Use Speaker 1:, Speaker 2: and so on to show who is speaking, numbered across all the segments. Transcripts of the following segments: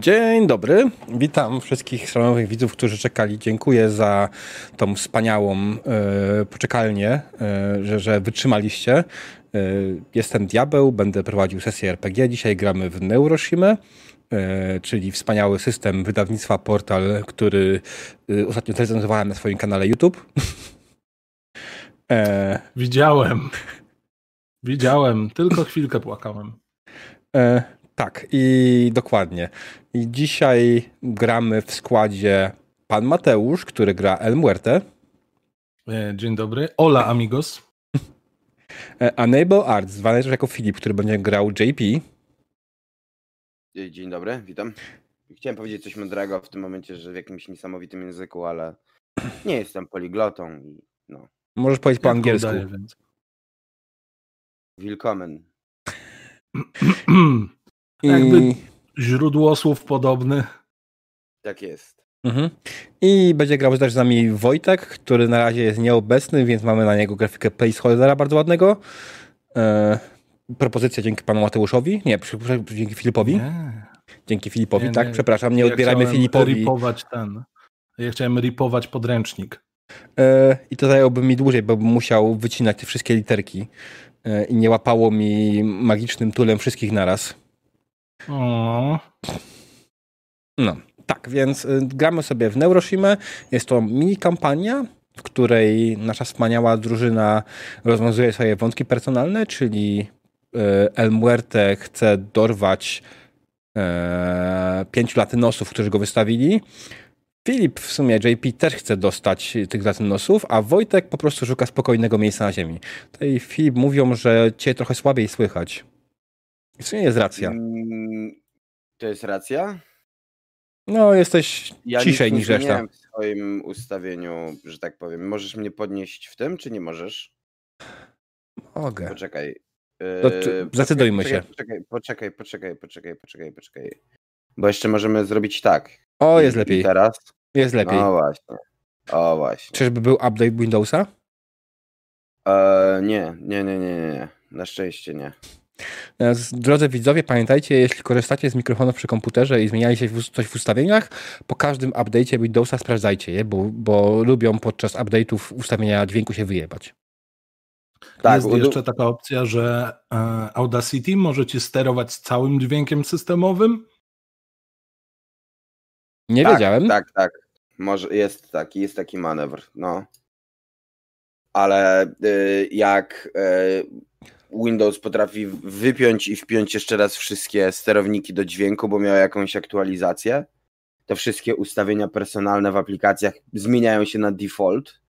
Speaker 1: Dzień dobry, witam wszystkich szanownych widzów, którzy czekali. Dziękuję za tą wspaniałą e, poczekalnię, e, że, że wytrzymaliście. E, jestem Diabeł, będę prowadził sesję RPG. Dzisiaj gramy w Neuroshimę, e, czyli wspaniały system wydawnictwa Portal, który ostatnio zrecenzowałem na swoim kanale YouTube.
Speaker 2: E, Widziałem. Widziałem, tylko chwilkę płakałem.
Speaker 1: Tak, i dokładnie. I dzisiaj gramy w składzie pan Mateusz, który gra El Muerte.
Speaker 2: E, dzień dobry. Hola, amigos.
Speaker 1: E, Enable Arts, zwany też jako Filip, który będzie grał JP.
Speaker 3: Dzień dobry, witam. Chciałem powiedzieć coś mądrego w tym momencie, że w jakimś niesamowitym języku, ale nie jestem poliglotą i no.
Speaker 1: Możesz powiedzieć po angielsku. Udaje, więc.
Speaker 3: Willkommen.
Speaker 2: I... Jakby źródło słów podobny.
Speaker 3: Tak jest.
Speaker 1: Mhm. I będzie grał też z nami Wojtek, który na razie jest nieobecny, więc mamy na niego grafikę placeholdera bardzo ładnego. E, propozycja dzięki panu Mateuszowi. Nie, dzięki Filipowi. Nie. Dzięki Filipowi, nie, tak, nie. przepraszam, nie ja odbierajmy Filipowi.
Speaker 2: ripować ten. Ja chciałem ripować podręcznik.
Speaker 1: E, I to zajęłoby mi dłużej, bo bym musiał wycinać te wszystkie literki e, i nie łapało mi magicznym tulem wszystkich naraz. No, tak, więc y, gramy sobie w Neuroshimę. Jest to mini kampania, w której nasza wspaniała drużyna rozwiązuje swoje wątki personalne, czyli y, El Muerte chce dorwać e, pięciu latynosów, którzy go wystawili. Filip, w sumie JP też chce dostać tych latynosów, a Wojtek po prostu szuka spokojnego miejsca na ziemi. Tutaj Filip mówią, że cię trochę słabiej słychać. I co nie jest racja? Mm,
Speaker 3: to jest racja?
Speaker 1: No, jesteś ja ciszej niż reszta.
Speaker 3: w swoim ustawieniu, że tak powiem. Możesz mnie podnieść w tym, czy nie możesz?
Speaker 1: Mogę.
Speaker 3: Poczekaj.
Speaker 1: To, yy, zdecydujmy
Speaker 3: poczekaj,
Speaker 1: się.
Speaker 3: Poczekaj, poczekaj, poczekaj, poczekaj, poczekaj, poczekaj. Bo jeszcze możemy zrobić tak.
Speaker 1: O, jest I, lepiej.
Speaker 3: Teraz?
Speaker 1: Jest lepiej.
Speaker 3: O właśnie. O właśnie.
Speaker 1: Czyżby był update Windowsa?
Speaker 3: Eee, nie, nie, nie, nie, nie. Na szczęście nie.
Speaker 1: Drodzy widzowie, pamiętajcie, jeśli korzystacie z mikrofonu przy komputerze i zmienialiście coś w ustawieniach, po każdym update'cie Windowsa sprawdzajcie je, bo, bo lubią podczas update'ów ustawienia dźwięku się wyjebać.
Speaker 2: Tak, jest jeszcze taka opcja, że e, Audacity możecie sterować całym dźwiękiem systemowym?
Speaker 1: Nie
Speaker 3: tak,
Speaker 1: wiedziałem.
Speaker 3: Tak, tak. Może jest taki, jest taki manewr, no. Ale y, jak y, Windows potrafi wypiąć i wpiąć jeszcze raz wszystkie sterowniki do dźwięku, bo miał jakąś aktualizację. Te wszystkie ustawienia personalne w aplikacjach zmieniają się na default.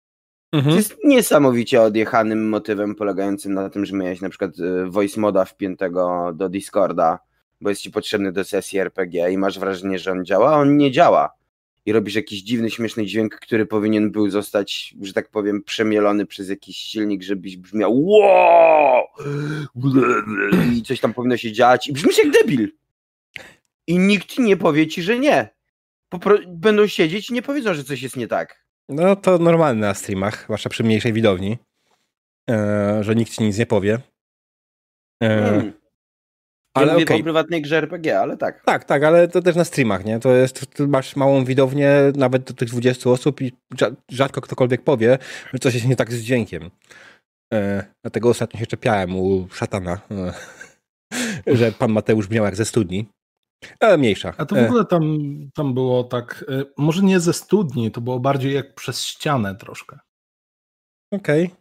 Speaker 3: Mhm. jest niesamowicie odjechanym motywem polegającym na tym, że miałeś na przykład y, voice moda wpiętego do Discorda, bo jest ci potrzebny do sesji RPG i masz wrażenie, że on działa, a on nie działa i robisz jakiś dziwny, śmieszny dźwięk, który powinien był zostać, że tak powiem, przemielony przez jakiś silnik, żebyś brzmiał wow! i coś tam powinno się dziać i brzmisz jak debil. I nikt nie powie ci, że nie. Popro będą siedzieć i nie powiedzą, że coś jest nie tak.
Speaker 1: No to normalne na streamach, zwłaszcza przy mniejszej widowni, eee, że nikt ci nic nie powie.
Speaker 3: Eee, hmm. Ale mówię okay. po prywatnej grze RPG, ale tak.
Speaker 1: Tak, tak, ale to też na streamach, nie? To jest, ty masz małą widownię, nawet do tych 20 osób i rzadko ktokolwiek powie, że coś jest nie tak z dźwiękiem. E, dlatego ostatnio się czepiałem u szatana, e, że pan Mateusz brzmiał jak ze studni. Ale mniejsza.
Speaker 2: A to w e. ogóle tam, tam było tak, e, może nie ze studni, to było bardziej jak przez ścianę troszkę.
Speaker 1: Okej. Okay.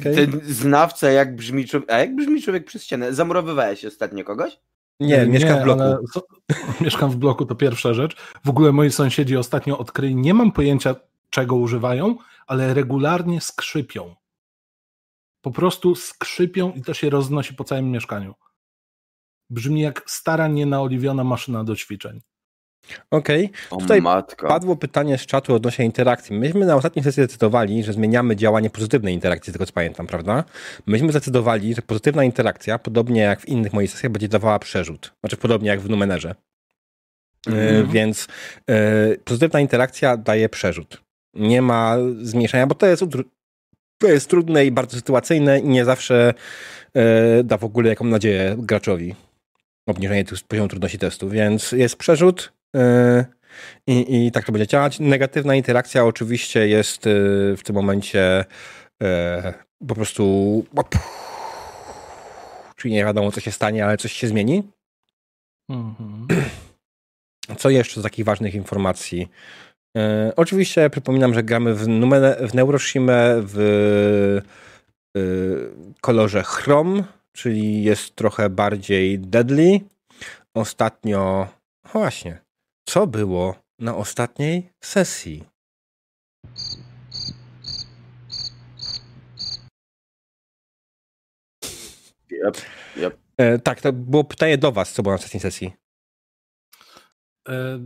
Speaker 3: Okay. Ten znawca, jak brzmi człowiek. A jak brzmi człowiek przez ścianę? Zamurowywałeś ostatnio kogoś?
Speaker 1: Nie, mieszkam w bloku.
Speaker 2: Co, mieszkam w bloku, to pierwsza rzecz. W ogóle moi sąsiedzi ostatnio odkryli, nie mam pojęcia czego używają, ale regularnie skrzypią. Po prostu skrzypią i to się roznosi po całym mieszkaniu. Brzmi jak stara, nienaoliwiona maszyna do ćwiczeń.
Speaker 1: Okej. Okay. Tutaj padło pytanie z czatu odnośnie interakcji. Myśmy na ostatniej sesji zdecydowali, że zmieniamy działanie pozytywnej interakcji, z tego co pamiętam, prawda? Myśmy zdecydowali, że pozytywna interakcja, podobnie jak w innych moich sesjach, będzie dawała przerzut. Znaczy podobnie jak w Numenerze. Mm. więc e, pozytywna interakcja daje przerzut. Nie ma zmniejszenia, bo to jest, to jest trudne i bardzo sytuacyjne i nie zawsze e, da w ogóle jaką nadzieję graczowi obniżenie poziomu trudności testu, więc jest przerzut, I, I tak to będzie działać. Negatywna interakcja oczywiście jest w tym momencie po prostu czyli nie wiadomo co się stanie, ale coś się zmieni. Mhm. Co jeszcze z takich ważnych informacji? E, oczywiście przypominam, że gramy w, numer, w Neuroshimę w e, kolorze chrom, czyli jest trochę bardziej deadly. Ostatnio, właśnie, co było na ostatniej sesji?
Speaker 3: Yep, yep.
Speaker 1: E, tak, to było pytanie do was, co było na ostatniej sesji.
Speaker 2: E,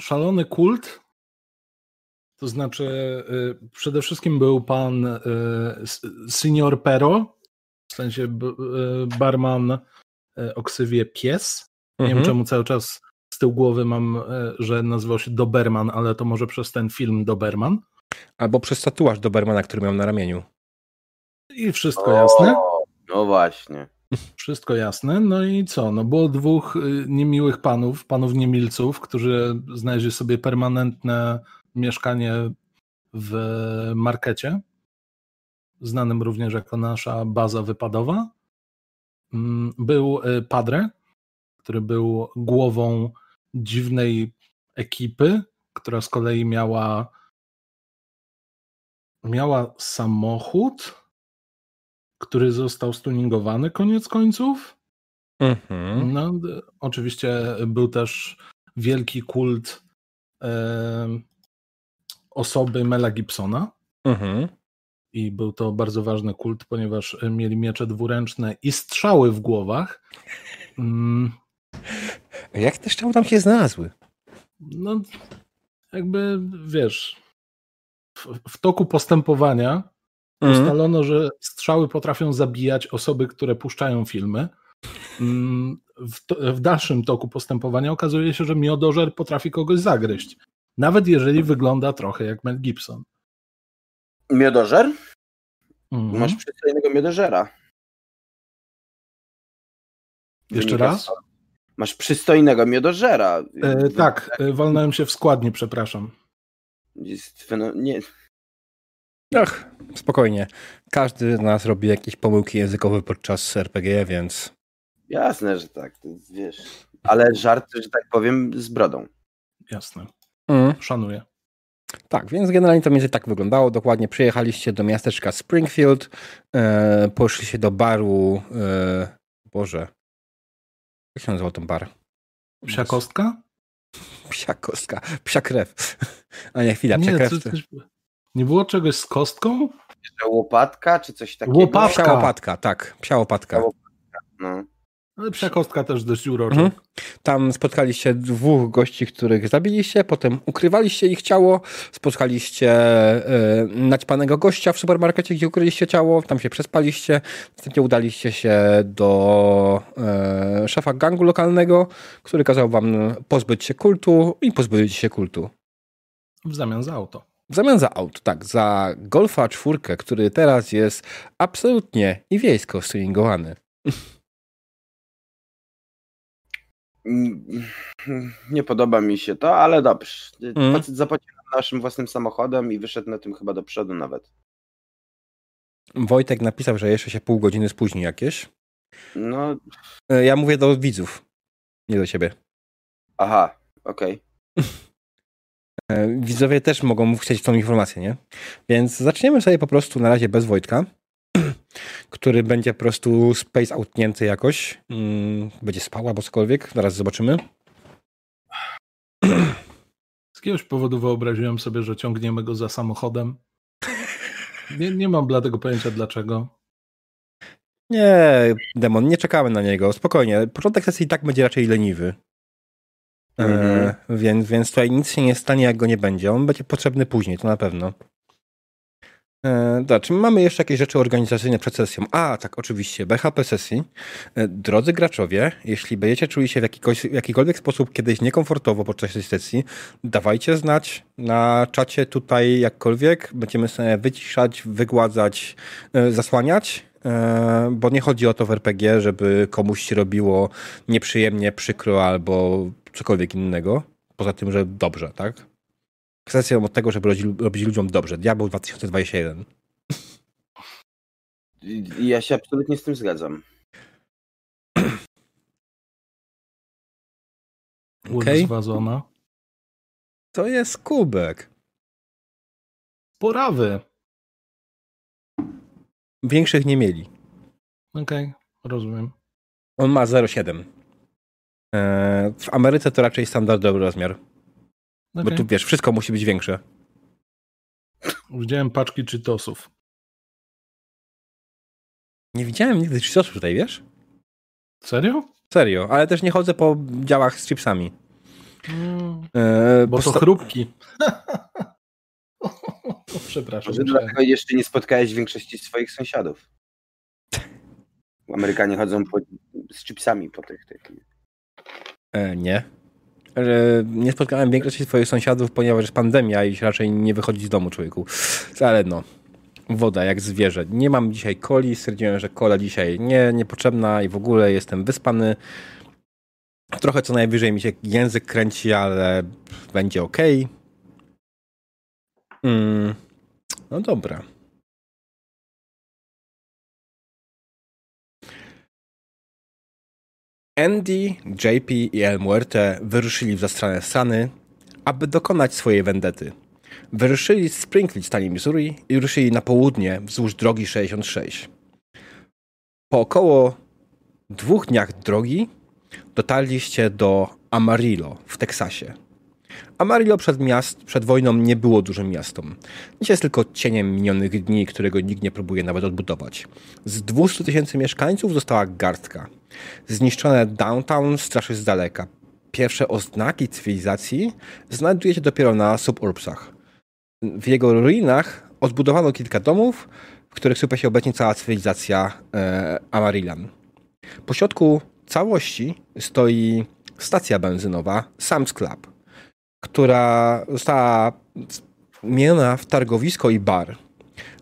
Speaker 2: szalony kult. To znaczy, e, przede wszystkim był pan e, senior Pero, w sensie barman o ksywie Pies. Nie mhm. wiem, czemu cały czas tyłu głowy mam, że nazywał się Doberman, ale to może przez ten film Doberman.
Speaker 1: Albo przez tatuaż Dobermana, który miał na ramieniu.
Speaker 2: I wszystko o, jasne.
Speaker 3: No właśnie.
Speaker 2: Wszystko jasne. No i co? No było dwóch y, niemiłych panów, panów niemilców, którzy znaleźli sobie permanentne mieszkanie w markecie, znanym również jako nasza baza wypadowa. Mm, był y, Padre, który był głową dziwnej ekipy, która z kolei miała miała samochód, który został stuningowany koniec końców. Mhm. No, oczywiście był też wielki kult e, osoby Mela Gibsona. Mhm. I był to bardzo ważny kult, ponieważ mieli miecze dwuręczne i strzały w głowach. Mm.
Speaker 1: Jak te strzały tam się znalazły?
Speaker 2: No, jakby wiesz, w, w toku postępowania Mhm. Ustalono, że strzały potrafią zabijać osoby, które puszczają filmy. Mm, w, to, w, dalszym toku postępowania okazuje się, że miodożer potrafi kogoś zagryźć. Nawet jeżeli wygląda trochę jak Mel Gibson.
Speaker 3: Miodożer? Mhm. Masz przystojnego miodożera.
Speaker 2: Jeszcze raz?
Speaker 3: Masz przystojnego miodożera.
Speaker 2: E, tak, e, walnąłem się w składni, przepraszam.
Speaker 3: Jest, nie,
Speaker 1: Ach, spokojnie. Każdy z nas robi jakieś pomyłki językowe podczas RPG, więc.
Speaker 3: Jasne, że tak, wiesz. Ale żart, że tak powiem, z brodą.
Speaker 2: Jasne. Mm. Szanuję.
Speaker 1: Tak, więc generalnie to między tak wyglądało. Dokładnie przyjechaliście do miasteczka Springfield, e, poszliście do baru. E, Boże. Jak się nazywał ten bar?
Speaker 2: Psia kostka?
Speaker 1: Psia kostka. Psia krew. A nie, chwila, psia
Speaker 2: nie,
Speaker 1: krew.
Speaker 2: Coś, nie było czegoś z kostką?
Speaker 3: Łopatka czy coś takiego?
Speaker 1: Łopatka. Psia łopatka, tak. Psia łopatka. Psia łopatka.
Speaker 2: No. Ale psia kostka też dość urocza. Mhm.
Speaker 1: Tam spotkaliście dwóch gości, których zabiliście, potem ukrywaliście ich ciało, spotkaliście e, naćpanego gościa w supermarkecie, gdzie ukryliście ciało, tam się przespaliście, następnie udaliście się do e, szefa gangu lokalnego, który kazał wam pozbyć się kultu i pozbyliście się kultu.
Speaker 2: W zamian za auto.
Speaker 1: W zamian za aut, tak, za Golfa czwórkę, który teraz jest absolutnie i wiejsko stylingowany.
Speaker 3: Nie podoba mi się to, ale dobrze. Mm. Facet zapłacił naszym własnym samochodem i wyszedł na tym chyba do przodu nawet.
Speaker 1: Wojtek napisał, że jeszcze się pół godziny spóźni jakieś.
Speaker 3: No.
Speaker 1: E, ja mówię do widzów, nie do ciebie.
Speaker 3: Aha, okej. Okay.
Speaker 1: E, widzowie też mogą chcieć tą informację, nie? Więc zaczniemy sobie po prostu na razie bez Wojtka, który będzie po prostu space outnięty jakoś. Mm, będzie spał albo cokolwiek, zaraz zobaczymy.
Speaker 2: Z jakiegoś powodu wyobraziłem sobie, że ciągniemy go za samochodem. Nie, nie mam bladego pojęcia dlaczego.
Speaker 1: Nie, demon, nie czekamy na niego. Spokojnie. Początek sesji i tak będzie raczej leniwy. Mhm. E, więc, więc tutaj nic się nie stanie, jak go nie będzie. On będzie potrzebny później, to na pewno. E, czy mamy jeszcze jakieś rzeczy organizacyjne przed sesją? A, tak, oczywiście, BHP sesji. E, drodzy graczowie, jeśli będziecie czuli się w jakikolwiek sposób kiedyś niekomfortowo podczas tej sesji, dawajcie znać na czacie tutaj jakkolwiek. Będziemy sobie wyciszać, wygładzać, e, zasłaniać E, bo nie chodzi o to w RPG, żeby komuś się robiło nieprzyjemnie, przykro albo cokolwiek innego, poza tym, że dobrze, tak? Kwestią od tego, żeby robić, robić ludziom dobrze. Diabeł 2021.
Speaker 3: I ja się absolutnie z tym zgadzam.
Speaker 1: Okej.
Speaker 2: Okay. wazona.
Speaker 1: To jest kubek.
Speaker 2: Porawy.
Speaker 1: Większych nie mieli.
Speaker 2: Okej, okay, rozumiem.
Speaker 1: On ma 0,7. Eee, w Ameryce to raczej standardowy rozmiar. Okay. Bo tu wiesz, wszystko musi być większe.
Speaker 2: Widziałem paczki czytosów.
Speaker 1: Nie widziałem nigdy czytosów tutaj, wiesz?
Speaker 2: Serio?
Speaker 1: Serio, ale też nie chodzę po działach z chipsami.
Speaker 2: Mm, eee, bo posta- to chrupki. Przepraszam.
Speaker 3: Może dlatego jeszcze nie spotkałeś większości swoich sąsiadów. Amerykanie chodzą po, z chipsami po tych. tych.
Speaker 1: E, nie. E, nie spotkałem większości swoich sąsiadów, ponieważ jest pandemia i raczej nie wychodzi z domu człowieku. Ale no, woda jak zwierzę. Nie mam dzisiaj coli, stwierdziłem, że kola dzisiaj nie, niepotrzebna i w ogóle jestem wyspany. Trochę co najwyżej mi się język kręci, ale będzie ok. Mm, no dobra. Andy, JP i El Muerte wyruszyli w zastranę Stany, aby dokonać swojej wendety. Wyruszyli z Springfield w stanie Missouri i ruszyli na południe wzdłuż drogi 66. Po około dwóch dniach drogi dotarliście do Amarillo w Teksasie. Amarillo przed, miast, przed wojną nie było dużym miastem. Dzisiaj jest tylko cieniem minionych dni, którego nikt nie próbuje nawet odbudować. Z 200 tysięcy mieszkańców została garstka. Zniszczone downtown straszy z daleka. Pierwsze oznaki cywilizacji znajduje się dopiero na suburbsach. W jego ruinach odbudowano kilka domów, w których sypie się obecnie cała cywilizacja e, Amarillan. Po środku całości stoi stacja benzynowa Sam's Club, która została zmieniona w targowisko i bar.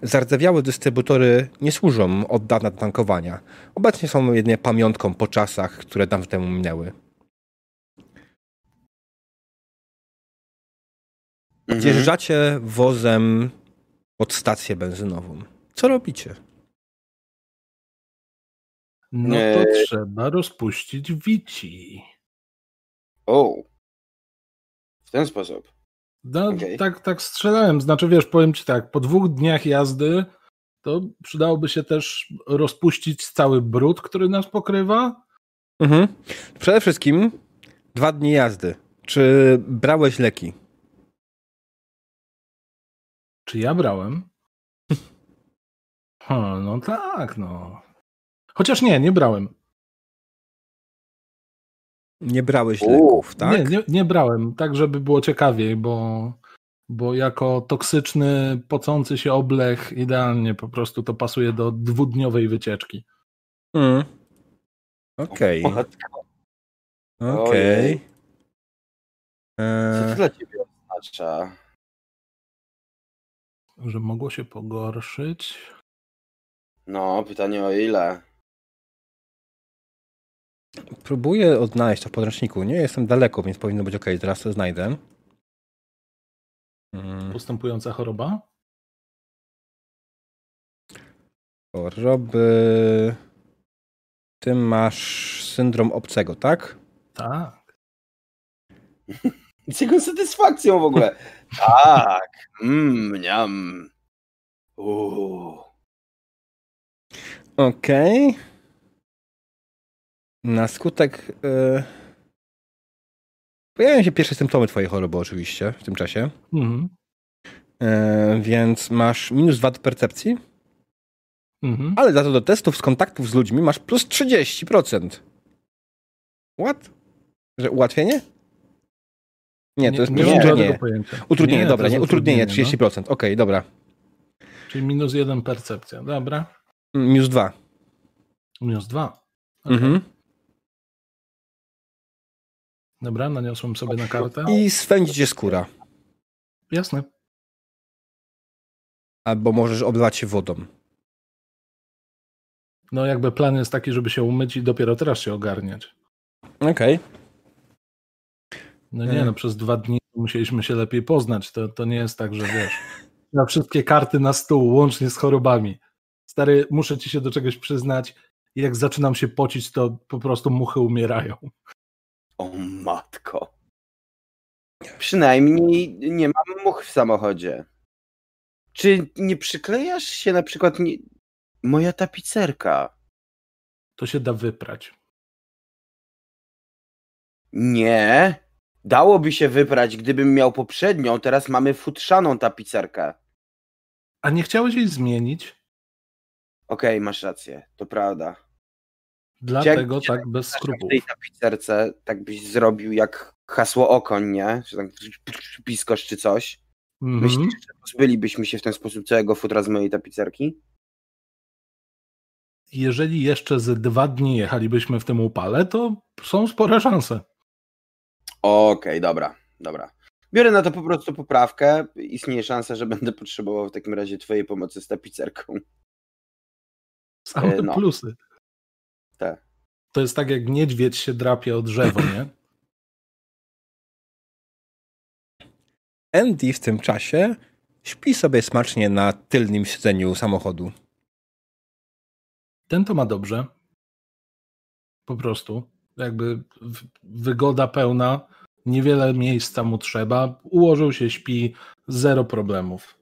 Speaker 1: Zardzewiałe dystrybutory nie służą od dawna do tankowania. Obecnie są jedynie pamiątką po czasach, które dawno temu minęły. Mhm. Wjeżdżacie wozem pod stację benzynową. Co robicie?
Speaker 2: No to trzeba rozpuścić wici.
Speaker 3: O. W ten sposób.
Speaker 2: No, okay. tak, tak strzelałem. Znaczy, wiesz, powiem ci tak, po dwóch dniach jazdy to przydałoby się też rozpuścić cały brud, który nas pokrywa.
Speaker 1: Mhm. Przede wszystkim dwa dni jazdy. Czy brałeś leki?
Speaker 2: Czy ja brałem? Hmm, no tak, no. Chociaż nie, nie brałem.
Speaker 1: Nie brałeś leków, tak?
Speaker 2: Nie, nie, nie, brałem, tak żeby było ciekawiej, bo, bo jako toksyczny, pocący się oblech idealnie po prostu to pasuje do dwudniowej wycieczki.
Speaker 1: Mm. Okej. Okay. Okej. Okay.
Speaker 3: Co to dla ciebie oznacza?
Speaker 2: Że mogło się pogorszyć?
Speaker 3: No, pytanie o ile?
Speaker 1: Próbuję odnaleźć to w podręczniku. Nie jestem daleko, więc powinno być ok. Teraz to znajdę.
Speaker 2: Hmm. Postępująca choroba?
Speaker 1: Choroby. Ty masz syndrom obcego, tak?
Speaker 2: Tak.
Speaker 3: Z jego satysfakcją w ogóle. tak. Mmm, mniam.
Speaker 1: Okej. Okay. Na skutek. Yy... Pojawiają się pierwsze symptomy twojej choroby, oczywiście, w tym czasie. Mhm. Yy, więc masz minus 2 do percepcji. Mhm. Ale za to do testów z kontaktów z ludźmi masz plus 30%. What? Że ułatwienie? Nie, to jest
Speaker 2: nie, nie, nie.
Speaker 1: Utrudnienie, nie, dobra, nie, utrudnienie, 30%. No. Okej, dobra.
Speaker 2: Czyli minus 1 percepcja, dobra.
Speaker 1: Minus 2.
Speaker 2: Minus 2. Okay. Mhm. Dobra, naniosłem sobie na kartę.
Speaker 1: I swędzicie skóra.
Speaker 2: Jasne.
Speaker 1: Albo możesz oblewać się wodą.
Speaker 2: No jakby plan jest taki, żeby się umyć i dopiero teraz się ogarniać.
Speaker 1: Okej. Okay.
Speaker 2: No nie, no przez dwa dni musieliśmy się lepiej poznać. To, to nie jest tak, że wiesz, na wszystkie karty na stół, łącznie z chorobami. Stary, muszę ci się do czegoś przyznać. Jak zaczynam się pocić, to po prostu muchy umierają.
Speaker 3: O matko. Przynajmniej nie mam much w samochodzie. Czy nie przyklejasz się na przykład nie... moja tapicerka?
Speaker 2: To się da wyprać.
Speaker 3: Nie. Dałoby się wyprać, gdybym miał poprzednią, teraz mamy futrzaną tapicerkę.
Speaker 2: A nie chciałeś jej zmienić?
Speaker 3: Okej, okay, masz rację, to prawda.
Speaker 2: Dlatego jak, tak bez skrupułów.
Speaker 3: W tej tapicerce tak byś zrobił jak hasło okoń, nie? Czy tak piskosz czy coś. Mm -hmm. Myślisz, że pozbylibyśmy się w ten sposób całego futra z mojej tapicerki?
Speaker 2: Jeżeli jeszcze ze dwa dni jechalibyśmy w tym upale, to są spore szanse.
Speaker 3: Okej, okay, dobra, dobra. Biorę na to po prostu poprawkę. Istnieje szansa, że będę potrzebował w takim razie twojej pomocy z tapicerką.
Speaker 2: Same e, no. plusy. To jest tak, jak niedźwiedź się drapie o drzewo, nie?
Speaker 1: Andy w tym czasie śpi sobie smacznie na tylnym siedzeniu samochodu.
Speaker 2: Ten to ma dobrze. Po prostu. Jakby wygoda pełna, niewiele miejsca mu trzeba. Ułożył się, śpi, zero problemów.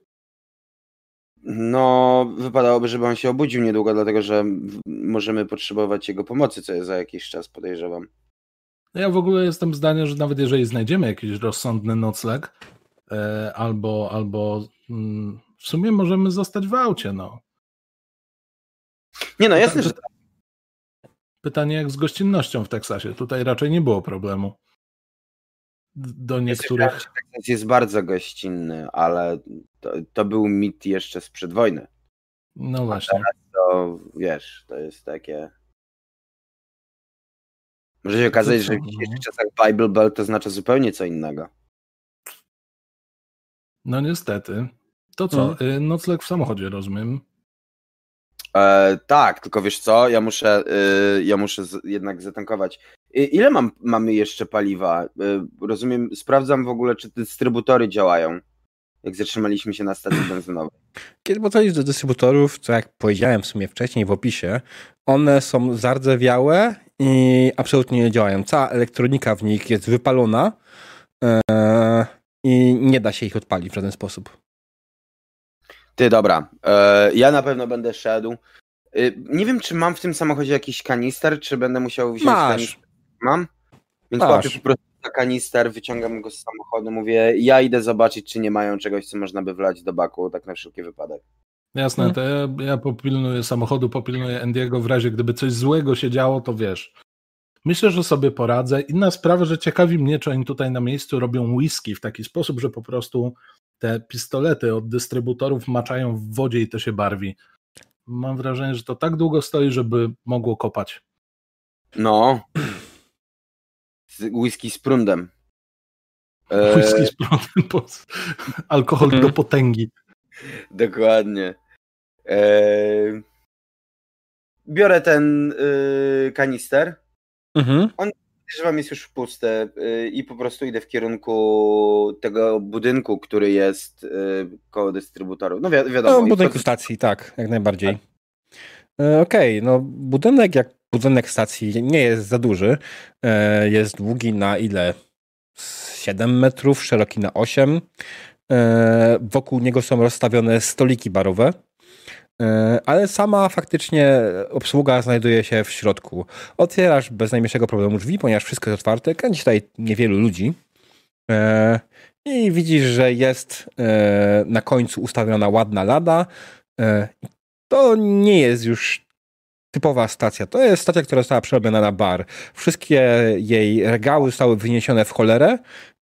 Speaker 3: No, wypadałoby, żeby on się obudził niedługo, dlatego że możemy potrzebować jego pomocy, co jest za jakiś czas, podejrzewam.
Speaker 2: Ja w ogóle jestem zdania, że nawet jeżeli znajdziemy jakiś rozsądny nocleg, e, albo, albo mm, w sumie możemy zostać w aucie, no.
Speaker 3: Nie no, jasne, że
Speaker 2: Pytanie jak z gościnnością w Teksasie. Tutaj raczej nie było problemu. Do niektórych.
Speaker 3: Jest bardzo gościnny, ale to, to był mit jeszcze sprzed wojny.
Speaker 2: No właśnie.
Speaker 3: to wiesz, to jest takie. Może się okazać, że w dzisiejszych czasach Bible Belt to znaczy zupełnie co innego.
Speaker 2: No niestety. To co? Hmm. Nocleg w samochodzie, rozumiem.
Speaker 3: E, tak, tylko wiesz co, ja muszę, y, ja muszę z, jednak zatankować. Ile mam, mamy jeszcze paliwa? Y, rozumiem, sprawdzam w ogóle, czy dystrybutory działają, jak zatrzymaliśmy się na stacji benzynowej.
Speaker 1: Kiedy podchodzisz do dystrybutorów, co jak powiedziałem w sumie wcześniej w opisie, one są zardzewiałe i absolutnie nie działają. Cała elektronika w nich jest wypalona e, i nie da się ich odpalić w żaden sposób.
Speaker 3: Ty, dobra. E, ja na pewno będę szedł. E, nie wiem, czy mam w tym samochodzie jakiś kanister, czy będę musiał wziąć
Speaker 1: Masz. kanister.
Speaker 3: Mam? Więc Masz. łapię po prostu na kanister, wyciągam go z samochodu, mówię, ja idę zobaczyć, czy nie mają czegoś, co można by wlać do baku, tak na wszelki wypadek.
Speaker 2: Jasne, to ja, ja popilnuję samochodu, popilnuję Andiego w razie, gdyby coś złego się działo, to wiesz. Myślę, że sobie poradzę. Inna sprawa, że ciekawi mnie, czy oni tutaj na miejscu robią whisky w taki sposób, że po prostu te pistolety od dystrybutorów maczają w wodzie i to się barwi. Mam wrażenie, że to tak długo stoi, żeby mogło kopać.
Speaker 3: No. Whisky z prądem.
Speaker 2: E... Whisky z prądem. Alkohol do potęgi.
Speaker 3: Dokładnie. E... Biorę ten y, kanister. Mhm. On wam jest już puste y, i po prostu idę w kierunku tego budynku, który jest y, koło dystrybutorów. No wi wiadomo.
Speaker 1: No, budynku stacji, tak, jak najbardziej. Tak. E, okej, okay, no budynek jak budynek stacji nie jest za duży. E, jest długi na ile? 7 metrów, szeroki na 8. E, wokół niego są rozstawione stoliki barowe E, ale sama faktycznie obsługa znajduje się w środku. Otwierasz bez najmniejszego problemu drzwi, ponieważ wszystko jest otwarte. Kręci tutaj niewielu ludzi. I widzisz, że jest na końcu ustawiona ładna lada. To nie jest już typowa stacja. To jest stacja, która została przerobiona na bar. Wszystkie jej regały zostały wyniesione w cholerę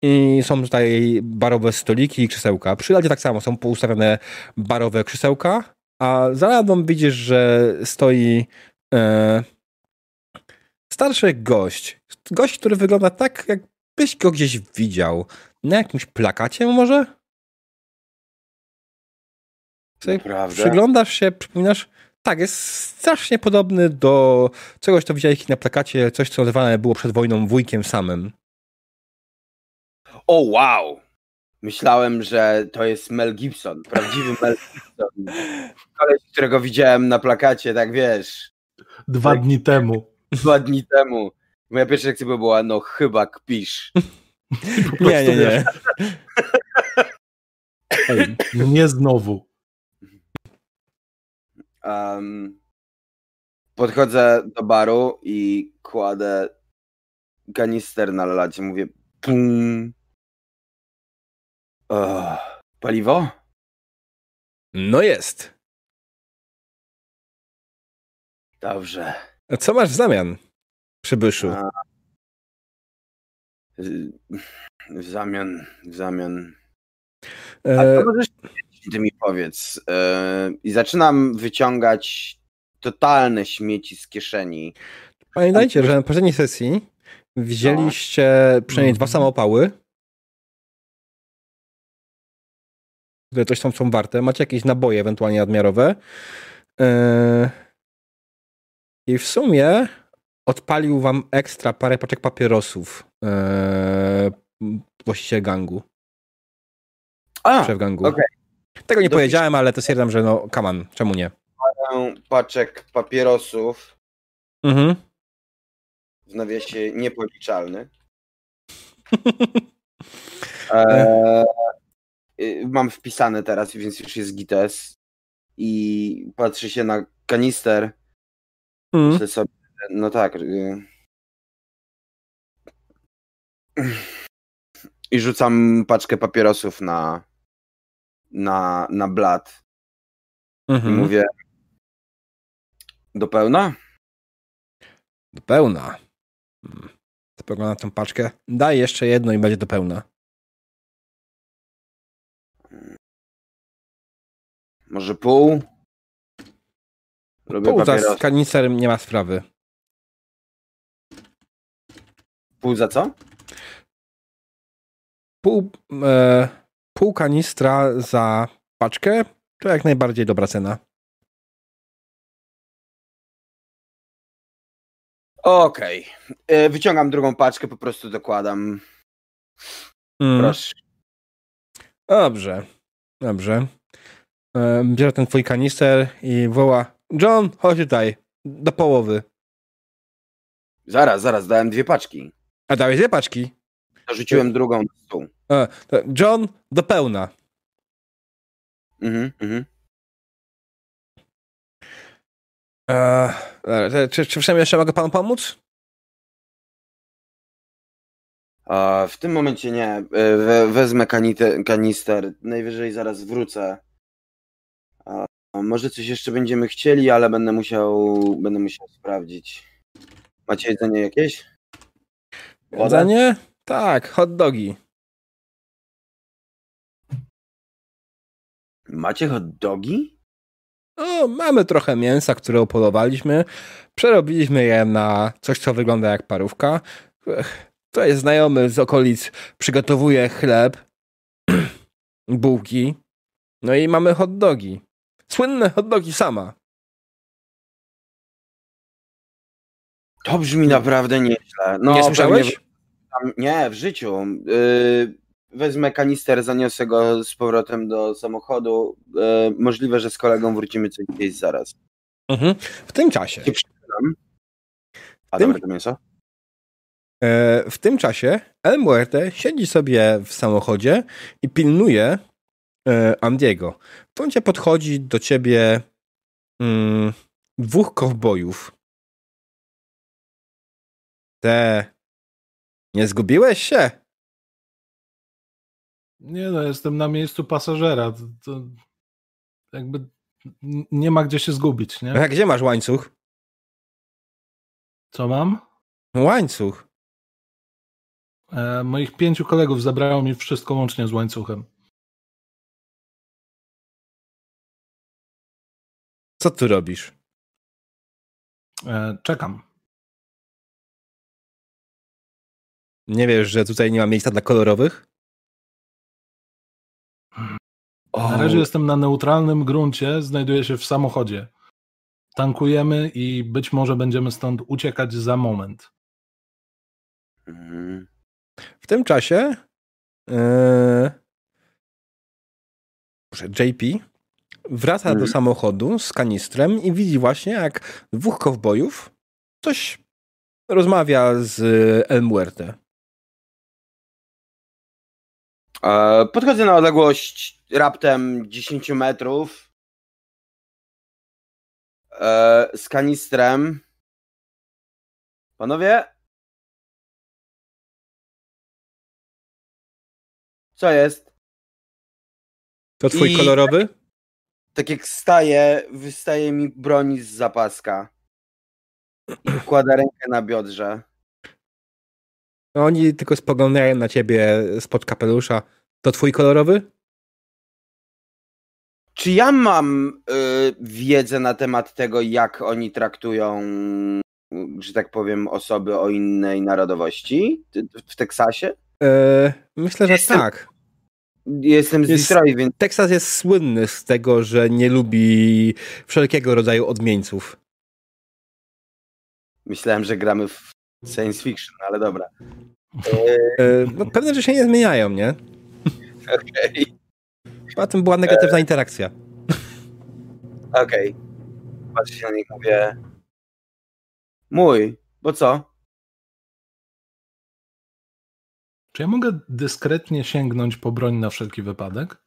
Speaker 1: i są tutaj barowe stoliki i krzesełka. Przy ladzie tak samo są poustawione barowe krzesełka a za ladą widzisz, że stoi e, starszy gość. Gość, który wygląda tak, jakbyś go gdzieś widział. Na jakimś plakacie może? Przyglądasz się, przypominasz, tak, jest strasznie podobny do czegoś, co widziałeś na plakacie, coś, co nazywane było przed wojną wujkiem samym.
Speaker 3: O wow! Myślałem, że to jest Mel Gibson, prawdziwy Mel Gibson. Koleś, którego widziałem na plakacie, tak wiesz,
Speaker 2: Dwa
Speaker 3: Tak.
Speaker 2: dni temu.
Speaker 3: dwa dni temu. Moja pierwsza reakcja by była, no chyba kpisz.
Speaker 2: Po
Speaker 1: Nie,
Speaker 2: prostu,
Speaker 1: nie, nie. Ej,
Speaker 2: wiesz, Nie znowu.
Speaker 3: Um, podchodzę do baru i kładę kanister na lacie. Mówię, pum. O, paliwo?
Speaker 1: no jest.
Speaker 3: Dobrze.
Speaker 1: A co masz w zamian, przybyszu?
Speaker 3: A, w zamian, w zamian. A
Speaker 1: E,
Speaker 3: to możesz ty mi powiedz. E, I zaczynam wyciągać totalne śmieci z kieszeni.
Speaker 1: pamiętajcie, że na poprzedniej sesji wzięliście przynajmniej dwa
Speaker 2: Mhm.
Speaker 1: samopały, które coś tam są warte. Macie jakieś naboje ewentualnie nadmiarowe. E, I w sumie odpalił wam ekstra parę paczek papierosów e, właściciel gangu,
Speaker 3: A,
Speaker 1: szef gangu.
Speaker 3: okej.
Speaker 1: Tego nie
Speaker 3: Dopisz-
Speaker 1: powiedziałem, ale to stwierdzam, że no, on, czemu nie?
Speaker 3: parę paczek papierosów
Speaker 1: Mhm.
Speaker 3: w nawiasie niepoliczalny. E, y, mam wpisane teraz, więc już jest GTS i patrzy się na kanister.
Speaker 1: Mhm.
Speaker 3: Myślę sobie, no tak. y, I rzucam paczkę papierosów na, na, na blat. I
Speaker 1: Mhm.
Speaker 3: mówię do pełna?
Speaker 1: Do pełna. Hmm. Spoglądam na tą paczkę. Daj jeszcze jedno i będzie do pełna.
Speaker 3: Może pół? Lubię
Speaker 1: Pół za
Speaker 3: papierosy.
Speaker 1: kanister nie ma sprawy.
Speaker 3: Pół za co?
Speaker 1: Pół, e, pół kanistra za paczkę to jak najbardziej dobra cena.
Speaker 3: Okej. E, Wyciągam drugą paczkę, po prostu dokładam.
Speaker 1: Mm.
Speaker 3: Proszę.
Speaker 1: Dobrze. Dobrze. E, bierze ten twój kanister i woła John, chodź tutaj. Do połowy.
Speaker 3: Zaraz, zaraz, dałem dwie paczki.
Speaker 1: A dałeś dwie paczki.
Speaker 3: Dorzuciłem drugą na stół.
Speaker 1: John, do pełna.
Speaker 3: Mhm, mhm.
Speaker 1: E, e, czy, czy jeszcze mogę panu pomóc?
Speaker 3: A w tym momencie nie. E, We, wezmę kanite, kanister. Najwyżej zaraz wrócę. A może coś jeszcze będziemy chcieli, ale będę musiał, będę musiał sprawdzić. Macie jedzenie jakieś? Woda?
Speaker 1: Jedzenie? Tak, hot dogi.
Speaker 3: Macie hot dogi?
Speaker 1: No, mamy trochę mięsa, które upolowaliśmy. Przerobiliśmy je na coś, co wygląda jak parówka. To jest znajomy z okolic. Przygotowuje chleb, bułki. No i mamy hot dogi. Słynne hot dogi sama.
Speaker 3: To brzmi naprawdę nieźle. No,
Speaker 1: Nie słyszałeś?
Speaker 3: pewnie Tam, nie, w życiu. Yy, wezmę kanister, zaniosę go z powrotem do samochodu. Yy, możliwe, że z kolegą wrócimy coś gdzieś zaraz.
Speaker 1: Mhm. W tym czasie.
Speaker 3: Się przyznam. A
Speaker 1: Tym-
Speaker 3: dobre to mięso?
Speaker 1: E, w tym czasie El Muerte siedzi sobie w samochodzie i pilnuje e, Andiego. W momencie podchodzi do ciebie mm, dwóch kowbojów. Te. Nie zgubiłeś się?
Speaker 2: Nie no, jestem na miejscu pasażera. To, to jakby nie ma gdzie się zgubić, nie?
Speaker 1: A gdzie masz łańcuch?
Speaker 2: Co mam?
Speaker 1: Łańcuch.
Speaker 2: E, moich pięciu kolegów zabrało mi wszystko łącznie z łańcuchem.
Speaker 1: Co tu robisz?
Speaker 2: E, czekam.
Speaker 1: Nie wiesz, że tutaj nie ma miejsca dla kolorowych?
Speaker 2: Na razie jestem na neutralnym gruncie, znajduję się w samochodzie. Tankujemy i być może będziemy stąd uciekać za moment.
Speaker 3: Mhm.
Speaker 1: W tym czasie Yy, JP wraca
Speaker 3: Mhm.
Speaker 1: do samochodu z kanistrem i widzi właśnie, jak dwóch kowbojów coś rozmawia z El Muerte.
Speaker 3: E, Podchodzę na odległość raptem 10 metrów e, z kanistrem. Panowie? Co jest?
Speaker 1: To twój
Speaker 3: I-
Speaker 1: kolorowy?
Speaker 3: Tak jak staję, wystaje mi broń z zapaska. I kładę rękę na biodrze.
Speaker 1: Oni tylko spoglądają na ciebie spod kapelusza. To twój kolorowy?
Speaker 3: Czy ja mam y, wiedzę na temat tego, jak oni traktują, że tak powiem, osoby o innej narodowości w Teksasie?
Speaker 1: Yy, myślę, że
Speaker 3: Jestem-
Speaker 1: tak.
Speaker 3: Jestem z
Speaker 1: Jest-
Speaker 3: Detroit, więc
Speaker 1: Teksas jest słynny z tego, że nie lubi wszelkiego rodzaju odmieńców.
Speaker 3: myślałem, że gramy w science fiction, ale dobra.
Speaker 1: Yy, no, pewne rzeczy się nie zmieniają, nie?
Speaker 3: Okej,
Speaker 1: Poza tym była negatywna interakcja.
Speaker 3: okej. Patrzę się na nich, mówię... Mój, bo co?
Speaker 2: Czy ja mogę dyskretnie sięgnąć po broń na wszelki wypadek?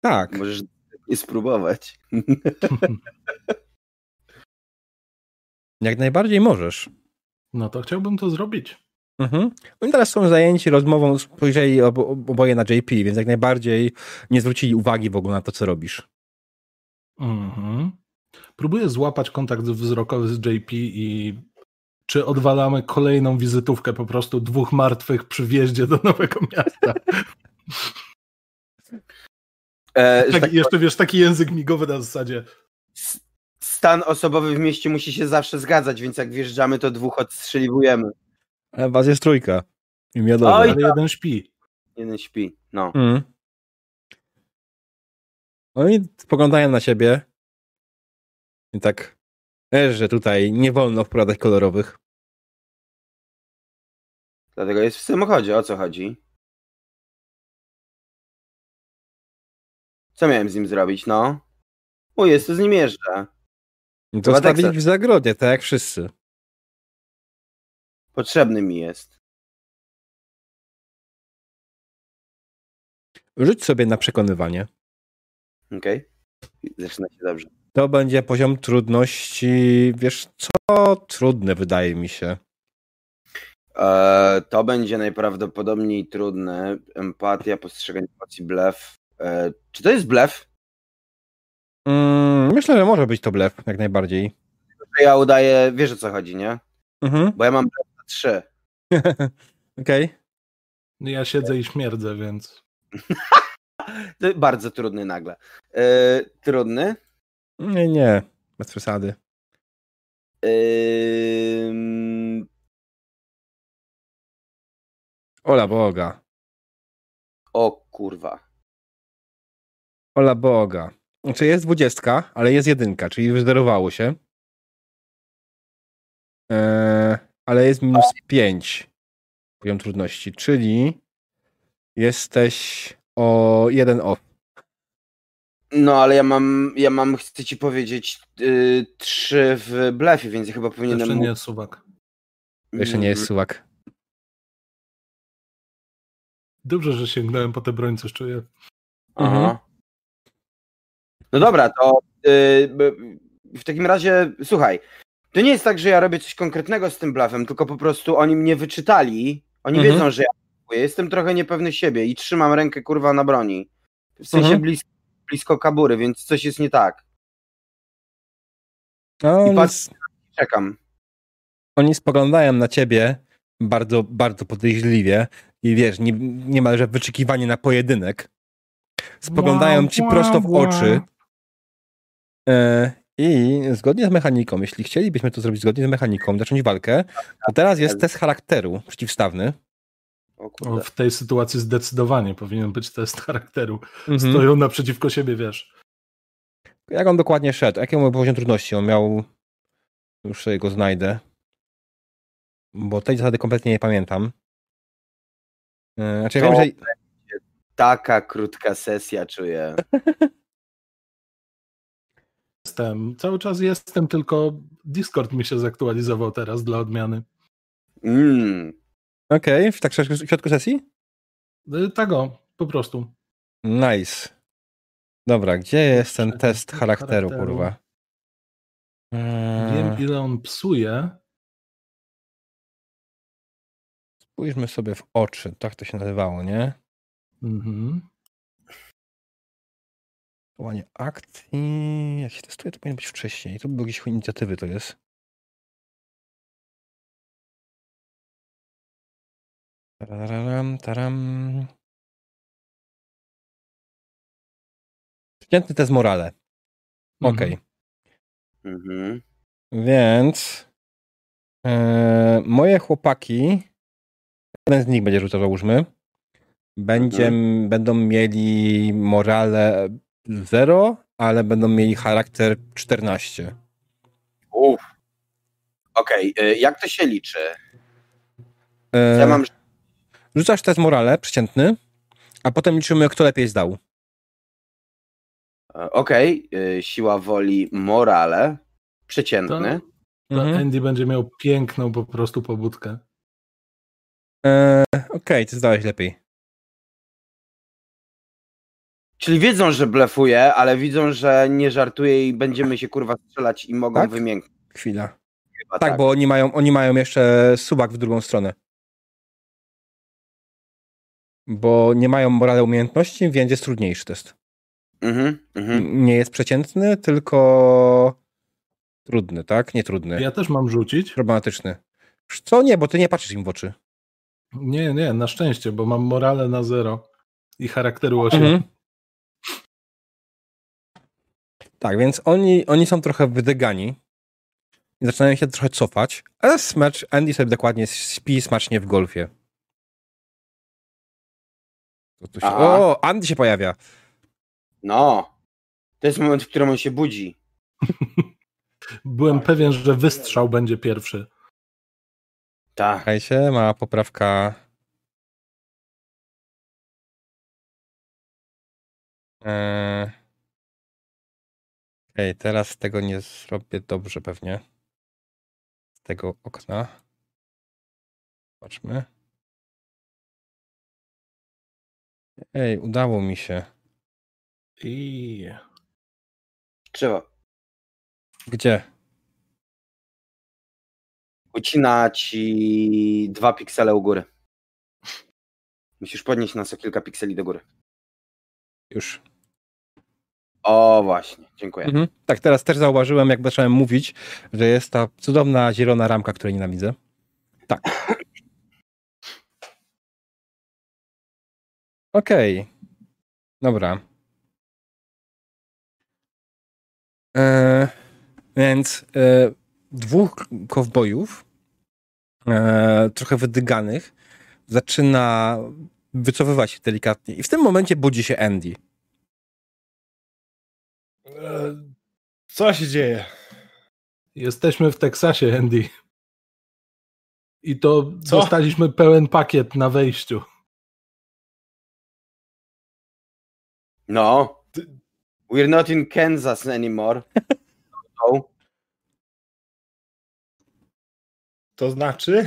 Speaker 1: Tak.
Speaker 3: Możesz i spróbować.
Speaker 1: Jak najbardziej możesz.
Speaker 2: No to chciałbym to zrobić.
Speaker 1: Mhm. Oni teraz są zajęci rozmową, spojrzeli obo, oboje na JP, więc jak najbardziej nie zwrócili uwagi w ogóle na to, co robisz.
Speaker 2: Mhm. Próbuję złapać kontakt wzrokowy z JP i czy odwalamy kolejną wizytówkę po prostu dwóch martwych przy wjeździe do Nowego Miasta.
Speaker 3: E,
Speaker 2: Tak,
Speaker 3: tak
Speaker 2: jeszcze wiesz, taki język migowy na zasadzie
Speaker 3: stan osobowy w mieście musi się zawsze zgadzać, więc jak wjeżdżamy, to dwóch odstrzeliwujemy.
Speaker 1: Ale was jest trójka. I.
Speaker 3: Oj.
Speaker 2: ale jeden śpi.
Speaker 3: Jeden śpi. No.
Speaker 1: Mm. Oni spoglądają na siebie i tak, wiesz, że tutaj nie wolno wprowadzać kolorowych.
Speaker 3: Dlatego jest w samochodzie. O co chodzi? Co miałem z nim zrobić, no? O, jest to z nim jeżdżę.
Speaker 1: Zostawić
Speaker 3: Teksas.
Speaker 1: w zagrodzie, tak jak wszyscy.
Speaker 3: Potrzebny mi jest.
Speaker 1: Rzuć sobie na przekonywanie.
Speaker 3: Okej? Zaczyna się dobrze.
Speaker 1: To będzie poziom trudności, wiesz co, trudny wydaje mi się.
Speaker 3: E, to będzie najprawdopodobniej trudne. Empatia, postrzeganie emocji, blef. E, czy to jest blef?
Speaker 1: Mm, myślę, że może być to blef, jak najbardziej.
Speaker 3: Ja udaję, wiesz o co chodzi, nie?
Speaker 1: Mhm.
Speaker 3: Bo ja mam blef na trzy.
Speaker 1: Okej.
Speaker 2: Ja siedzę i śmierdzę, więc
Speaker 3: To bardzo trudny nagle. E, trudny?
Speaker 1: Nie, nie, bez przesady.
Speaker 3: Ym,
Speaker 1: Ola Boga.
Speaker 3: o kurwa.
Speaker 1: Ola Boga. Znaczy jest dwudziestka, ale jest jedynka, czyli wyzerowało się. Eee, ale jest minus pięć poziom trudności, czyli jesteś o jeden off.
Speaker 3: No ale ja mam, ja mam, chcę ci powiedzieć, y, trzy w blefie, więc ja chyba powinienem...
Speaker 2: jeszcze nie suwak.
Speaker 1: To jeszcze nie jest suwak.
Speaker 2: Dobrze, że sięgnąłem po tę broń, coś czuję.
Speaker 3: Aha. No dobra, to y, w takim razie, słuchaj, to nie jest tak, że ja robię coś konkretnego z tym blafem, tylko po prostu oni mnie wyczytali, oni
Speaker 1: Mhm.
Speaker 3: wiedzą, że ja jestem trochę niepewny siebie i trzymam rękę kurwa na broni. W sensie
Speaker 1: Mhm.
Speaker 3: blisko, blisko kabury, więc coś jest nie tak.
Speaker 1: No,
Speaker 3: I
Speaker 1: oni,
Speaker 3: patrz- Czekam.
Speaker 1: oni spoglądają na ciebie bardzo, bardzo podejrzliwie i wiesz, nie, niemalże wyczekiwanie na pojedynek. Spoglądają ci prosto w oczy. E, I zgodnie z mechaniką, jeśli chcielibyśmy to zrobić zgodnie z mechaniką, zacząć walkę, to teraz jest test charakteru przeciwstawny.
Speaker 3: O
Speaker 2: w tej sytuacji zdecydowanie powinien być test charakteru.
Speaker 1: Mhm.
Speaker 2: Stoją naprzeciwko siebie, wiesz.
Speaker 1: Jak on dokładnie szedł? Jaki miał poziom trudności? On miał... Już sobie go znajdę. Bo tej zasady kompletnie nie pamiętam. E, Znaczy, ja
Speaker 3: To-
Speaker 1: wiem, że
Speaker 3: Taka krótka sesja czuję.
Speaker 2: Jestem, cały czas jestem, tylko Discord mi się zaktualizował teraz dla odmiany.
Speaker 3: Mm.
Speaker 1: Okej, w tak w środku- sesji?
Speaker 2: Y, Tak o, po prostu.
Speaker 1: Nice. Dobra, gdzie jest ten test charakteru,
Speaker 2: charakteru.
Speaker 1: kurwa? Eee,
Speaker 2: Wiem, ile on psuje.
Speaker 1: Spójrzmy sobie w oczy, tak to się nazywało, nie?
Speaker 2: Mhm.
Speaker 1: Działanie akcji. Jak się testuje, to powinno być wcześniej. To były jakieś inicjatywy, to jest. Tararam, taram. Przeciętny test morale. Okej.
Speaker 3: Mhm.
Speaker 1: Więc e, moje chłopaki, jeden z nich będzie rzucał, załóżmy, będzie, będą mieli morale 0, ale będą mieli charakter 14.
Speaker 3: Uff. Okej, y, jak to się liczy?
Speaker 1: E,
Speaker 3: Ja mam.
Speaker 1: Rzucasz test morale, przeciętny, a potem liczymy, kto lepiej zdał.
Speaker 3: e, Okej, y, siła woli, morale, przeciętny.
Speaker 2: To
Speaker 1: Mhm.
Speaker 2: Andy będzie miał piękną po prostu pobudkę.
Speaker 1: E, Okej, ty zdałeś lepiej.
Speaker 3: Czyli wiedzą, że blefuje, ale widzą, że nie żartuje i będziemy się kurwa strzelać i mogą
Speaker 1: Tak?
Speaker 3: wymięknąć.
Speaker 1: Chwila.
Speaker 3: Chyba
Speaker 1: Tak, bo oni mają, oni mają jeszcze subak w drugą stronę. Bo nie mają morale umiejętności, więc jest trudniejszy test.
Speaker 3: Mhm, mhm.
Speaker 1: Nie jest przeciętny, tylko trudny, tak? Nie trudny.
Speaker 2: Ja też mam rzucić?
Speaker 1: Problematyczny. Co? Nie, bo ty nie patrzysz im w oczy.
Speaker 2: Nie, nie, na szczęście, bo mam morale na zero i charakteru 8.
Speaker 1: Mhm. Tak, więc oni, oni są trochę wydygani i zaczynają się trochę cofać, ale smacz, Andy sobie dokładnie śpi smacznie w golfie. Się... O, Andy się pojawia.
Speaker 3: No. To jest moment, w którym on się budzi.
Speaker 2: Byłem pewien, że wystrzał będzie pierwszy.
Speaker 3: Tak.
Speaker 1: Słuchajcie, mała poprawka. Eee... Okej, teraz tego nie zrobię dobrze pewnie. Z tego okna. Zobaczmy. Ej, udało mi się.
Speaker 2: I
Speaker 3: Trzeba.
Speaker 1: Gdzie?
Speaker 3: Ucina ci dwa piksele u góry. Musisz podnieść nas o kilka pikseli do góry.
Speaker 1: Już.
Speaker 3: O, właśnie. Dziękuję.
Speaker 1: Mhm. Tak, teraz też zauważyłem, jak zacząłem mówić, że jest ta cudowna zielona ramka, której nienawidzę. Tak. Okej. Dobra. E, więc e, dwóch kowbojów, e, trochę wydyganych, zaczyna wycofywać się delikatnie. I w tym momencie budzi się Andy.
Speaker 4: E, Co się dzieje?
Speaker 2: jesteśmy w Teksasie, Andy. I to
Speaker 4: Co?
Speaker 2: dostaliśmy pełen pakiet na wejściu.
Speaker 3: No. We're not in Kansas anymore. No.
Speaker 4: To znaczy?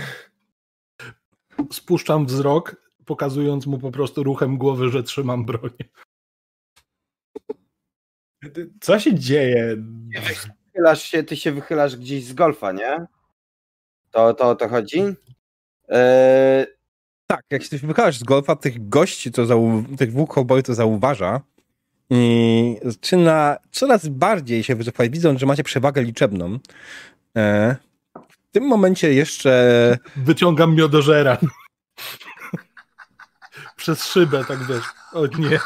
Speaker 2: Spuszczam wzrok, pokazując mu po prostu ruchem głowy, że trzymam broń.
Speaker 4: Co się dzieje?
Speaker 3: Wychylasz się, ty się wychylasz gdzieś z golfa, nie? To, to o to chodzi? Eee,
Speaker 1: Tak, jak się wykażesz z golfa, tych gości, to zau- tych dwóch cowboyów to zauważa i zaczyna coraz bardziej się wycofać, widząc, że macie przewagę liczebną. E, w tym momencie jeszcze
Speaker 2: Wyciągam miodożera. Przez szybę, tak wiesz. O nie.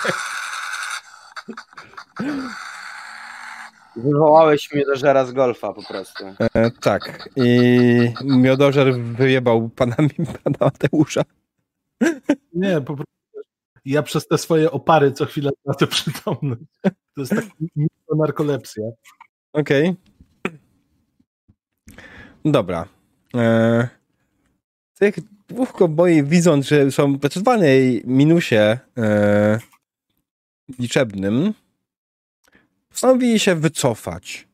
Speaker 3: Wywołałeś mnie do żera z golfa po prostu.
Speaker 1: e, tak i miodożer wyjebał pana, pana Mateusza.
Speaker 2: Nie, po prostu. Ja przez te swoje opary co chwilę tracę przytomność. To jest taka narkolepsja.
Speaker 1: Okej. Dobra. E, tych dwóch kowboi widząc, że są w minusie e, liczebnym, postanowili się wycofać.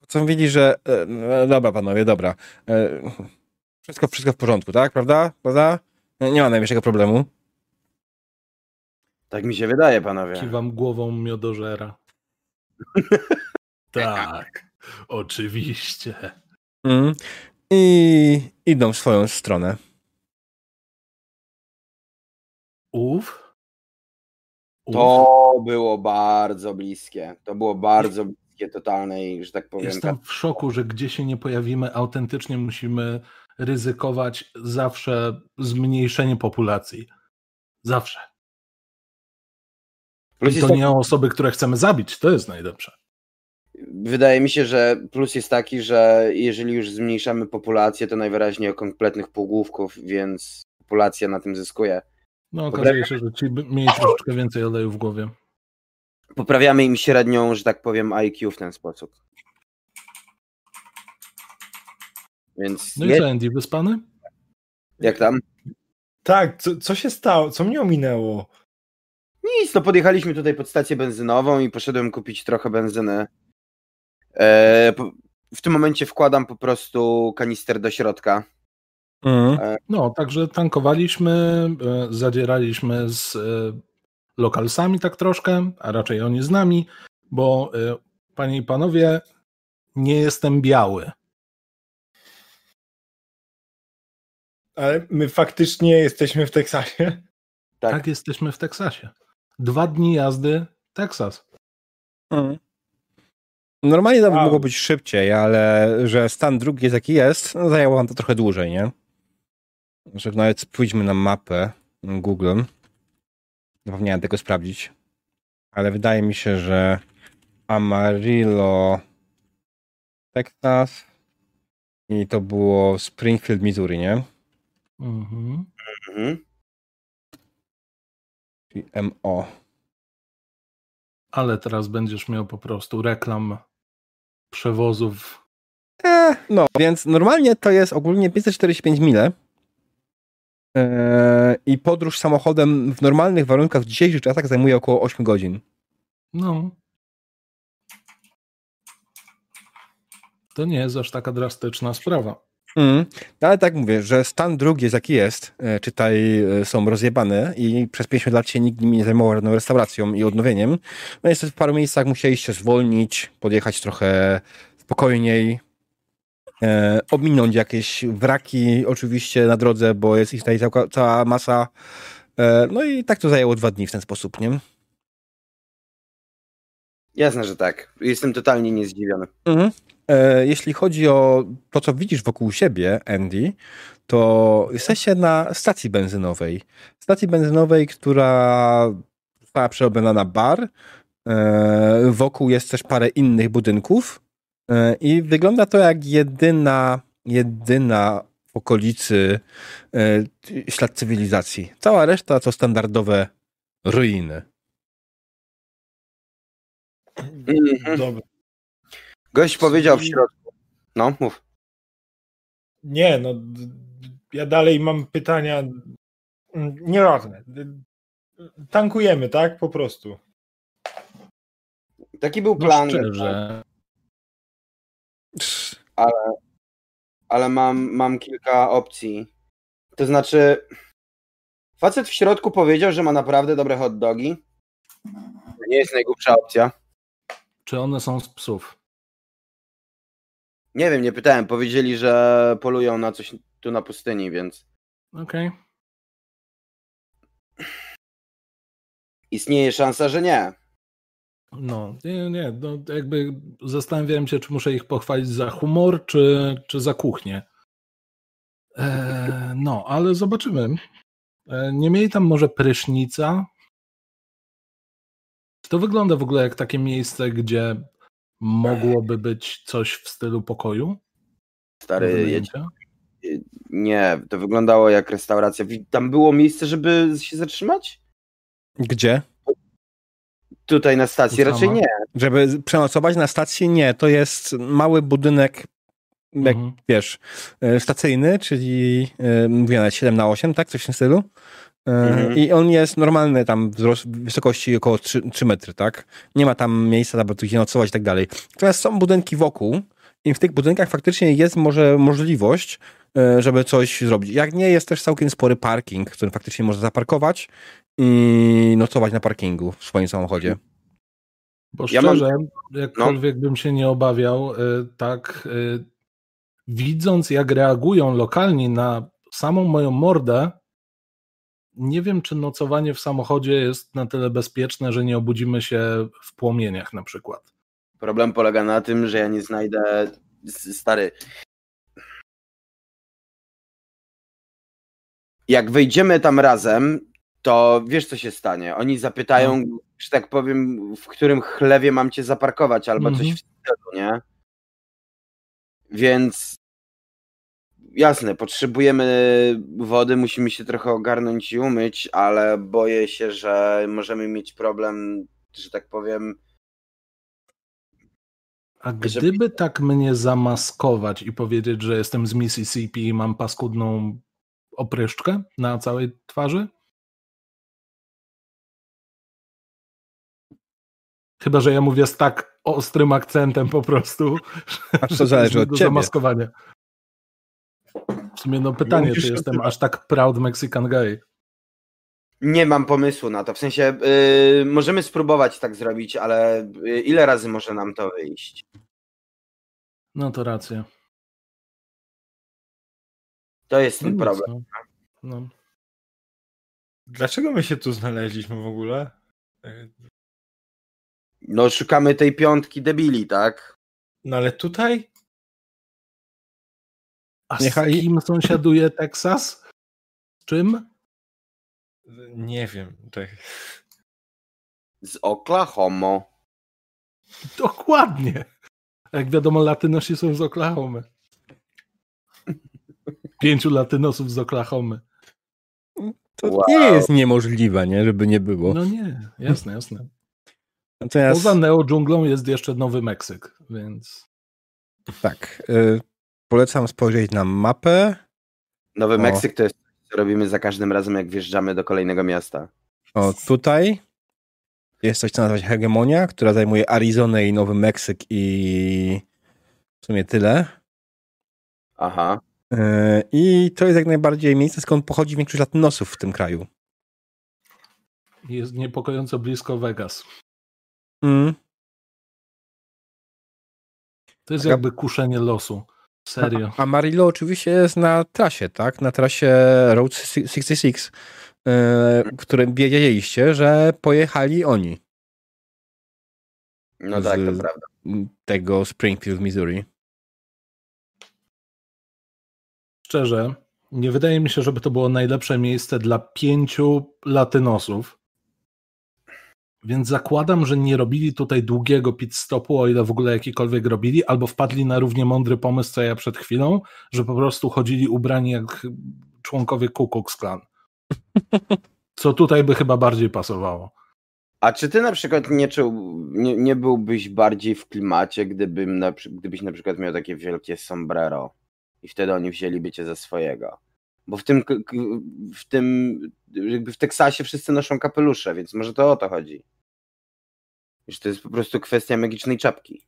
Speaker 1: Postanowili, że e, no, dobra panowie, dobra. E, wszystko, wszystko w porządku, tak? Prawda? Prawda? Nie ma najmniejszego problemu.
Speaker 3: Tak mi się wydaje, panowie.
Speaker 2: Kiwam głową miodożera. tak, oczywiście.
Speaker 1: Mm. I idą w swoją stronę.
Speaker 2: Ów?
Speaker 3: To było bardzo bliskie. To było bardzo bliskie totalnej, że tak powiem.
Speaker 2: Jestem w szoku, że gdzie się nie pojawimy, autentycznie musimy ryzykować zawsze zmniejszenie populacji. Zawsze. I to nie osoby, które chcemy zabić, to jest najlepsze.
Speaker 3: Wydaje mi się, że plus jest taki, że jeżeli już zmniejszamy populację, to najwyraźniej o kompletnych półgłówków, więc populacja na tym zyskuje.
Speaker 2: No okazuje się, że ci mieli troszeczkę więcej oleju w głowie.
Speaker 3: Poprawiamy im średnią, że tak powiem, IQ w ten sposób. Więc
Speaker 2: No i co, Andy, wyspany?
Speaker 3: jak tam?
Speaker 4: Tak, co, co się stało? Co mnie ominęło?
Speaker 3: Nic, no podjechaliśmy tutaj pod stację benzynową i poszedłem kupić trochę benzyny. E, po, w tym momencie wkładam po prostu kanister do środka.
Speaker 1: Mm.
Speaker 2: No, także tankowaliśmy, e, zadzieraliśmy z e, lokalsami tak troszkę, a raczej oni z nami, bo e, panie i panowie, nie jestem biały.
Speaker 4: Ale my faktycznie jesteśmy w Teksasie?
Speaker 3: Tak.
Speaker 2: Tak, jesteśmy w Teksasie. Dwa dni jazdy, Teksas.
Speaker 1: Mm. Normalnie to by
Speaker 4: Wow.
Speaker 1: mogło być szybciej, ale że stan drugi jest jaki jest, no zajęło wam to trochę dłużej, nie? Że nawet pójdźmy na mapę Google. Zapomniałem tego sprawdzić. Ale wydaje mi się, że Amarillo, Texas i to było Springfield, Missouri, nie?
Speaker 2: Mhm.
Speaker 3: Mhm.
Speaker 1: MO.
Speaker 2: Ale teraz będziesz miał po prostu reklam przewozów.
Speaker 1: E, no, więc normalnie to jest ogólnie 545 mile. E, I podróż samochodem w normalnych warunkach w dzisiejszych czasach zajmuje około 8 godzin.
Speaker 2: No. To nie jest aż taka drastyczna sprawa.
Speaker 1: Mm. No, ale tak mówię, że stan drugi jest jaki jest, e, czytaj e, są rozjebane i przez 50 lat się nikt nimi nie zajmował żadną restauracją i odnowieniem. No niestety w paru miejscach musieliście zwolnić, podjechać trochę spokojniej, e, ominąć jakieś wraki oczywiście na drodze, bo jest ich tutaj cała, cała masa. E, no i tak to zajęło dwa dni w ten sposób, nie?
Speaker 3: Jasne, że tak. Jestem totalnie niezdziwiony.
Speaker 1: Mhm. E, Jeśli chodzi o to, co widzisz wokół siebie, Andy, to jesteście na stacji benzynowej. Stacji benzynowej, która została przerobiona na bar. E, Wokół jest też parę innych budynków i wygląda to jak jedyna, jedyna w okolicy e, ślad cywilizacji. Cała reszta to standardowe ruiny.
Speaker 3: Mhm.
Speaker 4: Dobra.
Speaker 3: Gość powiedział w środku. No, mów.
Speaker 4: Nie, no ja dalej mam pytania. Nieważne. Tankujemy, tak? Po prostu.
Speaker 3: Taki był
Speaker 2: No
Speaker 3: plan,
Speaker 2: szczerze.
Speaker 3: Ale mam, mam kilka opcji. To znaczy, facet w środku powiedział, że ma naprawdę dobre hot dogi. To nie jest najgłupsza opcja.
Speaker 2: Czy one są z psów?
Speaker 3: Nie wiem, nie pytałem. Powiedzieli, że polują na coś tu na pustyni, więc
Speaker 2: Okej.
Speaker 3: istnieje szansa, że nie.
Speaker 2: No, nie, nie, no jakby zastanawiałem się, czy muszę ich pochwalić za humor, czy, czy za kuchnię. E, no, ale zobaczymy. E, nie mieli tam może prysznica? Czy to wygląda w ogóle jak takie miejsce, gdzie mogłoby być coś w stylu pokoju?
Speaker 3: Stary,
Speaker 2: wynajęcia?
Speaker 3: Nie, to wyglądało jak restauracja. Tam było miejsce, żeby się zatrzymać?
Speaker 1: Gdzie?
Speaker 3: Tutaj na stacji raczej nie.
Speaker 1: Żeby przenocować na stacji? Nie, to jest mały budynek jak,
Speaker 2: Mhm.
Speaker 1: wiesz, e, stacyjny, czyli e, mówię nawet 7 na 8, tak? Coś w tym stylu. E,
Speaker 3: Mhm.
Speaker 1: I on jest normalny tam wzrost, wysokości około 3, 3 metry, tak? Nie ma tam miejsca, aby tu gdzie nocować i tak dalej. Natomiast są budynki wokół i w tych budynkach faktycznie jest może możliwość, żeby coś zrobić. Jak nie, jest też całkiem spory parking, w którym faktycznie można zaparkować i nocować na parkingu w swoim samochodzie.
Speaker 2: Bo
Speaker 3: Ja mam-
Speaker 2: szczerze, jakkolwiek bym się nie obawiał, y, tak y, widząc jak reagują lokalni na samą moją mordę, nie wiem, czy nocowanie w samochodzie jest na tyle bezpieczne, że nie obudzimy się w płomieniach na przykład.
Speaker 3: Problem polega na tym, że ja nie znajdę. Stary. Jak wejdziemy tam razem, to wiesz, co się stanie. Oni zapytają, że tak powiem, w którym chlewie mam cię zaparkować, albo coś
Speaker 2: Mhm.
Speaker 3: w stylu, nie? Więc jasne, potrzebujemy wody, musimy się trochę ogarnąć i umyć, ale boję się, że możemy mieć problem, że tak powiem.
Speaker 2: A
Speaker 3: Żeby-
Speaker 2: gdyby tak mnie zamaskować i powiedzieć, że jestem z Mississippi i mam paskudną opryszczkę na całej twarzy? Chyba, że ja mówię z tak ostrym akcentem po prostu.
Speaker 1: A to
Speaker 2: że
Speaker 1: zależy od
Speaker 2: do
Speaker 1: ciebie.
Speaker 2: zamaskowania. W sumie no pytanie, czy jestem aż tak proud Mexican guy?
Speaker 3: Nie mam pomysłu na to. W sensie yy, możemy spróbować tak zrobić, ale yy, ile razy może nam to wyjść?
Speaker 2: No to racja.
Speaker 3: To jest
Speaker 2: No
Speaker 3: ten
Speaker 2: nic,
Speaker 3: problem.
Speaker 2: no. No.
Speaker 4: Dlaczego my się tu znaleźliśmy w ogóle?
Speaker 3: No szukamy tej piątki debili, tak?
Speaker 4: No ale tutaj?
Speaker 2: A
Speaker 1: Niechaj-
Speaker 2: z kim sąsiaduje Teksas? Z czym?
Speaker 4: Nie wiem. Tak.
Speaker 3: Z Oklahoma.
Speaker 2: Dokładnie. Jak wiadomo, latynosi są z Oklahomy. Pięciu latynosów z Oklahomy.
Speaker 1: To
Speaker 3: Wow.
Speaker 1: nie jest niemożliwe, nie? Żeby nie było.
Speaker 2: No nie, jasne, jasne.
Speaker 1: Natomiast
Speaker 2: Poza neo-dżunglą jest jeszcze Nowy Meksyk, więc
Speaker 1: tak, y, polecam spojrzeć na mapę.
Speaker 3: Nowy
Speaker 1: O.
Speaker 3: Meksyk to jest co robimy za każdym razem, jak wjeżdżamy do kolejnego miasta.
Speaker 1: O, tutaj jest coś, co nazywa się Hegemonia, która zajmuje Arizonę i Nowy Meksyk i w sumie tyle.
Speaker 3: Aha.
Speaker 1: Y, I to jest jak najbardziej miejsce, skąd pochodzi większość latynosów w tym kraju.
Speaker 2: jest niepokojąco blisko Vegas.
Speaker 1: Mm.
Speaker 2: To jest jakby kuszenie losu. Serio.
Speaker 1: A Marillo oczywiście jest na trasie, tak? Na trasie Road 66, y, w którym wiedzieliście, że pojechali oni
Speaker 3: No
Speaker 1: Z-
Speaker 3: tak, to prawda.
Speaker 1: tego Springfield, Missouri.
Speaker 2: Szczerze, nie wydaje mi się, żeby to było najlepsze miejsce dla pięciu latynosów. Więc zakładam, że nie robili tutaj długiego pit stopu, o ile w ogóle jakikolwiek robili, albo wpadli na równie mądry pomysł, co ja przed chwilą, że po prostu chodzili ubrani jak członkowie Ku Klux Klan. Co tutaj by chyba bardziej pasowało.
Speaker 3: A czy ty na przykład nie czuł, nie, nie byłbyś bardziej w klimacie, gdybym na, gdybyś na przykład miał takie wielkie sombrero i wtedy oni wzięliby cię za swojego? Bo w tym, w tym, jakby w Teksasie wszyscy noszą kapelusze, więc może to o to chodzi. Że to jest po prostu kwestia magicznej czapki.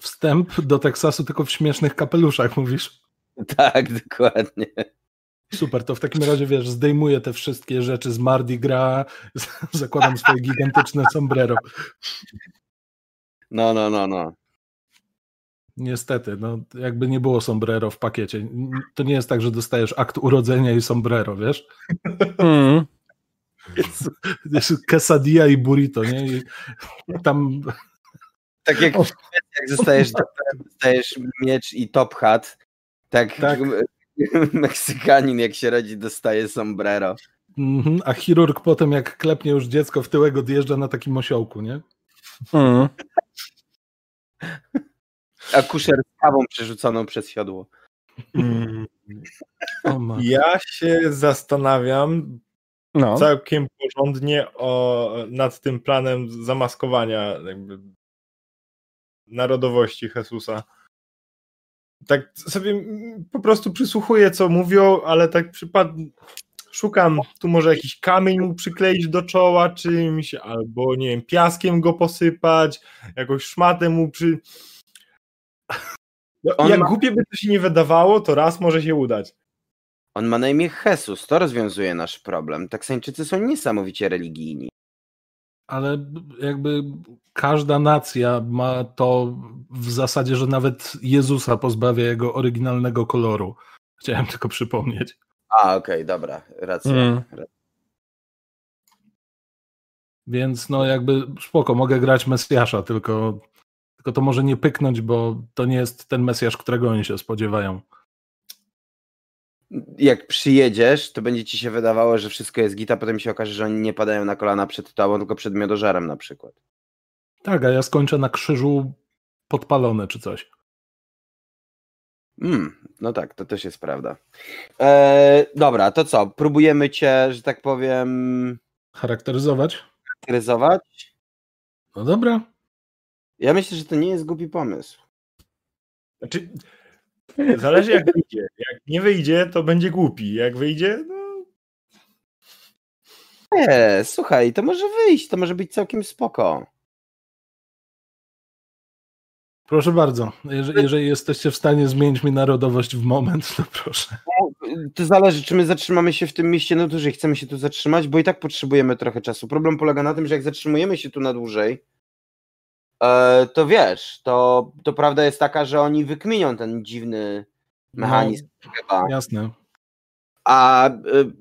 Speaker 2: Wstęp do Teksasu tylko w śmiesznych kapeluszach, mówisz?
Speaker 3: Tak, dokładnie.
Speaker 2: Super, to w takim razie wiesz, zdejmuję te wszystkie rzeczy z Mardi Gras, zakładam swoje gigantyczne sombrero.
Speaker 3: No, no, no, no.
Speaker 2: Niestety, no jakby nie było sombrero w pakiecie. To nie jest tak, że dostajesz akt urodzenia i sombrero, wiesz?
Speaker 1: Mm.
Speaker 2: Jest quesadilla i burrito, nie? I tam
Speaker 3: Tak jak, jak zostajesz, dostajesz miecz i top hat, tak,
Speaker 2: Tak.
Speaker 3: Meksykanin jak się rodzi dostaje sombrero.
Speaker 2: mhm, a chirurg potem jak klepnie już dziecko w tyłek odjeżdża na takim osiołku, nie?
Speaker 1: Mm.
Speaker 3: A kuszer z kawą przerzuconą przez siodło.
Speaker 4: Mm. Ja się zastanawiam
Speaker 1: No.
Speaker 4: całkiem porządnie o, nad tym planem zamaskowania jakby narodowości Jezusa. tak sobie po prostu przysłuchuję, co mówią, ale tak przypad... szukam, tu może jakiś kamień mu przykleić do czoła czymś, albo nie wiem, piaskiem go posypać, jakąś szmatę mu przy... No, jak ma... głupie by to się nie wydawało, to raz może się udać.
Speaker 3: On ma na imię Jesus, to rozwiązuje nasz problem. Teksańczycy są niesamowicie religijni.
Speaker 2: Ale jakby każda nacja ma to w zasadzie, że nawet Jezusa pozbawia jego oryginalnego koloru. Chciałem tylko przypomnieć.
Speaker 3: A, okej, okay, dobra, racja. Mm.
Speaker 2: Więc no jakby spoko, mogę grać Mesjasza, tylko, tylko to może nie pyknąć, bo to nie jest ten Mesjasz, którego oni się spodziewają
Speaker 3: jak przyjedziesz, to będzie ci się wydawało, że wszystko jest gita, potem się okaże, że oni nie padają na kolana przed tobą, tylko przed miodożerem na przykład.
Speaker 2: Tak, a ja skończę na krzyżu podpalony czy coś.
Speaker 3: Mm, no tak, to też jest prawda. Eee, dobra, to co? Próbujemy cię, że tak powiem.
Speaker 2: Charakteryzować?
Speaker 3: Charakteryzować?
Speaker 2: No dobra.
Speaker 3: Ja myślę, że to nie jest głupi pomysł.
Speaker 4: Znaczy, Zależy jak wyjdzie. Jak nie wyjdzie, to będzie głupi. Jak wyjdzie, no...
Speaker 3: Nie, słuchaj, to może wyjść, to może być całkiem spoko.
Speaker 2: Proszę bardzo. Jeżeli, jeżeli, jesteście w stanie zmienić mi narodowość w moment, to proszę.
Speaker 3: To zależy, czy my zatrzymamy się w tym mieście na dłużej. Chcemy się tu zatrzymać, bo i tak potrzebujemy trochę czasu. Problem polega na tym, że jak zatrzymujemy się tu na dłużej, to wiesz, to, to prawda jest taka, że oni wykminią ten dziwny mechanizm. No,
Speaker 2: chyba. Jasne.
Speaker 3: A y,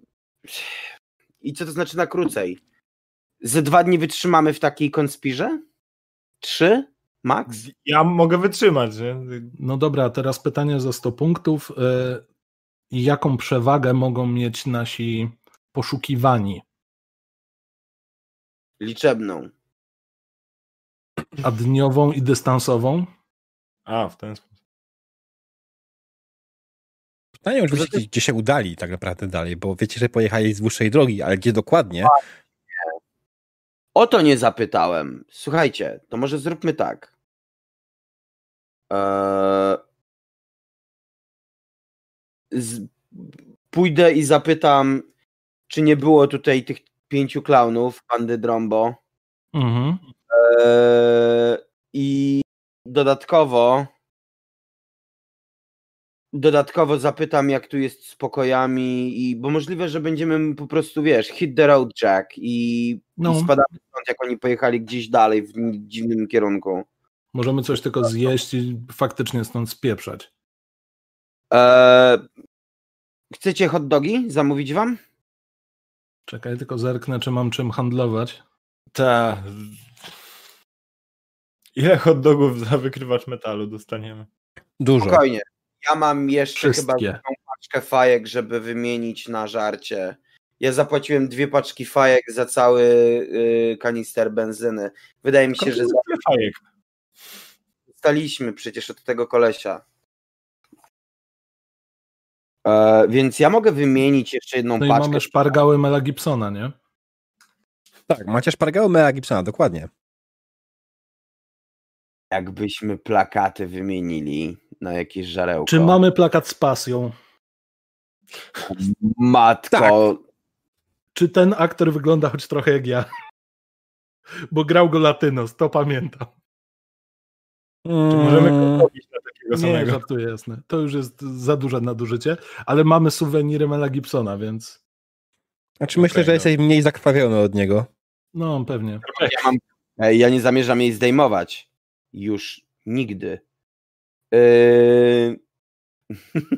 Speaker 3: i co to znaczy na krócej? Ze dwa dni wytrzymamy w takiej konspirze? Trzy? Max?
Speaker 4: Ja mogę wytrzymać. Nie?
Speaker 2: No dobra, teraz pytanie za 100 punktów. Y, jaką przewagę mogą mieć nasi poszukiwani?
Speaker 3: Liczebną.
Speaker 2: A dniową i dystansową?
Speaker 4: A, w ten sposób.
Speaker 1: Pytanie oczywiście, gdzie się udali tak naprawdę dalej, bo wiecie, że pojechali z dłuższej drogi, ale gdzie dokładnie?
Speaker 3: O to nie zapytałem. Słuchajcie, to może zróbmy tak. Eee... Z... Pójdę i zapytam, czy nie było tutaj tych pięciu klaunów, pandy Drombo. Mhm. Eee, I dodatkowo dodatkowo zapytam, jak tu jest z pokojami, i, bo możliwe, że będziemy po prostu, wiesz, hit the road jack i, no. i spadamy stąd, jak oni pojechali gdzieś dalej w dziwnym kierunku.
Speaker 2: Możemy coś tylko zjeść i faktycznie stąd spieprzać.
Speaker 3: Eee, chcecie hot dogi? Zamówić wam?
Speaker 2: Czekaj, tylko zerknę, czy mam czym handlować.
Speaker 4: Tak. Ile hot dogów za wykrywacz metalu dostaniemy?
Speaker 1: Dużo.
Speaker 3: Spokojnie. Ja mam jeszcze Wszystkie. chyba paczkę fajek, żeby wymienić na żarcie. Ja zapłaciłem dwie paczki fajek za cały y, kanister benzyny. Wydaje mi się, że za fajek. Staliśmy przecież od tego kolesia. E, więc ja mogę wymienić jeszcze jedną
Speaker 2: no
Speaker 3: paczkę.
Speaker 2: i mamy szpargały Mela Gibsona, nie?
Speaker 1: Tak, macie szpargały Mela Gibsona, dokładnie.
Speaker 3: Jakbyśmy plakaty wymienili na jakieś żarełko.
Speaker 2: Czy mamy plakat z pasją?
Speaker 3: Matko. Tak.
Speaker 2: Czy ten aktor wygląda choć trochę jak ja? Bo grał go Latynos, to pamiętam.
Speaker 4: Czy możemy go robić na takiego samego?
Speaker 2: Nie, żartuję, jasne. To już jest za duże nadużycie, ale mamy suweniry Mela Gibsona, więc...
Speaker 1: Znaczy okay, myślę, że no. jesteś mniej zakrwawiony od niego.
Speaker 2: No, pewnie.
Speaker 3: Ja, mam, ja nie zamierzam jej zdejmować już nigdy. Yy...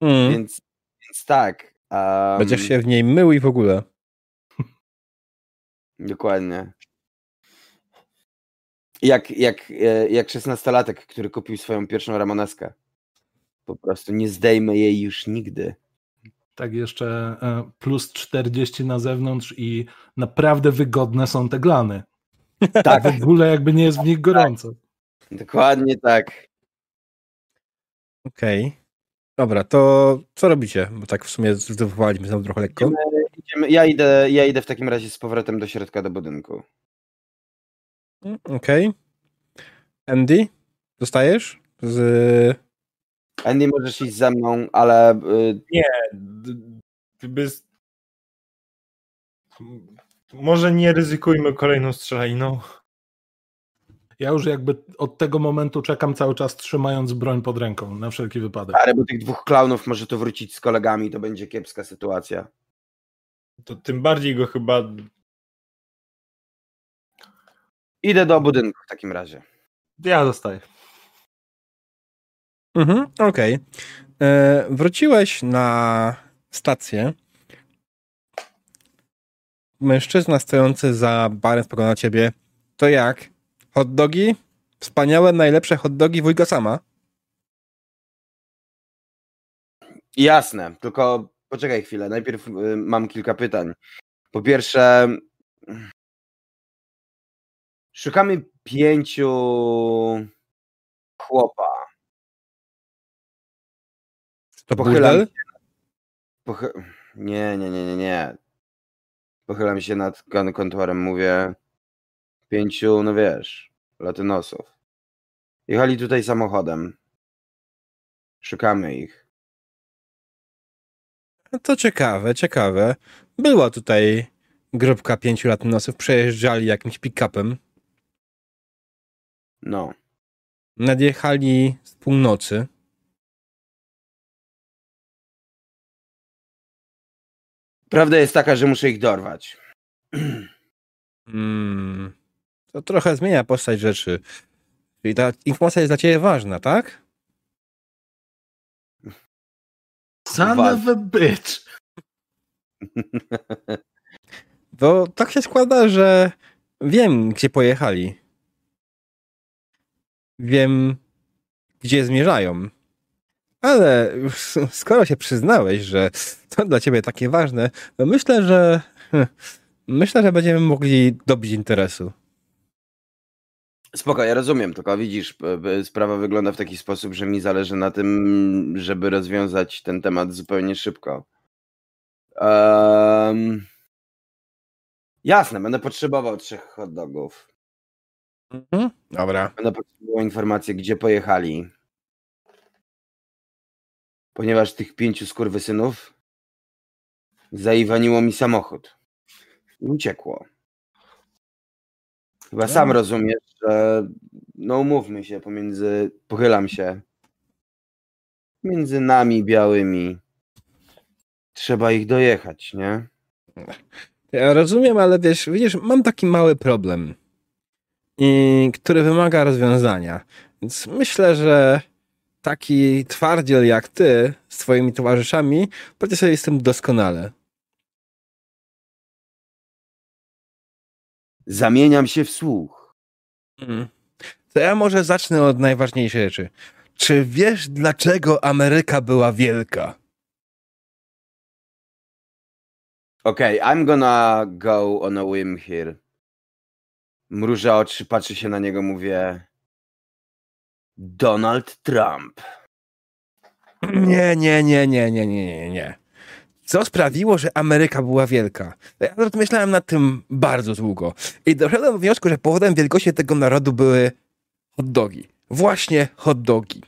Speaker 3: Mm. więc, więc tak. Um...
Speaker 1: Będziesz się w niej mył i w ogóle.
Speaker 3: Dokładnie. Jak, jak, e, jak szesnastolatek, który kupił swoją pierwszą Ramoneskę. Po prostu nie zdejmę jej już nigdy.
Speaker 2: Tak, jeszcze e, plus 40 na zewnątrz i naprawdę wygodne są te glany. Tak. W ogóle jakby nie jest w nich gorąco.
Speaker 3: Dokładnie tak.
Speaker 1: Okej. Okay. Dobra, to co robicie? Bo tak w sumie zdecydowaliśmy znowu trochę lekko.
Speaker 3: Idziemy, idziemy, ja, idę, ja idę w takim razie z powrotem do środka do budynku.
Speaker 1: Mm, okej. Okay. Andy, zostajesz? Z...
Speaker 3: Andy, możesz iść ze mną, ale y,
Speaker 4: D- Bez... Może nie ryzykujmy kolejną strzelaniną.
Speaker 2: Ja już jakby od tego momentu czekam cały czas trzymając broń pod ręką, na wszelki wypadek.
Speaker 3: ale bo tych dwóch klaunów może tu wrócić z kolegami, to będzie kiepska sytuacja.
Speaker 4: To tym bardziej go chyba
Speaker 3: Idę do budynku w takim razie.
Speaker 4: ja zostaję.
Speaker 1: Mhm, okej. E, Wróciłeś na stację. Mężczyzna stojący za barem spogląda na ciebie. To jak? Hot dogi? Wspaniałe, najlepsze hot dogi wujka sama.
Speaker 3: Jasne, tylko poczekaj chwilę. Najpierw y, mam kilka pytań. Po pierwsze, szukamy pięciu chłopa.
Speaker 1: To
Speaker 3: Pochylam? Pochy... Nie, nie, nie, nie, nie. Pochylam się nad kon- kontorem, mówię pięciu, no wiesz, latynosów. Jechali tutaj samochodem. Szukamy ich.
Speaker 1: To ciekawe, ciekawe. Była tutaj grupka pięciu latynosów, przejeżdżali jakimś pick-upem.
Speaker 3: No.
Speaker 1: Nadjechali z północy.
Speaker 3: Prawda jest taka, że muszę ich dorwać.
Speaker 1: Mm, to trochę zmienia postać rzeczy. Czyli ta informacja jest dla ciebie ważna, tak?
Speaker 2: Son of a bitch!
Speaker 1: Bo tak się składa, że wiem, gdzie pojechali. Wiem, gdzie zmierzają. Ale skoro się przyznałeś, że to dla ciebie takie ważne, to myślę, że myślę, że będziemy mogli dobić interesu.
Speaker 3: Spoko, ja rozumiem, tylko widzisz, sprawa wygląda w taki sposób, że mi zależy na tym, żeby rozwiązać ten temat zupełnie szybko. Em, Jasne, będę potrzebował trzech hot dogów.
Speaker 1: Mhm. Dobra.
Speaker 3: Będę potrzebował informacji, gdzie pojechali. Ponieważ tych pięciu skurwysynów zaiwaniło mi samochód. I uciekło. Chyba sam
Speaker 1: No.
Speaker 3: rozumiesz, że no umówmy się pomiędzy, pochylam się, między nami białymi trzeba ich dojechać, nie?
Speaker 1: Ja rozumiem, ale wiesz, widzisz, mam taki mały problem, i, który wymaga rozwiązania. Więc myślę, że taki twardziel jak ty z twoimi towarzyszami poradzi sobie z tym doskonale.
Speaker 3: Zamieniam się w słuch.
Speaker 1: Mm. To ja może zacznę od najważniejszej rzeczy. Czy wiesz, dlaczego Ameryka była wielka?
Speaker 3: Okej, I'm gonna go on a whim here. Mrużę oczy, patrzę się na niego, mówię Donald Trump.
Speaker 1: Nie, nie, nie, nie, nie, nie, nie, nie. Co sprawiło, że Ameryka była wielka? Ja myślałem nad tym bardzo długo. I doszedłem do wniosku, że powodem wielkości tego narodu były hot dogi. Właśnie hot dogi.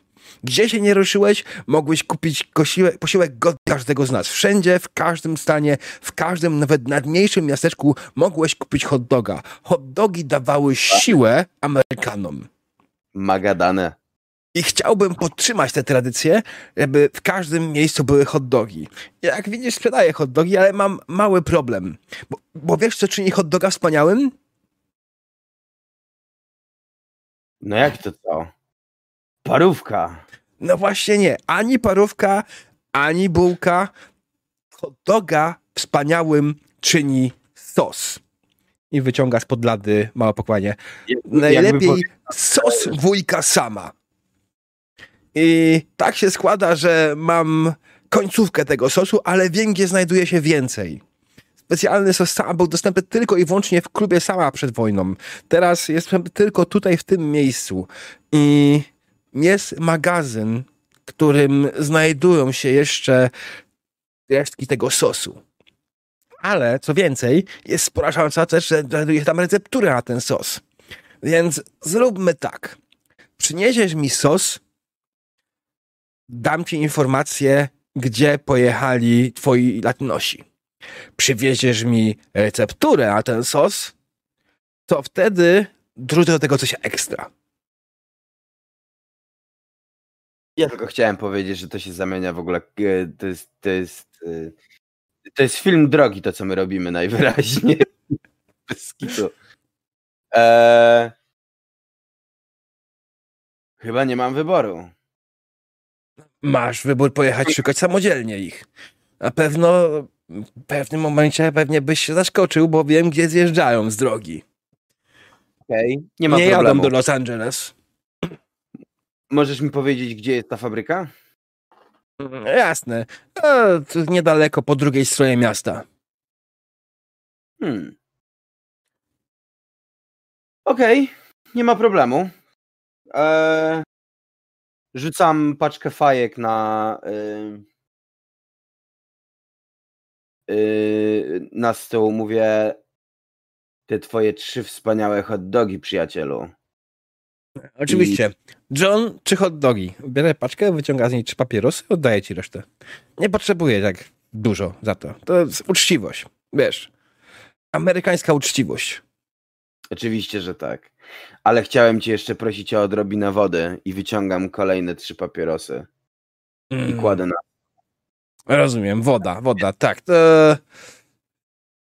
Speaker 1: Gdzie się nie ruszyłeś, mogłeś kupić kosiłek, posiłek godny każdego z nas. Wszędzie, w każdym stanie, w każdym, nawet najmniejszym miasteczku mogłeś kupić hot doga. Hot dogi dawały siłę Amerykanom.
Speaker 3: Magadane.
Speaker 1: I chciałbym podtrzymać tę tradycję, żeby w każdym miejscu były hot dogi. Jak widzisz, sprzedaję hot dogi, ale mam mały problem. Bo, bo wiesz, co czyni hot doga wspaniałym?
Speaker 3: No jak to co? Parówka.
Speaker 1: No właśnie nie. Ani parówka, ani bułka. Hot doga wspaniałym czyni sos. I wyciąga spod lady małe pokłanie. Najlepiej sos wujka sama. I tak się składa, że mam końcówkę tego sosu, ale wiem, gdzie znajduje się więcej. Specjalny sos sama był dostępny tylko i wyłącznie w klubie sama przed wojną. Teraz jest tylko tutaj, w tym miejscu. I jest magazyn, w którym znajdują się jeszcze resztki tego sosu. Ale, co więcej, jest spora szansa też, że znajduje się tam receptura na ten sos. Więc zróbmy tak. Przyniesiesz mi sos, dam ci informację, gdzie pojechali twoi latynosi. Przywieziesz mi recepturę na ten sos, to wtedy dorzucę do tego coś ekstra.
Speaker 3: Ja tylko chciałem powiedzieć, że to się zamienia w ogóle. e, To jest, to jest, e, to jest film drogi, to co my robimy najwyraźniej. Bez. Eee, chyba nie mam wyboru.
Speaker 1: Masz wybór pojechać szukać samodzielnie ich. Na pewno w pewnym momencie pewnie byś się zaskoczył, bo wiem, gdzie zjeżdżają z drogi.
Speaker 3: Okej, nie ma
Speaker 1: Nie jadą
Speaker 3: problemu.
Speaker 1: do Los Angeles.
Speaker 3: Możesz mi powiedzieć, gdzie jest ta fabryka?
Speaker 1: Jasne. E, to niedaleko po drugiej stronie miasta.
Speaker 3: Hmm. Okej, nie ma problemu. Eee, rzucam paczkę fajek na yy, yy, na stół. Mówię te twoje trzy wspaniałe hot dogi, przyjacielu.
Speaker 1: Oczywiście. John, czy hot dogi? Bierę paczkę, wyciąga z niej trzy papierosy, oddaję ci resztę. Nie potrzebuję tak dużo za to. To jest uczciwość. Wiesz. Amerykańska uczciwość.
Speaker 3: Oczywiście, że tak. Ale chciałem cię jeszcze prosić o odrobinę wody i wyciągam kolejne trzy papierosy i
Speaker 1: Mm,
Speaker 3: kładę na...
Speaker 1: Rozumiem. Woda, woda, tak.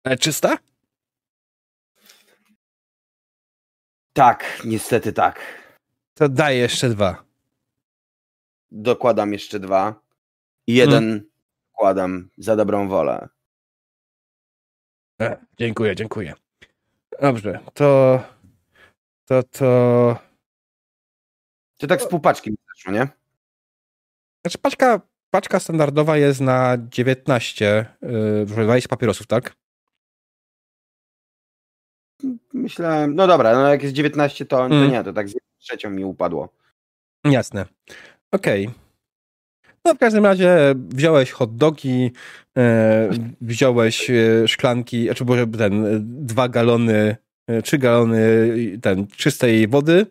Speaker 1: Ale czysta?
Speaker 3: Tak, niestety tak.
Speaker 1: To daję jeszcze dwa.
Speaker 3: dokładam jeszcze dwa i jeden kładam za dobrą wolę.
Speaker 1: E, dziękuję, dziękuję. Dobrze, to... To, to...
Speaker 3: To tak z pół paczki mi zeszło, nie?
Speaker 1: Znaczy paczka, paczka standardowa jest na 19, yy, 20 papierosów, tak?
Speaker 3: Myślałem, no dobra, no jak jest 19, to, to
Speaker 1: Mm.
Speaker 3: nie, to tak z trzecią mi upadło.
Speaker 1: Jasne. Okej. No w każdym razie wziąłeś hot dogi, e, wziąłeś e, szklanki, znaczy może ten, e, dwa galony, e, trzy galony ten, czystej wody.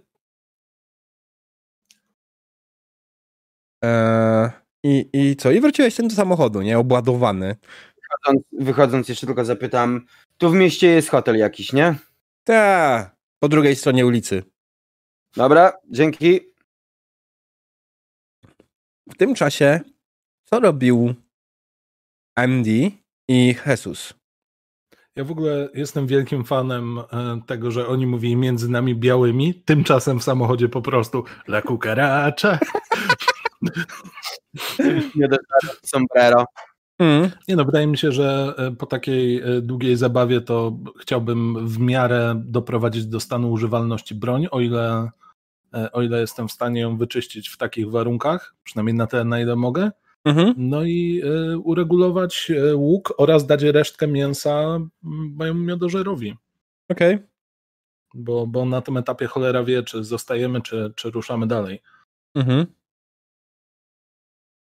Speaker 1: E, i, I co? I wróciłeś tym do samochodu, nie? Obładowany.
Speaker 3: Wychodząc, wychodząc jeszcze tylko zapytam, tu w mieście jest hotel jakiś, nie?
Speaker 1: Ta, po drugiej stronie ulicy.
Speaker 3: Dobra, dzięki.
Speaker 1: W tym czasie, co robił Andy i Jesus?
Speaker 2: Ja w ogóle jestem wielkim fanem e, tego, że oni mówili między nami białymi, tymczasem w samochodzie po prostu la cucaracha.
Speaker 3: Nie sombrero.
Speaker 1: Mm.
Speaker 2: Nie no, wydaje mi się, że e, po takiej e, długiej zabawie to chciałbym w miarę doprowadzić do stanu używalności broń, o ile, o ile jestem w stanie ją wyczyścić w takich warunkach, przynajmniej na tyle, na ile mogę.
Speaker 1: Mhm.
Speaker 2: No i e, uregulować e, łuk oraz dać resztkę mięsa mm, mojemu miodożerowi.
Speaker 1: Okej.
Speaker 2: Bo, bo na tym etapie cholera wie, czy zostajemy, czy, czy ruszamy dalej.
Speaker 1: Mhm.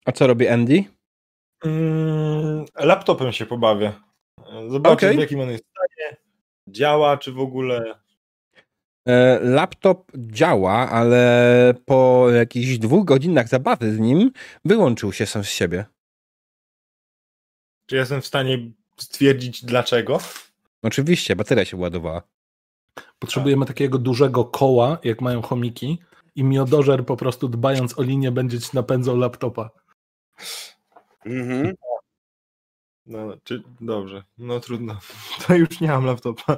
Speaker 1: A co robi Andy?
Speaker 4: Mm, laptopem się pobawię. Zobaczę,
Speaker 1: Okej.
Speaker 4: w jakim on jest stanie. Działa, czy w ogóle.
Speaker 1: E, laptop działa, ale po jakichś dwóch godzinach zabawy z nim wyłączył się sam z siebie.
Speaker 4: Czy jestem w stanie stwierdzić dlaczego?
Speaker 1: Oczywiście, bateria się ładowała.
Speaker 2: Potrzebujemy takiego dużego koła, jak mają chomiki, i miodożer po prostu dbając o linię będzie ci napędzał laptopa.
Speaker 3: Mhm.
Speaker 4: No, czy, dobrze, no trudno. To już nie mam laptopa.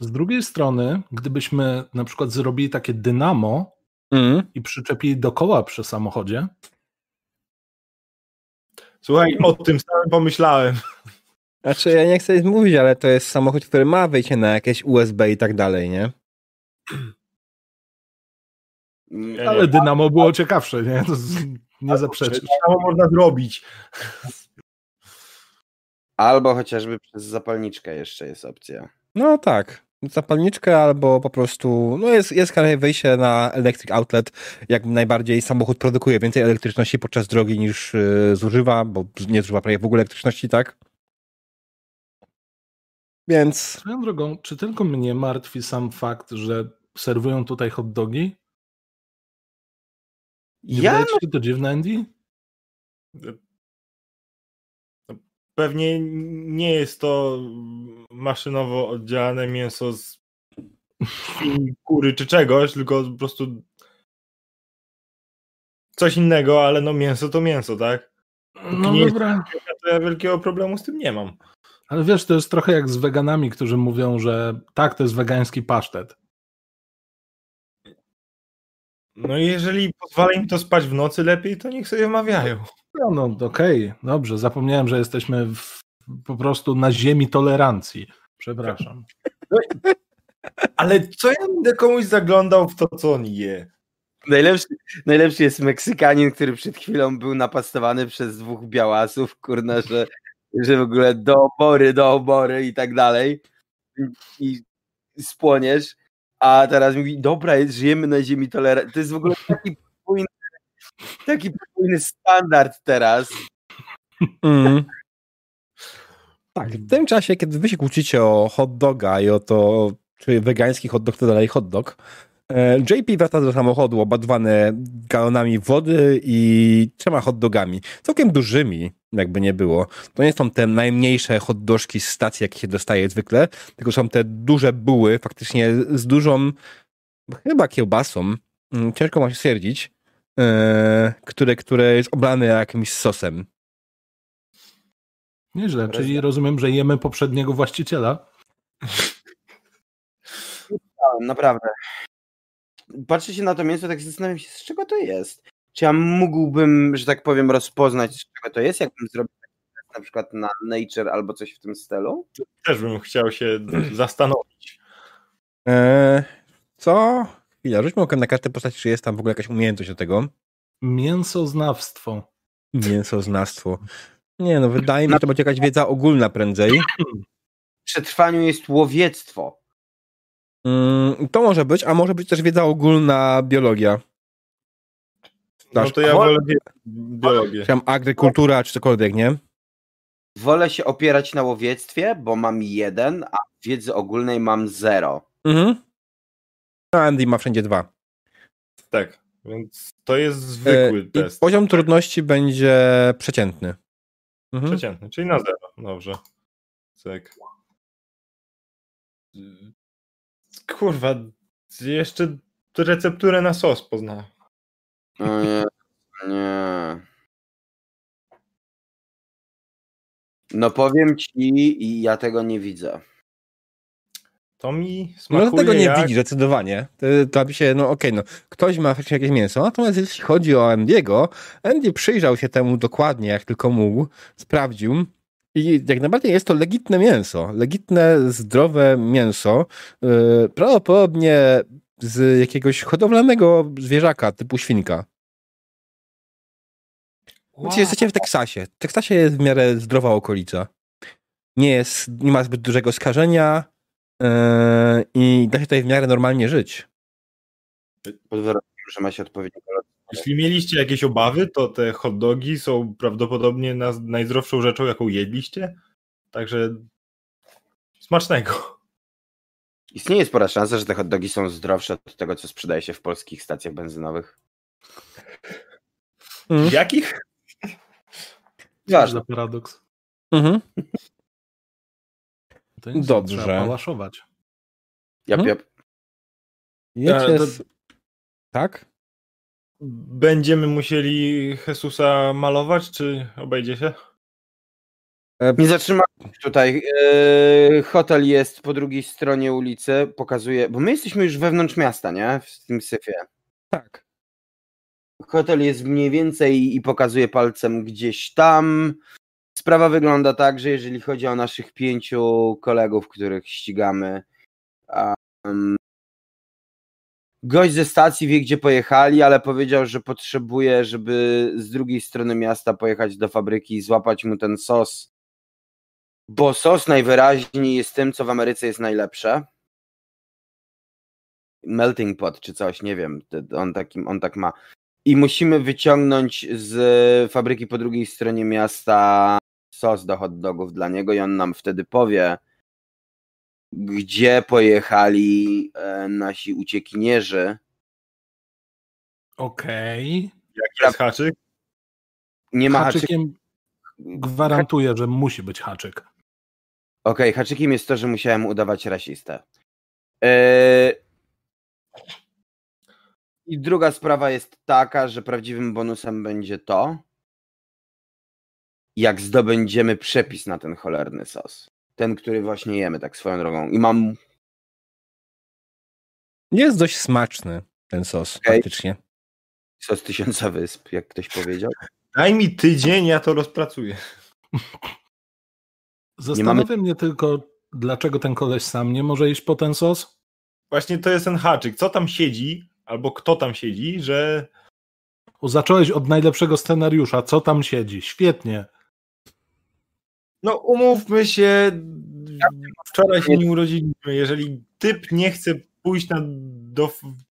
Speaker 2: Z drugiej strony, gdybyśmy na przykład zrobili takie dynamo
Speaker 1: Mm.
Speaker 2: i przyczepili do koła przy samochodzie,
Speaker 4: Słuchaj, o tym samym pomyślałem.
Speaker 1: Znaczy, ja nie chcę nic mówić, ale to jest samochód, który ma wejście na jakieś USB i tak dalej, nie?
Speaker 4: Ja
Speaker 2: ale
Speaker 4: nie.
Speaker 2: dynamo było ciekawsze, nie? To z- nie zaprzeczysz.
Speaker 4: Co można zrobić?
Speaker 3: Albo chociażby przez zapalniczkę jeszcze jest opcja.
Speaker 1: No tak. Zapalniczkę albo po prostu, no jest, jest wejście na electric outlet. Jak najbardziej samochód produkuje więcej elektryczności podczas drogi niż y, zużywa, bo nie zużywa prawie w ogóle elektryczności, tak? Więc
Speaker 2: Swoją drogą, czy tylko mnie martwi sam fakt, że serwują tutaj hot dogi? Nie
Speaker 3: Ja
Speaker 2: wydaje ci się to dziwne, Andy?
Speaker 4: Pewnie nie jest to maszynowo oddzielane mięso z kury czy czegoś, tylko po prostu coś innego, ale no mięso to mięso, tak?
Speaker 2: No
Speaker 4: nie jest-
Speaker 2: dobra.
Speaker 4: To ja wielkiego problemu z tym nie mam.
Speaker 2: Ale wiesz, to jest trochę jak z weganami, którzy mówią, że tak, to jest wegański pasztet.
Speaker 4: No i jeżeli pozwala im to spać w nocy lepiej, to niech sobie omawiają.
Speaker 2: No, no okej, dobrze. Zapomniałem, że jesteśmy w, po prostu na ziemi tolerancji. Przepraszam.
Speaker 4: Ale co ja będę komuś zaglądał w to, co on je?
Speaker 3: Najlepszy, najlepszy jest Meksykanin, który przed chwilą był napastowany przez dwóch białasów, kurna, że, że w ogóle do obory, do obory i tak dalej. I, spłoniesz. A teraz mówi, dobra, jest, żyjemy na ziemi tolerancji. To jest w ogóle taki podwójny, taki podwójny standard teraz.
Speaker 1: Mm. Tak, w tym czasie, kiedy wy się kłócicie o hot doga i o to, czy wegański hot dog to dalej hot dog, e, JP wraca do samochodu obadwany galonami wody i trzema hot dogami. Całkiem dużymi, jakby nie było. To nie są te najmniejsze hot dożki z stacji, jakie się dostaje zwykle, tylko są te duże buły, faktycznie z dużą, chyba kiełbasą, mm, ciężko ma się stwierdzić, e, które, które jest oblane jakimś sosem.
Speaker 2: Nieźle, czyli rozumiem, że jemy poprzedniego właściciela.
Speaker 3: Naprawdę. Patrzę się na to mięso, tak zastanawiam się, z czego to jest. Czy ja mógłbym, że tak powiem, rozpoznać, z czego to jest, jakbym zrobił taki test na przykład na Nature albo coś w tym stylu?
Speaker 4: Też bym chciał się zastanowić.
Speaker 1: Eee, co? Chwila, rzućmy okiem na kartę postaci, czy jest tam w ogóle jakaś umiejętność do tego.
Speaker 2: Mięsoznawstwo.
Speaker 1: Mięsoznawstwo. Nie no, wydaje mi się, że to będzie jakaś wiedza ogólna prędzej.
Speaker 3: W przetrwaniu jest łowiectwo.
Speaker 1: Mm, to może być, a może być też wiedza ogólna biologia.
Speaker 4: No to ja
Speaker 3: Wo-
Speaker 4: wolę biologię.
Speaker 1: Tam agrykultura, czy cokolwiek, nie?
Speaker 3: Wolę się opierać na łowiectwie, bo mam jeden, a wiedzy ogólnej mam zero.
Speaker 1: Mhm. No, Andy ma wszędzie dwa.
Speaker 4: Tak, więc to jest zwykły
Speaker 1: E, i
Speaker 4: test.
Speaker 1: poziom trudności będzie przeciętny. Mhm.
Speaker 4: Przeciętny, czyli na zero. Dobrze. Cyk. Kurwa, jeszcze recepturę na sos poznałem.
Speaker 3: O nie, nie. No powiem ci, i ja tego nie widzę.
Speaker 4: To mi
Speaker 1: No
Speaker 4: smakuje
Speaker 1: tego nie
Speaker 4: jak...
Speaker 1: widzi zdecydowanie. To, to by się, no okej, no ktoś ma faktycznie jakieś mięso, natomiast jeśli chodzi o Andiego, Andy przyjrzał się temu dokładnie, jak tylko mógł, sprawdził i jak najbardziej jest to legitne mięso, legitne, zdrowe mięso, yy, prawdopodobnie z jakiegoś hodowlanego zwierzaka typu świnka. Wow. Jesteście w Teksasie. W Teksasie jest w miarę zdrowa okolica. Nie, jest, nie ma zbyt dużego skażenia, i da się tutaj w miarę normalnie żyć.
Speaker 3: Pod warunkiem, że ma się odpowiedni kolor.
Speaker 4: Jeśli mieliście jakieś obawy, to te hot dogi są prawdopodobnie na, najzdrowszą rzeczą, jaką jedliście. Także smacznego.
Speaker 3: Istnieje spora szansa, że te hot dogi są zdrowsze od tego, co sprzedaje się w polskich stacjach benzynowych.
Speaker 1: Mhm.
Speaker 4: Jakich?
Speaker 3: Ważne.
Speaker 2: za paradoks.
Speaker 1: Mhm.
Speaker 2: To nic,
Speaker 1: Dobrze.
Speaker 2: Trzeba palaszować.
Speaker 3: Jap,
Speaker 1: Hmm?
Speaker 3: jap.
Speaker 1: Z... Tak?
Speaker 4: Będziemy musieli Jezusa malować, czy obejdzie się?
Speaker 3: Nie zatrzymamy się tutaj. Yy, hotel jest po drugiej stronie ulicy. Pokazuje, bo my jesteśmy już wewnątrz miasta, nie? W tym syfie.
Speaker 1: Tak.
Speaker 3: Hotel jest mniej więcej i pokazuje palcem gdzieś tam. Sprawa wygląda tak, że jeżeli chodzi o naszych pięciu kolegów, których ścigamy, um, gość ze stacji wie, gdzie pojechali, ale powiedział, że potrzebuje, żeby z drugiej strony miasta pojechać do fabryki i złapać mu ten sos, bo sos najwyraźniej jest tym, co w Ameryce jest najlepsze. Melting pot czy coś, nie wiem, on, on tak ma. I musimy wyciągnąć z fabryki po drugiej stronie miasta sos do hot dogów dla niego i on nam wtedy powie, gdzie pojechali e, nasi uciekinierzy.
Speaker 2: Okej.
Speaker 4: Jaki jest haczyk?
Speaker 3: Nie ma haczykiem.
Speaker 2: Haczykiem gwarantuję, że musi być haczyk.
Speaker 3: Okej, haczykiem jest to, że musiałem udawać rasistę. Eee... I druga sprawa jest taka, że prawdziwym bonusem będzie to, jak zdobędziemy przepis na ten cholerny sos. Ten, który właśnie jemy, tak swoją drogą. I mam.
Speaker 1: Jest dość smaczny ten sos,
Speaker 3: Okej.
Speaker 1: faktycznie.
Speaker 3: Sos tysiąca wysp, jak ktoś powiedział.
Speaker 4: Daj mi tydzień, ja to rozpracuję.
Speaker 2: Zastanawia mnie tylko, dlaczego ten koleś sam nie może iść po ten sos?
Speaker 4: Właśnie to jest ten haczyk. Co tam siedzi, albo kto tam siedzi, że
Speaker 2: zacząłeś od najlepszego scenariusza. Co tam siedzi? Świetnie.
Speaker 4: No umówmy się, wczoraj się nie urodziliśmy. Jeżeli typ nie chce pójść na, do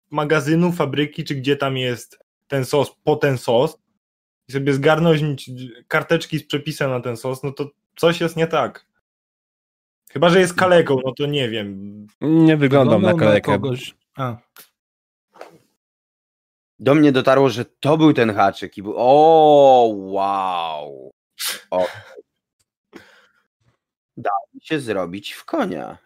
Speaker 4: magazynu, fabryki, czy gdzie tam jest ten sos, po ten sos i sobie zgarnąć karteczki z przepisem na ten sos, no to coś jest nie tak. Chyba, że jest kaleką, no to nie wiem.
Speaker 1: Nie wyglądam na kalekę.
Speaker 2: kogoś. A,
Speaker 3: Do mnie dotarło, że to był ten haczyk i był. O, wow. O. Dało mi się zrobić w konia.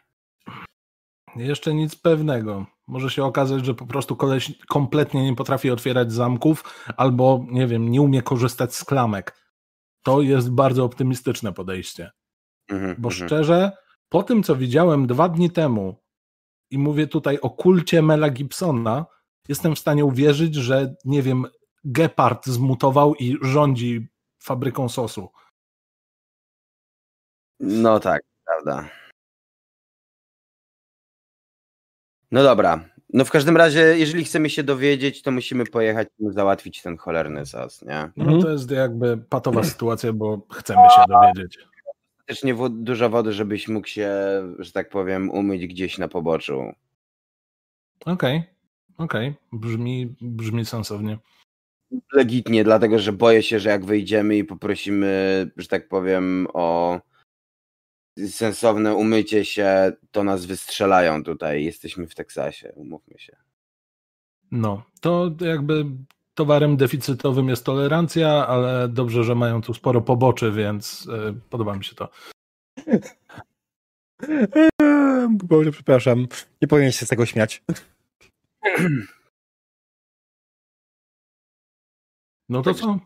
Speaker 2: jeszcze nic pewnego. Może się okazać, że po prostu koleś kompletnie nie potrafi otwierać zamków, albo nie wiem, nie umie korzystać z klamek. To jest bardzo optymistyczne podejście.
Speaker 3: Mhm,
Speaker 2: Bo
Speaker 3: mhm.
Speaker 2: szczerze, po tym co widziałem dwa dni temu, i mówię tutaj o kulcie Mela Gibsona, jestem w stanie uwierzyć, że nie wiem, Gepard zmutował i rządzi fabryką sosu.
Speaker 3: No tak, prawda. No dobra. No w każdym razie, jeżeli chcemy się dowiedzieć, to musimy pojechać i załatwić ten cholerny sos, nie?
Speaker 2: No
Speaker 1: Mhm.
Speaker 2: to jest jakby patowa sytuacja, bo chcemy się dowiedzieć.
Speaker 3: Też nie wo- dużo wody, żebyś mógł się, że tak powiem, umyć gdzieś na poboczu.
Speaker 2: Okej, okej, brzmi, brzmi sensownie.
Speaker 3: Legitnie, dlatego że boję się, że jak wyjdziemy i poprosimy, że tak powiem, o sensowne umycie się, to nas wystrzelają tutaj. Jesteśmy w Teksasie, umówmy się.
Speaker 2: No, to jakby towarem deficytowym jest tolerancja, ale dobrze, że mają tu sporo poboczy, więc y, podoba mi się to.
Speaker 1: Boże, przepraszam. Nie powinien się z tego śmiać.
Speaker 2: No to co?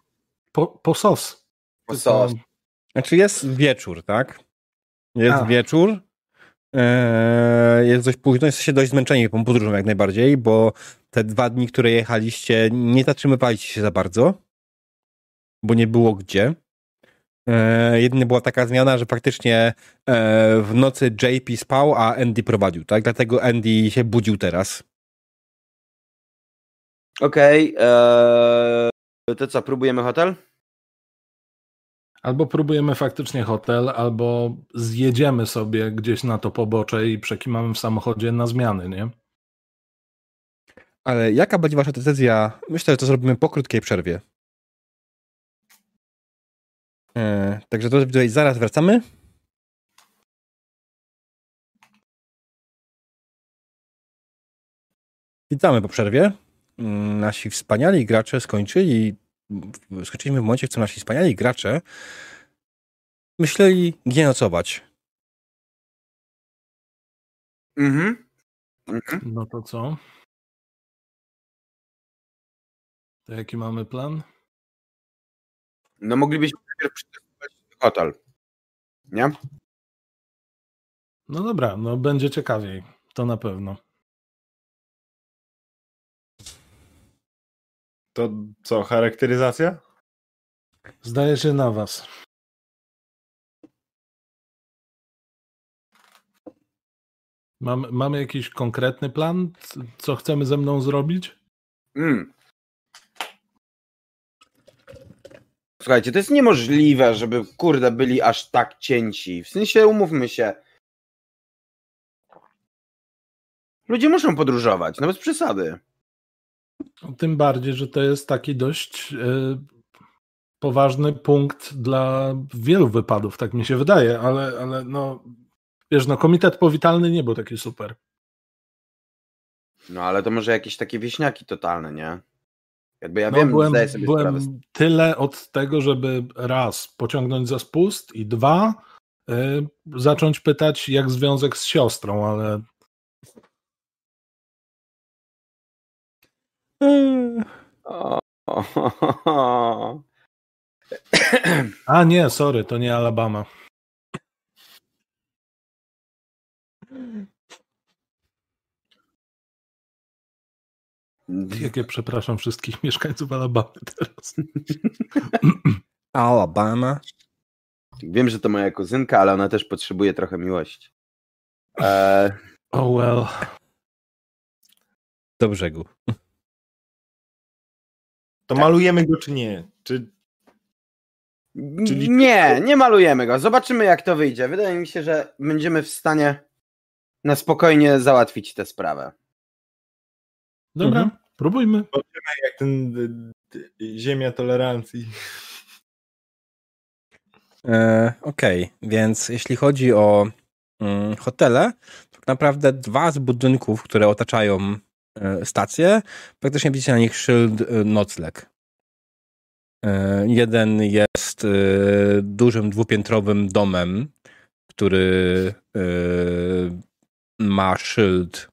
Speaker 2: Po, po sos.
Speaker 3: Po sos.
Speaker 1: Znaczy jest wieczór, tak? Jest
Speaker 2: A.
Speaker 1: wieczór. Eee, jest dość późno, jesteście dość zmęczeni tą podróżą jak najbardziej, bo te dwa dni, które jechaliście, nie zatrzymywaliście się za bardzo, bo nie było gdzie. Eee, jedynie była taka zmiana, że faktycznie e, w nocy JP spał, a Andy prowadził, tak? Dlatego Andy się budził teraz.
Speaker 3: Okej, eee, to co, próbujemy hotel?
Speaker 2: Albo próbujemy faktycznie hotel, albo zjedziemy sobie gdzieś na to pobocze i przekimamy w samochodzie na zmiany, nie?
Speaker 1: Ale jaka będzie wasza decyzja? Myślę, że to zrobimy po krótkiej przerwie. E, także to tutaj zaraz wracamy. Witamy po przerwie. Nasi wspaniali gracze skończyli. Skończyliśmy w momencie, w którym nasi wspaniali gracze myśleli, gdzie nocować.
Speaker 3: Mhm. mhm.
Speaker 2: No to co? To jaki mamy plan?
Speaker 3: No moglibyśmy najpierw przetestować hotel. Nie?
Speaker 2: No dobra, no będzie ciekawiej. To na pewno.
Speaker 4: To co, charakteryzacja?
Speaker 2: Zdaje się na was. Mamy, mamy jakiś konkretny plan, co chcemy ze mną zrobić?
Speaker 3: Mm. Słuchajcie, to jest niemożliwe, żeby kurde byli aż tak cięci. W sensie umówmy się. Ludzie muszą podróżować, no bez przesady.
Speaker 2: Tym bardziej, że to jest taki dość y, poważny punkt dla wielu wypadów, tak mi się wydaje, ale, ale no, wiesz, no komitet powitalny nie był taki super.
Speaker 3: No ale to może jakieś takie wieśniaki totalne, nie? Jakby ja
Speaker 2: No,
Speaker 3: wiem,
Speaker 2: byłem,
Speaker 3: zdaję sobie sprawę.
Speaker 2: byłem tyle od tego, żeby raz pociągnąć za spust i dwa y, zacząć pytać, jak związek z siostrą, ale a nie, sorry, to nie Alabama. Jakie przepraszam wszystkich mieszkańców Alabamy teraz.
Speaker 1: Alabama.
Speaker 3: Wiem, że to moja kuzynka, ale ona też potrzebuje trochę miłości. E,
Speaker 2: Oh well.
Speaker 1: Do brzegu.
Speaker 4: To malujemy go czy nie? Czy Czyli-
Speaker 3: Nie, nie malujemy go. Zobaczymy, jak to wyjdzie. Wydaje mi się, że będziemy w stanie na spokojnie załatwić tę sprawę.
Speaker 2: Dobra,
Speaker 1: Mhm.
Speaker 2: próbujmy.
Speaker 4: jak ten ziemia tolerancji?
Speaker 1: E, Okej, więc jeśli chodzi o mm, hotele, tak naprawdę dwa z budynków, które otaczają e, stację, praktycznie widzicie na nich szyld e, nocleg. E, jeden jest dużym dwupiętrowym domem, który ma szyld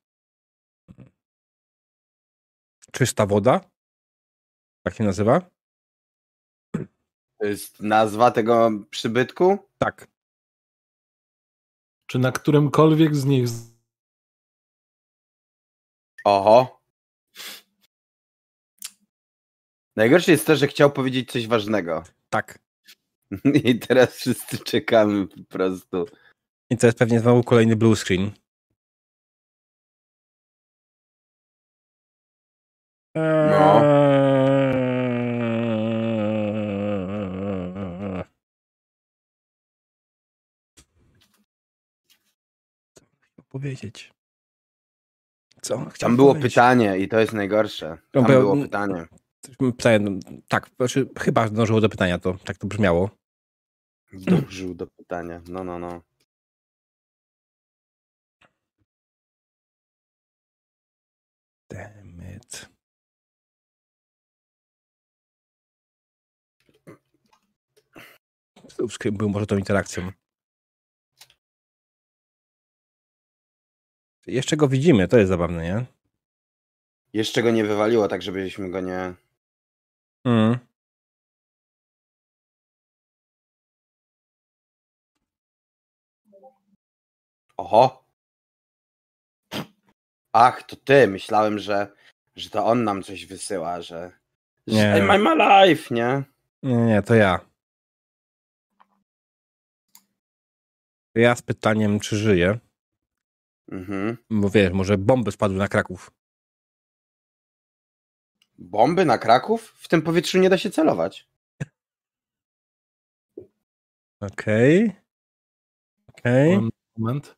Speaker 1: czysta woda. Tak się nazywa?
Speaker 3: To jest nazwa tego przybytku?
Speaker 1: Tak.
Speaker 2: Czy na którymkolwiek z nich
Speaker 3: Oho. Najgorsze jest to, że chciał powiedzieć coś ważnego.
Speaker 1: Tak.
Speaker 3: I teraz wszyscy czekamy po prostu.
Speaker 1: I to jest pewnie znowu kolejny blue screen.
Speaker 3: No.
Speaker 1: Chciał powiedzieć? Co on chciał
Speaker 3: Tam było
Speaker 1: powiedzieć?
Speaker 3: pytanie i to jest najgorsze. Tam
Speaker 1: No,
Speaker 3: było pytanie.
Speaker 1: Pytanie, no, tak, znaczy, chyba zdążyło do pytania, to tak to brzmiało.
Speaker 3: Dążył do pytania. No, no, no.
Speaker 1: Damn it. Subskryb był może tą interakcją. Jeszcze go widzimy, to jest zabawne, nie?
Speaker 3: Jeszcze go nie wywaliło, tak żebyśmy go nie...
Speaker 1: Mm.
Speaker 3: Oho. Ach, to ty. Myślałem, że, że to on nam coś wysyła, że... że
Speaker 1: Nie.
Speaker 3: I'm alive, nie?
Speaker 1: Nie, nie, to ja. To Ja z pytaniem, czy żyję,
Speaker 3: Mhm.
Speaker 1: bo wiesz, może bomby spadły na Kraków.
Speaker 3: Bomby na Kraków? W tym powietrzu nie da się celować.
Speaker 1: Okej. Okej.
Speaker 2: Moment.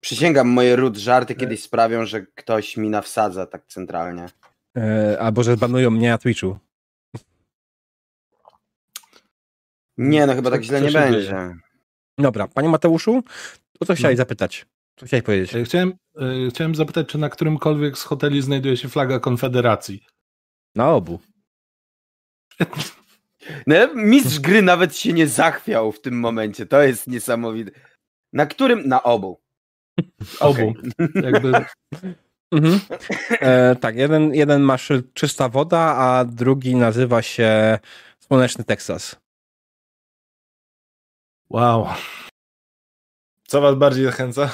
Speaker 3: Przysięgam, moje ród żarty kiedyś sprawią, że ktoś mi nawsadza tak centralnie.
Speaker 1: E, Albo że zbanują mnie na Twitchu.
Speaker 3: Nie, no chyba tak źle nie będzie.
Speaker 2: dzieje?
Speaker 1: Dobra, panie Mateuszu, o co chciałeś
Speaker 2: No.
Speaker 1: zapytać? Co chciałeś powiedzieć?
Speaker 2: E, Chciałem, e, chciałem zapytać, czy na którymkolwiek z hoteli znajduje się flaga Konfederacji.
Speaker 1: Na obu.
Speaker 3: No, mistrz gry nawet się nie zachwiał w tym momencie. To jest niesamowite. Na którym? Na obu.
Speaker 2: Obu. Jakby,
Speaker 1: Mhm. E, tak, jeden, jeden ma czysta woda, a drugi nazywa się Słoneczny Teksas.
Speaker 2: wow.
Speaker 4: Co was bardziej zachęca?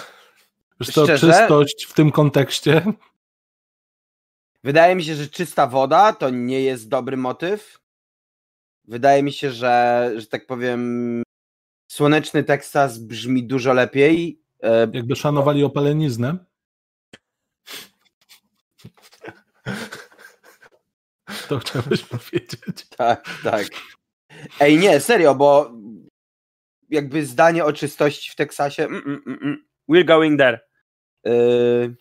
Speaker 2: Wiesz to
Speaker 3: Szczerze?
Speaker 2: czystość w tym kontekście.
Speaker 3: Wydaje mi się, że czysta woda to nie jest dobry motyw. Wydaje mi się, że, że tak powiem, słoneczny Teksas brzmi dużo lepiej. E,
Speaker 2: Jakby szanowali opaleniznę. To chciałeś powiedzieć.
Speaker 3: tak, tak. Ej, nie, serio, bo jakby zdanie o czystości w Teksasie. Mm, mm, mm, mm. We're going there. Yy,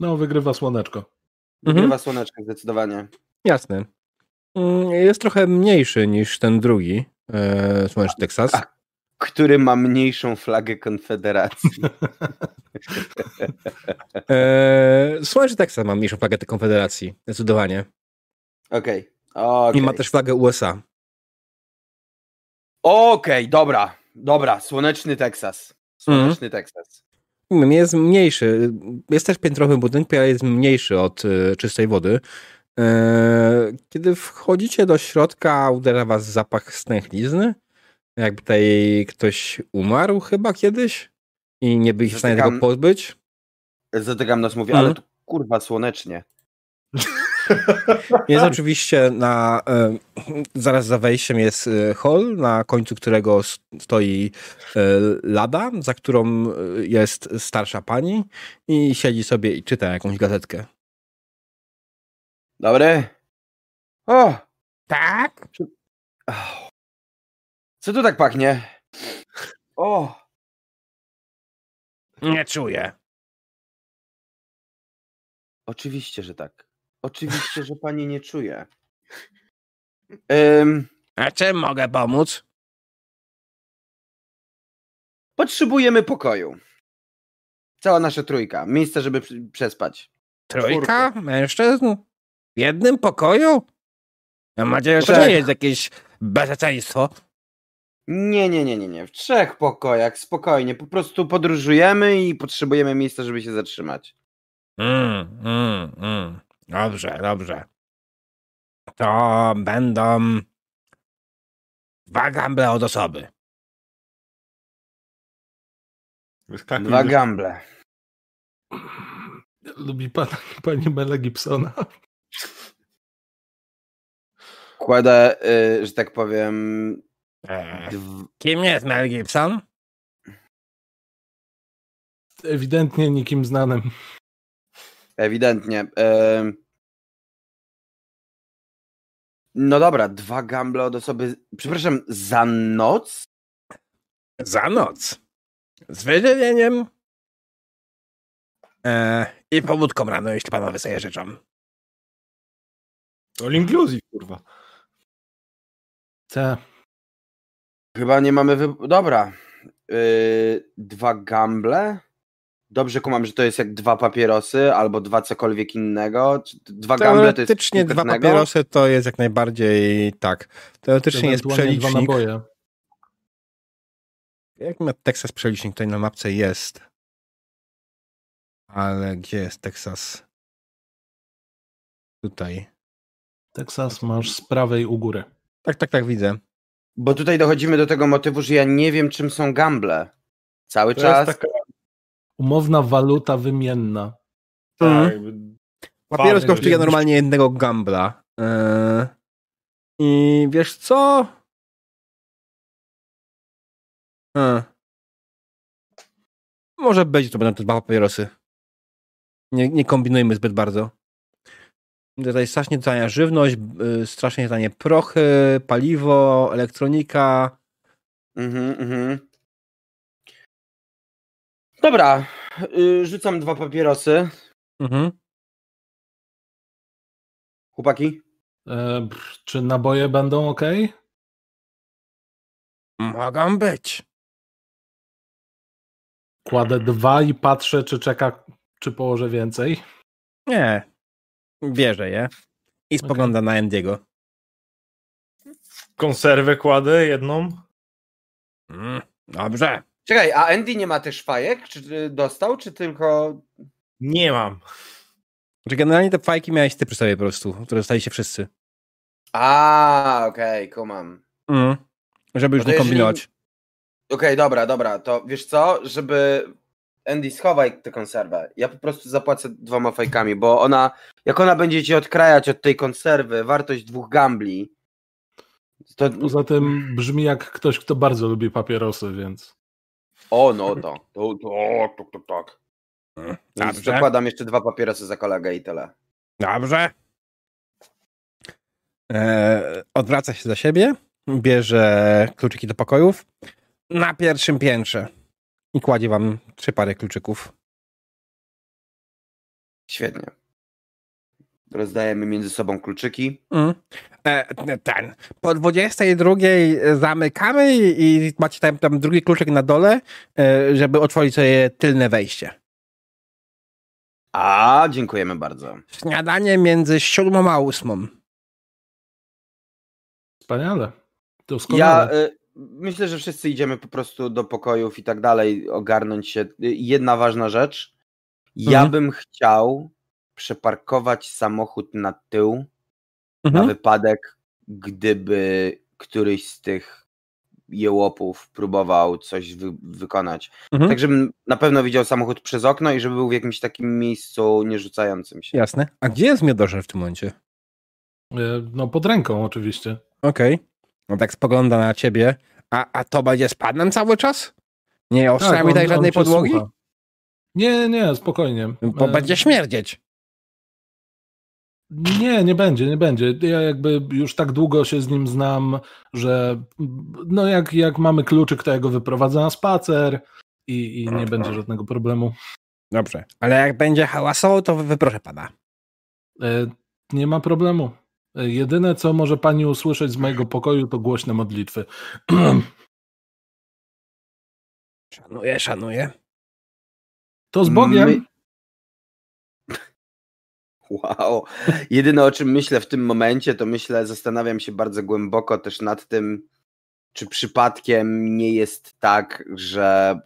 Speaker 2: No, wygrywa słoneczko.
Speaker 3: wygrywa
Speaker 1: Mhm.
Speaker 3: słoneczko zdecydowanie.
Speaker 1: Jasne. Mm, Jest trochę mniejszy niż ten drugi, e, Słoneczny Teksas.
Speaker 3: A. który ma mniejszą flagę Konfederacji.
Speaker 1: Eee, Słoneczny Teksas ma mniejszą flagę tej konfederacji, zdecydowanie.
Speaker 3: Okej. Okay.
Speaker 1: I ma też flagę USA.
Speaker 3: Okej, dobra. Dobra, słoneczny Teksas. Słoneczny Teksas.
Speaker 1: Mm, Jest mniejszy. Jest też piętrowy budynek, ale jest mniejszy od e, czystej wody. Eee, Kiedy wchodzicie do środka, uderza was zapach stęchlizny. Jakby tutaj ktoś umarł chyba kiedyś i nie byliście w stanie tego pozbyć.
Speaker 3: Zatykam nos, mówię,
Speaker 1: Mhm.
Speaker 3: ale tu kurwa słonecznie.
Speaker 1: Jest oczywiście na. E, zaraz za wejściem jest e, hall, na końcu którego stoi e, lada, za którą jest starsza pani i siedzi sobie i czyta jakąś gazetkę.
Speaker 3: Dobry? O!
Speaker 1: Tak?
Speaker 3: Co tu tak pachnie? O!
Speaker 1: Nie czuję.
Speaker 3: Oczywiście, że tak. Oczywiście, że pani nie czuje. Ym,
Speaker 1: A czym mogę pomóc?
Speaker 3: potrzebujemy pokoju. Cała nasza trójka. Miejsce, żeby przy- przespać.
Speaker 1: Trójka mężczyzn? W jednym pokoju? Mam nadzieję, że to nie jest jakieś bezeceństwo.
Speaker 3: Nie, nie, nie, nie, nie. W trzech pokojach, spokojnie. Po prostu podróżujemy i potrzebujemy miejsca, żeby się zatrzymać.
Speaker 1: Mm, mm, mm. Dobrze, dobrze. To będą dwa gamble od osoby.
Speaker 4: Wyskakuj
Speaker 3: Dwa gamble.
Speaker 2: Lubi pan, pani Mela Gibsona.
Speaker 3: Kładę, y, że tak powiem.
Speaker 1: Eee,
Speaker 3: Dw...
Speaker 1: kim jest Mel Gibson?
Speaker 2: Ewidentnie nikim znanym.
Speaker 3: Ewidentnie. Ym... No dobra, dwa gamble od osoby. Przepraszam, za noc?
Speaker 1: Za noc. Z wyżywieniem. Eee, I pobudką rano, jeśli panowie sobie życzą.
Speaker 4: All inclusive, kurwa.
Speaker 2: Te.
Speaker 3: Chyba nie mamy wy... Dobra. Yy, dwa gamble? Dobrze kumam, że to jest jak dwa papierosy albo dwa cokolwiek innego. Czy Dwa gamble to jest
Speaker 1: Teoretycznie dwa papierosy to jest jak najbardziej tak. Teoretycznie jest
Speaker 2: ewentualnie dwa
Speaker 1: przelicznik.
Speaker 2: naboje.
Speaker 1: Jak ma Texas przelicznik tutaj na mapce jest. Ale gdzie jest Texas? Tutaj.
Speaker 2: Teksas masz z prawej u góry.
Speaker 1: Tak, tak, tak widzę.
Speaker 3: Bo tutaj dochodzimy do tego motywu, że ja nie wiem, czym są gamble. Cały
Speaker 4: To
Speaker 3: czas.
Speaker 4: jest taka...
Speaker 2: Umowna waluta wymienna.
Speaker 1: Mhm.
Speaker 4: Tak,
Speaker 1: Papieros kosztuje normalnie jednego gambla. Eee, I wiesz co? E. Może być, to będą te dwa papierosy. Nie, nie kombinujmy zbyt bardzo. Tutaj strasznie tania żywność, y, strasznie tanie prochy, paliwo, elektronika.
Speaker 3: Mhm, mhm. Dobra, yy, rzucam dwa papierosy.
Speaker 1: Mhm.
Speaker 3: Chłopaki?
Speaker 2: E, czy naboje będą ok?
Speaker 1: Mogą być.
Speaker 2: Kładę dwa i patrzę, czy czeka, czy położę więcej.
Speaker 1: Nie. Wierzę je. I spogląda na Andiego.
Speaker 4: konserwę kładę jedną.
Speaker 1: Mm, dobrze.
Speaker 3: Czekaj, a Andy nie ma też fajek? Czy y, dostał, czy tylko.
Speaker 4: Nie mam.
Speaker 1: Znaczy generalnie te fajki miałeś ty przy sobie po prostu, które dostaliście wszyscy.
Speaker 3: A, okej, kumam.
Speaker 1: Mm. Żeby już
Speaker 3: No
Speaker 1: nie
Speaker 3: jeżeli-
Speaker 1: kombinować.
Speaker 3: Okej, dobra, dobra, to wiesz co, żeby Andy schowaj tę konserwę. Ja po prostu zapłacę dwoma fajkami, bo ona, jak ona będzie ci odkrajać od tej konserwy wartość dwóch gambli, to
Speaker 2: Poza tym brzmi jak ktoś, kto bardzo lubi papierosy, więc.
Speaker 3: O no to, to, to tak, tak, tak.
Speaker 1: Dobrze.
Speaker 3: zakładam jeszcze dwa papierosy za kolegę i tyle.
Speaker 1: Dobrze. E, odwraca się za siebie, bierze kluczyki do pokojów na pierwszym piętrze i kładzie wam trzy pary kluczyków.
Speaker 3: Świetnie. Rozdajemy między sobą kluczyki.
Speaker 1: Mm. E, ten. Po 22 zamykamy i, i macie tam, tam drugi kluczyk na dole, e, żeby otworzyć sobie tylne wejście.
Speaker 3: A, dziękujemy bardzo.
Speaker 1: Śniadanie między siódmą a ósmą.
Speaker 2: Wspaniale. Doskonale.
Speaker 3: Ja y, myślę, że wszyscy idziemy po prostu do pokojów i tak dalej, ogarnąć się. Y, Jedna ważna rzecz. Ja
Speaker 1: Mhm.
Speaker 3: bym chciał przeparkować samochód na tył na
Speaker 1: Mhm.
Speaker 3: wypadek, gdyby któryś z tych jełopów próbował coś wy wykonać.
Speaker 1: Mhm.
Speaker 3: Tak, żebym na pewno widział samochód przez okno i żeby był w jakimś takim miejscu nierzucającym się.
Speaker 1: Jasne. A gdzie jest Miodorze w tym momencie?
Speaker 2: E, No pod ręką oczywiście.
Speaker 1: Okej. No tak spogląda na ciebie. A, a to będzie z panem cały czas? Nie
Speaker 2: on-
Speaker 1: tutaj
Speaker 2: on
Speaker 1: żadnej podłogi?
Speaker 2: słucha. Nie, nie, spokojnie.
Speaker 1: Bo
Speaker 2: E,
Speaker 1: będzie śmierdzieć.
Speaker 2: Nie, nie będzie, nie będzie. Ja jakby już tak długo się z nim znam, że no jak, jak mamy kluczyk, to ja go wyprowadzę na spacer i, i nie będzie żadnego problemu.
Speaker 1: Dobrze. Ale jak będzie hałasował, to wyproszę pana.
Speaker 2: E, Nie ma problemu. E, Jedyne, co może pani usłyszeć z mojego pokoju, to głośne modlitwy.
Speaker 1: Szanuję, szanuję.
Speaker 2: To z Bogiem.
Speaker 3: My- Wow. Jedyne o czym myślę w tym momencie, to myślę, zastanawiam się bardzo głęboko też nad tym, czy przypadkiem nie jest tak, że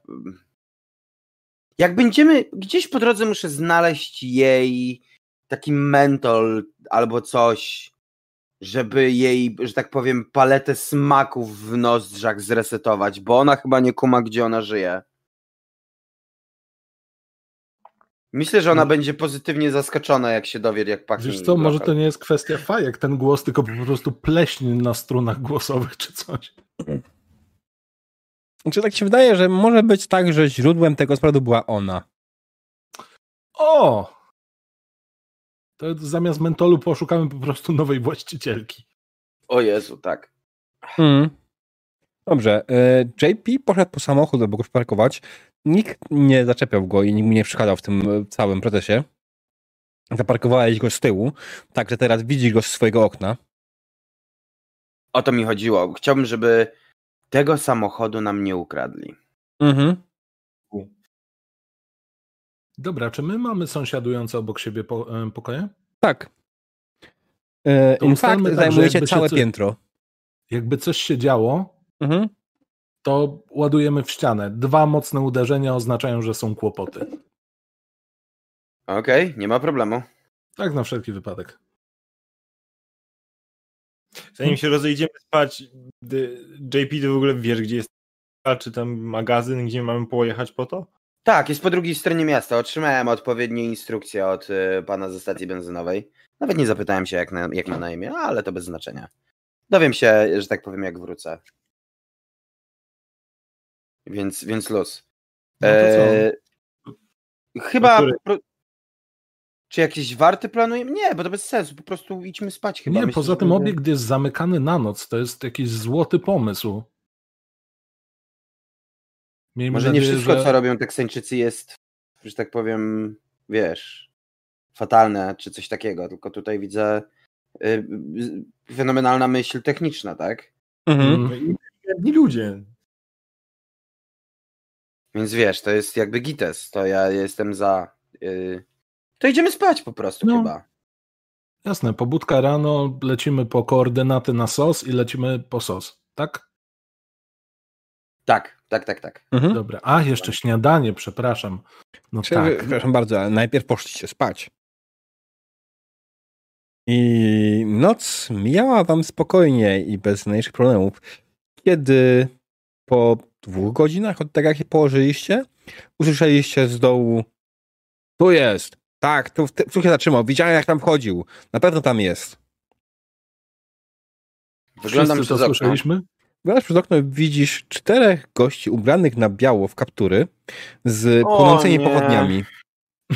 Speaker 3: jak będziemy gdzieś po drodze muszę znaleźć jej taki mentol albo coś, żeby jej, że tak powiem, paletę smaków w nozdrzach zresetować, bo ona chyba nie kuma, gdzie ona żyje. Myślę, że ona będzie pozytywnie zaskoczona, jak się dowie, jak pachnie.
Speaker 2: Wiesz co, może to nie jest kwestia fajek, ten głos, tylko po prostu pleśń na strunach głosowych czy coś.
Speaker 1: Czy tak się wydaje, że może być tak, że źródłem tego sprawdu była ona?
Speaker 2: O! To zamiast mentolu poszukamy po prostu nowej właścicielki.
Speaker 3: O Jezu, tak.
Speaker 1: Hmm. Dobrze. e, JP poszedł po samochód, żeby go przyparkować. Nikt nie zaczepiał go i nikt mu nie przeszkadzał w tym e, całym procesie. Zaparkowałeś go z tyłu, także teraz widzisz go z swojego okna.
Speaker 3: O to mi chodziło. Chciałbym, żeby tego samochodu nam nie ukradli.
Speaker 1: Mhm.
Speaker 2: Dobra, czy my mamy sąsiadujące obok siebie po, e, pokoje?
Speaker 1: Tak. E,
Speaker 2: To
Speaker 1: In fact,
Speaker 2: tak, że
Speaker 1: zajmujecie
Speaker 2: jakby się
Speaker 1: całe
Speaker 2: co-
Speaker 1: piętro.
Speaker 2: Jakby coś się działo,
Speaker 1: Mhm.
Speaker 2: To ładujemy w ścianę. Dwa mocne uderzenia oznaczają, że są kłopoty.
Speaker 3: Okej, nie ma problemu.
Speaker 2: Tak na wszelki wypadek.
Speaker 4: Zanim się rozejdziemy spać, JP, ty w ogóle wiesz, gdzie jest czy tam magazyn, gdzie mamy pojechać po to?
Speaker 3: Tak, jest po drugiej stronie miasta. Otrzymałem odpowiednie instrukcje od y, pana ze stacji benzynowej. Nawet nie zapytałem się, jak, na, jak ma na imię, ale to bez znaczenia. Dowiem się, że tak powiem, jak wrócę. Więc, więc luz.
Speaker 2: No to co?
Speaker 3: E, chyba.
Speaker 4: który?
Speaker 3: Czy jakieś warty planujemy? Nie, bo to bez sensu. Po prostu idźmy spać chyba.
Speaker 2: Nie,
Speaker 3: Myślę,
Speaker 2: poza tym obiekt jest zamykany na noc. To jest jakiś złoty pomysł. Miejmy
Speaker 3: Może nie
Speaker 2: nadzieję,
Speaker 3: wszystko,
Speaker 2: że...
Speaker 3: co robią Teksańczycy jest, że tak powiem, wiesz, fatalne, czy coś takiego, tylko tutaj widzę y, y, fenomenalna myśl techniczna, tak?
Speaker 1: Mhm.
Speaker 2: Mm.
Speaker 4: No i inteligentni ludzie.
Speaker 3: Więc wiesz, to jest jakby gites, to ja jestem za... y, to idziemy spać po prostu
Speaker 2: No.
Speaker 3: chyba.
Speaker 2: Jasne, pobudka rano, lecimy po koordynaty na SOS i lecimy po SOS, tak?
Speaker 3: Tak, tak, tak, tak.
Speaker 1: Mhm.
Speaker 2: Dobra. A, jeszcze śniadanie, przepraszam. No
Speaker 1: Prze-
Speaker 2: tak.
Speaker 1: Przepraszam bardzo, ale najpierw poszliście spać. I noc mijała wam spokojnie i bez najmniejszych problemów. Kiedy po dwóch godzinach od tego, jak się położyliście, usłyszeliście z dołu tu jest. Tak, tu, tu się zatrzymał. Widziałem, jak tam wchodził. Na pewno tam jest.
Speaker 3: Wyglądam
Speaker 2: Wszyscy to
Speaker 3: przez okno.
Speaker 2: słyszeliśmy?
Speaker 1: Wyglądasz przez okno i widzisz czterech gości ubranych na biało w kaptury z
Speaker 3: O
Speaker 1: płonącymi
Speaker 3: nie.
Speaker 1: pochodniami.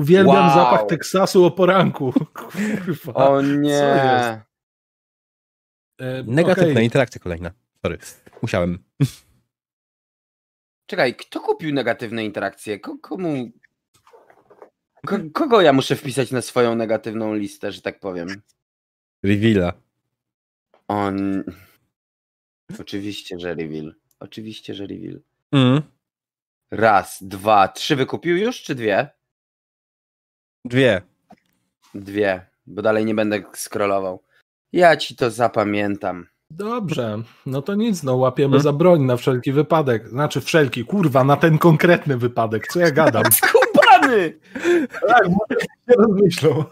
Speaker 2: Uwielbiam
Speaker 3: Wow.
Speaker 2: zapach Teksasu o poranku. Kurwa.
Speaker 3: O nie.
Speaker 2: jest? E,
Speaker 1: Negatywna
Speaker 2: okej.
Speaker 1: interakcja kolejna. Sorry. Musiałem.
Speaker 3: Czekaj, kto kupił negatywne interakcje? Ko- komu... Ko- kogo ja muszę wpisać na swoją negatywną listę, że tak powiem?
Speaker 1: Reveala.
Speaker 3: On... Oczywiście, że reveal. Oczywiście, że reveal.
Speaker 1: Mm.
Speaker 3: Raz, dwa, trzy wykupił już, czy dwie?
Speaker 1: Dwie.
Speaker 3: Dwie, bo dalej nie będę scrollował. Ja ci to zapamiętam.
Speaker 2: Dobrze, no to nic, no łapiemy
Speaker 1: Hmm?
Speaker 2: za broń na wszelki wypadek. Znaczy wszelki, kurwa, na ten konkretny wypadek, co ja gadam.
Speaker 3: Skubany!
Speaker 4: Tak, się rozmyślą.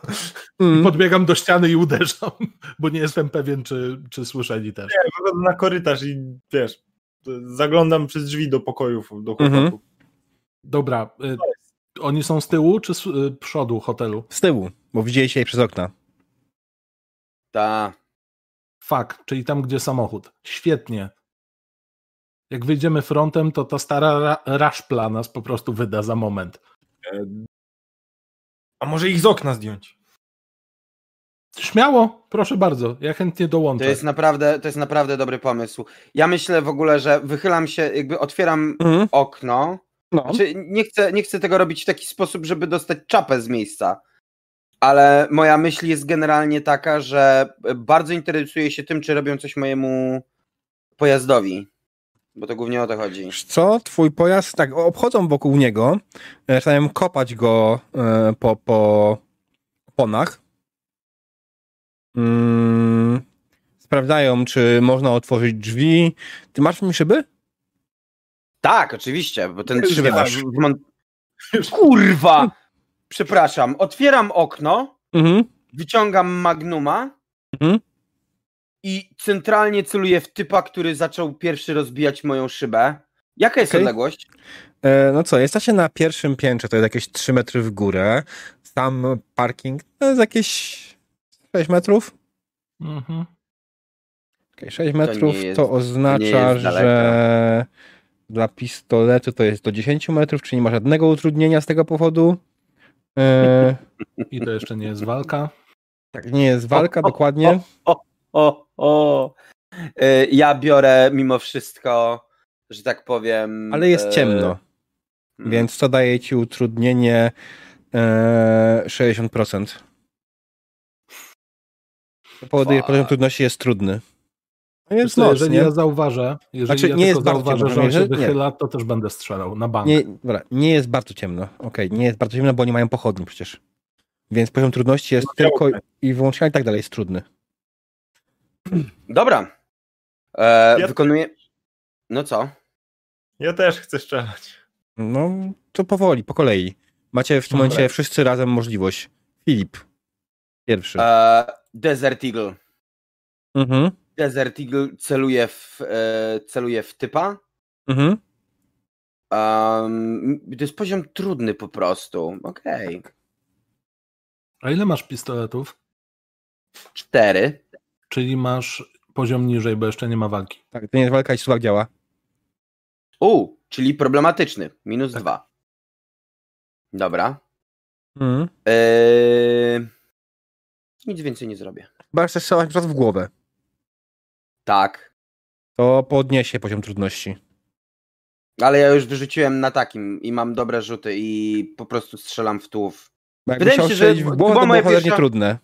Speaker 1: Mm.
Speaker 2: Podbiegam do ściany i uderzam, bo nie jestem pewien, czy, czy słyszeli też.
Speaker 4: Wychodzę na korytarz i wiesz, zaglądam przez drzwi do pokojów, do chłopaków.
Speaker 1: Mhm.
Speaker 2: Dobra, y, oni są z tyłu czy z y, przodu hotelu?
Speaker 1: Z tyłu, bo widzieliście jej przez okna.
Speaker 3: Ta.
Speaker 2: Fak, czyli tam, gdzie samochód. Świetnie. Jak wyjdziemy frontem, to ta stara ra raszpla nas po prostu wyda za moment.
Speaker 4: A może ich z okna zdjąć?
Speaker 2: Śmiało, proszę bardzo, ja chętnie
Speaker 3: To
Speaker 2: dołączę.
Speaker 3: jest naprawdę, to jest naprawdę dobry pomysł. Ja myślę w ogóle, że wychylam się, jakby otwieram
Speaker 1: Mhm.
Speaker 3: okno.
Speaker 1: No.
Speaker 3: Znaczy, nie chcę, nie chcę tego robić w taki sposób, żeby dostać czapę z miejsca. Ale moja myśl jest generalnie taka, że bardzo interesuję się tym, czy robią coś mojemu pojazdowi. Bo to głównie o to chodzi.
Speaker 1: Wiesz co, twój pojazd, tak, obchodzą wokół niego, e, zaczynają kopać go e, po, po oponach. Mm, sprawdzają, czy można otworzyć drzwi. Ty masz mi szyby?
Speaker 3: Tak, oczywiście, bo ten
Speaker 1: masz.
Speaker 3: Kurwa! Przepraszam, otwieram okno,
Speaker 1: Mhm.
Speaker 3: wyciągam magnuma
Speaker 1: Mhm.
Speaker 3: i centralnie celuję w typa, który zaczął pierwszy rozbijać moją szybę. Jaka jest
Speaker 1: Okej.
Speaker 3: odległość?
Speaker 1: E, no co, jesteście na pierwszym piętrze, to jest jakieś 3 metry w górę. Sam parking to jest jakieś 6 metrów.
Speaker 2: Mhm.
Speaker 1: Okay, 6 metrów to,
Speaker 3: jest- to
Speaker 1: oznacza, że dla pistoletu to jest do 10 metrów, czyli nie ma żadnego utrudnienia z tego powodu. E,
Speaker 2: I to jeszcze nie jest walka.
Speaker 1: tak, nie jest walka,
Speaker 3: O, o,
Speaker 1: dokładnie.
Speaker 3: O, o. Y, Ja biorę mimo wszystko, że tak powiem.
Speaker 1: Ale jest
Speaker 3: e,
Speaker 1: ciemno,
Speaker 3: mm,
Speaker 1: więc co daje ci utrudnienie e, 60%. To powoduje, że poziom trudności jest trudny. No jest noc,
Speaker 2: jeżeli
Speaker 1: nie?
Speaker 2: ja zauważę, jeżeli
Speaker 1: Znaczy,
Speaker 2: ja
Speaker 1: nie jest bardzo
Speaker 2: zauważę,
Speaker 1: ciemno,
Speaker 2: że on się
Speaker 1: nie.
Speaker 2: wychyla, to też będę strzelał na bank.
Speaker 1: Nie, dobra, nie jest bardzo ciemno. Okej, nie jest bardzo ciemno, bo nie mają pochodni przecież. Więc poziom trudności jest tylko i wyłącznie i tak dalej jest trudny.
Speaker 3: Dobra. E,
Speaker 4: Ja-
Speaker 3: Wykonuję. No co?
Speaker 4: Ja też chcę strzelać.
Speaker 1: No, to powoli, po kolei. Macie w tym
Speaker 2: Dobra.
Speaker 1: momencie wszyscy razem możliwość. Filip. Pierwszy.
Speaker 3: E, Desert Eagle.
Speaker 1: Mhm.
Speaker 3: Desert Eagle celuje w, e, celuje w typa.
Speaker 1: Mhm.
Speaker 3: Um, to jest poziom trudny po prostu. Okej.
Speaker 2: A ile masz pistoletów?
Speaker 3: Cztery.
Speaker 2: Czyli masz poziom niżej, bo jeszcze nie ma walki.
Speaker 1: Tak, to nie jest walka i słuchak działa.
Speaker 3: U, czyli problematyczny. Minus
Speaker 1: Tak.
Speaker 3: dwa. Dobra.
Speaker 1: Mhm.
Speaker 3: Eee, nic więcej nie zrobię.
Speaker 1: Chyba chcesz strzelać w głowę.
Speaker 3: Tak.
Speaker 1: To podniesie poziom trudności.
Speaker 3: Ale ja już wyrzuciłem na takim i mam dobre rzuty i po prostu strzelam w
Speaker 1: jakby
Speaker 3: Wydaje mi się, że
Speaker 1: w głowę, to było cholernie
Speaker 3: pierwsza-
Speaker 1: trudne.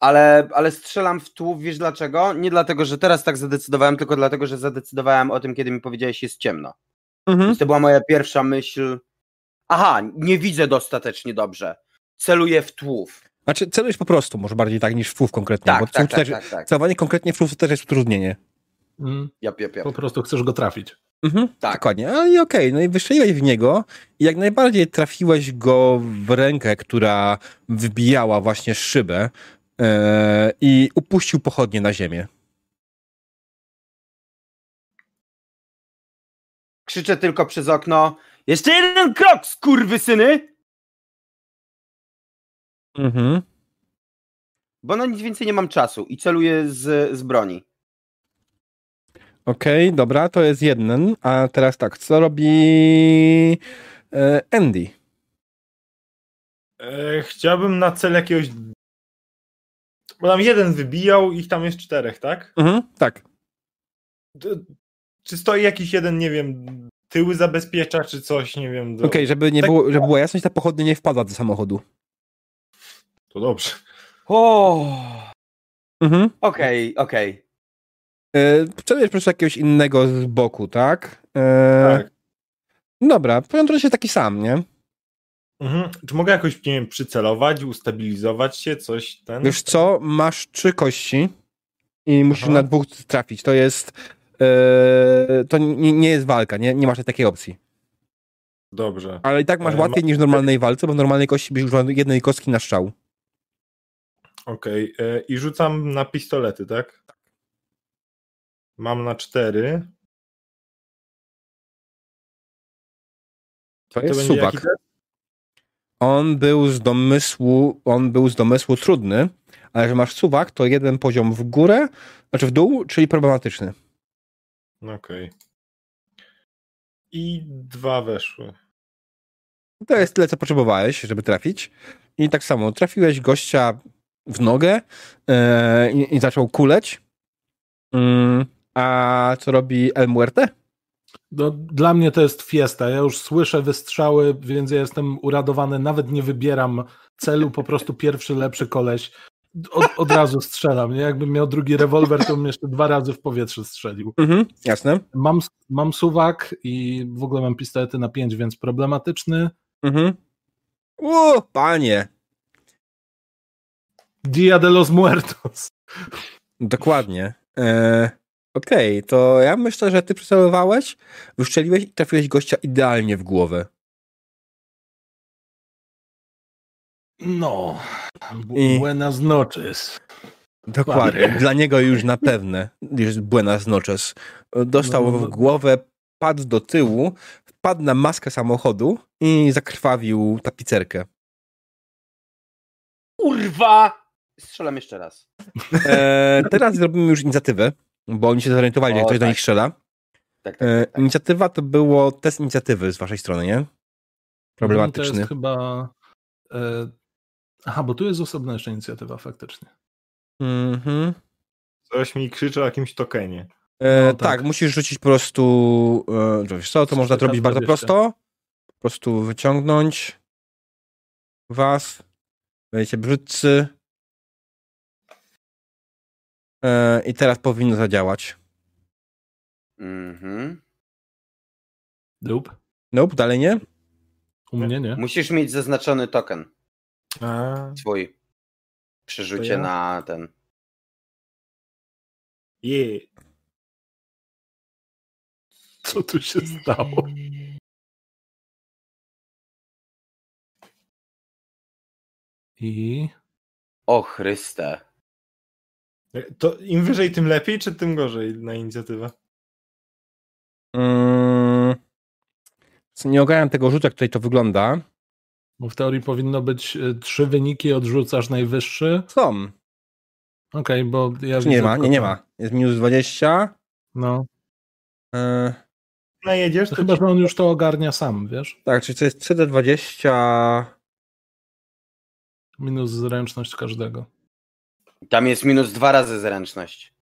Speaker 3: Ale, ale strzelam w tułów, wiesz dlaczego? Nie dlatego, że teraz tak zadecydowałem, tylko dlatego, że zadecydowałem o tym, kiedy mi powiedziałeś, jest ciemno.
Speaker 1: Mhm.
Speaker 3: Więc to była moja pierwsza myśl. Aha, nie widzę dostatecznie dobrze. Celuję w tułów.
Speaker 1: Znaczy, celujesz po prostu, może bardziej tak niż w konkretnie.
Speaker 3: Tak,
Speaker 1: bo
Speaker 3: tak, tak,
Speaker 1: też,
Speaker 3: tak, tak.
Speaker 1: Celowanie konkretnie w to też jest utrudnienie.
Speaker 2: Mm,
Speaker 3: Jap, jap, jap.
Speaker 2: po prostu chcesz go trafić.
Speaker 1: Mhm,
Speaker 3: Tak.
Speaker 1: Dokładnie. A i okej, no i wystrzeliłeś w niego i jak najbardziej trafiłeś go w rękę, która wybijała właśnie szybę e, i upuścił pochodnie na ziemię.
Speaker 3: Krzyczę tylko przez okno. Jeszcze jeden krok, skurwysyny!
Speaker 1: Mhm.
Speaker 3: Bo na nic więcej nie mam czasu i celuję z, z broni.
Speaker 1: Okej, dobra, to jest jeden. A teraz tak, co robi e, Andy?
Speaker 4: E, chciałbym na cel jakiegoś. Bo tam jeden wybijał, ich tam jest czterech, tak?
Speaker 1: Mhm, tak.
Speaker 4: D- Czy stoi jakiś jeden, nie wiem, tyły zabezpiecza, czy coś, nie wiem. do-
Speaker 1: Okej, żeby nie
Speaker 4: tak-
Speaker 1: było, żeby była jasność, ta pochodnia nie wpada do samochodu.
Speaker 4: To dobrze.
Speaker 3: O,
Speaker 1: Mhm.
Speaker 3: okej, okej.
Speaker 1: E, Przebierasz po prostu jakiegoś innego z boku, tak? E,
Speaker 4: Tak.
Speaker 1: Dobra, poziom jest taki sam, nie?
Speaker 4: Mhm. Czy mogę jakoś, nie wiem, przycelować, ustabilizować się, coś ten?
Speaker 1: Wiesz co, masz trzy kości i musisz
Speaker 4: Aha.
Speaker 1: na dwóch trafić. To jest. E, to nie, nie jest walka, nie, nie masz takiej opcji.
Speaker 4: Dobrze.
Speaker 1: Ale i tak masz
Speaker 4: E,
Speaker 1: łatwiej niż w normalnej walce, bo w normalnej kości byś używał jednej kostki na strzał.
Speaker 4: Okej. e, I rzucam na pistolety, tak? Mam na cztery.
Speaker 1: To
Speaker 4: To
Speaker 1: jest
Speaker 4: test?
Speaker 1: On był z domysłu, on był z domysłu trudny, ale że masz suwak, to jeden poziom w górę, znaczy w dół, czyli problematyczny.
Speaker 4: Okej. I dwa weszły.
Speaker 1: To jest tyle, co potrzebowałeś, żeby trafić. I tak samo, trafiłeś gościa w nogę e, i, i zaczął kuleć. Mm, a co robi El Muerte?
Speaker 2: No, dla mnie to jest fiesta. Ja już słyszę wystrzały, więc ja jestem uradowany. Nawet nie wybieram celu, po prostu pierwszy lepszy koleś. Od, od razu strzelam. Nie? Jakbym miał drugi rewolwer, to bym jeszcze dwa razy w powietrze strzelił.
Speaker 1: Mhm, jasne.
Speaker 2: Mam, mam suwak i w ogóle mam pistolety na 5, więc problematyczny.
Speaker 1: Mhm. O, panie.
Speaker 2: Dia de los Muertos.
Speaker 1: Dokładnie. E, Okej, to ja myślę, że ty przecelowałeś, wyszczeliłeś i trafiłeś gościa idealnie w głowę.
Speaker 2: No.
Speaker 1: I-
Speaker 2: Buenas noches.
Speaker 1: Dokładnie. Dla niego już na pewne jest buenas noches. Dostał
Speaker 2: No, no, no.
Speaker 1: w głowę, padł do tyłu, wpadł na maskę samochodu i zakrwawił tapicerkę.
Speaker 3: Kurwa! Strzelam jeszcze raz.
Speaker 1: E, teraz zrobimy już inicjatywę, bo oni się zorientowali, że
Speaker 3: O,
Speaker 1: ktoś do
Speaker 3: tak.
Speaker 1: nich strzela.
Speaker 3: Tak, tak,
Speaker 1: E,
Speaker 3: tak, tak.
Speaker 1: inicjatywa to było test inicjatywy z waszej strony, nie?
Speaker 2: To
Speaker 1: Problematyczny.
Speaker 2: jest chyba... E... Aha, bo tu jest osobna jeszcze inicjatywa faktycznie.
Speaker 1: Mhm.
Speaker 4: Coś mi krzyczy o jakimś tokenie.
Speaker 1: E,
Speaker 2: No
Speaker 1: tak.
Speaker 2: tak.
Speaker 1: musisz rzucić po prostu. E, wiesz co, to można to robić bardzo
Speaker 2: 420.
Speaker 1: prosto. Po prostu wyciągnąć was. Będziecie brzydcy. E, I teraz powinno zadziałać.
Speaker 3: Mhm.
Speaker 2: Lub?
Speaker 1: Nope, dalej nie?
Speaker 2: U mnie nie.
Speaker 3: Musisz mieć zaznaczony token
Speaker 4: A,
Speaker 3: swój. Przy
Speaker 4: To
Speaker 3: rzucie
Speaker 4: ja?
Speaker 3: na ten.
Speaker 4: je.
Speaker 2: Co tu się stało? I...
Speaker 3: O Chryste.
Speaker 4: To im wyżej, tym lepiej, czy tym gorzej na inicjatywę?
Speaker 1: Mm, nie ogarniam tego rzutu, jak tutaj to wygląda.
Speaker 2: Bo w teorii powinno być y, trzy wyniki, odrzucasz najwyższy.
Speaker 1: Są.
Speaker 2: Okej, bo ja
Speaker 1: Czy nie ma? Nie, nie ma. Jest minus 20.
Speaker 2: No,
Speaker 1: E,
Speaker 4: Najedziesz,
Speaker 2: to
Speaker 4: to
Speaker 2: chyba,
Speaker 4: ci...
Speaker 2: że on już to ogarnia sam, wiesz?
Speaker 1: tak, czyli to jest 3D20.
Speaker 2: Minus zręczność każdego.
Speaker 3: Tam jest minus dwa razy zręczność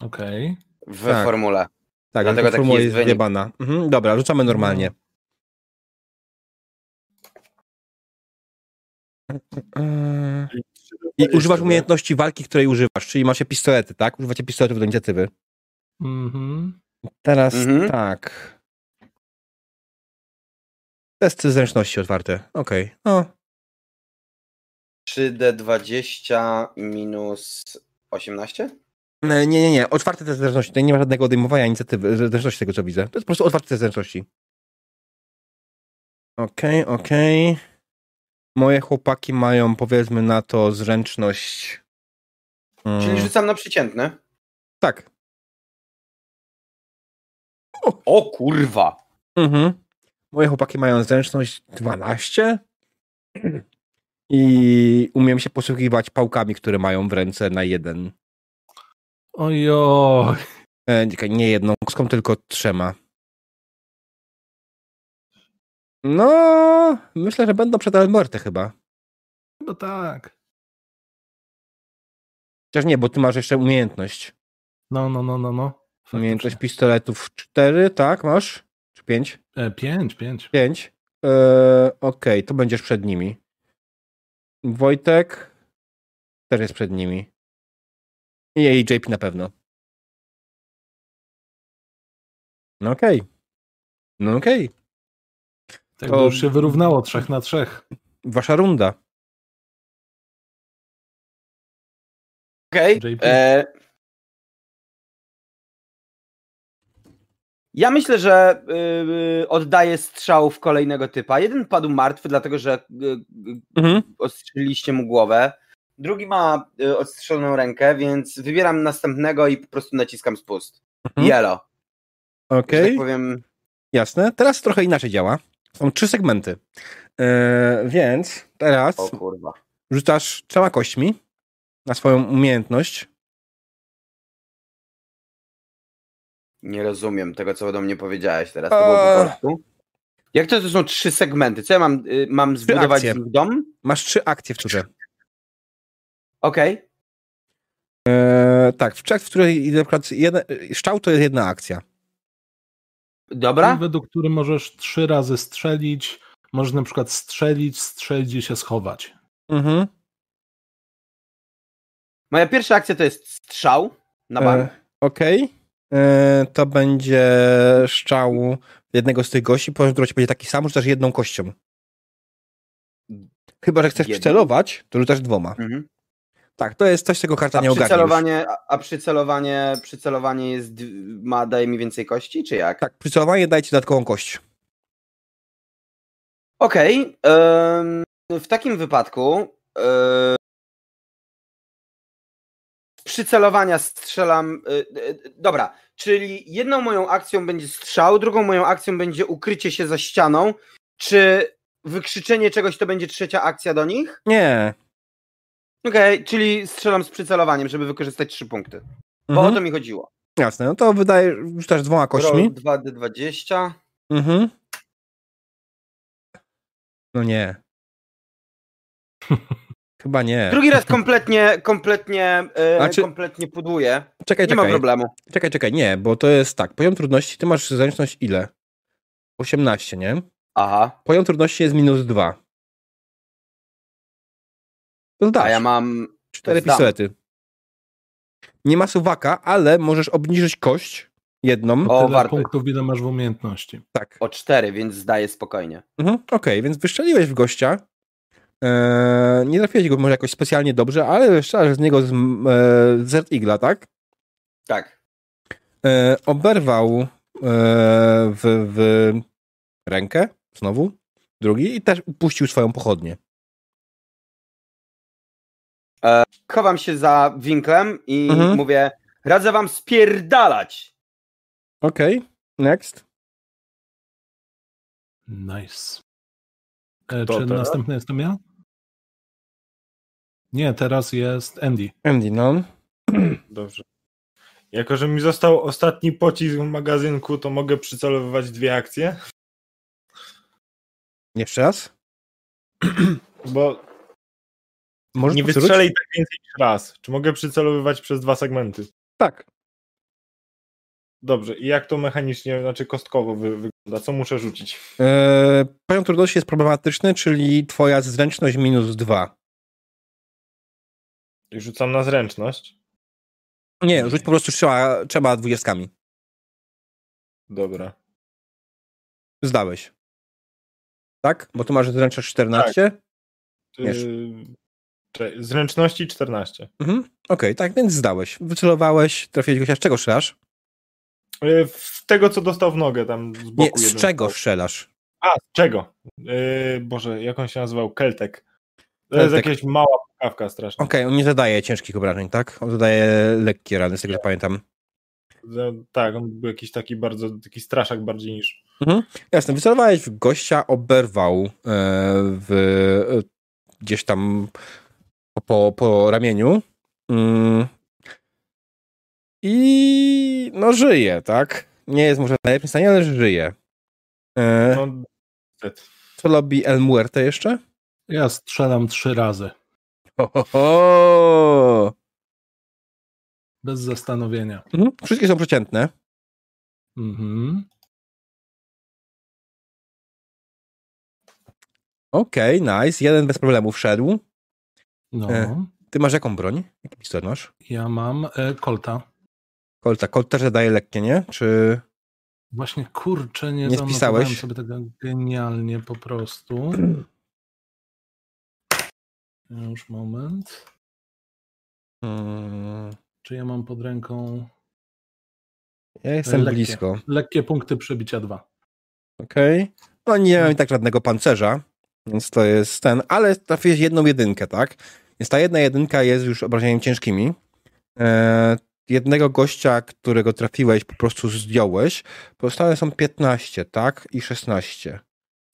Speaker 2: Okej.
Speaker 3: w
Speaker 1: Tak.
Speaker 3: formule.
Speaker 1: Tak,
Speaker 3: Dlatego taki
Speaker 1: formuła
Speaker 3: jest
Speaker 1: wyjebana. Mhm, dobra, rzucamy normalnie. I używasz umiejętności walki, której używasz, czyli macie pistolety, tak? Używacie pistoletów do inicjatywy.
Speaker 2: Mhm.
Speaker 1: Teraz
Speaker 3: Mhm.
Speaker 1: tak. Testy zręczności otwarte. Okej. No,
Speaker 3: 3D20 minus 18?
Speaker 1: Nie, nie, nie. Otwarte test zręczności. Tutaj nie ma żadnego odejmowania inicjatywy, zręczności tego, co widzę. To jest po prostu otwarte test zręczności. Okej, okej. Moje chłopaki mają, powiedzmy na to, zręczność... Mm,
Speaker 3: Czyli rzucam na przeciętny.
Speaker 1: Tak.
Speaker 3: O kurwa!
Speaker 1: Mhm. Moje chłopaki mają zręczność 12 i umiem się posługiwać pałkami, które mają w ręce na jeden.
Speaker 2: Ojoj.
Speaker 1: E, nie jedną kostką, tylko trzema. No, myślę, że będą przed Almorte chyba.
Speaker 2: Chyba tak.
Speaker 1: Chociaż nie, bo ty masz jeszcze umiejętność.
Speaker 2: No, no, no, no, no.
Speaker 1: Umiejętność pistoletów 4, tak, masz? Czy 5?
Speaker 2: E, pięć, pięć.
Speaker 1: 5. Eee, Okej, to będziesz przed nimi. Wojtek też jest przed nimi. I jej JP na pewno. No okej. No okej.
Speaker 2: Tak
Speaker 1: To-
Speaker 2: już się wyrównało trzech na trzech.
Speaker 1: Wasza runda.
Speaker 3: Okej.
Speaker 2: JP.
Speaker 3: Ja myślę, że yy, oddaję strzał w kolejnego typa. Jeden padł martwy, dlatego że yy,
Speaker 1: Mhm.
Speaker 3: mu głowę. Drugi ma yy, odstrzeloną rękę, więc wybieram następnego i po prostu naciskam spust.
Speaker 1: Mhm.
Speaker 3: Yellow.
Speaker 1: Okej,
Speaker 3: tak powiem.
Speaker 1: jasne. Teraz trochę inaczej działa. Są trzy segmenty. Eee, więc teraz
Speaker 3: O kurwa.
Speaker 1: rzucasz trzema kośćmi na swoją umiejętność.
Speaker 3: Nie rozumiem tego, co do mnie powiedziałeś teraz. To było po
Speaker 1: Eee.
Speaker 3: prostu. Jak to, to są trzy segmenty? Co ja mam, y, mam zbudować dom?
Speaker 1: Masz trzy akcje w turze.
Speaker 3: Okej.
Speaker 1: Eee, tak, w czas, w której na przykład jeden, szczał to jest jedna akcja.
Speaker 3: Dobra.
Speaker 2: Według który możesz trzy razy strzelić. Możesz na przykład strzelić, strzelić i się schować.
Speaker 1: Mhm.
Speaker 3: Moja pierwsza akcja to jest strzał na bank.
Speaker 1: E, Okej. E, To będzie szczał jednego z tych gości, poziom którego będzie taki sam, rzucasz jedną kością. Chyba, że chcesz przycelować, to rzucasz dwoma.
Speaker 3: Mhm.
Speaker 1: Tak, to jest coś, czego karta
Speaker 3: A
Speaker 1: nie ogarnia
Speaker 3: przycelowanie, a, a przycelowanie, przycelowanie jest, ma, daje mi więcej kości, czy jak?
Speaker 1: Tak, przycelowanie daje ci dodatkową kość.
Speaker 3: Okej. em, w takim wypadku e, przycelowania strzelam. e, e, dobra, czyli jedną moją akcją będzie strzał, drugą moją akcją będzie ukrycie się za ścianą. Czy wykrzyczenie czegoś to będzie trzecia akcja do nich?
Speaker 1: Nie.
Speaker 3: Okej, czyli strzelam z przycelowaniem, żeby wykorzystać trzy punkty. Bo
Speaker 1: Mhm.
Speaker 3: o to mi chodziło.
Speaker 1: Jasne, no to wydaje, rzucasz dwoma kośćmi.
Speaker 3: Roll 2D20.
Speaker 1: Mhm. No nie. Chyba nie.
Speaker 3: Drugi raz kompletnie, kompletnie,
Speaker 1: czy-
Speaker 3: kompletnie pudłuję.
Speaker 1: Czekaj,
Speaker 3: Nie ma
Speaker 1: czekaj.
Speaker 3: problemu.
Speaker 1: Czekaj, czekaj, nie, bo to jest tak. Poziom trudności, ty masz zręczność ile? 18, nie?
Speaker 3: Aha.
Speaker 1: Poziom trudności jest minus 2. To zdasz.
Speaker 3: A ja mam.
Speaker 1: Cztery pistolety. Nie ma suwaka, ale możesz obniżyć kość jedną.
Speaker 3: O,
Speaker 2: Tyle
Speaker 3: warto.
Speaker 2: punktów, ile masz w umiejętności.
Speaker 1: Tak.
Speaker 3: O cztery, więc zdaję spokojnie.
Speaker 1: Mhm, Okej, więc wyszczeliłeś w gościa. Eee, nie trafiłeś go może jakoś specjalnie dobrze, ale strzelasz z niego z e, Z igla, tak?
Speaker 3: Tak.
Speaker 1: E, oberwał e, w, w rękę znowu, drugi i też upuścił swoją pochodnię.
Speaker 3: Chowam się za winklem i
Speaker 1: Mhm.
Speaker 3: mówię: Radzę wam spierdalać.
Speaker 1: Okej, next.
Speaker 2: Nice. E, czy
Speaker 4: teraz?
Speaker 2: następny jestem ja? Nie, teraz jest Andy.
Speaker 1: Andy, no.
Speaker 4: Dobrze. Jako, że mi został ostatni pocisk w magazynku, to mogę przycelowywać dwie akcje,
Speaker 1: Jeszcze raz.
Speaker 4: bo
Speaker 1: Możesz
Speaker 4: nie wystrzelę i tak więcej niż raz. Czy mogę przycelowywać przez dwa segmenty?
Speaker 1: Tak.
Speaker 4: Dobrze. I jak to mechanicznie, znaczy kostkowo wy, wygląda? Co muszę rzucić?
Speaker 1: E, poziom trudności jest problematyczny, czyli twoja zręczność minus dwa.
Speaker 4: I Rzucam na zręczność.
Speaker 1: Nie, rzuć po prostu trzeba, trzeba dwudziestkami.
Speaker 4: Dobra.
Speaker 1: Zdałeś. Tak? Bo tu masz zręczność 14? Wiesz.
Speaker 4: Yy, cze- zręczności 14.
Speaker 1: Mhm. Okej, tak, więc zdałeś. Wycelowałeś, trafiłeś gościa. Z czego strzelasz?
Speaker 4: Yy, w tego, co dostał w nogę tam z boku.
Speaker 1: Nie, z czego
Speaker 4: strzał.
Speaker 1: strzelasz?
Speaker 4: A, z czego? Yy, Boże, jak on się nazywał? Keltek. To jest
Speaker 1: Keltek.
Speaker 4: jakaś mała pukawka straszna.
Speaker 1: Okej, on nie zadaje ciężkich obrażeń, tak? On zadaje lekkie rany, z tego co pamiętam.
Speaker 4: Że- Tak, on był jakiś taki bardzo, taki straszak bardziej niż...
Speaker 1: Jasne, wycelowałeś w gościa, oberwał e, w, e, gdzieś tam po, po ramieniu. Mm. I no żyje, tak? Nie jest może w najlepszym stanie, ale żyje. E,
Speaker 4: No,
Speaker 1: co robi El Muerte jeszcze?
Speaker 2: Ja strzelam trzy razy.
Speaker 1: Ho, ho, ho.
Speaker 2: Bez zastanowienia.
Speaker 1: Mhm. Wszystkie są przeciętne.
Speaker 2: Mhm.
Speaker 1: Okej, nice. Jeden bez problemu wszedł.
Speaker 2: No,
Speaker 1: E. Ty masz jaką broń? Jaki pistolet masz?
Speaker 2: ja mam e, Colta.
Speaker 1: Kolta. Colt też daje lekkie, nie? Czy...
Speaker 2: Właśnie kurczę, nie,
Speaker 1: Nie spisałeś?
Speaker 2: sobie tego genialnie po prostu. Już moment.
Speaker 1: Mm,
Speaker 2: Czy ja mam pod ręką
Speaker 1: ja jestem
Speaker 2: Lekkie.
Speaker 1: blisko.
Speaker 2: lekkie punkty przebicia 2?
Speaker 1: Okej. No nie mam i tak żadnego pancerza, więc to jest ten, ale trafiłeś jedną jedynkę, tak? Więc ta jedna jedynka jest już obrażeniami ciężkimi. E, jednego gościa, którego trafiłeś, po prostu zdjąłeś. Pozostałe są 15, tak? I 16.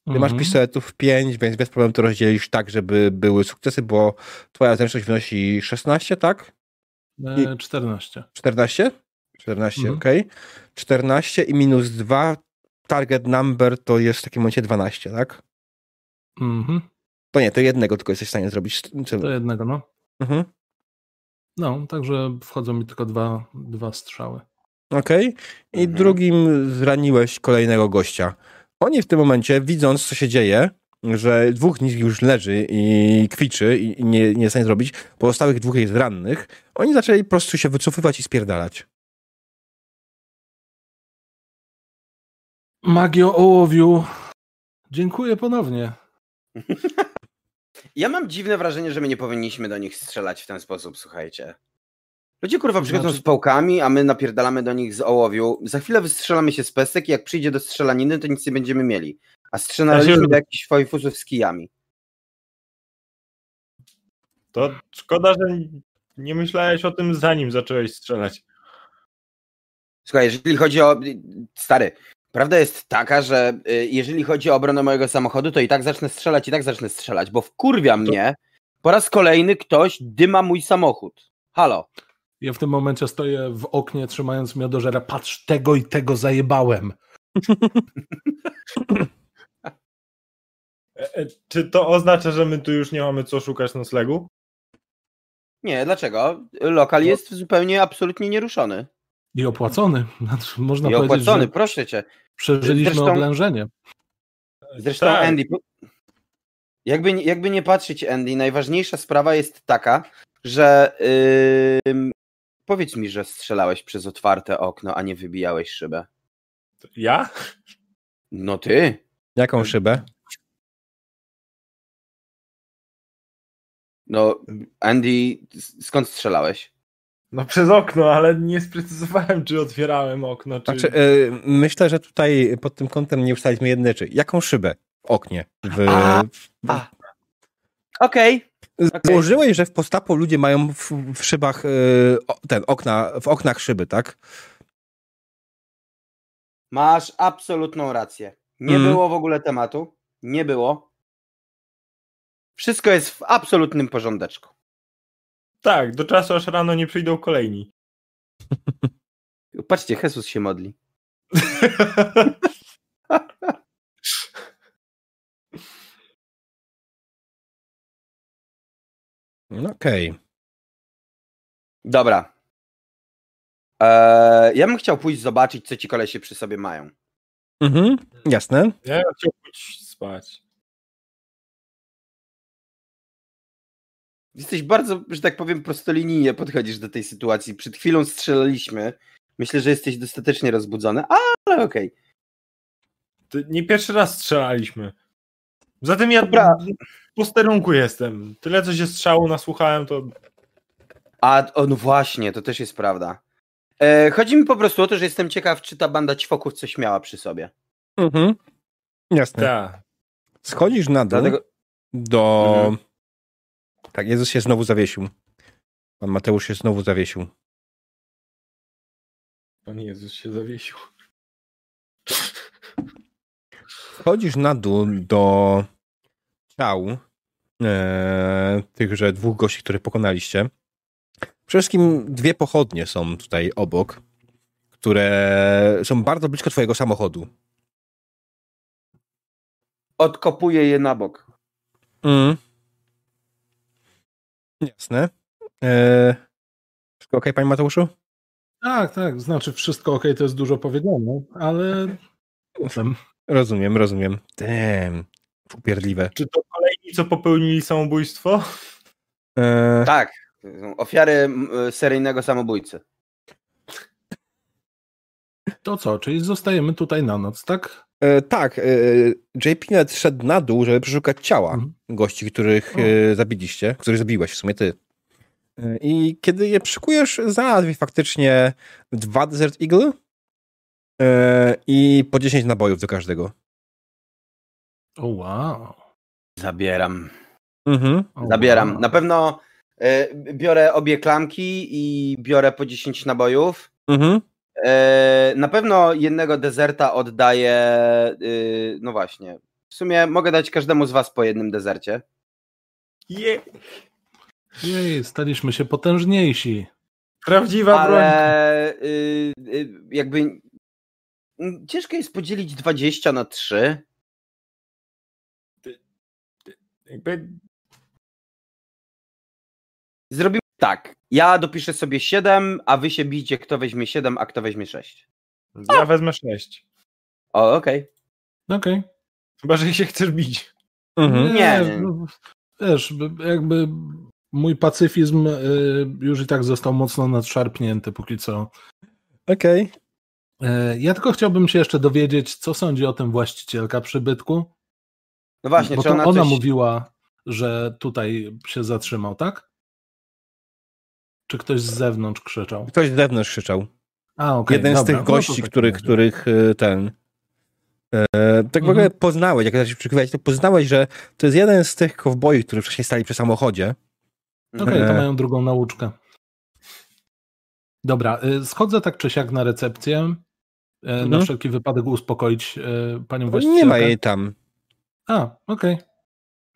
Speaker 1: Ty
Speaker 2: Mhm.
Speaker 1: masz pistoletów 5, więc bez problemu to rozdzielisz tak, żeby były sukcesy, bo twoja zręczność wynosi 16, tak?
Speaker 2: E, 14.
Speaker 1: 14? 14,
Speaker 2: Mhm.
Speaker 1: okej. 14 i minus 2, target number to jest w takim momencie 12, tak?
Speaker 2: Mhm.
Speaker 1: To nie, to jednego tylko jesteś w stanie zrobić.
Speaker 2: To jednego, no.
Speaker 1: Mhm.
Speaker 2: No, także wchodzą mi tylko dwa, dwa strzały.
Speaker 1: Okej. I
Speaker 3: Mhm.
Speaker 1: drugim zraniłeś kolejnego gościa. Oni w tym momencie, widząc co się dzieje, że dwóch z nich już leży i kwiczy i i nie, nie jest w stanie zrobić, pozostałych dwóch jest rannych, oni zaczęli po prostu się wycofywać i spierdalać.
Speaker 2: Magio ołowiu. Dziękuję ponownie.
Speaker 3: Ja mam dziwne wrażenie, że my nie powinniśmy do nich strzelać w ten sposób, słuchajcie. Ludzie kurwa przychodzą
Speaker 2: Znaczy-
Speaker 3: z pałkami, a my napierdalamy do nich z ołowiu. Za chwilę wystrzelamy się z pestek i jak przyjdzie do strzelaniny, to nic nie będziemy mieli. A strzelaliśmy
Speaker 4: Ja się-
Speaker 3: do jakichś fajfusów z kijami.
Speaker 4: To szkoda, że nie myślałeś o tym zanim zacząłeś strzelać.
Speaker 3: Słuchaj, jeżeli chodzi o... Stary, prawda jest taka, że y, jeżeli chodzi o obronę mojego samochodu, to i tak zacznę strzelać, i tak zacznę strzelać, bo wkurwia mnie po raz kolejny ktoś dyma mój samochód. Halo.
Speaker 2: Ja w tym momencie stoję w oknie, trzymając miodożera. Patrz, tego i tego zajebałem.
Speaker 4: E, e, Czy to oznacza, że my tu już nie mamy co szukać noclegu?
Speaker 3: Nie, dlaczego? Lokal
Speaker 2: No.
Speaker 3: jest zupełnie, absolutnie nieruszony.
Speaker 2: I opłacony. Znaczy, Można
Speaker 3: I
Speaker 2: powiedzieć,
Speaker 3: opłacony,
Speaker 2: że
Speaker 3: proszę cię.
Speaker 2: przeżyliśmy
Speaker 3: Zresztą-
Speaker 2: oblężenie.
Speaker 3: Zresztą
Speaker 4: Tak.
Speaker 3: Andy, jakby, nie- jakby nie patrzeć Andy, najważniejsza sprawa jest taka, że ym, powiedz mi, że strzelałeś przez otwarte okno, a nie wybijałeś szybę.
Speaker 4: Ja?
Speaker 3: No ty.
Speaker 1: Jaką szybę?
Speaker 3: No, Andy, skąd strzelałeś?
Speaker 4: No przez okno, ale nie sprecyzowałem, czy otwierałem okno, czy...
Speaker 1: Znaczy, y, myślę, że tutaj pod tym kątem nie ustaliliśmy jednej rzeczy. Jaką szybę w oknie? W,
Speaker 3: A, a. Okej.
Speaker 1: Założyłeś, że w postapo ludzie mają w, w szybach y, o- ten, okna, w oknach szyby, tak?
Speaker 3: Masz absolutną rację. Nie
Speaker 1: Mm.
Speaker 3: było w ogóle tematu. Nie było. Wszystko jest w absolutnym porządeczku.
Speaker 4: Tak, do czasu aż rano nie przyjdą kolejni.
Speaker 3: Patrzcie, Jesus się modli.
Speaker 1: No Okej.
Speaker 3: Dobra. Eee, ja bym chciał pójść zobaczyć, co ci kolesie przy sobie mają.
Speaker 1: Mhm, jasne.
Speaker 4: Ja bym chciał pójść spać.
Speaker 3: Jesteś bardzo, że tak powiem, prostolinijnie podchodzisz do tej sytuacji. Przed chwilą strzelaliśmy. Myślę, że jesteś dostatecznie rozbudzony, ale okej.
Speaker 4: To nie pierwszy raz strzelaliśmy. Zatem ja
Speaker 3: Dobra.
Speaker 4: w posterunku jestem. Tyle, co się strzału nasłuchałem, to
Speaker 3: A, o, no właśnie, to też jest prawda. E, chodzi mi po prostu o to, że jestem ciekaw, czy ta banda ćwoków coś miała przy sobie.
Speaker 1: Mhm. Jasne.
Speaker 4: tak.
Speaker 1: Schodzisz na dół
Speaker 3: Dlatego,
Speaker 1: do...
Speaker 3: Mhm.
Speaker 1: Tak, Jezus się znowu zawiesił. Pan Mateusz się znowu zawiesił.
Speaker 4: Pan Jezus się zawiesił.
Speaker 1: Wchodzisz na dół do ciał e, tychże dwóch gości, których pokonaliście. Przede wszystkim dwie pochodnie są tutaj obok, które są bardzo blisko twojego samochodu.
Speaker 3: odkopuję je na bok.
Speaker 1: Mm. Jasne. E, Wszystko ok, panie Mateuszu?
Speaker 2: Tak, tak, znaczy wszystko ok, to jest dużo powiedziane, ale potem.
Speaker 1: Rozumiem, rozumiem. Damn, upierdliwe.
Speaker 4: Czy to kolejni, co popełnili samobójstwo?
Speaker 1: E,
Speaker 3: Tak, ofiary seryjnego samobójcy.
Speaker 2: To co, czyli zostajemy tutaj na noc, tak?
Speaker 1: e, tak, e, JP nawet szedł na dół, żeby przeszukać ciała
Speaker 2: Mhm.
Speaker 1: gości, których e, zabiliście, których zabiłeś w sumie ty. E, I kiedy je przykujesz, znalazłeś faktycznie dwa Desert Eagle e, i po 10 nabojów do każdego.
Speaker 2: O wow.
Speaker 3: Zabieram.
Speaker 1: Mhm.
Speaker 3: Zabieram.
Speaker 2: wow.
Speaker 3: Na pewno e, biorę obie klamki i biorę po 10 nabojów.
Speaker 1: Mhm.
Speaker 3: E, na pewno jednego dezerta oddaję. y, no właśnie. W sumie mogę dać każdemu z was po jednym dezercie.
Speaker 4: Je,
Speaker 2: Jej, staliśmy się potężniejsi.
Speaker 4: prawdziwa broń.
Speaker 3: Ale y, y, jakby ciężko jest podzielić 20 na 3.
Speaker 4: Jakby
Speaker 3: Zrobimy tak. Ja dopiszę sobie 7, a wy się bijcie, kto weźmie 7, a kto weźmie 6.
Speaker 4: ja wezmę sześć.
Speaker 3: O, okej.
Speaker 2: Okej.
Speaker 4: Chyba, że się chcesz bić.
Speaker 1: Mhm.
Speaker 3: Nie,
Speaker 2: Wiesz, jakby mój pacyfizm y, już i tak został mocno nadszarpnięty póki co.
Speaker 1: Okej.
Speaker 2: E, Ja tylko chciałbym się jeszcze dowiedzieć, co sądzi o tym właścicielka przybytku.
Speaker 3: No właśnie,
Speaker 2: Bo
Speaker 3: czy
Speaker 2: to
Speaker 3: ona,
Speaker 2: ona
Speaker 3: coś...
Speaker 2: mówiła, że tutaj się zatrzymał, tak? Czy ktoś z zewnątrz krzyczał?
Speaker 1: Ktoś z zewnątrz krzyczał.
Speaker 2: A, okej.
Speaker 1: Jeden
Speaker 2: dobra,
Speaker 1: z tych
Speaker 2: no
Speaker 1: gości,
Speaker 2: w takim
Speaker 1: których, których e, ten. E, tak w ogóle
Speaker 2: Mhm.
Speaker 1: poznałeś, jak zacząłeś przykrywać, to poznałeś, że to jest jeden z tych kowboi, którzy wcześniej stali przy samochodzie.
Speaker 2: Okej, to
Speaker 1: E.
Speaker 2: mają drugą nauczkę. Dobra, y, schodzę tak czy siak na recepcję. Na
Speaker 1: Mhm.
Speaker 2: wszelki wypadek uspokoić y, panią właścicielkę.
Speaker 1: Nie ma jej tam.
Speaker 2: A, okej.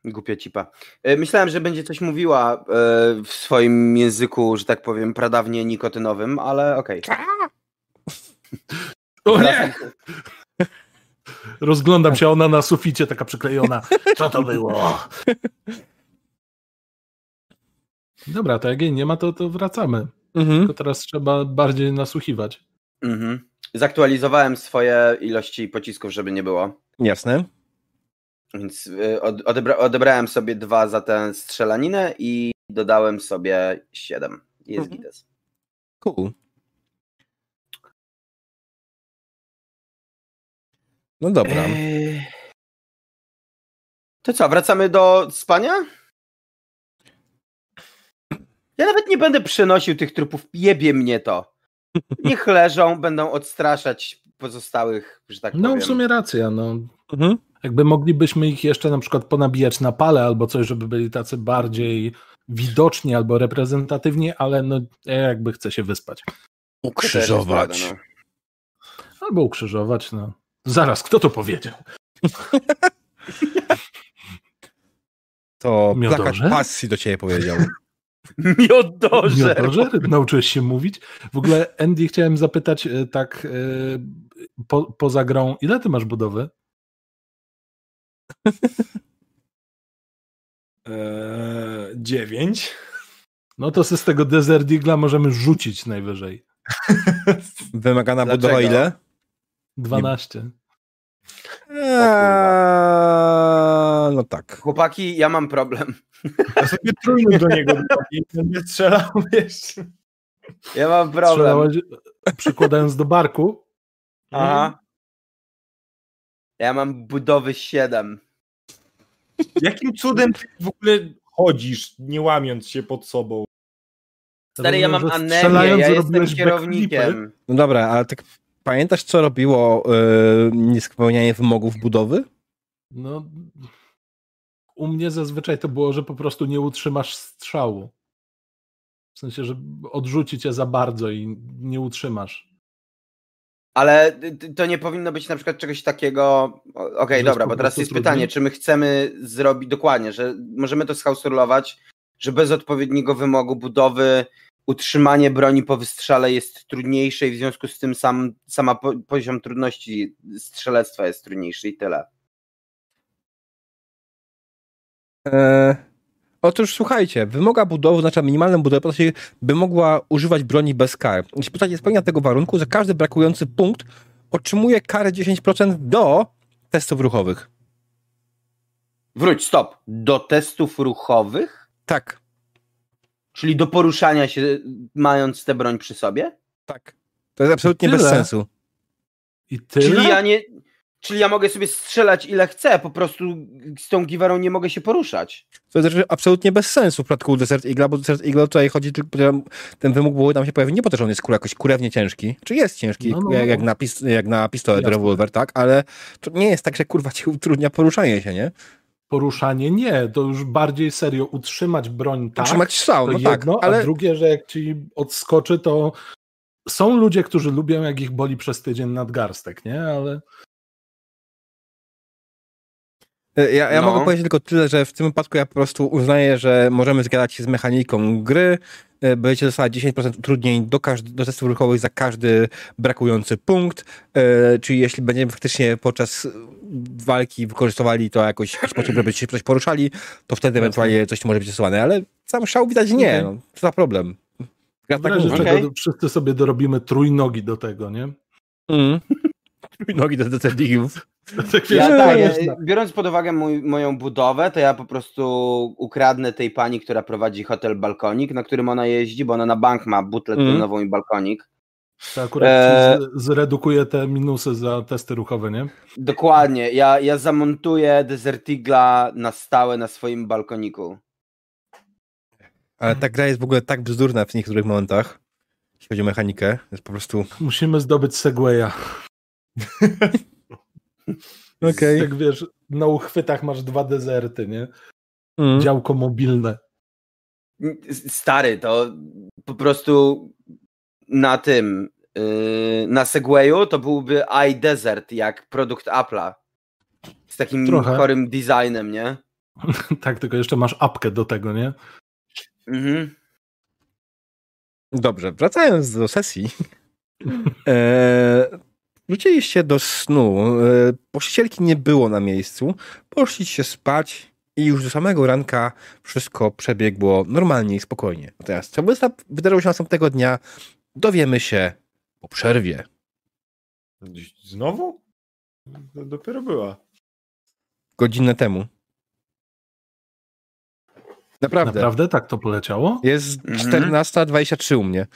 Speaker 3: Głupia cipa. E, Myślałem, że będzie coś mówiła e, w swoim języku, że tak powiem, pradawnie nikotynowym, ale okej.
Speaker 2: O nie! Rozglądam się, ona na suficie taka przyklejona. Co to było? Dobra, to jak jej nie ma, to, to wracamy.
Speaker 1: Mhm.
Speaker 2: Tylko teraz trzeba bardziej nasłuchiwać.
Speaker 3: Mhm. Zaktualizowałem swoje ilości pocisków, żeby nie było.
Speaker 1: Jasne.
Speaker 3: Więc y, od, odebra, odebrałem sobie dwa za tę strzelaninę i dodałem sobie siedem. Jest
Speaker 1: Mhm.
Speaker 3: gites.
Speaker 1: Cool. No dobra.
Speaker 3: Eee, To co, wracamy do spania? Ja nawet nie będę przenosił tych trupów, jebie mnie to. Niech leżą, będą odstraszać pozostałych, że tak
Speaker 2: No
Speaker 3: powiem.
Speaker 2: w sumie racja, no.
Speaker 1: Mhm.
Speaker 2: Jakby moglibyśmy ich jeszcze na przykład ponabijać na pale albo coś, żeby byli tacy bardziej widoczni albo reprezentatywni, ale no ja jakby chcę się wyspać.
Speaker 3: Prawda, no.
Speaker 2: Albo ukrzyżować, no. Zaraz, kto to powiedział?
Speaker 1: To
Speaker 2: Miodorze?
Speaker 1: plakat pasji do ciebie powiedział.
Speaker 3: Miodorze!
Speaker 2: Miotorze? Nauczyłeś się mówić? W ogóle, Andy, chciałem zapytać e, tak e, po, poza grą, ile ty masz budowy?
Speaker 4: Eee, dziewięć.
Speaker 2: No to z tego Desert Eagle'a możemy rzucić najwyżej.
Speaker 1: Wymagana
Speaker 3: Dlaczego?
Speaker 1: budowa ile?
Speaker 2: 12.
Speaker 1: Eee, no tak.
Speaker 3: Chłopaki, ja mam problem.
Speaker 4: Ja sobie trójnóg do niego będę strzelał, wiesz.
Speaker 3: Ja mam problem.
Speaker 2: Strzelałeś przykładając do barku.
Speaker 3: Aha. Ja mam budowy 7.
Speaker 4: Jakim cudem ty w ogóle chodzisz, nie łamiąc się pod sobą?
Speaker 3: Stary, ja mam anemię, ja jestem kierownikiem.
Speaker 1: No dobra, ale tak pamiętasz, co robiło yy, niespełnianie wymogów budowy?
Speaker 2: No, u mnie zazwyczaj to było, że po prostu nie utrzymasz strzału. W sensie, że odrzuci cię za bardzo i nie utrzymasz.
Speaker 3: Ale to nie powinno być na przykład czegoś takiego. Okej,
Speaker 2: Że
Speaker 3: dobra, bo teraz jest
Speaker 2: trudniej?
Speaker 3: pytanie, czy my chcemy zrobić dokładnie, że możemy to schausulować, że bez odpowiedniego wymogu budowy utrzymanie broni po wystrzale jest trudniejsze i w związku z tym sam sama po, poziom trudności strzelectwa jest trudniejszy i tyle.
Speaker 1: Eee, Otóż słuchajcie, wymoga budowy, znaczy minimalną budowę, by mogła używać broni bez kar. Jeśli postać nie spełnia tego warunku, za każdy brakujący punkt otrzymuje karę 10% do testów ruchowych.
Speaker 3: Wróć, stop. Do testów ruchowych?
Speaker 1: Tak,
Speaker 3: Czyli do poruszania się, mając tę broń przy sobie?
Speaker 1: tak. To jest absolutnie bez sensu.
Speaker 2: I tyle?
Speaker 3: Czyli ja nie. Czyli ja mogę sobie strzelać ile chcę, po prostu z tą giwarą nie mogę się poruszać.
Speaker 1: To jest absolutnie bez sensu w przypadku Desert Eagle, bo Desert Eagle tutaj chodzi, tylko ten wymóg budowy tam się pojawi nie po to, że on jest kur- jakoś kurewnie ciężki. Czy jest ciężki,
Speaker 2: No, no,
Speaker 1: jak,
Speaker 2: no.
Speaker 1: jak, na pis- jak na pistolet,
Speaker 2: Jasne.
Speaker 1: rewolwer, tak? Ale to nie jest tak, że kurwa ci utrudnia poruszanie się, nie?
Speaker 2: Poruszanie nie, to już bardziej serio utrzymać broń tak,
Speaker 1: Trzymać strzał, no tak,
Speaker 2: jedno,
Speaker 1: ale
Speaker 2: a drugie, że jak ci odskoczy, to są ludzie, którzy lubią, jak ich boli przez tydzień nadgarstek, nie? Ale
Speaker 1: E, Ja, ja
Speaker 3: No.
Speaker 1: mogę powiedzieć tylko tyle, że w tym wypadku ja po prostu uznaję, że możemy zgadać się z mechaniką gry. E, Będziecie dostawać 10% utrudnień do, każdy, do testów ruchowych za każdy brakujący punkt. E, czyli jeśli będziemy faktycznie podczas walki wykorzystywali to jakoś w sposób, żeby się coś poruszali, to wtedy ewentualnie coś może być stosowane. Ale sam szał widać nie. No, co za problem. Ja
Speaker 2: w
Speaker 1: tak
Speaker 2: razie
Speaker 1: mówię.
Speaker 3: Okej.
Speaker 2: czego wszyscy sobie dorobimy trójnogi do tego, nie?
Speaker 1: Mm. Nogi do detektywiów.
Speaker 2: Tak
Speaker 3: Ja, tak, ja, biorąc pod uwagę mój, moją budowę, to ja po prostu ukradnę tej pani, która prowadzi hotel Balkonik, na którym ona jeździ, bo ona na bank ma butlę
Speaker 1: Mm.
Speaker 3: tonową i balkonik.
Speaker 2: To akurat z- zredukuje te minusy za testy ruchowe, nie?
Speaker 3: Dokładnie, ja, ja zamontuję Desert Eagle'a na stałe na swoim balkoniku.
Speaker 1: Ale ta gra jest w ogóle tak bzdurna w niektórych momentach, jeśli chodzi o mechanikę. Jest po prostu...
Speaker 2: Musimy zdobyć Segwaya.
Speaker 1: Okej.
Speaker 2: Jak wiesz, na uchwytach masz dwa dezerty, nie?
Speaker 1: Mm.
Speaker 2: Działko mobilne.
Speaker 3: Stary, to po prostu na tym, yy, na Segwayu to byłby iDesert, jak produkt Apple'a. Z takim
Speaker 2: Trochę.
Speaker 3: chorym designem, nie?
Speaker 2: tak, tylko jeszcze masz apkę do tego, nie?
Speaker 3: Mhm.
Speaker 1: Dobrze, wracając do sesji. e, wróciliście do snu. E, pościelki nie było na miejscu. Poszliście spać i już do samego ranka wszystko przebiegło normalnie i spokojnie. Teraz, co wydarzyło się następnego dnia, dowiemy się po przerwie.
Speaker 4: Znowu? To dopiero była.
Speaker 1: Godzinę temu. Naprawdę.
Speaker 2: Naprawdę tak to poleciało?
Speaker 1: Jest
Speaker 3: Mhm.
Speaker 1: 14.23 u mnie.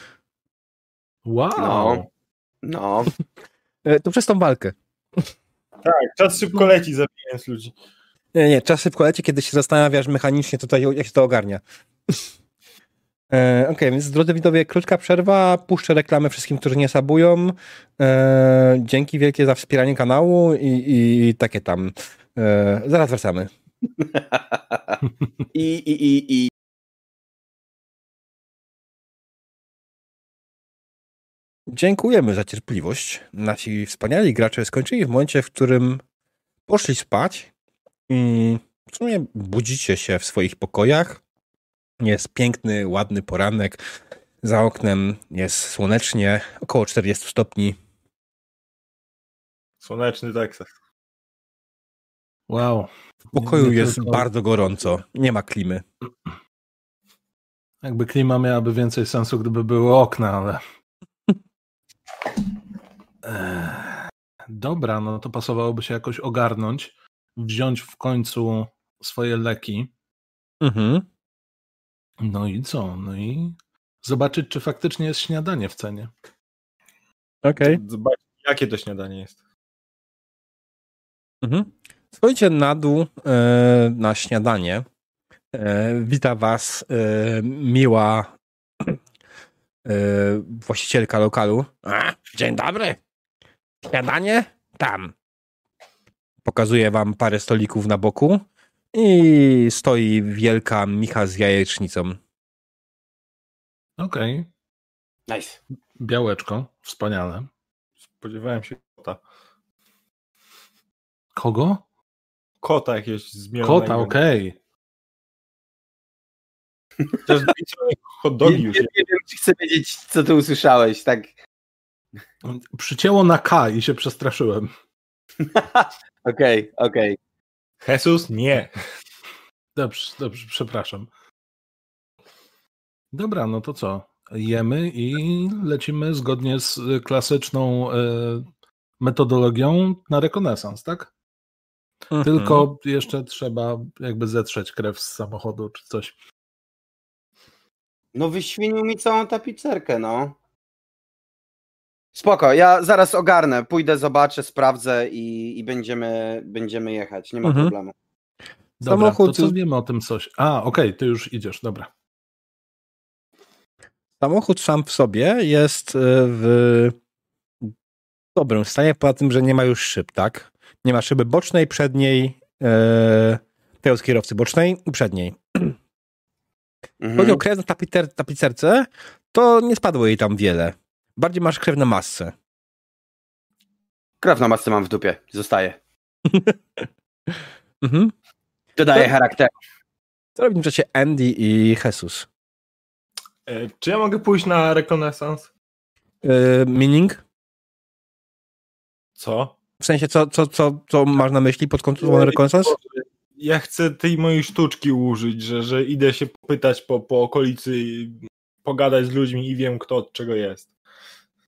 Speaker 2: Wow.
Speaker 3: No. No,
Speaker 1: to przez tą walkę.
Speaker 4: Tak, czas szybko leci zabijając ludzi.
Speaker 1: Nie, nie, czas szybko leci, kiedy się zastanawiasz mechanicznie tutaj, jak się to ogarnia. E, Okej, więc drodzy widzowie, krótka przerwa. Puszczę reklamę wszystkim, którzy nie sabują. E, dzięki wielkie za wspieranie kanału i, i takie tam. E, zaraz wracamy.
Speaker 3: I, i, i, i.
Speaker 1: Dziękujemy za cierpliwość. Nasi wspaniali gracze skończyli w momencie, w którym poszli spać i w sumie budzicie się w swoich pokojach. Jest piękny, ładny poranek. Za oknem jest słonecznie, około 40 stopni.
Speaker 4: Słoneczny Teksas.
Speaker 2: Wow.
Speaker 1: W pokoju
Speaker 2: Nie
Speaker 1: jest
Speaker 2: tylko-
Speaker 1: bardzo gorąco. Nie ma klimy.
Speaker 2: Jakby klima miałaby więcej sensu, gdyby były okna, ale. Dobra, no to pasowałoby się jakoś ogarnąć, wziąć w końcu swoje leki.
Speaker 1: Mhm.
Speaker 2: No i co? No i zobaczyć, czy faktycznie jest śniadanie w cenie.
Speaker 1: Okej.
Speaker 4: Zobacz, jakie to śniadanie jest.
Speaker 1: Mhm. Schodzicie na dół e, na śniadanie. E, wita was e, miła właścicielka lokalu. A, dzień dobry. Śniadanie? Tam. Pokazuje wam parę stolików na boku i stoi wielka micha z jajecznicą.
Speaker 2: Okej,
Speaker 3: Nice.
Speaker 2: białeczko, wspaniale.
Speaker 4: Spodziewałem się kota.
Speaker 2: Kogo?
Speaker 4: Kota jakiegoś zmienionego.
Speaker 2: Kota, okej.
Speaker 4: Chociaż hot
Speaker 3: Nie,
Speaker 4: dogi
Speaker 3: nie,
Speaker 4: już.
Speaker 3: nie wiem, czy chcę wiedzieć, co ty usłyszałeś, tak?
Speaker 2: Przycięło na K i się przestraszyłem.
Speaker 3: Okej, okej.
Speaker 4: Jesus? Nie.
Speaker 2: Dobrze, dobrze, przepraszam. Dobra, no to co? Jemy i lecimy zgodnie z klasyczną e, metodologią na rekonesans, tak? Mhm. Tylko jeszcze trzeba jakby zetrzeć krew z samochodu czy coś.
Speaker 3: No wyświnił mi całą tapicerkę, no. Spoko, ja zaraz ogarnę, pójdę, zobaczę, sprawdzę i, i będziemy, będziemy jechać, nie ma mhm. problemu.
Speaker 2: Dobra, Samochód... to co wiemy o tym coś? A, okej, okay, ty już idziesz, dobra.
Speaker 1: Samochód sam w sobie jest e, w dobrym stanie, poza tym, że nie ma już szyb, tak? Nie ma szyby bocznej, przedniej, e, tego z kierowcy bocznej i przedniej. Mhm. Chodzi o krew na tapicer, tapicerce, to nie spadło jej tam wiele. Bardziej masz krew na masce.
Speaker 3: Krew na masce mam w dupie, zostaje. mhm. Dodaje to, charakter.
Speaker 1: Co robi w czasie Andy i Jesus?
Speaker 4: E, czy ja mogę pójść na rekonesans?
Speaker 1: E, meaning?
Speaker 4: Co?
Speaker 1: W sensie, co, co, co, co masz na myśli pod kątem rekonesans?
Speaker 4: Ja chcę tej mojej sztuczki użyć, że, że idę się popytać po, po okolicy, pogadać z ludźmi i wiem, kto od czego jest.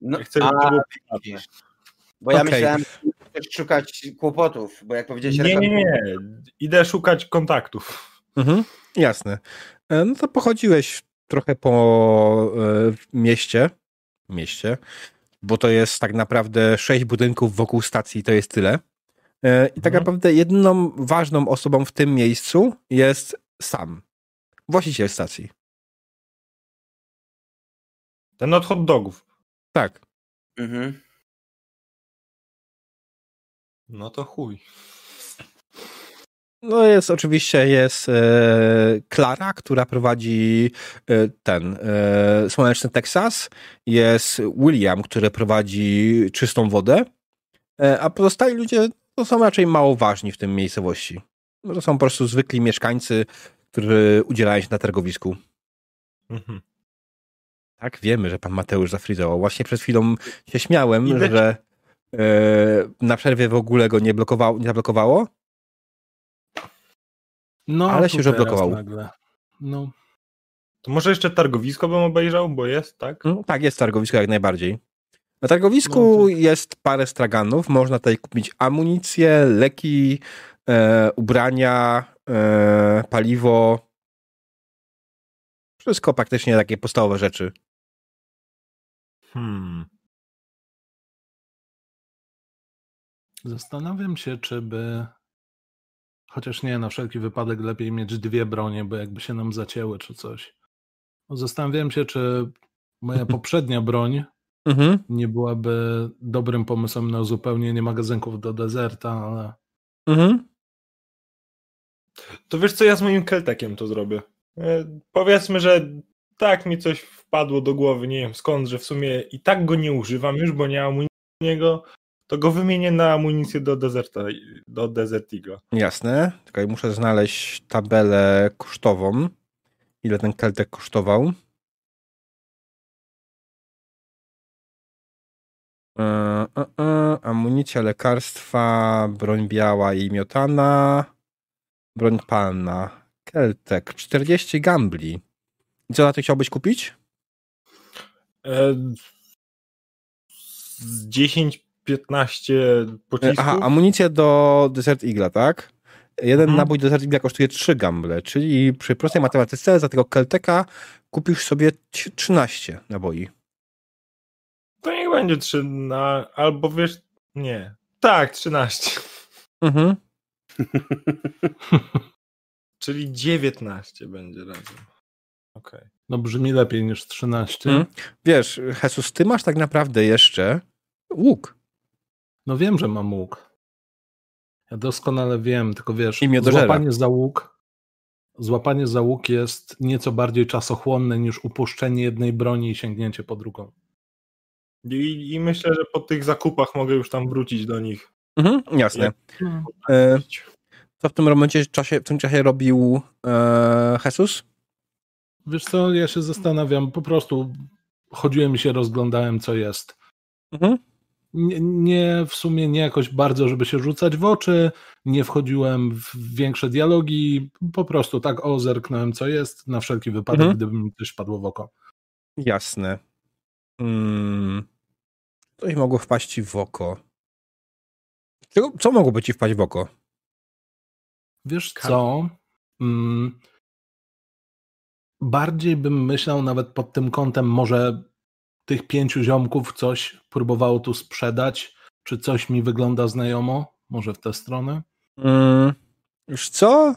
Speaker 4: No, ja chcę, żeby to było.
Speaker 3: Bo ja okay. myślałem, że szukać kłopotów, bo jak powiedziałeś...
Speaker 4: Nie, nie, nie. Idę szukać kontaktów.
Speaker 1: Mhm, jasne. E, no to pochodziłeś trochę po e, mieście, mieście, bo to jest tak naprawdę sześć budynków wokół stacji, to jest tyle. E, I tak mhm. naprawdę jedną ważną osobą w tym miejscu jest sam, właściciel stacji.
Speaker 4: Ten od hot dogów.
Speaker 1: Tak.
Speaker 3: Mhm.
Speaker 4: No to chuj.
Speaker 1: No jest oczywiście jest e, Klara, która prowadzi e, ten e, Słoneczny Teksas. Jest William, który prowadzi czystą wodę. E, a pozostali ludzie to są raczej mało ważni w tym miejscowości. To są po prostu zwykli mieszkańcy, którzy udzielają się na targowisku. Mhm. Tak, wiemy, że pan Mateusz zafrizował. Właśnie przed chwilą się śmiałem, że e, na przerwie w ogóle go nie, blokowało, nie zablokowało. No, ale się już odblokował.
Speaker 2: No.
Speaker 4: To może jeszcze targowisko bym obejrzał, bo jest, tak?
Speaker 1: No, tak, jest targowisko jak najbardziej. Na targowisku no, jest parę straganów. Można tutaj kupić amunicję, leki, e, ubrania, e, paliwo. Wszystko praktycznie takie podstawowe rzeczy.
Speaker 2: Hmm. Zastanawiam się, czy by. Chociaż nie, na wszelki wypadek lepiej mieć dwie bronie, bo jakby się nam zacięły czy coś. Zastanawiam się, czy moja poprzednia broń mhm. nie byłaby dobrym pomysłem na uzupełnienie magazynków do dezerta, ale. Mhm.
Speaker 4: To wiesz co, ja z moim keltekiem to zrobię. E, powiedzmy, że tak mi coś wpadło do głowy, nie wiem skąd, że w sumie i tak go nie używam już, bo nie mam amunicji niego, to go wymienię na amunicję do Deserta, do Desert Eagle.
Speaker 1: Jasne, tylko muszę znaleźć tabelę kosztową, ile ten keltek kosztował. E, e, e, amunicja, lekarstwa, broń biała i miotana, broń palna, keltek, 40 gambli. I co na to chciałbyś kupić?
Speaker 4: E, 10-15 pocisków.
Speaker 1: Aha, amunicja do Desert Eagle, tak? Jeden hmm. nabój Desert Eagle kosztuje 3 gamble, czyli przy prostej matematyce za tego Kelteka kupisz sobie 13 naboi.
Speaker 4: To niech będzie 3 na... albo wiesz... Nie. Tak, 13. Mhm. czyli 19 będzie razem. Okej. Okay.
Speaker 2: No brzmi lepiej niż 13. Hmm.
Speaker 1: Wiesz, Jesus, ty masz tak naprawdę jeszcze łuk.
Speaker 2: No wiem, że mam łuk. Ja doskonale wiem, tylko wiesz, złapanie za łuk złapanie za łuk jest nieco bardziej czasochłonne niż upuszczenie jednej broni i sięgnięcie po drugą.
Speaker 4: I, I, myślę, że po tych zakupach mogę już tam wrócić do nich.
Speaker 1: Mhm, jasne. E, co w tym momencie czasie, w tym czasie robił e, Jesus?
Speaker 2: Wiesz co, ja się zastanawiam, po prostu chodziłem i się rozglądałem, co jest. Mhm. Nie, nie, w sumie nie jakoś bardzo, żeby się rzucać w oczy, nie wchodziłem w większe dialogi, po prostu tak o, zerknąłem co jest, na wszelki wypadek,
Speaker 1: Mhm.
Speaker 2: gdyby mi coś padło w oko.
Speaker 1: Jasne. Hmm. Coś mogło wpaść ci w oko. Co, co mogłoby ci wpaść w oko?
Speaker 2: Wiesz co? Mm, bardziej bym myślał nawet pod tym kątem, może tych pięciu ziomków coś próbowało tu sprzedać, czy coś mi wygląda znajomo? Może w tę stronę?
Speaker 1: Mm, już co?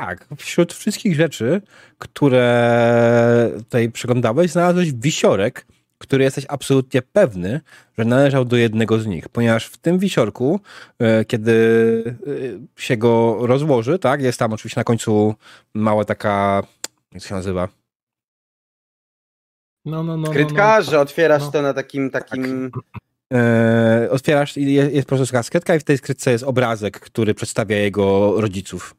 Speaker 1: Tak, wśród wszystkich rzeczy, które tutaj przeglądałeś, znalazłeś wisiorek, który jesteś absolutnie pewny, że należał do jednego z nich, ponieważ w tym wisiorku, e, kiedy e, się go rozłoży, tak, jest tam oczywiście na końcu mała taka, jak to się nazywa?
Speaker 2: No, no, no.
Speaker 3: Krytka,
Speaker 2: no,
Speaker 3: że otwierasz
Speaker 2: No.
Speaker 3: to na takim takim.
Speaker 1: E, otwierasz i jest, jest po prostu taka skrytka i w tej skrytce jest obrazek, który przedstawia jego rodziców.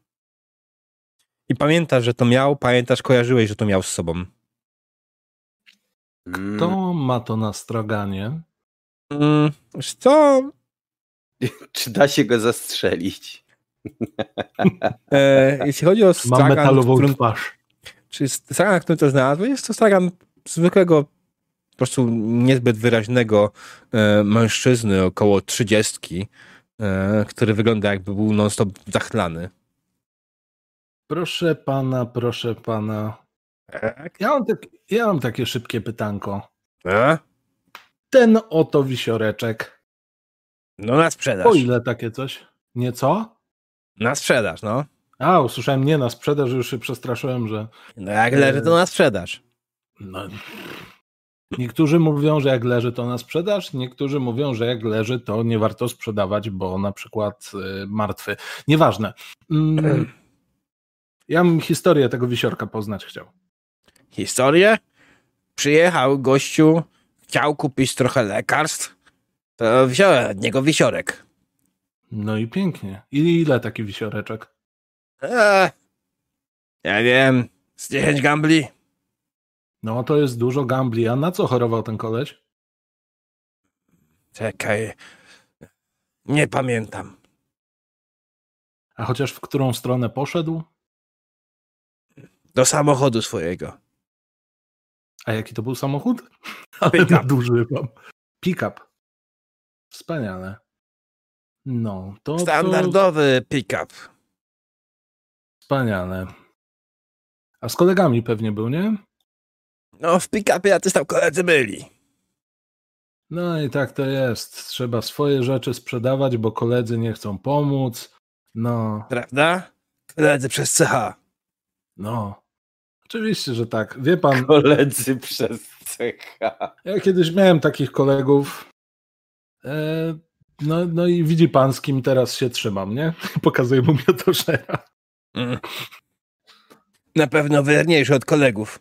Speaker 1: I pamiętasz, że to miał, pamiętasz, kojarzyłeś, że to miał z sobą.
Speaker 3: Mm.
Speaker 2: Kto ma to na straganie?
Speaker 1: Mm, co?
Speaker 3: Czy da się go zastrzelić?
Speaker 1: E, jeśli chodzi o
Speaker 2: Mam
Speaker 1: stragan,
Speaker 2: metalową
Speaker 1: którym,
Speaker 2: twarz.
Speaker 1: czy stragan, który to znalazłeś, jest to stragan zwykłego, po prostu niezbyt wyraźnego e, mężczyzny, około trzydziestki, e, który wygląda jakby był non-stop zachlany.
Speaker 2: Proszę pana, proszę pana.
Speaker 1: Tak?
Speaker 2: Ja mam, tak, ja mam takie szybkie pytanko.
Speaker 1: E?
Speaker 2: Ten oto wisioreczek.
Speaker 1: No na sprzedaż.
Speaker 2: Po ile takie coś? Nie co?
Speaker 1: Na sprzedaż, no.
Speaker 2: A, usłyszałem nie na sprzedaż, już się przestraszyłem, że.
Speaker 1: No jak leży, to na sprzedaż.
Speaker 2: No, niektórzy mówią, że jak leży, to na sprzedaż, niektórzy mówią, że jak leży, to nie warto sprzedawać, bo na przykład y, martwy. Nieważne. Mm, ja bym historię tego wisiorka poznać chciał.
Speaker 1: Historię? Przyjechał gościu, chciał kupić trochę lekarstw, to wziąłem od niego wisiorek.
Speaker 2: No i pięknie. I ile taki wisioreczek?
Speaker 1: Eee, ja wiem, z 10 gambli.
Speaker 2: No to jest dużo gambli. A na co chorował ten koleś?
Speaker 1: Czekaj, nie pamiętam.
Speaker 2: A chociaż w którą stronę poszedł?
Speaker 1: Do samochodu swojego.
Speaker 2: A jaki to był samochód?
Speaker 1: Pick-up.
Speaker 2: nadużywam. Pick-up. Wspaniale. No, to, to
Speaker 1: Standardowy pick-up.
Speaker 2: wspaniale. A z kolegami pewnie był, nie?
Speaker 1: No, w pick-upie jacyś tam koledzy byli.
Speaker 2: No i tak to jest. Trzeba swoje rzeczy sprzedawać, bo koledzy nie chcą pomóc. No,
Speaker 1: Prawda? Koledzy przez CH.
Speaker 2: no. Oczywiście, że tak. Wie pan,
Speaker 3: Koledzy przez CH.
Speaker 2: ja kiedyś miałem takich kolegów. E, no, no i widzi pan, z kim teraz się trzymam, nie? Pokazuję mu miotoszera.
Speaker 1: Mm. Na pewno wierniejszy od kolegów.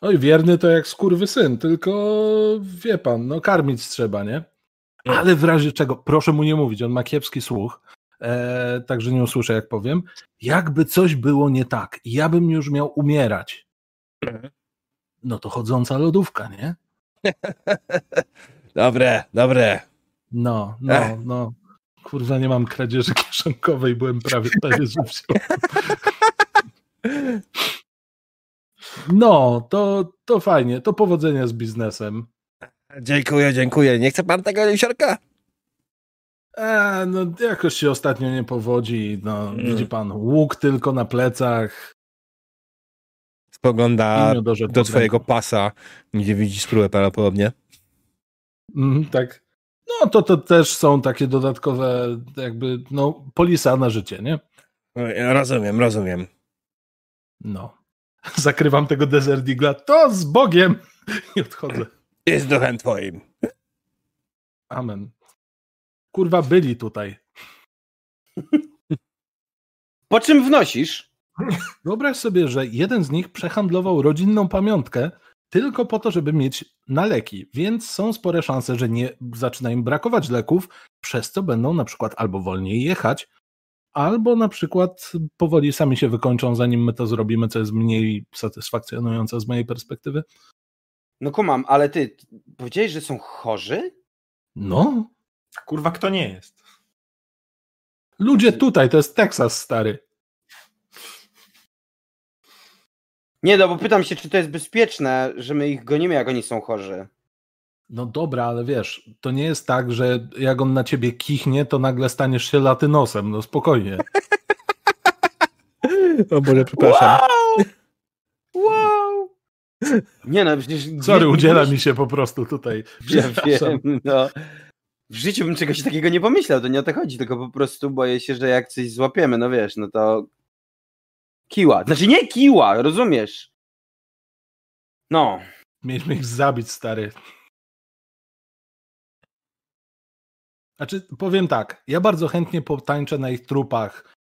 Speaker 2: Oj, wierny to jak skurwy syn, tylko wie pan, no karmić trzeba, nie? Ale w razie czego, proszę mu nie mówić, on ma kiepski słuch, e, także nie usłyszę jak powiem. Jakby coś było nie tak ja bym już miał umierać, no to chodząca lodówka, nie?
Speaker 1: Dobre, dobre.
Speaker 2: No, no,
Speaker 1: Ech.
Speaker 2: no. Kurwa, nie mam kradzieży kieszonkowej, byłem prawie pewien, że. No, to, to fajnie, to powodzenia z biznesem.
Speaker 1: Dziękuję, dziękuję. Nie chce pan tego wisiorka?
Speaker 2: E, no jakoś się ostatnio nie powodzi. No,
Speaker 1: Mm.
Speaker 2: Widzi pan, łuk tylko na plecach.
Speaker 1: Spogląda do
Speaker 2: pod
Speaker 1: swojego
Speaker 2: ręką.
Speaker 1: pasa, gdzie widzi spróbę prawdopodobnie.
Speaker 2: Mhm, tak. No to to też są takie dodatkowe jakby, no, polisa na życie, nie?
Speaker 1: Rozumiem, rozumiem.
Speaker 2: No. Zakrywam tego Desert Eagle'a. To z Bogiem! I odchodzę.
Speaker 1: Jest duchem twoim.
Speaker 2: Amen. Kurwa, byli tutaj.
Speaker 3: Po czym wnosisz?
Speaker 2: Wyobraź sobie, że jeden z nich przehandlował rodzinną pamiątkę tylko po to, żeby mieć na leki, więc są spore szanse, że nie zaczyna im brakować leków, przez co będą na przykład albo wolniej jechać, albo na przykład powoli sami się wykończą, zanim my to zrobimy, co jest mniej satysfakcjonujące z mojej perspektywy.
Speaker 3: No kumam, ale ty powiedziałeś, że są chorzy?
Speaker 2: No,
Speaker 4: Kurwa, kto nie jest?
Speaker 2: ludzie tutaj, to jest Teksas, stary.
Speaker 3: Nie, no bo pytam się, czy to jest bezpieczne, że my ich gonimy, jak oni są chorzy.
Speaker 2: No dobra, ale wiesz, to nie jest tak, że jak on na ciebie kichnie, to nagle staniesz się latynosem, no spokojnie.
Speaker 1: O Boże, przepraszam.
Speaker 3: Wow! Wow! Nie no, przecież...
Speaker 2: Sorry, udziela mi się po prostu tutaj.
Speaker 3: Ja
Speaker 2: Przepraszam.
Speaker 3: wiem, no. W życiu bym czegoś takiego nie pomyślał, to nie o to chodzi, tylko po prostu boję się, że jak coś złapiemy, no wiesz, no to... Kiła. Znaczy nie kiła, rozumiesz? No.
Speaker 2: Mieliśmy ich zabić, stary. Znaczy, powiem tak, ja bardzo chętnie potańczę na ich trupach,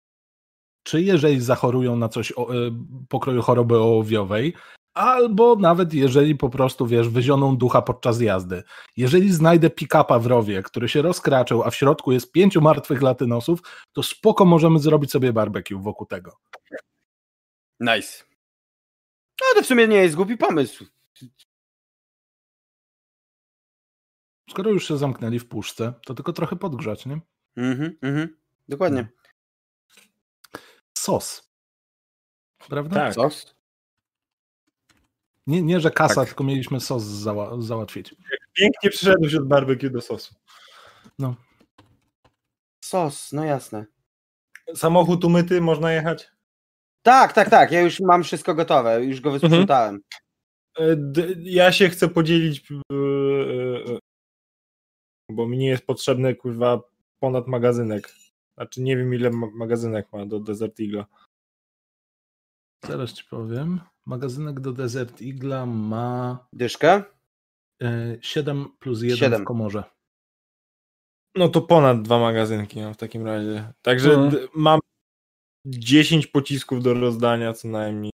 Speaker 2: czy jeżeli zachorują na coś o, e, pokroju choroby ołowiowej, albo nawet jeżeli po prostu, wiesz, wyzioną ducha podczas jazdy. Jeżeli znajdę pick-upa w rowie, który się rozkraczył, a w środku jest pięciu martwych latynosów, to spoko możemy zrobić sobie barbecue wokół tego.
Speaker 3: Nice. No to w sumie nie jest głupi pomysł.
Speaker 2: Skoro już się zamknęli w puszce, to tylko trochę podgrzać, nie?
Speaker 3: Mhm, mhm. Dokładnie.
Speaker 2: Sos. Prawda?
Speaker 4: Tak.
Speaker 3: Sos?
Speaker 2: Nie, nie, że kasa,
Speaker 1: Tak.
Speaker 2: tylko mieliśmy sos zała załatwić.
Speaker 4: Pięknie przyszedłeś od barbecue do sosu.
Speaker 3: Sos, no jasne.
Speaker 4: Samochód umyty, można jechać?
Speaker 3: Tak, tak, tak, ja już mam wszystko gotowe, już go wysprzątałem.
Speaker 4: E, Ja się chcę podzielić, e, e, bo mi nie jest potrzebny kurwa ponad magazynek. Znaczy nie wiem ile ma- magazynek ma do Desert Eagle.
Speaker 2: Zaraz ci powiem. Magazynek do Desert Eagla ma
Speaker 3: Dyszkę?
Speaker 2: e, 7 plus 1
Speaker 3: Siedem.
Speaker 2: w komorze.
Speaker 4: No to ponad dwa magazynki no, w takim razie. Także
Speaker 1: Mhm.
Speaker 4: mam 10 pocisków do rozdania co najmniej.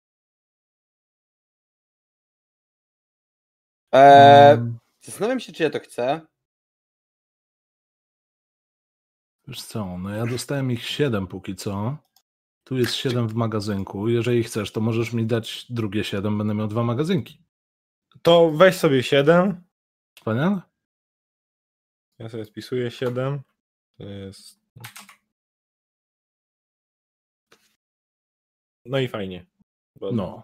Speaker 3: Eee,
Speaker 2: Mm,
Speaker 3: zastanawiam się, czy ja to chcę.
Speaker 2: Wiesz co, no ja dostałem ich 7 póki co. Tu jest 7 w magazynku. Jeżeli chcesz, to możesz mi dać drugie 7, będę miał dwa magazynki.
Speaker 4: To weź sobie 7.
Speaker 2: Wspaniale?
Speaker 4: Ja sobie spisuję 7. To jest. No i fajnie. Bo
Speaker 2: No.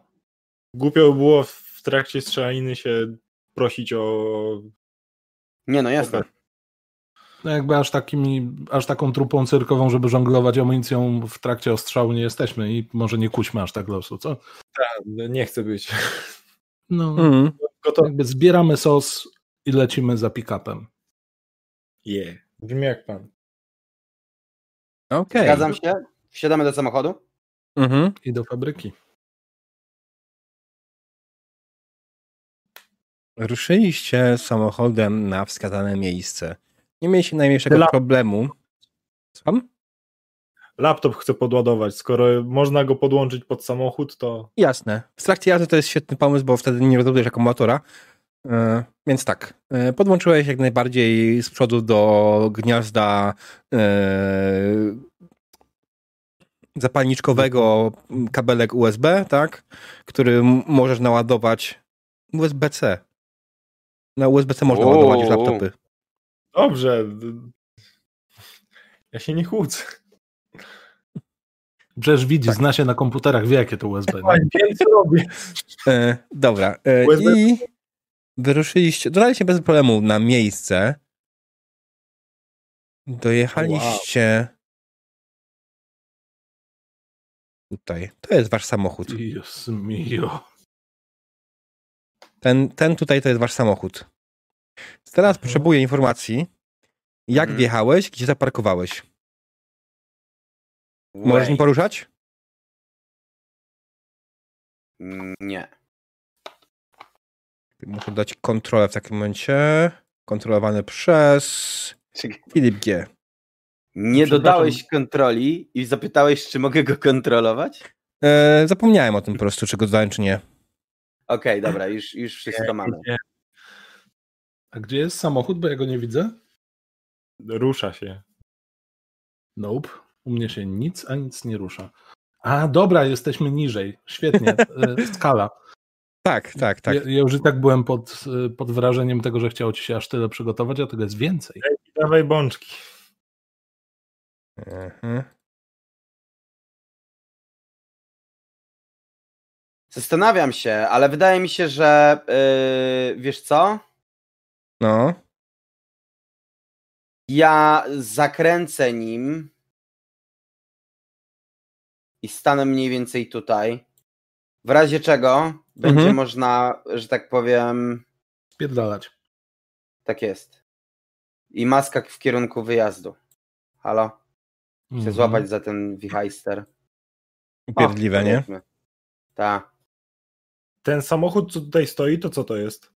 Speaker 4: Głupio by było w trakcie strzelaniny się prosić o.
Speaker 3: Nie no, jasne.
Speaker 2: No jakby aż takimi, aż taką trupą cyrkową, żeby żonglować amunicją w trakcie ostrzału nie jesteśmy i może nie kuśmy aż tak losu, co?
Speaker 4: Nie chcę być.
Speaker 2: No,
Speaker 1: Mhm.
Speaker 4: Gotowy.
Speaker 2: jakby zbieramy sos i lecimy za pick-upem.
Speaker 4: Yeah. Brzmi jak pan.
Speaker 1: Okej.
Speaker 3: Zgadzam się. Wsiadamy do samochodu.
Speaker 1: Mhm.
Speaker 2: I do fabryki.
Speaker 1: Ruszyliście samochodem na wskazane miejsce. Nie mieliście najmniejszego
Speaker 4: Dla-
Speaker 1: problemu. Słucham?
Speaker 4: Laptop chcę podładować. Skoro można go podłączyć pod samochód, to
Speaker 1: Jasne. W trakcie jazdy to jest świetny pomysł, bo wtedy nie rozładujesz akumulatora. E, więc tak, e, podłączyłeś jak najbardziej z przodu do gniazda e, zapalniczkowego kabelek USB, tak? Który możesz naładować USB-C. Na USB-C można ładować już laptopy.
Speaker 4: Dobrze. Ja się nie kłócę.
Speaker 2: Przecież widzi,
Speaker 1: Tak.
Speaker 2: zna się na komputerach, wie jakie to USB.
Speaker 4: co robię.
Speaker 1: E, dobra. E,
Speaker 4: USB.
Speaker 1: I wyruszyliście, dodaliście bez problemu na miejsce. Dojechaliście tutaj. To jest wasz samochód.
Speaker 2: Dios mio.
Speaker 1: Ten, ten tutaj to jest wasz samochód. Teraz
Speaker 2: Mhm.
Speaker 1: potrzebuję informacji, jak
Speaker 3: Mhm.
Speaker 1: wjechałeś, gdzie zaparkowałeś. Możesz nim poruszać?
Speaker 3: Mm, Nie.
Speaker 1: Muszę dać kontrolę w takim momencie. Kontrolowany przez. Filip G.
Speaker 3: Nie dodałeś kontroli i zapytałeś, czy mogę go kontrolować?
Speaker 1: E, zapomniałem o tym po prostu, czy go dodałem, czy nie.
Speaker 3: Okej, dobra, już, już wszystko mamy.
Speaker 2: A gdzie jest samochód, bo ja go nie widzę?
Speaker 4: Rusza się.
Speaker 2: Nope. U mnie się nic, a nic nie rusza. A, dobra, jesteśmy niżej. Świetnie. E, Skala.
Speaker 1: Tak, tak, tak.
Speaker 2: Ja, ja już i tak byłem pod, pod wrażeniem tego, że chciało ci się aż tyle przygotować, a tego jest więcej.
Speaker 4: Dawaj bączki.
Speaker 1: Mhm.
Speaker 3: Zastanawiam się, ale wydaje mi się, że yy, wiesz co?
Speaker 1: No.
Speaker 3: Ja zakręcę nim i stanę mniej więcej tutaj. W razie czego będzie
Speaker 1: Mhm.
Speaker 3: można, że tak powiem,
Speaker 2: Spierdalać.
Speaker 3: tak jest. I maska w kierunku wyjazdu. Halo? Chcę
Speaker 2: Mhm.
Speaker 3: złapać za ten wichajster.
Speaker 1: Upierdliwe, nie?
Speaker 3: Tak.
Speaker 4: Ten samochód, co tutaj stoi, to co to jest?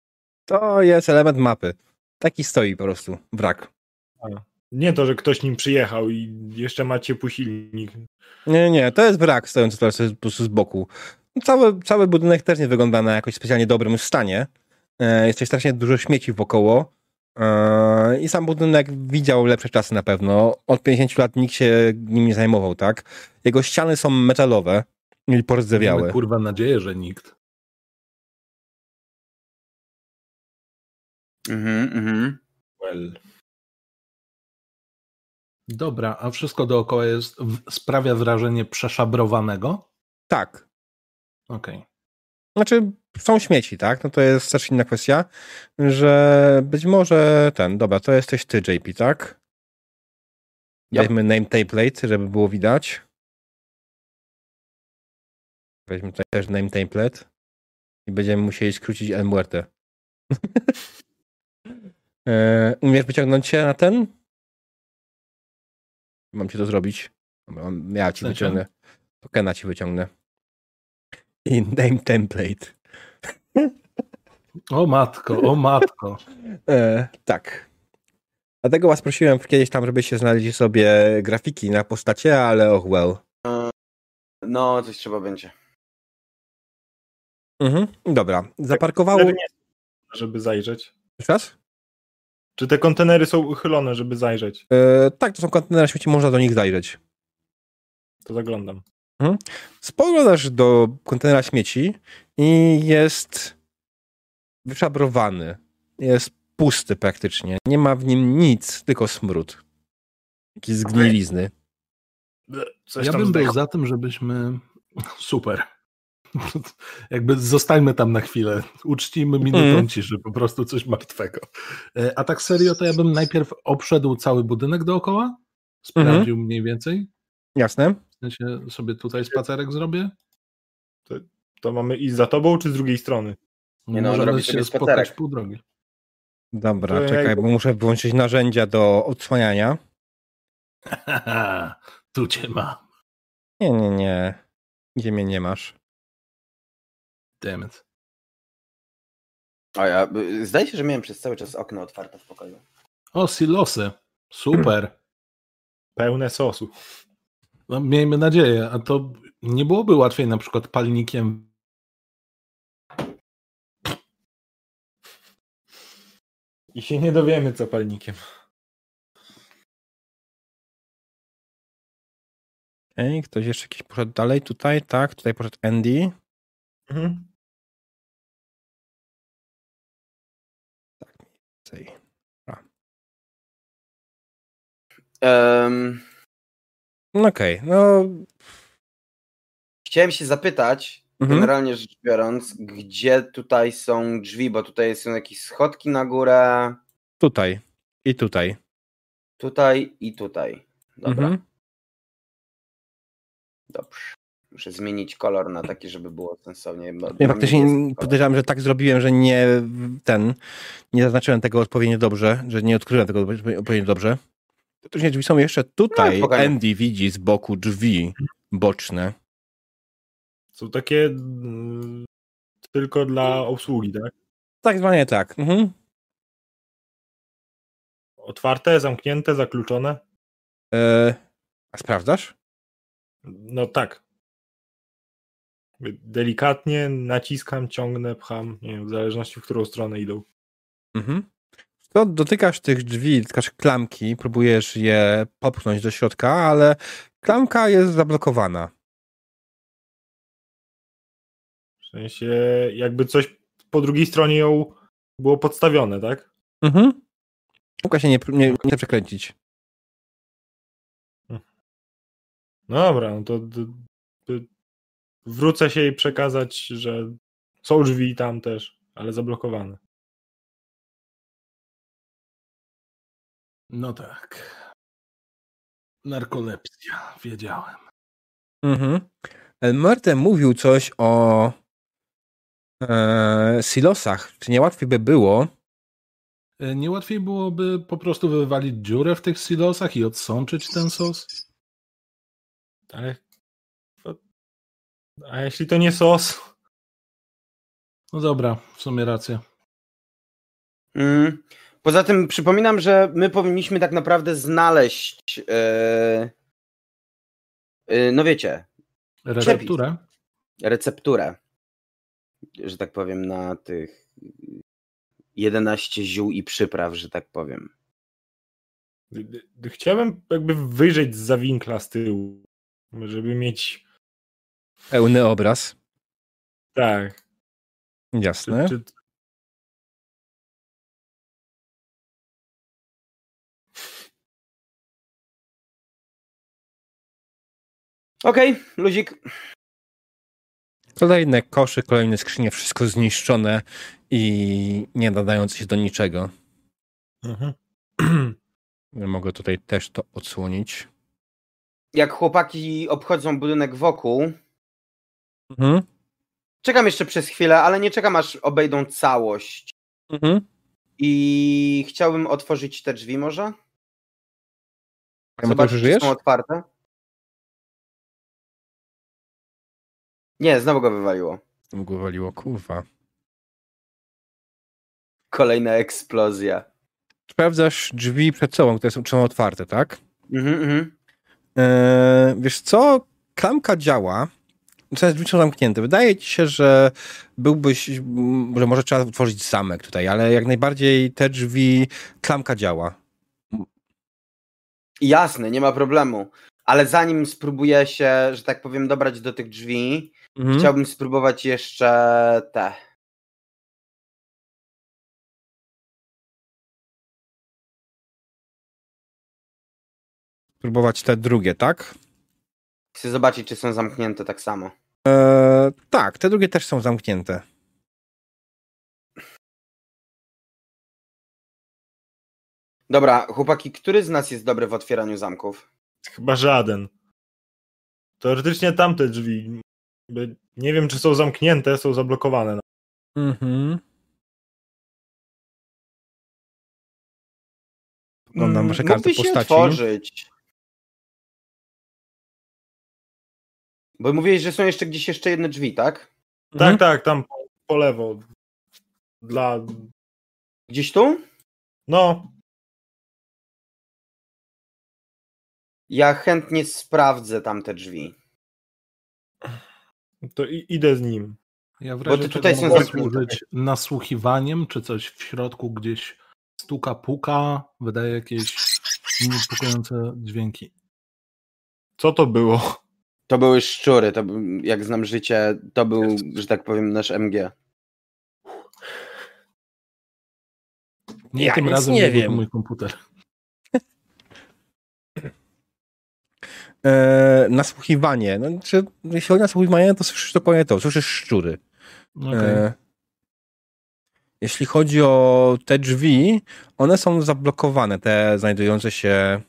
Speaker 1: To jest element mapy. Taki stoi po prostu, wrak.
Speaker 4: Nie to, że ktoś nim przyjechał i jeszcze ma ciepły silnik.
Speaker 1: Nie, nie, to jest wrak stojący teraz po prostu z boku. Cały, cały budynek też nie wygląda na jakoś specjalnie dobrym stanie. E, Jest też strasznie dużo śmieci wokoło. E, I sam budynek widział lepsze czasy na pewno. Od 50 lat nikt się nim nie zajmował, tak? Jego ściany są metalowe i
Speaker 2: Mamy,
Speaker 1: porzdzewiałe.
Speaker 2: kurwa nadzieję, że nikt.
Speaker 3: Mhm, mhm.
Speaker 4: Well.
Speaker 2: Dobra, a wszystko dookoła jest, w- sprawia wrażenie przeszabrowanego?
Speaker 1: Tak.
Speaker 2: Okej.
Speaker 1: Znaczy, są śmieci, tak? No to jest też inna kwestia, że być może ten, dobra, to jesteś ty, JP, tak?
Speaker 3: Ja.
Speaker 1: Weźmy name template, żeby było widać. Weźmy tutaj też name template i będziemy musieli skrócić El Muerte. E, Umiesz wyciągnąć się na ten? Mam ci to zrobić. Ja ci
Speaker 2: sensie?
Speaker 1: wyciągnę. Tokena ci wyciągnę. I name template.
Speaker 2: O matko, o matko.
Speaker 1: E, tak. Dlatego was prosiłem kiedyś tam, żebyście znaleźli sobie grafiki na postacie, ale oh well.
Speaker 3: No, coś trzeba będzie.
Speaker 1: Mhm. Dobra. Zaparkowało...
Speaker 4: Nie są, żeby zajrzeć.
Speaker 1: Jeszcze raz?
Speaker 4: Czy te kontenery są uchylone, żeby zajrzeć?
Speaker 1: E, tak, to są kontenery śmieci, można do nich zajrzeć.
Speaker 4: To zaglądam.
Speaker 1: Spoglądasz do kontenera śmieci i jest wyszabrowany. Jest pusty praktycznie. Nie ma w nim nic, tylko smród. Jakieś zgnilizny.
Speaker 4: Coś
Speaker 2: ja
Speaker 4: tam
Speaker 2: bym był za tym, żebyśmy... Super. Jakby zostańmy tam na chwilę. Uczcijmy minutą
Speaker 1: Mhm.
Speaker 2: ciszy, po prostu coś martwego. E, A tak serio, to ja bym najpierw obszedł cały budynek dookoła, sprawdził
Speaker 1: Mhm.
Speaker 2: mniej więcej.
Speaker 1: Jasne?
Speaker 2: W sensie sobie tutaj spacerek zrobię.
Speaker 4: To mamy iść za tobą, czy z drugiej strony?
Speaker 3: Nie no,
Speaker 2: Możemy się spotkać pół drogi.
Speaker 1: Dobra,
Speaker 4: To
Speaker 1: czekaj,
Speaker 4: jak-
Speaker 1: bo muszę wyłączyć narzędzia do odsłaniania.
Speaker 2: Tu cię mam.
Speaker 1: Nie, nie, nie. Gdzie mnie nie masz?
Speaker 2: Damn it.
Speaker 3: O ja, y, zdaje się, że miałem przez cały czas okno otwarte w pokoju.
Speaker 2: O, silosy. Super.
Speaker 4: Pełne sosu.
Speaker 2: No, miejmy nadzieję. A to nie byłoby łatwiej na przykład palnikiem
Speaker 4: I się nie dowiemy, co palnikiem.
Speaker 1: Ej, ktoś jeszcze jakiś poszedł dalej tutaj, tak? Tutaj poszedł Andy.
Speaker 4: Mhm.
Speaker 1: Cej.
Speaker 3: Em,
Speaker 1: No Okej, no
Speaker 3: chciałem się zapytać,
Speaker 1: Mhm.
Speaker 3: generalnie rzecz biorąc, gdzie tutaj są drzwi, bo tutaj są jakieś schodki na górę,
Speaker 1: tutaj i tutaj.
Speaker 3: tutaj i tutaj. Dobra,
Speaker 1: Mhm.
Speaker 3: dobrze. Muszę zmienić kolor na taki, żeby było sensownie.
Speaker 1: Ja faktycznie podejrzewam, że tak zrobiłem, że nie ten, nie zaznaczyłem tego odpowiednio dobrze, że nie odkryłem tego odpowiednio dobrze. Faktycznie drzwi są jeszcze tutaj.
Speaker 3: No.
Speaker 1: Andy widzi z boku drzwi boczne.
Speaker 4: Są takie mm, tylko dla obsługi, tak?
Speaker 1: Tak zwanie tak. Mhm.
Speaker 4: Otwarte, zamknięte, zakluczone?
Speaker 1: E, a sprawdzasz?
Speaker 4: No tak. Delikatnie naciskam, ciągnę, pcham, nie wiem, w zależności w którą stronę idą.
Speaker 1: Mhm. To dotykasz tych drzwi, dotykasz klamki, próbujesz je popchnąć do środka, ale klamka jest zablokowana.
Speaker 4: W sensie, jakby coś po drugiej stronie ją było podstawione, tak?
Speaker 1: Mhm. Mógł się nie, nie, nie przekręcić.
Speaker 4: No dobra, no to wrócę się i przekazać, że są drzwi tam też, ale zablokowane.
Speaker 2: No tak. Narkolepsja, wiedziałem.
Speaker 1: Mhm. Elmerte mówił coś o e, silosach. Czy nie łatwiej by było?
Speaker 2: E, Nie łatwiej byłoby po prostu wywalić dziurę w tych silosach i odsączyć ten sos?
Speaker 4: Ale. A jeśli to nie sos?
Speaker 2: No dobra, w sumie racja.
Speaker 3: Mm. Poza tym przypominam, że my powinniśmy tak naprawdę znaleźć. Yy, yy, no wiecie,
Speaker 2: Recepturę?
Speaker 3: recepturę, że tak powiem, na tych 11 ziół i przypraw, że tak powiem.
Speaker 4: Chciałbym jakby wyjrzeć z zawinkla z tyłu, żeby mieć.
Speaker 1: Pełny obraz.
Speaker 4: Tak.
Speaker 1: Jasne.
Speaker 4: Czy, czy...
Speaker 3: Okej, luzik.
Speaker 1: Kolejne kosze, kolejne skrzynie, wszystko zniszczone i nie nadające się do niczego.
Speaker 4: Mhm.
Speaker 1: Mogę tutaj też to odsłonić.
Speaker 3: Jak chłopaki obchodzą budynek wokół,
Speaker 1: Mhm.
Speaker 3: czekam jeszcze przez chwilę, ale nie czekam aż obejdą całość.
Speaker 1: Mhm.
Speaker 3: I chciałbym otworzyć te drzwi może? Zobaczyć, czy
Speaker 1: żyjesz?
Speaker 3: są otwarte. Nie, znowu go wywaliło.
Speaker 1: Mu go waliło, kurwa.
Speaker 3: Kolejna eksplozja.
Speaker 1: Sprawdzasz drzwi przed sobą, które są, są otwarte, tak?
Speaker 3: Mhm, mhm.
Speaker 1: Eee, wiesz co? Klamka działa. Drzwi są zamknięte. Wydaje ci się, że byłbyś, że może trzeba otworzyć zamek tutaj, ale jak najbardziej te drzwi, klamka działa.
Speaker 3: Jasne, nie ma problemu. Ale zanim spróbuję się, że tak powiem, dobrać do tych drzwi,
Speaker 1: Mhm.
Speaker 3: chciałbym spróbować jeszcze te.
Speaker 1: Spróbować te drugie, tak?
Speaker 3: Chcę zobaczyć, czy są zamknięte tak samo.
Speaker 1: Eee, tak, te drugie też są zamknięte.
Speaker 3: Dobra, chłopaki, który z nas jest dobry w otwieraniu zamków?
Speaker 4: Chyba żaden. Teoretycznie tamte drzwi. Nie wiem, czy są zamknięte, są zablokowane.
Speaker 1: Mhm. Oglądam wasze karty
Speaker 3: Mógłby się
Speaker 1: postaci.
Speaker 3: otworzyć. Bo mówiłeś, że są jeszcze gdzieś jeszcze jedne drzwi, tak?
Speaker 1: Mhm.
Speaker 4: Tak, tak, tam po, po lewo. Dla.
Speaker 3: Gdzieś tu?
Speaker 4: No,
Speaker 3: Ja chętnie sprawdzę tamte drzwi.
Speaker 4: to i, idę z nim.
Speaker 2: Ja w
Speaker 3: Bo
Speaker 2: razie
Speaker 3: ty tutaj są
Speaker 2: mogę
Speaker 3: zamknięte.
Speaker 2: służyć nasłuchiwaniem, czy coś w środku gdzieś stuka, puka, wydaje jakieś niepokojące dźwięki.
Speaker 4: Co to było?
Speaker 3: To były szczury, to jak znam życie, to był, że tak powiem, nasz MG.
Speaker 2: Nie
Speaker 1: Ja
Speaker 2: tym
Speaker 1: nic
Speaker 2: razem
Speaker 1: nie wiem.
Speaker 2: mój komputer.
Speaker 1: Eee, nasłuchiwanie. No, czy, jeśli chodzi o nasłuchiwanie, to słyszysz dokładnie to. Słyszysz szczury. E, jeśli chodzi o te drzwi, one są zablokowane, te znajdujące się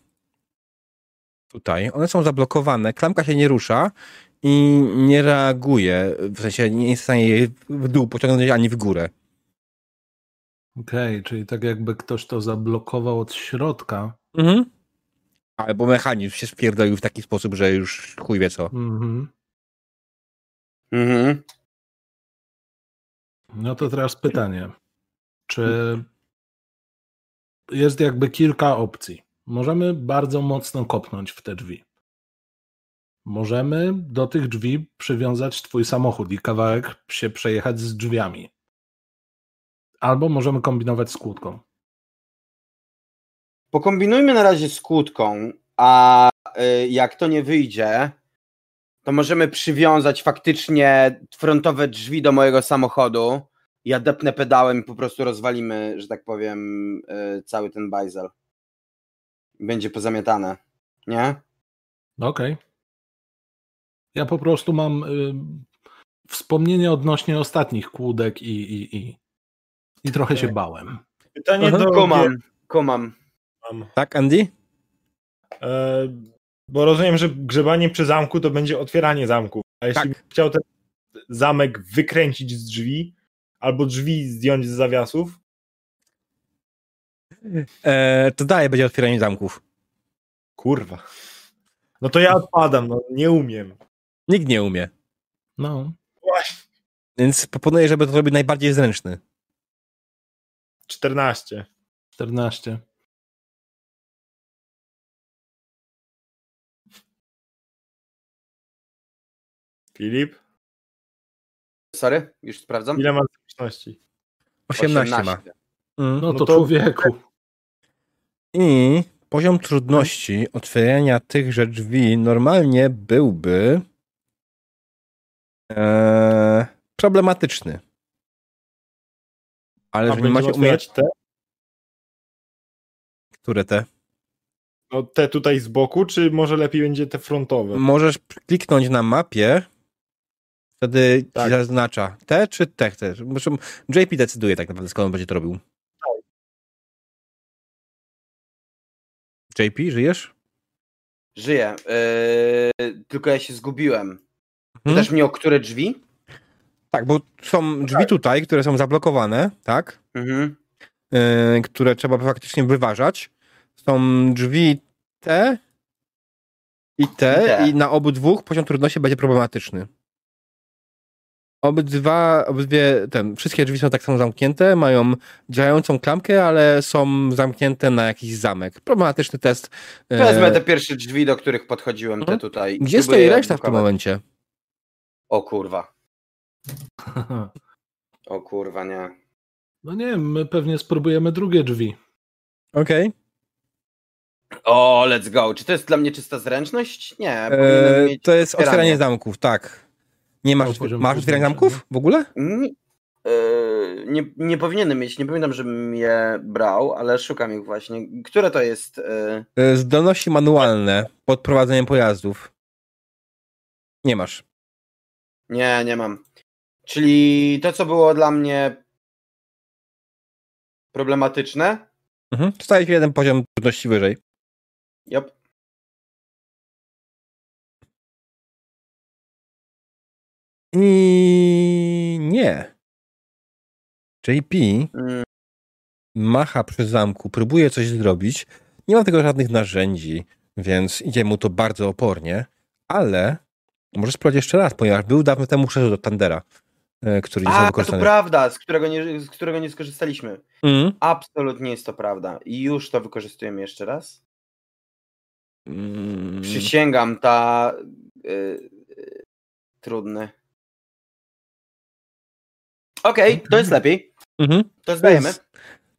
Speaker 1: tutaj. One są zablokowane, klamka się nie rusza i nie reaguje, w sensie nie jest w stanie jej w dół pociągnąć ani w górę.
Speaker 2: Okej, czyli tak jakby ktoś to zablokował od środka.
Speaker 1: Mhm. Albo mechanizm się spierdolił w taki sposób, że już chuj wie co.
Speaker 2: Mhm.
Speaker 3: Mhm.
Speaker 2: No to teraz pytanie. Czy jest jakby kilka opcji? Możemy bardzo mocno kopnąć w te drzwi. Możemy do tych drzwi przywiązać twój samochód i kawałek się przejechać z drzwiami. Albo możemy kombinować z kłódką.
Speaker 3: Pokombinujmy na razie z kłódką, a y, jak to nie wyjdzie, to możemy przywiązać faktycznie frontowe drzwi do mojego samochodu. Ja depnę pedałem i po prostu rozwalimy, że tak powiem, y, cały ten bajzel. Będzie pozamiatane. Nie?
Speaker 2: No Okej. Ja po prostu mam y, wspomnienie odnośnie ostatnich kłódek i, i, i, i trochę się
Speaker 4: Tak.
Speaker 2: bałem.
Speaker 4: Pytanie
Speaker 1: Aha.
Speaker 4: do
Speaker 3: Komam, komam.
Speaker 4: mam.
Speaker 1: Tak, Andy?
Speaker 4: E, bo rozumiem, że grzebanie przy zamku to będzie otwieranie zamków. A jeśli
Speaker 1: Tak.
Speaker 4: bym chciał ten zamek wykręcić z drzwi, albo drzwi zdjąć z zawiasów,
Speaker 1: E, to dalej będzie otwieranie zamków.
Speaker 4: kurwa. No to ja odpadam, no nie umiem.
Speaker 1: Nikt nie umie.
Speaker 2: No.
Speaker 4: Właśnie.
Speaker 1: Więc proponuję, żeby to zrobić najbardziej zręczny.
Speaker 4: 14.
Speaker 2: 14.
Speaker 4: Filip,
Speaker 3: Sorry, już sprawdzam.
Speaker 4: ile masz zręczności?
Speaker 1: 18, ma. Mm.
Speaker 2: No,
Speaker 4: No
Speaker 2: to,
Speaker 4: to-
Speaker 2: człowieku.
Speaker 1: I poziom trudności otwierania tychże drzwi normalnie byłby e, problematyczny. Ale
Speaker 4: A
Speaker 1: jeżeli
Speaker 4: będziemy
Speaker 1: macie umiejętności,
Speaker 4: te?
Speaker 1: które te,
Speaker 4: No te tutaj z boku, czy może lepiej będzie te frontowe?
Speaker 1: możesz kliknąć na mapie, wtedy ci
Speaker 4: Tak.
Speaker 1: zaznacza te czy te. Zresztą JP decyduje tak naprawdę, skąd on będzie to robił. JP, żyjesz?
Speaker 3: Żyję. Yy, tylko ja się zgubiłem.
Speaker 1: Hmm?
Speaker 3: Pytasz mnie o które drzwi?
Speaker 1: Tak, bo są drzwi tutaj, które są zablokowane, tak?
Speaker 3: Mhm.
Speaker 1: Yy, które trzeba faktycznie wyważać. Są drzwi te i te,
Speaker 3: I te.
Speaker 1: i na obydwu poziom trudności będzie problematyczny. Obydwa, obydwie, ten, wszystkie drzwi są tak samo zamknięte, mają działającą klamkę, ale są zamknięte na jakiś zamek. Problematyczny test. Yy,
Speaker 3: Wezmę te pierwsze drzwi, do których podchodziłem, te
Speaker 1: Mhm.
Speaker 3: tutaj.
Speaker 1: Gdzie stoi reszta w tym momencie?
Speaker 3: O kurwa. O kurwa, nie.
Speaker 2: No nie wiem, my pewnie spróbujemy drugie drzwi.
Speaker 1: Okej.
Speaker 3: O, let's go. Czy to jest dla mnie czysta zręczność? Nie. mieć
Speaker 1: To jest
Speaker 3: otwieranie
Speaker 1: zamków, tak. Nie masz, masz otwieranie
Speaker 2: trudności,
Speaker 1: zamków w ogóle?
Speaker 3: Nie, yy, nie, nie powinienem mieć, nie pamiętam, żebym je brał, ale szukam ich właśnie. Które to jest? Yy,
Speaker 1: Yy, Zdolności manualne pod prowadzeniem pojazdów. Nie masz.
Speaker 3: nie, nie mam. Czyli to, co było dla mnie problematyczne.
Speaker 1: Mhm. Staje się jeden poziom trudności wyżej.
Speaker 3: Yep.
Speaker 1: I nie. JP
Speaker 3: Mm,
Speaker 1: macha przy zamku, próbuje coś zrobić. Nie ma tego żadnych narzędzi, więc idzie mu to bardzo opornie, ale może spróbować jeszcze raz, ponieważ był dawno temu przeszedł do Tandera, e, który nie został
Speaker 3: A, to prawda, z którego, nie, z którego nie skorzystaliśmy.
Speaker 1: Mm.
Speaker 3: Absolutnie jest to prawda. I już to wykorzystujemy jeszcze raz.
Speaker 1: Mm.
Speaker 3: Przysięgam, ta. y, y, trudny. Okej, to jest lepiej.
Speaker 1: Mhm.
Speaker 3: To zdajemy.
Speaker 1: To jest,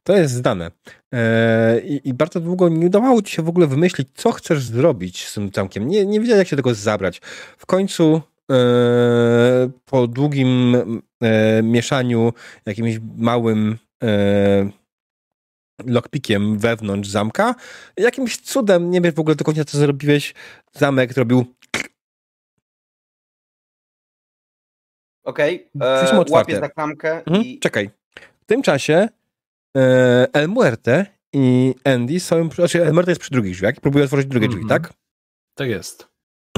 Speaker 1: to jest zdane. E, i, I bardzo długo nie udawało ci się w ogóle wymyślić, co chcesz zrobić z tym zamkiem. Nie, nie wiedziałeś, jak się tego zabrać. W końcu e, po długim e, mieszaniu jakimś małym lockpickiem wewnątrz zamka, jakimś cudem, nie wiesz w ogóle do końca, co zrobiłeś, zamek zrobił
Speaker 3: Okej,
Speaker 1: Drzwi są
Speaker 3: e, łapię za klamkę
Speaker 1: Mhm,
Speaker 3: i.
Speaker 1: Czekaj. W tym czasie e, El Muerte i Andy są. Znaczy, El Muerte jest przy drugich drzwiach i próbuje otworzyć drugie drzwi,
Speaker 2: Mhm.
Speaker 1: tak?
Speaker 2: Tak jest.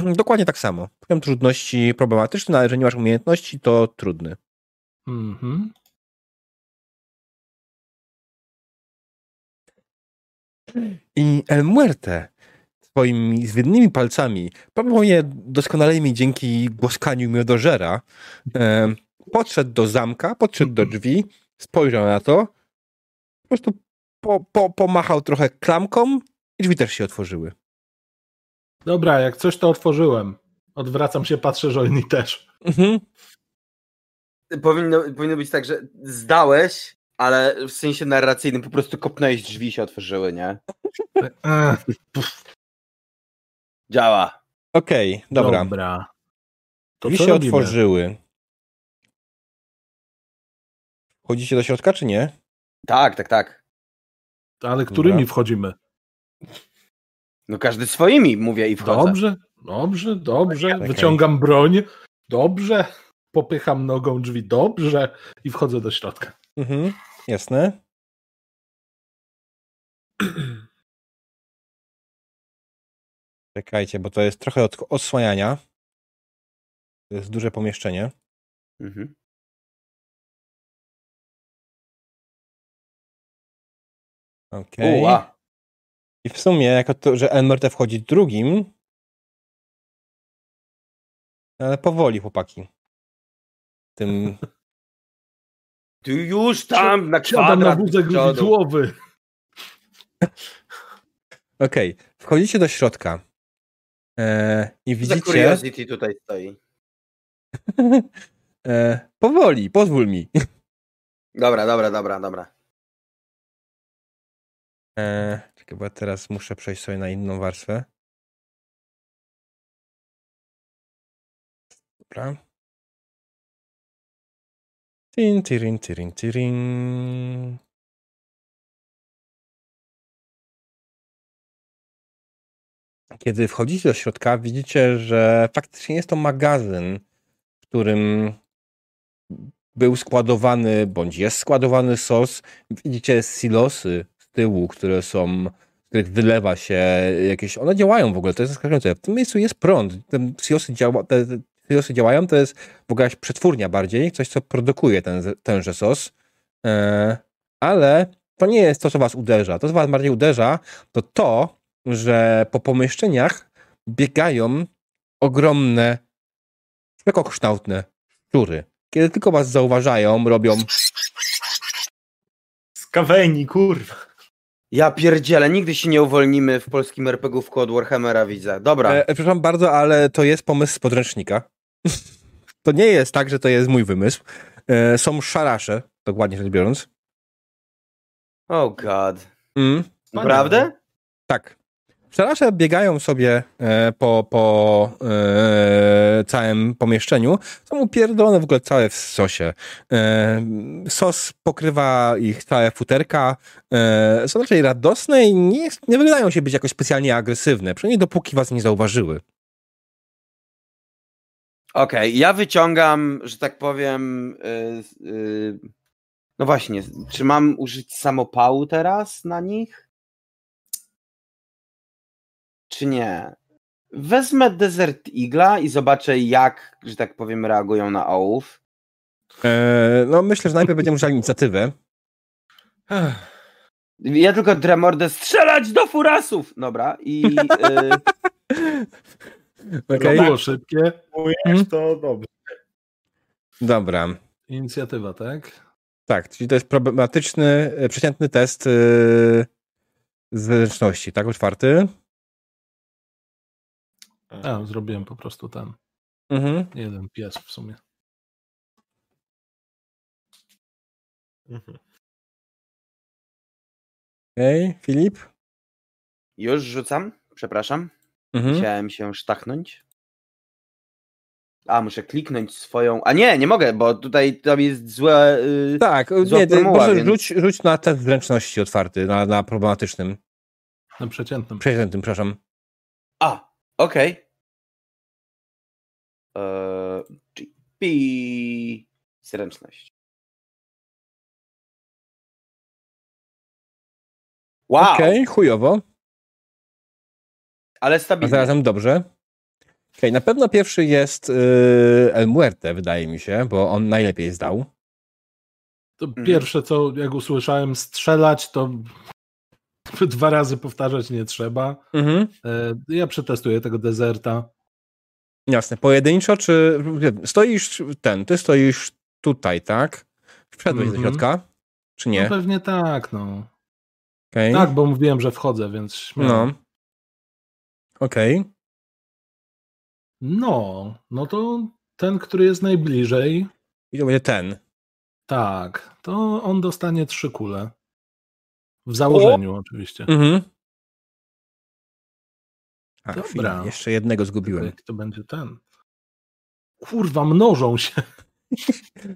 Speaker 1: Dokładnie tak samo. Poziom trudności problematyczny, ale jeżeli nie masz umiejętności, to trudny.
Speaker 2: Mhm.
Speaker 1: I El Muerte swoimi zwydnymi palcami, prawdopodobnie doskonalejmi dzięki głoskaniu miodożera, e, podszedł do zamka, podszedł do drzwi, spojrzał na to, po prostu po, po, pomachał trochę klamką i drzwi też się otworzyły.
Speaker 2: Dobra, jak coś to otworzyłem. Odwracam się, patrzę, że oni też.
Speaker 1: Mhm.
Speaker 3: Powinno, powinno być tak, że zdałeś, ale w sensie narracyjnym po prostu kopnąłeś drzwi i się otworzyły, nie? Działa.
Speaker 1: Okej, dobra.
Speaker 2: Dobra. To
Speaker 1: Drzwi się
Speaker 2: robimy?
Speaker 1: otworzyły. Wchodzicie do środka, czy nie?
Speaker 3: Tak, tak, tak.
Speaker 2: Ale którymi
Speaker 1: Dobra.
Speaker 2: wchodzimy?
Speaker 3: No każdy swoimi mówię i wchodzę.
Speaker 2: Dobrze, dobrze, dobrze.
Speaker 1: Okej.
Speaker 2: Wyciągam broń. Dobrze. Popycham nogą drzwi. Dobrze. I wchodzę do środka.
Speaker 1: Mhm, jasne. Czekajcie, bo to jest trochę od osłaniania. To jest duże pomieszczenie.
Speaker 3: Mhm.
Speaker 1: Okej.
Speaker 3: Uła.
Speaker 1: I w sumie, jako to, że MRT wchodzi drugim, ale powoli, chłopaki. Tym.
Speaker 3: Ty już tam na
Speaker 2: Siadam na
Speaker 3: kwadrat
Speaker 2: wózek widłowy.
Speaker 1: Okej, wchodzicie do środka. E, I
Speaker 3: Za
Speaker 1: widzicie.
Speaker 3: Curiosity tutaj stoi.
Speaker 1: e, powoli, pozwól mi.
Speaker 3: Dobra, dobra, dobra, dobra.
Speaker 1: E, czekaj, bo ja teraz muszę przejść sobie na inną warstwę. Dobra. Tin, tirin, tirin, tirin. Kiedy wchodzicie do środka, widzicie, że faktycznie jest to magazyn, w którym był składowany, bądź jest składowany sos. Widzicie silosy z tyłu, które są, z których wylewa się jakieś, one działają w ogóle, to jest zaskakujące. W tym miejscu jest prąd, te silosy, działa, te silosy działają, to jest w ogóle jakaś przetwórnia bardziej, coś, co produkuje ten, tenże sos. E, ale to nie jest to, co was uderza. To, co was bardziej uderza, to to, że po pomieszczeniach biegają ogromne, spekokształtne szczury. Kiedy tylko was zauważają, robią
Speaker 4: Z kaweni, kurwa.
Speaker 3: Ja pierdzielę, nigdy się nie uwolnimy w polskim RPG-ówku od Warhammera, widzę. Dobra.
Speaker 1: E, przepraszam bardzo, ale to jest pomysł z podręcznika. to nie jest tak, że to jest mój wymysł. E, są szarasze, dokładnie rzecz biorąc.
Speaker 3: Oh god.
Speaker 1: Mm,
Speaker 3: Naprawdę?
Speaker 1: tak. Szarasze biegają sobie e, po, po e, całym pomieszczeniu. Są upierdolone w ogóle całe w sosie. E, sos pokrywa ich całe futerka. E, są raczej radosne i nie, nie wyglądają się być jakoś specjalnie agresywne. Przynajmniej dopóki was nie zauważyły.
Speaker 3: Okej, ja wyciągam, że tak powiem. y, y, no właśnie, czy mam użyć samopału teraz na nich? Czy nie? Wezmę Desert Igla i zobaczę, jak, że tak powiem, reagują na ołów.
Speaker 1: E, no myślę, że najpierw będziemy musieli inicjatywę.
Speaker 3: Ja tylko dremordę strzelać do furasów! Dobra, i. Y,
Speaker 1: Okej,
Speaker 2: To było szybkie.
Speaker 4: Mówisz, to dobrze.
Speaker 1: dobra.
Speaker 2: Inicjatywa, tak?
Speaker 1: Tak, czyli to jest problematyczny, przeciętny test e, zręczności, tak? O czwarty.
Speaker 2: A, zrobiłem po prostu ten.
Speaker 1: Mhm.
Speaker 2: Jeden pies w sumie.
Speaker 4: Mhm.
Speaker 1: Okej, Filip?
Speaker 3: już rzucam, przepraszam.
Speaker 1: Mhm.
Speaker 3: Chciałem się sztachnąć. A, muszę kliknąć swoją. A nie, nie mogę, bo tutaj tam jest złe. y,
Speaker 1: Tak,
Speaker 3: Zła
Speaker 1: nie,
Speaker 3: formuła,
Speaker 1: może
Speaker 3: więc-
Speaker 1: rzuć, rzuć na test zręczności otwarty, na, na problematycznym.
Speaker 2: Na przeciętnym.
Speaker 1: Przeciętnym, przepraszam.
Speaker 3: A, okej. Eee, GP. Zręczność. Wow,
Speaker 1: Okej, chujowo.
Speaker 3: ale
Speaker 1: A
Speaker 3: stabilnie.
Speaker 1: zarazem dobrze. Okej, na pewno pierwszy jest yy, El Muerte, wydaje mi się, bo on najlepiej zdał.
Speaker 2: To
Speaker 3: Mhm.
Speaker 2: pierwsze, co jak usłyszałem strzelać, to dwa razy powtarzać nie trzeba.
Speaker 1: Mhm.
Speaker 2: E, Ja przetestuję tego dezerta.
Speaker 1: Jasne, pojedynczo, czy stoisz ten, ty stoisz tutaj, tak? Wszedłeś do
Speaker 2: Mhm.
Speaker 1: środka, czy nie?
Speaker 2: No pewnie tak, no.
Speaker 1: Okej.
Speaker 2: Tak, bo mówiłem, że wchodzę, więc śmiało.
Speaker 1: No. Okej.
Speaker 2: No, no to ten, który jest najbliżej,
Speaker 1: I to będzie ten.
Speaker 2: tak, to on dostanie trzy kule. W założeniu oczywiście.
Speaker 1: Mhm. A,
Speaker 2: Dobra.
Speaker 1: chwila, jeszcze jednego zgubiłem.
Speaker 2: Tylko To będzie ten. kurwa, mnożą się.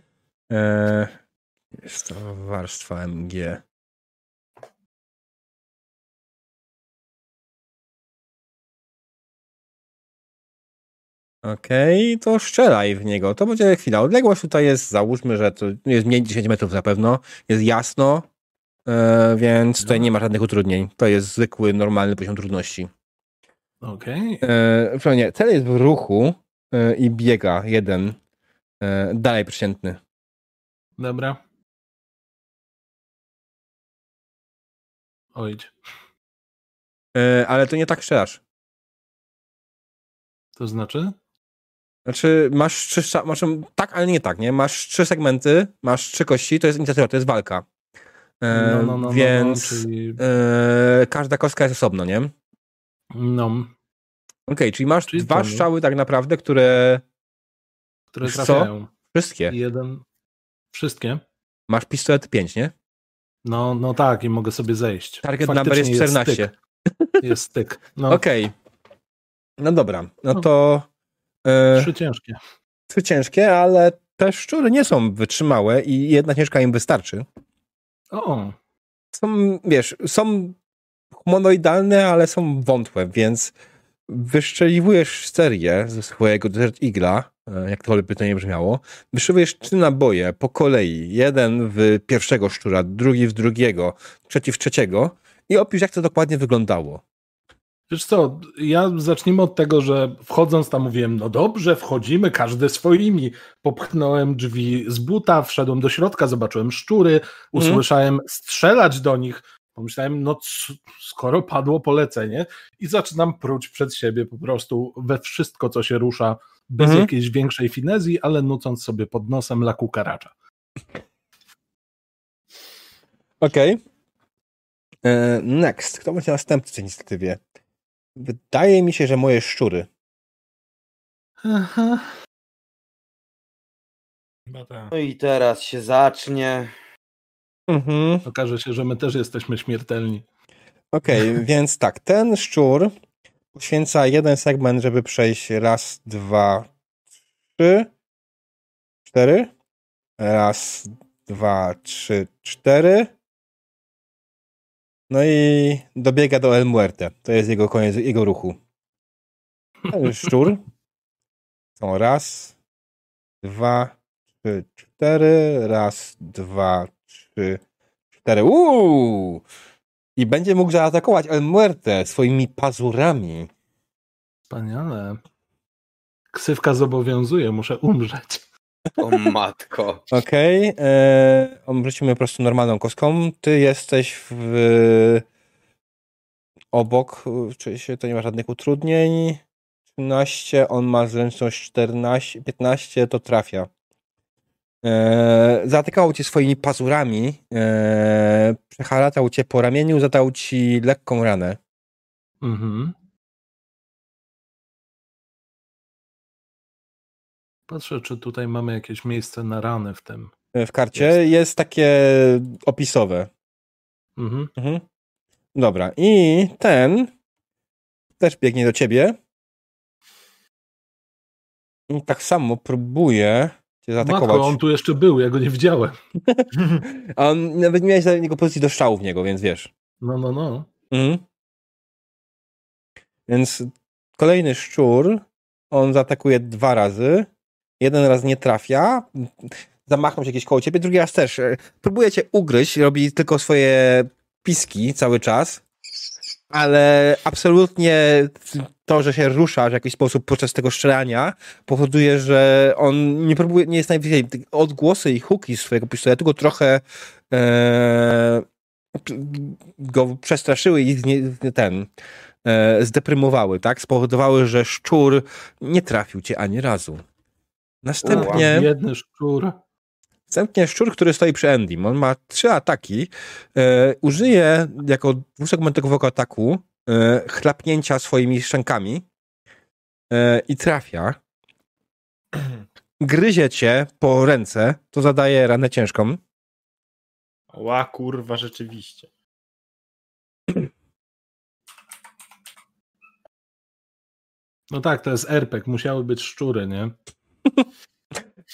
Speaker 1: Jest to warstwa MG. Okej, okay, to strzelaj w niego. To będzie chwila. Odległość tutaj jest, załóżmy, że to jest mniej niż 10 metrów na pewno. Jest jasno, e, więc tutaj nie ma żadnych utrudnień. To jest zwykły, normalny poziom trudności.
Speaker 2: Okej.
Speaker 1: Okay. E, nie, cel jest w ruchu e, i biega jeden e, dalej przeciętny.
Speaker 2: Dobra. Ojdź.
Speaker 1: E, ale to nie tak strzelasz.
Speaker 2: To znaczy?
Speaker 1: Znaczy, masz trzy, masz, tak, ale nie tak, nie? Masz trzy segmenty, masz trzy kości, to jest inicjatywa, to jest walka. E, no, no, no, więc no, no, czyli... e, każda kostka jest osobno, nie?
Speaker 2: No. Okej,
Speaker 1: okay, czyli masz czyli dwa strzały tak naprawdę, które...
Speaker 2: Które trafiają.
Speaker 1: Co? Wszystkie.
Speaker 2: Jeden. Wszystkie?
Speaker 1: Masz pistolet 5, nie?
Speaker 2: No, no tak, i mogę sobie zejść.
Speaker 1: Target Faktycznie number jest 14.
Speaker 2: Jest styk. Jest styk. No.
Speaker 1: Okej. Okay. No dobra, no, no. to...
Speaker 2: E, trzy ciężkie.
Speaker 1: Trzy ciężkie, ale te szczury nie są wytrzymałe i jedna ciężka im wystarczy.
Speaker 2: O.
Speaker 1: Są, wiesz, są humanoidalne, ale są wątłe, więc wyszczeliwujesz serię ze swojego Desert Igla, e, jak to by to nie brzmiało, wyszywujesz trzy naboje po kolei, jeden w pierwszego szczura, drugi w drugiego, trzeci w trzeciego i opisz, jak to dokładnie wyglądało.
Speaker 2: Wiesz co, ja zacznijmy od tego, że wchodząc tam mówiłem, no dobrze, wchodzimy, każdy swoimi. Popchnąłem drzwi z buta, wszedłem do środka, zobaczyłem szczury, mhm. usłyszałem strzelać do nich. Pomyślałem, no skoro padło polecenie i zaczynam pruć przed siebie po prostu we wszystko, co się rusza, bez mhm. jakiejś większej finezji, ale nucąc sobie pod nosem laku karacza.
Speaker 1: Okej. Okay. E, next. Kto będzie następny w inicjatywie? Wydaje mi się, że moje szczury.
Speaker 2: Aha.
Speaker 3: No i teraz się zacznie.
Speaker 2: Mhm. Okaże się, że my też jesteśmy śmiertelni.
Speaker 1: Okej, okay, więc tak, ten szczur poświęca jeden segment, żeby przejść raz, dwa, trzy, cztery. Raz, dwa, trzy, cztery. No i dobiega do El Muerte. To jest jego koniec jego ruchu. Szczur. Są raz, dwa, trzy, cztery. Raz, dwa, trzy, cztery. Uuu! I będzie mógł zaatakować El Muerte swoimi pazurami.
Speaker 2: Wspaniale. Ksywka zobowiązuje, muszę umrzeć.
Speaker 3: O matko.
Speaker 1: Okej. Okay. E, Wrócimy po prostu normalną kostką. Ty jesteś w... obok, czyli się to nie ma żadnych utrudnień. 13, on ma zręczność 14, 15, to trafia. E, zaatakował cię swoimi pazurami, e, przeharatał cię po ramieniu, zadał ci lekką ranę. Mhm.
Speaker 2: Patrzę, czy tutaj mamy jakieś miejsce na rany w tym.
Speaker 1: E, w karcie jest, jest takie opisowe. Mhm. mhm. Dobra, i ten też biegnie do ciebie. I tak samo próbuje zaatakować. Matko,
Speaker 2: on tu jeszcze był, ja go nie widziałem.
Speaker 1: A on nawet nie miałeś za niego pozycji do strzału w niego, więc wiesz.
Speaker 2: No, no, no. Mhm.
Speaker 1: Więc kolejny szczur, on zaatakuje dwa razy jeden raz nie trafia, zamachnął się gdzieś koło ciebie, drugi raz też. E, próbuje cię ugryźć, robi tylko swoje piski cały czas, ale absolutnie to, że się rusza w jakiś sposób podczas tego strzelania, powoduje, że on nie próbuje, nie jest najwyżej odgłosy i huki swojego pistoletu go trochę e, go przestraszyły i ten e, zdeprymowały, tak? Spowodowały, że szczur nie trafił cię ani razu. Następnie.
Speaker 2: Jedny szczur.
Speaker 1: Następnie szczur, który stoi przy Endym. On ma trzy ataki. E, użyje jako dwusegmentowego ataku e, chlapnięcia swoimi szczękami e, i trafia. Gryzie cię po ręce, to zadaje ranę ciężką.
Speaker 4: Ła, kurwa, rzeczywiście.
Speaker 2: No tak, to jest RPG, musiały być szczury, nie?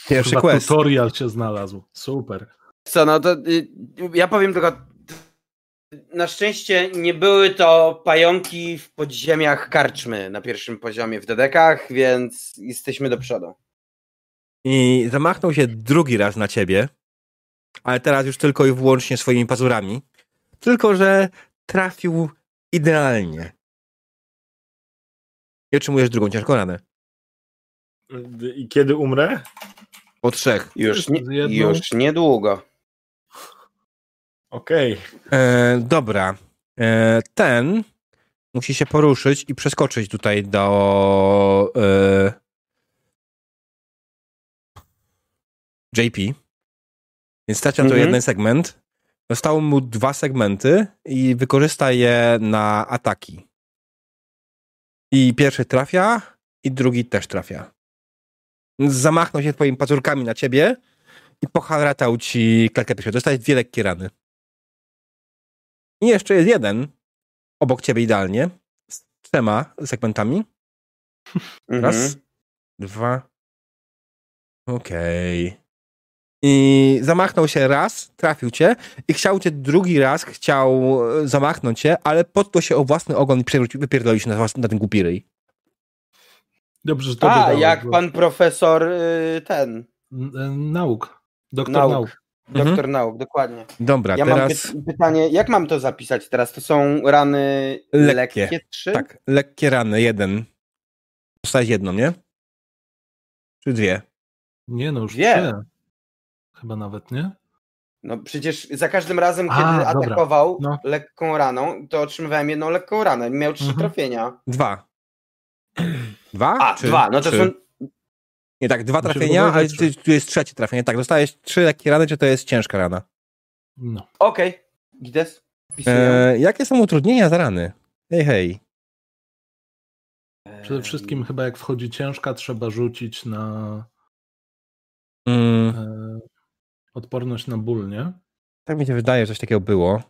Speaker 1: Pierwszy
Speaker 2: Chyba
Speaker 1: quest.
Speaker 2: tutorial się znalazł. Super.
Speaker 3: Co, no to y, ja powiem tylko. Na szczęście nie były to pająki w podziemiach karczmy na pierwszym poziomie w dedekach, więc jesteśmy do przodu.
Speaker 1: I zamachnął się drugi raz na ciebie, ale teraz już tylko i wyłącznie swoimi pazurami. Tylko, że trafił idealnie. I otrzymujesz drugą ciężką ranę.
Speaker 4: I kiedy umrę?
Speaker 1: Po trzech.
Speaker 3: Już, nie, już niedługo.
Speaker 4: Okej.
Speaker 1: E, dobra. E, ten musi się poruszyć i przeskoczyć tutaj do e, JP. Więc straci na to
Speaker 3: Mhm.
Speaker 1: jeden segment. Zostały mu dwa segmenty i wykorzysta je na ataki. I pierwszy trafia, i drugi też trafia. Zamachnął się twoimi pazurkami na ciebie i poharatał ci klatkę piersiową. Dostałeś dwie lekkie rany. I jeszcze jest jeden obok ciebie idealnie z trzema segmentami. Raz,
Speaker 3: Mhm.
Speaker 1: dwa. Okej. I zamachnął się raz, trafił cię i chciał cię drugi raz, chciał e, zamachnąć cię, ale potknął się o własny ogon i przewrócił, wypierdolił się na, na ten głupi ryj.
Speaker 2: Dobrze, że to
Speaker 3: A,
Speaker 2: dodałeś,
Speaker 3: jak
Speaker 2: bo-
Speaker 3: pan profesor y, ten,
Speaker 2: e, Nauk. Doktor
Speaker 3: Nauk.
Speaker 2: nauk.
Speaker 1: Mhm.
Speaker 3: doktor nauk, dokładnie.
Speaker 1: Dobra,
Speaker 3: Ja mam
Speaker 1: teraz
Speaker 3: py- pytanie, jak mam to zapisać teraz? To są rany
Speaker 1: Lekkie.
Speaker 3: lekkie, trzy?
Speaker 1: tak, lekkie rany, jeden. Dostałeś jedną, nie? Czy dwie?
Speaker 2: Nie no, już
Speaker 3: Dwie.
Speaker 2: trzy. Chyba nawet, nie?
Speaker 3: No przecież za każdym razem,
Speaker 2: A,
Speaker 3: kiedy
Speaker 2: dobra.
Speaker 3: atakował
Speaker 2: No.
Speaker 3: lekką raną, to otrzymywałem jedną lekką ranę. Miał trzy
Speaker 2: Mhm.
Speaker 3: trafienia.
Speaker 1: Dwa. Dwa?
Speaker 3: A,
Speaker 1: Czy
Speaker 3: dwa, no to
Speaker 1: trzy?
Speaker 3: są...
Speaker 1: Nie, tak, dwa trafienia, ale tu tu jest trzecie trafienie. Tak, dostałeś trzy lekkie rany, czy to jest ciężka rana?
Speaker 2: No.
Speaker 3: Okej, Gides? Wpisuję.
Speaker 1: E, jakie są utrudnienia za rany? Hej, hej.
Speaker 2: Przede wszystkim chyba jak wchodzi ciężka, trzeba rzucić na
Speaker 1: Mm,
Speaker 2: e, odporność na ból, nie?
Speaker 1: tak mi się wydaje, że coś takiego było.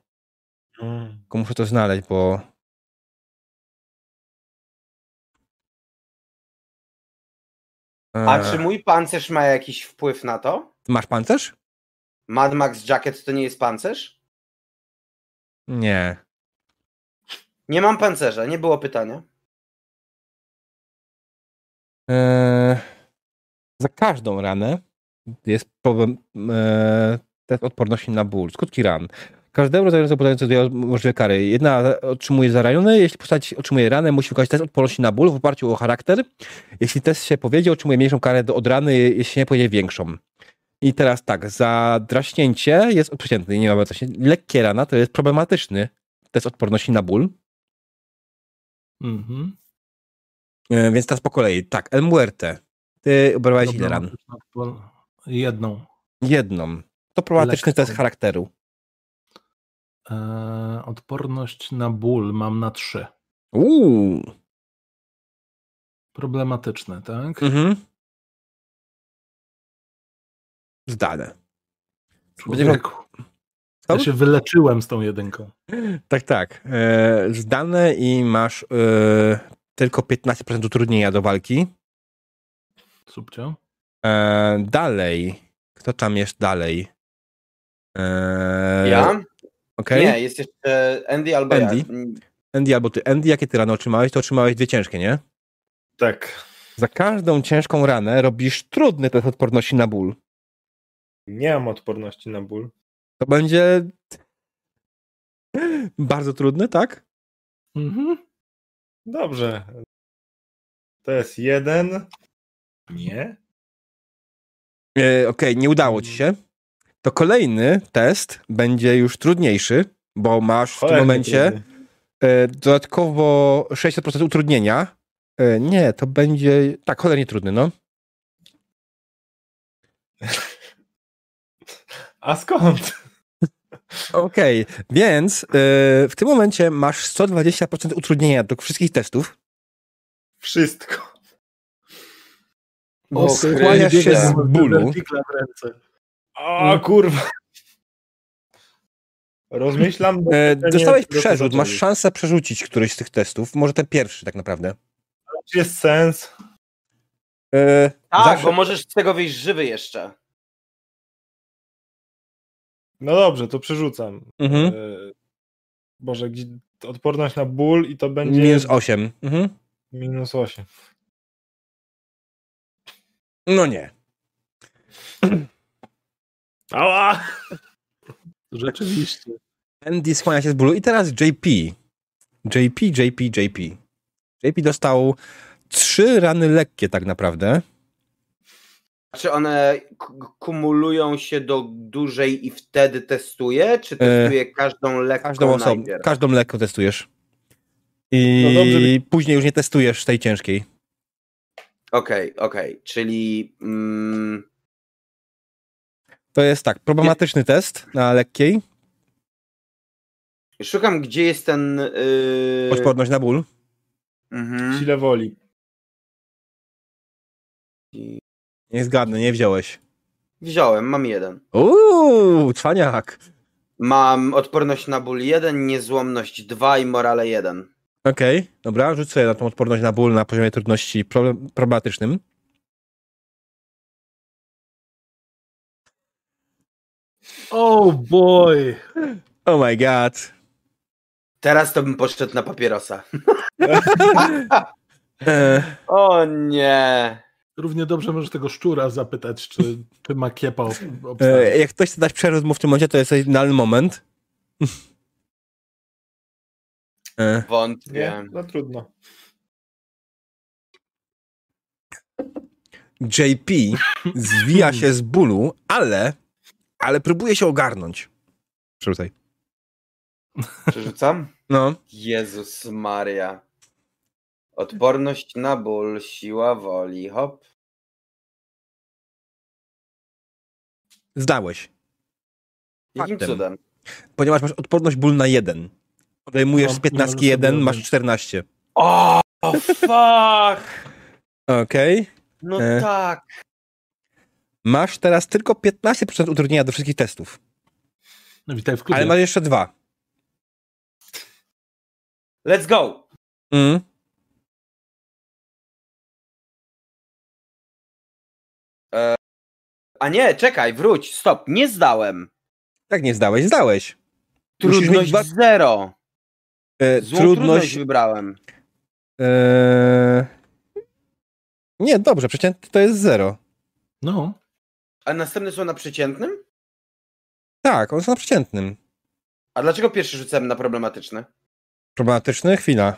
Speaker 4: Mm.
Speaker 1: Tylko muszę to znaleźć, bo...
Speaker 3: A
Speaker 1: E,
Speaker 3: czy mój pancerz ma jakiś wpływ na to?
Speaker 1: Masz pancerz?
Speaker 3: Mad Max Jacket to nie jest pancerz?
Speaker 1: Nie.
Speaker 3: Nie mam pancerza, nie było pytania.
Speaker 1: E, za każdą ranę jest problem e, test odporności na ból. Skutki ran. Każdego rodzaju podający dwie możliwe kary. Jedna otrzymuje za raniony, jeśli postać otrzymuje ranę, musi wykonać test odporności na ból w oparciu o charakter. Jeśli test się powiedzie, otrzymuje mniejszą karę od rany, jeśli nie powiedzie większą. I teraz tak, za draśnięcie jest przeciętny, nie ma coś. Lekkie rana to jest problematyczny test odporności na ból.
Speaker 2: Mhm.
Speaker 1: E, więc teraz po kolei. Tak, El Muerte. Ty obrałeś ile ran?
Speaker 2: Jedną.
Speaker 1: Jedną. To problematyczny
Speaker 2: Lekką.
Speaker 1: test charakteru.
Speaker 2: E, odporność na ból mam na trzy.
Speaker 1: Uuu.
Speaker 2: Problematyczne, tak?
Speaker 1: Mhm. Zdane.
Speaker 2: Człowieku. Ja się wyleczyłem z tą jedynką.
Speaker 1: Tak, tak. E, zdane i masz e, tylko 15% utrudnienia do walki.
Speaker 2: Subcio.
Speaker 1: E, dalej. Kto tam jest dalej? E,
Speaker 3: Ja?
Speaker 1: Okej.
Speaker 3: Nie, jest jeszcze Andy albo
Speaker 1: Andy?
Speaker 3: ja.
Speaker 1: Andy albo ty. Andy, jakie ty rany otrzymałeś? To otrzymałeś dwie ciężkie, nie?
Speaker 4: Tak.
Speaker 1: Za każdą ciężką ranę robisz trudny test odporności na ból.
Speaker 4: Nie mam odporności na ból.
Speaker 1: To będzie bardzo trudny, tak?
Speaker 2: Mhm.
Speaker 4: Dobrze. To jest jeden. Nie.
Speaker 1: E, Okej, nie udało ci się. To kolejny test będzie już trudniejszy, bo masz w tym momencie e, dodatkowo 60% utrudnienia. E, nie, to będzie. Tak, cholernie trudny, no.
Speaker 4: A skąd?
Speaker 1: Okej, więc e, w tym momencie masz 120% utrudnienia do wszystkich testów.
Speaker 4: Wszystko.
Speaker 3: O,
Speaker 1: Skłaniasz się z bólu.
Speaker 2: W ręce.
Speaker 4: O kurwa. Rozmyślam.
Speaker 1: E, dostałeś przerzut, masz szansę przerzucić któryś z tych testów. Może ten pierwszy, tak naprawdę.
Speaker 4: Czy jest sens?
Speaker 1: E,
Speaker 3: Tak,
Speaker 1: zawsze-
Speaker 3: bo możesz z tego wyjść żywy jeszcze.
Speaker 4: No dobrze, to przerzucam.
Speaker 1: Mhm.
Speaker 4: E, Boże, gdzie odporność na ból i to będzie
Speaker 1: Minus 8. Mhm.
Speaker 4: minus 8.
Speaker 1: No nie.
Speaker 4: Ała!
Speaker 2: Rzeczywiście.
Speaker 1: Andy skłania się z bólu. I teraz JP. JP, JP, JP. JP dostał trzy rany lekkie tak naprawdę.
Speaker 3: Czy one kumulują się do dużej i wtedy testuje? Czy
Speaker 1: E,
Speaker 3: testuje każdą lekką
Speaker 1: Każdą
Speaker 3: najpierw?
Speaker 1: każdą lekko testujesz. I
Speaker 4: No dobrze,
Speaker 1: później już nie testujesz tej ciężkiej.
Speaker 3: Okej, okej, czyli mm,
Speaker 1: To jest tak, problematyczny test na lekkiej.
Speaker 3: szukam, gdzie jest ten... Yy...
Speaker 1: Odporność na ból.
Speaker 3: Mhm.
Speaker 4: Sile woli.
Speaker 1: Nie zgadnę, nie wziąłeś.
Speaker 3: Wziąłem, mam jeden.
Speaker 1: Uuu, cwaniak.
Speaker 3: Mam odporność na ból 1, niezłomność 2 i morale 1.
Speaker 1: Okej, dobra, rzuć sobie na tą odporność na ból na poziomie trudności problem, problematycznym.
Speaker 2: Oh boy!
Speaker 1: Oh my god.
Speaker 3: Teraz to bym poszedł na papierosa.
Speaker 1: E,
Speaker 3: O nie.
Speaker 2: Równie dobrze możesz tego szczura zapytać, czy, czy ma kiepa
Speaker 1: e, jak ktoś chce dać przerzut mu w tym momencie, to jest idealny moment. E,
Speaker 3: Wątpię.
Speaker 4: Nie? No trudno.
Speaker 1: JP zwija się z bólu, ale, ale próbuje się ogarnąć. Przerzucaj.
Speaker 3: Przerzucam?
Speaker 1: No.
Speaker 3: Jezus Maria. Odporność na ból, siła woli, hop.
Speaker 1: Zdałeś.
Speaker 3: Jakim
Speaker 1: Faktem.
Speaker 3: cudem?
Speaker 1: Ponieważ masz odporność ból na jeden. Odejmujesz
Speaker 2: No,
Speaker 1: z 15
Speaker 2: możesz
Speaker 1: 1,
Speaker 2: sobie
Speaker 1: masz
Speaker 2: odjąć.
Speaker 1: 14.
Speaker 3: O, fuck!
Speaker 1: Okej.
Speaker 3: No
Speaker 1: E.
Speaker 3: tak.
Speaker 1: Masz teraz tylko 15% utrudnienia do wszystkich testów.
Speaker 2: No witaj w klubie.
Speaker 1: Ale masz jeszcze dwa.
Speaker 3: Let's go!
Speaker 1: Mm.
Speaker 3: A nie, czekaj, wróć, stop, nie zdałem.
Speaker 1: Jak nie zdałeś? Zdałeś.
Speaker 3: Trudność
Speaker 1: dwa-
Speaker 3: zero.
Speaker 1: E,
Speaker 3: Złą trudność...
Speaker 1: trudność.
Speaker 3: wybrałem.
Speaker 1: E... Nie, dobrze, przeciętny to jest zero.
Speaker 2: No,
Speaker 3: A następne są na przeciętnym?
Speaker 1: Tak, one są na przeciętnym.
Speaker 3: A dlaczego pierwszy rzucałem na problematyczny?
Speaker 1: Problematyczny? Chwila.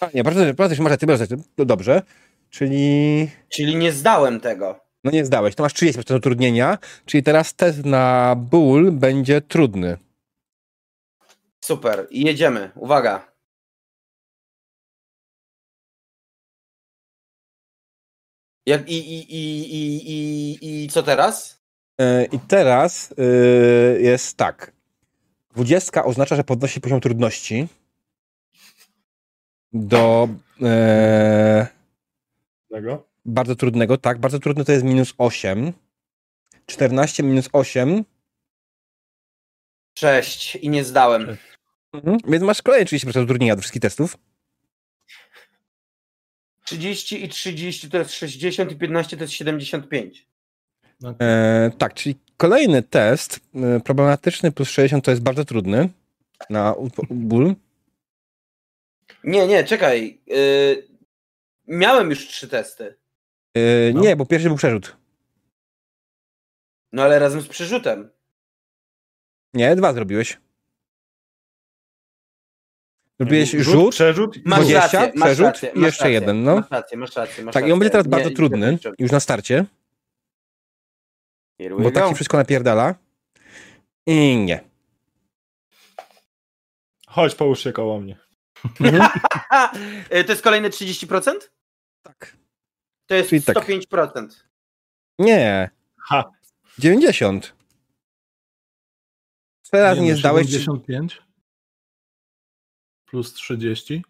Speaker 1: A nie, bardzo, bardzo, masz rację, masz. To dobrze. Czyli...
Speaker 3: Czyli nie zdałem tego.
Speaker 1: No nie zdałeś, to masz 30% utrudnienia, czyli teraz test na ból będzie trudny.
Speaker 3: Super, i jedziemy. Uwaga. Jak, i, i, i, i, i, I co teraz?
Speaker 1: E, I teraz e, jest tak. 20 oznacza, że podnosi poziom trudności do e,
Speaker 4: Tego?
Speaker 1: bardzo trudnego. Tak, bardzo trudny to jest minus 8. 14 minus 8.
Speaker 3: Sześć i nie zdałem.
Speaker 1: Mhm. Więc masz kolejne 30% utrudnienia do wszystkich testów.
Speaker 3: 30 i 30 to jest 60 i 15 to jest 75.
Speaker 2: no
Speaker 1: E, tak, czyli kolejny test e, problematyczny plus 60 to jest bardzo trudny na ból.
Speaker 3: Nie, nie, czekaj. Yy, miałem już trzy testy.
Speaker 1: E,
Speaker 2: No.
Speaker 1: Nie, bo pierwszy był przerzut.
Speaker 3: No ale razem z przerzutem.
Speaker 1: Nie, dwa zrobiłeś. Zrobiłeś
Speaker 4: Rzut,
Speaker 1: rzut,
Speaker 4: Przerzut?
Speaker 3: Masz
Speaker 1: 20,
Speaker 3: rację, masz
Speaker 1: przerzut
Speaker 3: rację,
Speaker 1: i
Speaker 3: masz
Speaker 1: jeszcze
Speaker 3: rację,
Speaker 1: jeden, no.
Speaker 3: Masz rację, masz rację. Masz
Speaker 1: tak, i on będzie teraz
Speaker 3: rację.
Speaker 1: bardzo
Speaker 3: Nie-
Speaker 1: trudny,
Speaker 3: nie-
Speaker 1: już na starcie, bo tak się wszystko napierdala. I nie.
Speaker 4: Chodź, połóż się koło mnie.
Speaker 3: Y, to jest kolejne 30%?
Speaker 1: Tak.
Speaker 3: To jest
Speaker 1: Czyli tak.
Speaker 3: 105%.
Speaker 1: Nie.
Speaker 4: Ha.
Speaker 1: 90. Teraz nie,
Speaker 2: no,
Speaker 1: zdałeś.
Speaker 2: 75 plus 30.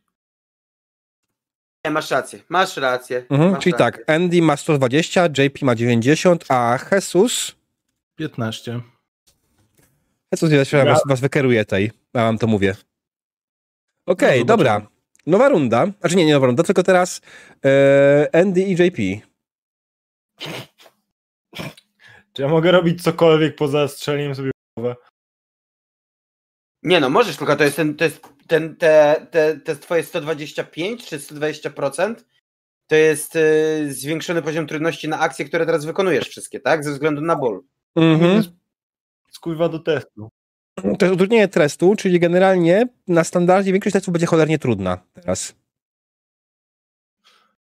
Speaker 3: Nie, masz rację, masz rację.
Speaker 1: Mhm,
Speaker 3: masz
Speaker 1: czyli
Speaker 3: rację.
Speaker 1: tak, Andy ma 120, JP ma 90, a Jesus.
Speaker 2: 15.
Speaker 1: Jesus ja
Speaker 4: Ja-
Speaker 1: was, was wykeruje tej, ja wam to mówię. Okej,
Speaker 2: No,
Speaker 1: dobra. nowa runda. Znaczy nie, nie nowa runda, tylko teraz e, Andy i JP.
Speaker 4: Czy ja mogę robić cokolwiek poza strzeleniem sobie w głowę?
Speaker 3: Nie no, możesz, tylko to jest ten, to jest ten, te, te, te twoje 125 czy 120%, to jest y, zwiększony poziom trudności na akcje, które teraz wykonujesz wszystkie, tak? Ze względu na ból.
Speaker 1: Mhm.
Speaker 4: Skurwa do testu.
Speaker 1: To jest utrudnienie testu, czyli generalnie na standardzie większość testów będzie cholernie trudna teraz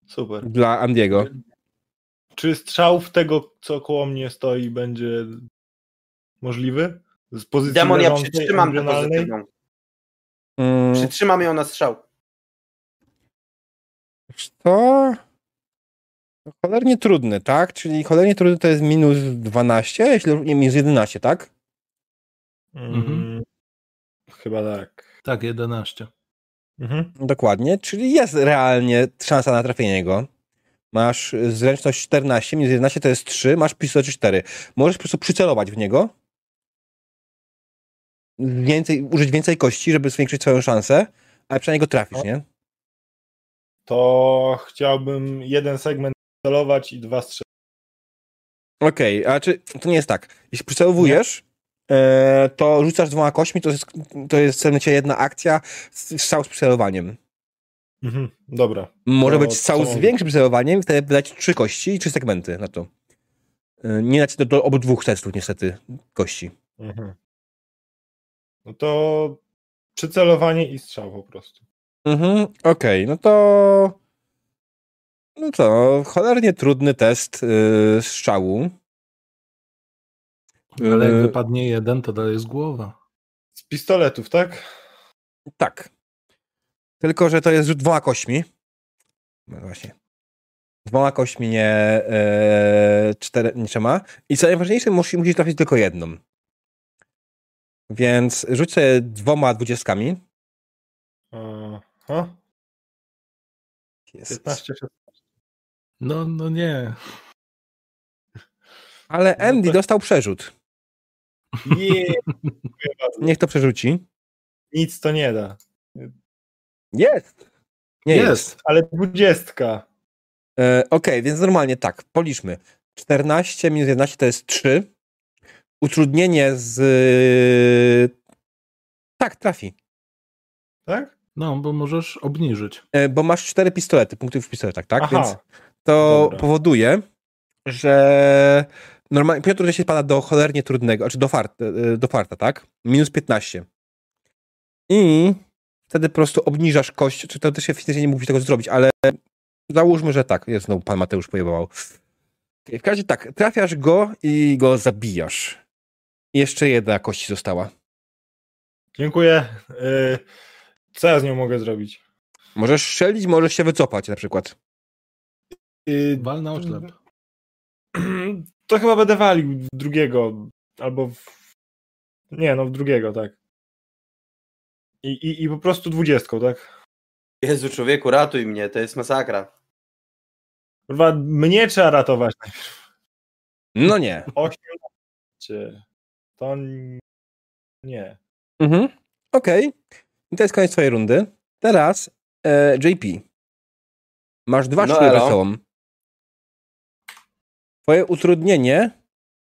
Speaker 4: Super.
Speaker 1: dla Andiego.
Speaker 4: Czy strzał w tego, co koło mnie stoi, będzie możliwy? Z pozycji
Speaker 3: Demon, ja przytrzymam tę pozytywną.
Speaker 1: Mm,
Speaker 3: Przytrzymam ją na strzał.
Speaker 1: to cholernie trudny, tak? Czyli cholernie trudny to jest minus 12, jeśli nie, minus 11, tak?
Speaker 4: Mm,
Speaker 2: Mhm.
Speaker 4: Chyba tak.
Speaker 2: Tak, 11.
Speaker 4: Mhm.
Speaker 1: Dokładnie, czyli jest realnie szansa na trafienie go. Masz zręczność 14, minus 11 to jest 3, masz pistolet 4. Możesz po prostu przycelować w niego. Więcej, użyć więcej kości, żeby zwiększyć swoją szansę, ale przynajmniej go trafisz, nie?
Speaker 4: To chciałbym jeden segment celować i dwa strzał.
Speaker 1: Okej, a czy to nie jest tak? Jeśli przycelowujesz, e, to rzucasz dwoma kośćmi, to jest, to jest w momencie jedna akcja, strzał z przycelowaniem.
Speaker 4: Mhm. Dobra.
Speaker 1: Może
Speaker 4: To
Speaker 1: być strzał z większym przycelowaniem, wtedy wydać trzy kości i trzy segmenty na to. E, Nie dać do, do obu dwóch testów niestety kości.
Speaker 4: Mhm. No to przycelowanie i strzał po prostu.
Speaker 1: Mhm, okej, no to no to cholernie trudny test yy, strzału.
Speaker 2: Ale jak
Speaker 1: Yy,
Speaker 2: wypadnie jeden, to dalej jest głowa.
Speaker 4: Z pistoletów, tak?
Speaker 1: Tak. Tylko, że to jest rzut dwoma kośćmi. No właśnie. Dwoma kośćmi, nie, e, cztery, nie trzema. I co najważniejsze, musisz, musisz trafić tylko jedną. Więc rzuć sobie dwoma dwudziestkami.
Speaker 4: Aha.
Speaker 1: Jest.
Speaker 4: 15, 16.
Speaker 2: No, no nie.
Speaker 1: Ale
Speaker 4: No
Speaker 1: Andy
Speaker 4: to-
Speaker 1: dostał przerzut.
Speaker 4: Nie,
Speaker 1: Niech to przerzuci.
Speaker 4: nic to nie da.
Speaker 1: Jest! Nie jest.
Speaker 2: jest.
Speaker 4: Ale dwudziestka.
Speaker 1: E, Okej, więc normalnie tak, policzmy. 14 minus 11 to jest 3. Utrudnienie z... Tak, trafi.
Speaker 4: Tak?
Speaker 1: No,
Speaker 2: bo możesz obniżyć.
Speaker 1: E, Bo masz 4 pistolety, punktów w pistoletach, tak?
Speaker 4: Aha.
Speaker 1: Więc to
Speaker 4: Dobra.
Speaker 1: powoduje, że normalnie Piotr się spada do cholernie trudnego, znaczy do farta, e, do farta, tak? Minus 15. I wtedy po prostu obniżasz kość, czy to też się fizycznie nie mógł tego zrobić, ale załóżmy, że tak. Jest znowu pan Mateusz pojebał. W każdym razie tak, trafiasz go i go zabijasz. Jeszcze jedna kość została.
Speaker 4: Dziękuję. Y, Co ja z nią mogę zrobić?
Speaker 1: Możesz strzelić, możesz się wycofać na przykład.
Speaker 4: Y,
Speaker 2: Wal na oślep.
Speaker 4: To chyba będę walił w drugiego. Albo w... Nie, no w drugiego, tak. I, i, i po prostu dwudziestką, tak?
Speaker 3: Jezu, człowieku, ratuj mnie, to jest masakra.
Speaker 4: Kurwa, mnie trzeba ratować.
Speaker 1: No nie.
Speaker 4: 18. To nie.
Speaker 1: Mhm. Okej. I to jest koniec twojej rundy. Teraz e, JP. Masz dwa
Speaker 3: No
Speaker 1: szkły sobą. Twoje utrudnienie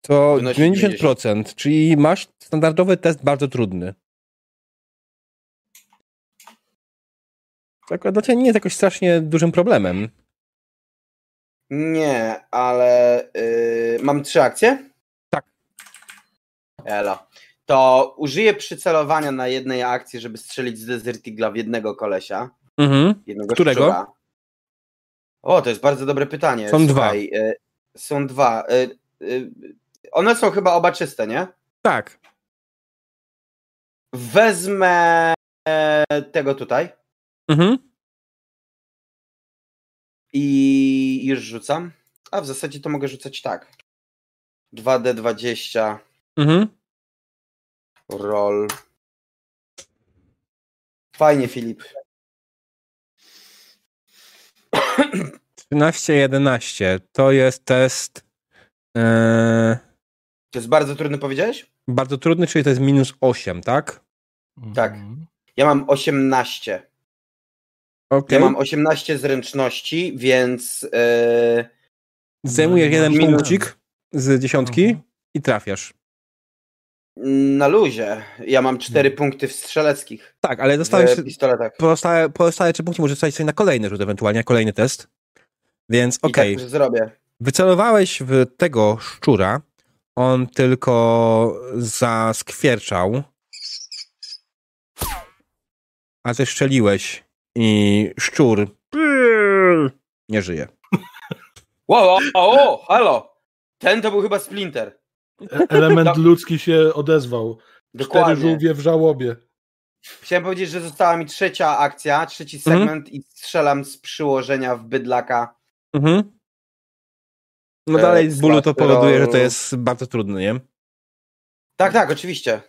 Speaker 1: to
Speaker 3: Wynosi
Speaker 1: 90%, czyli masz standardowy test bardzo trudny. To akurat dla ciebie nie jest jakoś strasznie dużym problemem.
Speaker 3: Nie, ale y, mam trzy akcje? Elo. To użyję przycelowania na jednej akcji, żeby strzelić z Desert Eagle'a w jednego kolesia.
Speaker 1: Mhm.
Speaker 3: Jednego
Speaker 1: Którego?
Speaker 3: szczura. O, to jest bardzo dobre pytanie.
Speaker 1: Są
Speaker 3: Słuchaj, y, są dwa. Y, y, one są chyba oba czyste, nie?
Speaker 1: Tak.
Speaker 3: Wezmę tego tutaj
Speaker 1: Mhm.
Speaker 3: i już rzucam. A w zasadzie to mogę rzucać tak. 2D20
Speaker 1: Mhm.
Speaker 3: roll. Fajnie, Filip.
Speaker 1: 13-11 to jest test e,
Speaker 3: To jest bardzo trudny, powiedziałeś?
Speaker 1: bardzo trudny, czyli to jest minus 8, tak?
Speaker 3: Tak. Ja mam 18.
Speaker 1: Okay.
Speaker 3: Ja mam 18 zręczności, więc yy,
Speaker 1: Zajmujesz jeden
Speaker 3: minus-
Speaker 1: punkcik z dziesiątki
Speaker 2: Mhm.
Speaker 1: i trafiasz.
Speaker 3: Na luzie. Ja mam 4 punkty w strzeleckich.
Speaker 1: Tak, ale
Speaker 3: pistoletach.
Speaker 1: pozostałe, pozostałe trzy punkty, możesz wstać sobie na kolejny rzut ewentualnie, kolejny test. Więc
Speaker 3: I
Speaker 1: okej,
Speaker 3: tak już zrobię.
Speaker 1: wycelowałeś w tego szczura, on tylko zaskwierczał, a ty strzeliłeś i szczur nie żyje.
Speaker 3: Wow, o, o, halo! Ten to był chyba Splinter.
Speaker 2: E- Element
Speaker 3: No.
Speaker 2: ludzki się odezwał. Cztery
Speaker 3: Dokładnie.
Speaker 2: żółwie w żałobie.
Speaker 3: Chciałem powiedzieć, że została mi trzecia akcja, trzeci
Speaker 1: Mhm.
Speaker 3: segment i strzelam z przyłożenia w bydlaka.
Speaker 1: Mhm. No
Speaker 3: E,
Speaker 1: dalej z bólu to powoduje, że to jest bardzo trudne, nie?
Speaker 3: Tak, tak, oczywiście.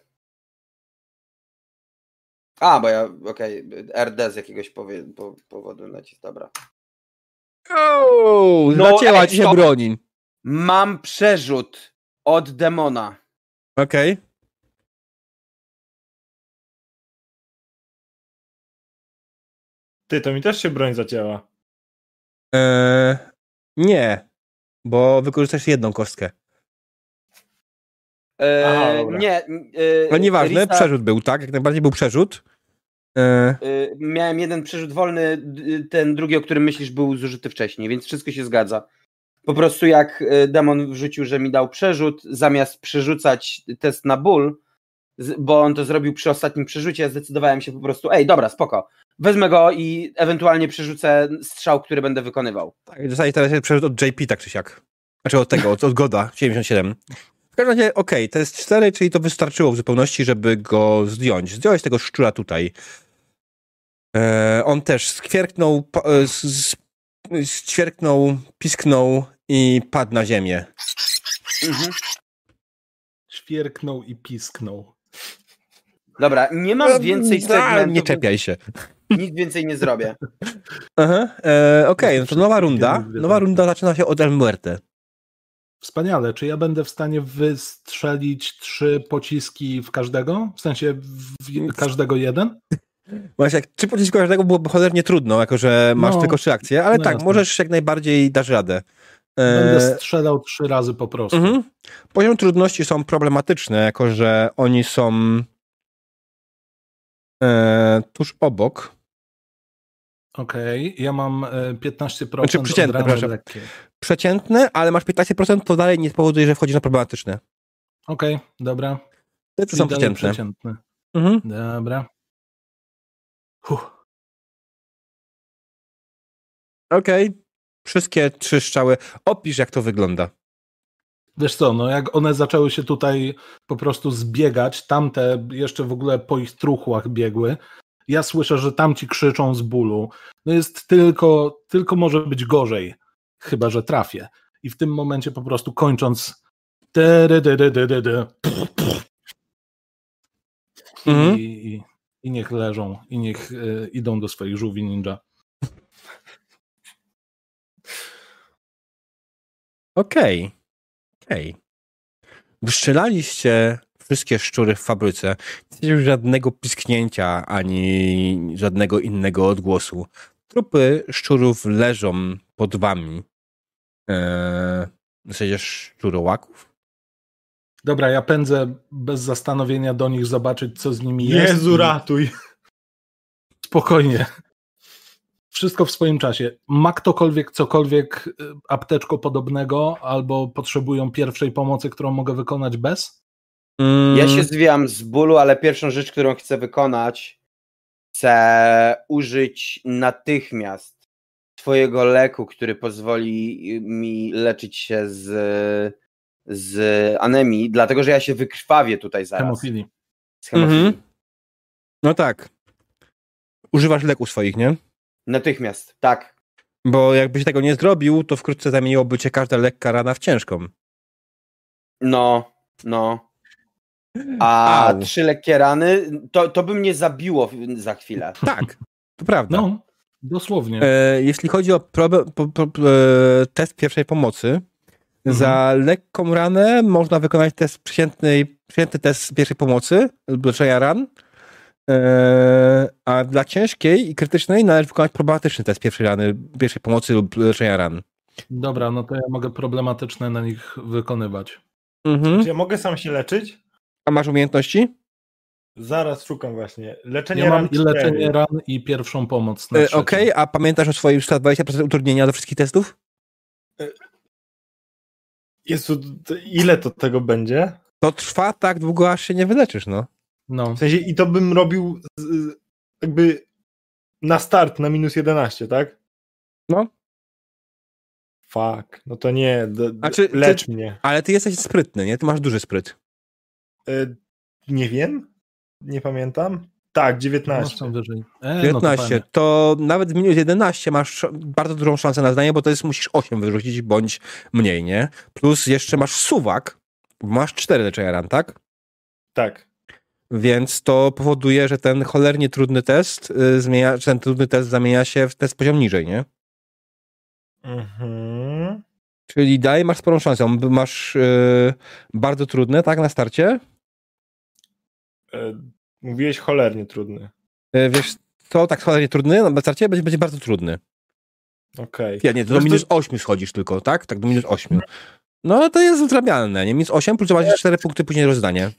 Speaker 3: A, bo ja, okej, RD z jakiegoś powie, po, powodu nacis, dobra.
Speaker 1: Ooo,
Speaker 3: No,
Speaker 1: zacięła ci się broni.
Speaker 3: Mam przerzut od demona.
Speaker 1: Okej.
Speaker 4: Ty, to mi też się broń zacięła.
Speaker 1: Eee, nie, bo wykorzystasz jedną kostkę.
Speaker 3: E,
Speaker 4: Aha,
Speaker 3: nie. E,
Speaker 1: No nieważne,
Speaker 3: Risa-
Speaker 1: przerzut był, tak? Jak najbardziej był przerzut. Eee,
Speaker 3: Y, miałem jeden przerzut wolny, ten drugi, o którym myślisz, był zużyty wcześniej, więc wszystko się zgadza. Po prostu jak y, demon wrzucił, że mi dał przerzut, zamiast przerzucać test na ból, bo on to zrobił przy ostatnim przerzucie, zdecydowałem się po prostu, ej, dobra, spoko, wezmę go i ewentualnie przerzucę strzał, który będę wykonywał.
Speaker 1: tak, dostajesz teraz przerzut od JP, tak czy siak. Znaczy od tego, od, od Goda, 77. W każdym razie, okej, to jest 4, czyli to wystarczyło w zupełności, żeby go zdjąć. Zdjąłeś tego szczura tutaj. Eee, on też skwierknął, e, ćwierknął, pisknął i padł na ziemię.
Speaker 3: Mhm.
Speaker 2: Świerknął i pisknął.
Speaker 3: Dobra, nie mam więcej
Speaker 1: A,
Speaker 3: segmentów,
Speaker 1: Nie czepiaj się.
Speaker 3: nic więcej nie zrobię.
Speaker 1: Aha, e, okej, no to nowa runda. Nowa
Speaker 2: zwierzęta.
Speaker 1: runda zaczyna się od El Muerte.
Speaker 2: Wspaniale. Czy ja będę w stanie wystrzelić trzy pociski w każdego? W sensie w każdego jeden?
Speaker 1: Właśnie, jak trzy pociski każdego byłoby cholernie trudno, jako że masz
Speaker 2: No,
Speaker 1: tylko trzy akcje, ale
Speaker 2: no
Speaker 1: tak,
Speaker 2: jasne.
Speaker 1: możesz jak najbardziej dasz radę.
Speaker 2: Będę
Speaker 1: E,
Speaker 2: strzelał trzy razy po prostu.
Speaker 1: mhm. Poziom trudności są problematyczne, jako że oni są e, tuż obok.
Speaker 2: Okej, ja mam e, 15%
Speaker 1: Znaczy, przeciętne,
Speaker 2: od.
Speaker 1: Przeciętne, ale masz 15%, to dalej nie powoduje, że wchodzi na problematyczne.
Speaker 2: Okej, dobra.
Speaker 1: Te
Speaker 2: Czyli
Speaker 1: są przeciętne.
Speaker 2: przeciętne.
Speaker 1: Mhm.
Speaker 2: Dobra. Huh.
Speaker 1: Okej. Wszystkie trzy strzały. Opisz, jak to wygląda.
Speaker 2: Wiesz co, no jak one zaczęły się tutaj po prostu zbiegać, tamte jeszcze w ogóle po ich truchłach biegły, ja słyszę, że tamci krzyczą z bólu. No jest tylko, tylko może być gorzej, chyba że trafię. I w tym momencie po prostu kończąc
Speaker 1: Mhm.
Speaker 2: i, i, i niech leżą, i niech y, idą do swoich żółwi ninja.
Speaker 1: Okej. Okej. Wystrzelaliście wszystkie szczury w fabryce. Nie już żadnego pisknięcia, ani żadnego innego odgłosu. Trupy szczurów leżą pod wami. Eee, w sensie szczurołaków?
Speaker 2: Dobra, ja pędzę bez zastanowienia do nich zobaczyć, co z nimi jest.
Speaker 4: Jezu, ratuj.
Speaker 2: Spokojnie. Wszystko w swoim czasie. Ma ktokolwiek cokolwiek y, apteczko podobnego, albo potrzebują pierwszej pomocy, którą mogę wykonać bez?
Speaker 1: Mm,
Speaker 3: Ja się zwijam z bólu, ale pierwszą rzecz, którą chcę wykonać, chcę użyć natychmiast twojego leku, który pozwoli mi leczyć się z, z anemii, dlatego że ja się wykrwawię tutaj zaraz.
Speaker 2: Hemofilii.
Speaker 3: Z hemofilii.
Speaker 1: Mhm. No tak. Używasz leku swoich, nie?
Speaker 3: Natychmiast, tak.
Speaker 1: Bo jakbyś tego nie zrobił, to wkrótce zamieniłoby cię każda lekka rana w ciężką.
Speaker 3: No, no. A
Speaker 1: Au.
Speaker 3: trzy lekkie rany, to, to by mnie zabiło za chwilę.
Speaker 1: Tak, to prawda.
Speaker 2: No, dosłownie.
Speaker 1: E, jeśli chodzi o probe, po, po, e, test pierwszej pomocy,
Speaker 2: Mhm.
Speaker 1: za lekką ranę można wykonać test przeciętny, przeciętny test pierwszej pomocy leczenia ran, e, A dla ciężkiej i krytycznej należy wykonać problematyczny test pierwszej rany, pierwszej pomocy lub leczenia ran.
Speaker 2: Dobra, no to ja mogę problematyczne na nich wykonywać.
Speaker 1: Mhm.
Speaker 4: Czy ja mogę sam się leczyć?
Speaker 1: A masz umiejętności?
Speaker 4: Zaraz szukam właśnie. Leczenie
Speaker 2: Ja mam
Speaker 4: ran
Speaker 2: i leczenie
Speaker 4: cztery.
Speaker 2: ran i pierwszą pomoc
Speaker 1: E. Okej, a pamiętasz o swoich 120% utrudnienia do wszystkich testów?
Speaker 4: Jezu, to ile to tego będzie?
Speaker 1: To trwa tak długo, aż się nie wyleczysz, no.
Speaker 2: No,
Speaker 4: W sensie i to bym robił z, jakby na start na minus 11, tak?
Speaker 1: No.
Speaker 4: Fuck, no to nie, d, d,
Speaker 1: A czy ty-
Speaker 4: lecz mnie.
Speaker 1: Ale ty jesteś sprytny, nie? Ty masz duży spryt.
Speaker 4: E, nie wiem, nie pamiętam. Tak,
Speaker 2: no
Speaker 4: 19.
Speaker 2: są wyżej. E, no to
Speaker 1: 15.
Speaker 2: fajnie.
Speaker 1: to nawet w minus 11 masz bardzo dużą szansę na zdanie, bo to jest musisz 8 wyrzucić bądź mniej, nie? Plus jeszcze masz suwak, masz 4 leczenia ran, tak?
Speaker 4: Tak.
Speaker 1: Więc to powoduje, że ten cholernie trudny test y, zmienia, że ten trudny test zamienia się w test poziom niżej, nie?
Speaker 4: Mhm.
Speaker 1: Czyli dalej masz sporą szansę. Masz y, bardzo trudne, tak, na starcie.
Speaker 4: E, mówiłeś cholernie trudny.
Speaker 1: Y, wiesz, to tak cholernie trudny, na starcie będzie, będzie bardzo trudny.
Speaker 4: Okej.
Speaker 1: Ja nie, to do minus 8 schodzisz tylko, tak? Tak, do minus 8. No to jest zdrabialne, nie? Minus 8 plus zobaczysz 4 punkty później rozdanie.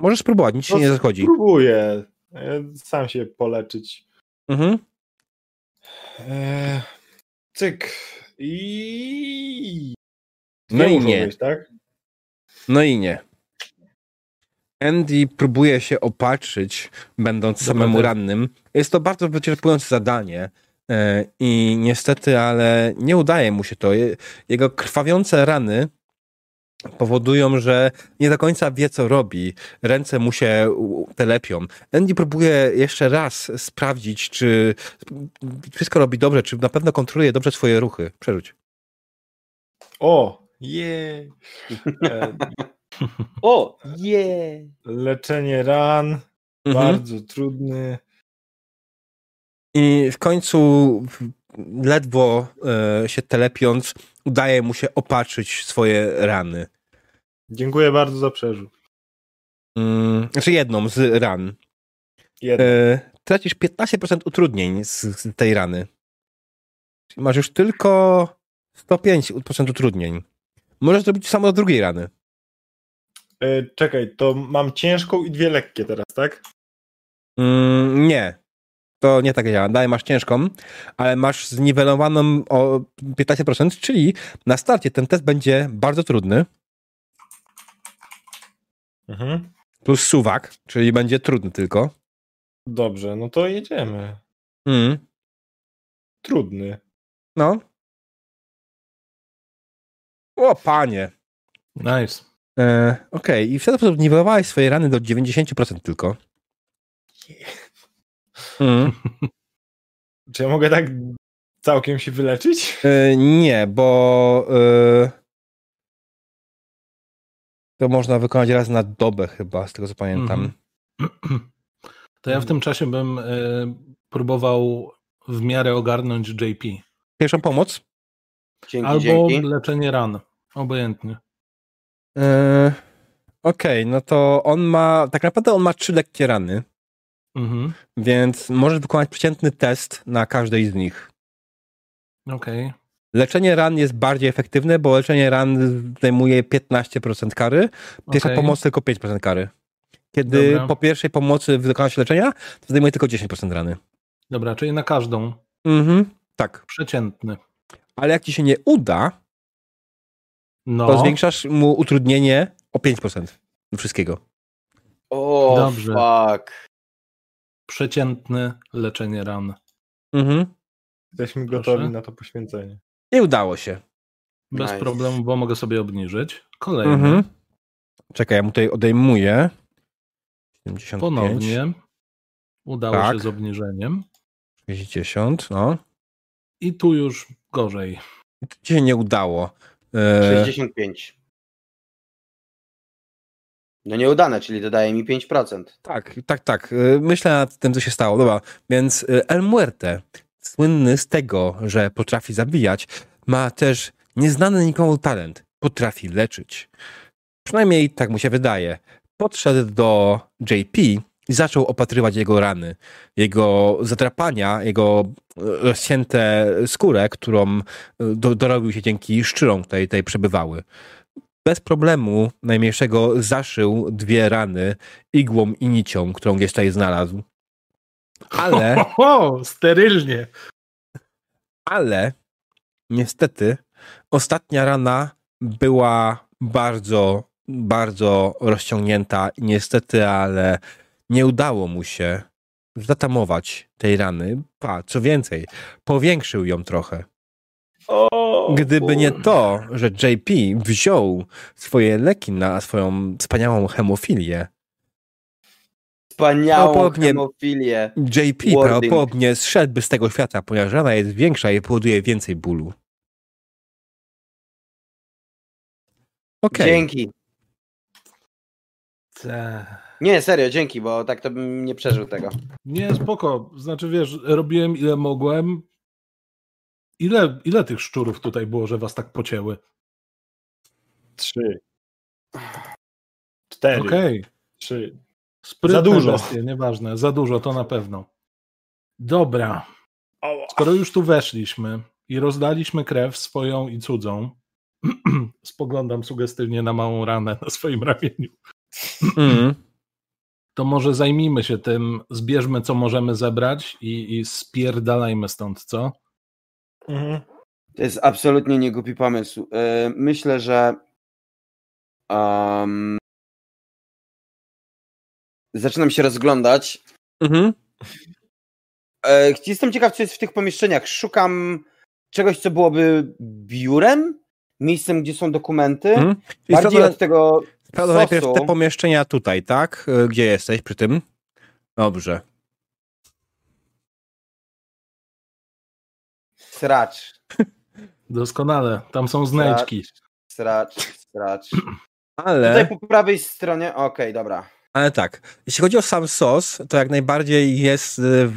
Speaker 1: Możesz spróbować, nic się nie zachodzi.
Speaker 4: Spróbuję e, sam się poleczyć.
Speaker 1: Mhm.
Speaker 4: E, cyk. I...
Speaker 1: No i nie.
Speaker 4: Być, tak?
Speaker 1: No i nie. Andy próbuje się opatrzyć, będąc
Speaker 2: Dobra,
Speaker 1: samemu rannym. Jest to bardzo wyczerpujące zadanie e, i niestety, ale nie udaje mu się to. Je- Jego krwawiące rany powodują, że nie do końca wie, co robi. Ręce mu się telepią. Andy próbuje jeszcze raz sprawdzić, czy wszystko robi dobrze, czy na pewno kontroluje dobrze swoje ruchy. Przerzuć.
Speaker 4: O, jej. E,
Speaker 3: O, je!
Speaker 4: leczenie ran,
Speaker 1: Mhm.
Speaker 4: bardzo trudny.
Speaker 1: I w końcu, ledwo e, się telepiąc, udaje mu się opatrzyć swoje rany.
Speaker 4: Dziękuję bardzo za przerzut.
Speaker 1: Mm, znaczy jedną z ran.
Speaker 4: Jeden.
Speaker 1: E, tracisz 15% utrudnień z, z tej rany. Czyli masz już tylko 105% utrudnień. Możesz zrobić to samo do drugiej rany.
Speaker 4: E, czekaj, to mam ciężką i dwie lekkie teraz, tak?
Speaker 1: Mm, nie. To nie tak działa. Dalej masz ciężką, ale masz zniwelowaną o 15%, czyli na starcie ten test będzie bardzo trudny.
Speaker 4: Mhm.
Speaker 1: plus suwak, czyli będzie trudny tylko.
Speaker 4: Dobrze, no to jedziemy.
Speaker 1: Mm.
Speaker 4: Trudny.
Speaker 1: No. O, panie.
Speaker 2: Nice.
Speaker 1: E, Okej, i w ten sposób niwelowałeś swoje rany do 90% tylko. Mm.
Speaker 4: Czy ja mogę tak całkiem się wyleczyć?
Speaker 1: E, nie, bo e, to można wykonać raz na dobę chyba, z tego co pamiętam.
Speaker 2: Mhm. To ja w tym czasie bym e, próbował w miarę ogarnąć JP.
Speaker 1: Pierwszą pomoc?
Speaker 3: Dzięki,
Speaker 2: Albo
Speaker 3: dzięki.
Speaker 2: leczenie ran. Obojętnie.
Speaker 1: Okej, no to on ma, tak naprawdę on ma trzy lekkie rany,
Speaker 2: Mhm.
Speaker 1: więc możesz wykonać przeciętny test na każdej z nich.
Speaker 2: Okej.
Speaker 1: Leczenie ran jest bardziej efektywne, bo leczenie ran zajmuje 15% kary, pierwsza
Speaker 2: Okej.
Speaker 1: pomoc tylko 5% kary. Kiedy
Speaker 2: Dobra.
Speaker 1: po pierwszej pomocy wykona się leczenia, to zajmuje tylko 10% rany.
Speaker 2: Dobra, czyli na każdą.
Speaker 1: Mhm, tak.
Speaker 2: Przeciętny.
Speaker 1: Ale jak ci się nie uda,
Speaker 2: No.
Speaker 1: to zwiększasz mu utrudnienie o 5% do wszystkiego.
Speaker 3: O,
Speaker 2: Dobrze.
Speaker 3: fuck.
Speaker 2: Przeciętny leczenie ran.
Speaker 1: Mhm.
Speaker 4: Jesteśmy
Speaker 2: Proszę.
Speaker 4: gotowi na to poświęcenie.
Speaker 1: Nie udało się.
Speaker 2: Bez
Speaker 3: Nice.
Speaker 2: problemu, bo mogę sobie obniżyć. Kolejny.
Speaker 1: Mhm. Czekaj, ja mu tutaj odejmuję. 75,
Speaker 2: Ponownie. Udało
Speaker 1: Tak.
Speaker 2: się z obniżeniem.
Speaker 1: 60, no.
Speaker 2: I tu już gorzej.
Speaker 1: I to ci się nie udało. E,
Speaker 3: 65. No nieudane, czyli dodaje mi 5%.
Speaker 1: Tak, tak, tak. Y, Myślę nad tym, co się stało. Dobra, więc y, El Muerte, słynny z tego, że potrafi zabijać, ma też nieznany nikomu talent. Potrafi leczyć. Przynajmniej tak mu się wydaje. Podszedł do JP i zaczął opatrywać jego rany, jego zadrapania, jego rozcięte skórę, którą do, dorobił się dzięki szczyrą, które tutaj przebywały. Bez problemu najmniejszego zaszył dwie rany igłą i nicią, którą gdzieś tutaj znalazł. Ale...
Speaker 2: O, sterylnie.
Speaker 1: Ale niestety ostatnia rana była bardzo, bardzo rozciągnięta i niestety, ale nie udało mu się zatamować tej rany. A, co więcej, powiększył ją trochę.
Speaker 4: O,
Speaker 1: Gdyby nie to, że JP wziął swoje leki na swoją wspaniałą hemofilię,
Speaker 3: Wspaniałą
Speaker 1: Prawdopodobnie-
Speaker 3: hemofilię.
Speaker 1: JP
Speaker 3: Wording.
Speaker 1: prawdopodobnie zszedłby z tego świata, ponieważ rana jest większa i powoduje więcej bólu. Okej.
Speaker 3: Dzięki. Nie, serio, dzięki, bo tak to bym nie przeżył tego.
Speaker 2: Nie, spoko. Znaczy, wiesz, robiłem ile mogłem. Ile, ile tych szczurów tutaj było, że was tak pocięły?
Speaker 4: Trzy. Cztery.
Speaker 2: Okej.
Speaker 4: Trzy.
Speaker 2: Sprytne
Speaker 4: Za dużo.
Speaker 2: Bestie, nieważne. Za dużo, to na pewno. Dobra. Skoro już tu weszliśmy i rozdaliśmy krew swoją i cudzą, spoglądam sugestywnie na małą ranę na swoim ramieniu,
Speaker 1: Mm.
Speaker 2: to może zajmijmy się tym, zbierzmy co możemy zebrać i, i spierdalajmy stąd, co?
Speaker 4: Mhm.
Speaker 3: To jest absolutnie niegłupi pomysł. Yy, myślę, że um, zaczynam się rozglądać.
Speaker 1: Mhm.
Speaker 3: E, Jestem ciekaw, co jest w tych pomieszczeniach. Szukam czegoś, co byłoby biurem, miejscem, gdzie są dokumenty.
Speaker 1: Mhm.
Speaker 3: Bardziej od tego
Speaker 1: najpierw te pomieszczenia tutaj, tak? Y, Gdzie jesteś przy tym? Dobrze.
Speaker 3: Sracz,
Speaker 2: Doskonale, tam są znajdźki.
Speaker 3: sracz, sracz.
Speaker 1: Ale,
Speaker 3: Tutaj po prawej stronie, okej, dobra.
Speaker 1: ale tak, jeśli chodzi o sam sos, to jak najbardziej jest y, w,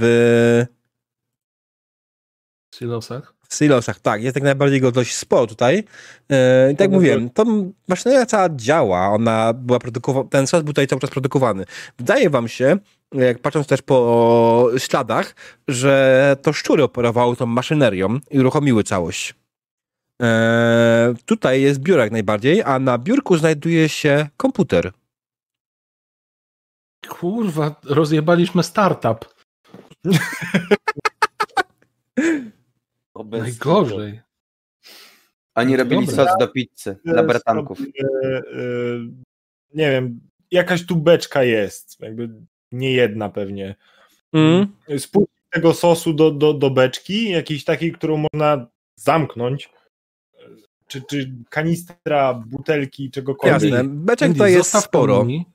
Speaker 2: W silosach.
Speaker 1: W silosach, tak, jest jak najbardziej go dość sporo tutaj. Y, I tak
Speaker 4: by
Speaker 1: mówiłem, to maszyneria cała działa, ona była produkowana, ten sos był tutaj cały czas produkowany. Wydaje wam się, jak patrząc też po śladach, że to szczury operowały tą maszynerią i uruchomiły całość. Eee, tutaj jest biuro jak najbardziej, a na biurku znajduje się komputer.
Speaker 2: Kurwa, rozjebaliśmy startup.
Speaker 3: O, bez-
Speaker 2: Najgorzej.
Speaker 3: Oni robili
Speaker 2: Dobra.
Speaker 3: sos do pizzy dla bratanków.
Speaker 4: E, e, nie wiem, jakaś tu beczka jest. Jakby nie jedna pewnie.
Speaker 1: Mm.
Speaker 4: Spójrz tego sosu do, do, do beczki, jakiejś takiej, którą można zamknąć. Czy, czy kanistra, butelki, czegokolwiek.
Speaker 1: Jasne, beczek
Speaker 2: Andy,
Speaker 1: tutaj jest
Speaker 2: zostaw
Speaker 1: sporo.
Speaker 2: To mi,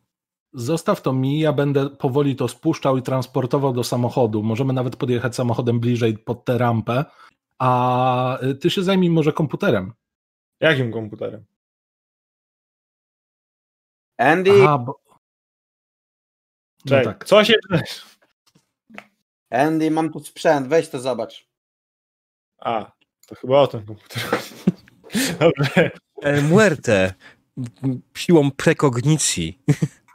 Speaker 2: zostaw to mi, ja będę powoli to spuszczał i transportował do samochodu. Możemy nawet podjechać samochodem bliżej pod tę rampę, a y, ty się zajmij może komputerem.
Speaker 4: Jakim komputerem?
Speaker 3: Andy,
Speaker 2: Aha, bo... No
Speaker 4: Czekaj,
Speaker 2: tak.
Speaker 4: co się...
Speaker 3: Andy, mam tu sprzęt, weź to zobacz.
Speaker 4: A, to chyba o ten komputer. Dobrze.
Speaker 1: El Muerte. Siłą prekognicji.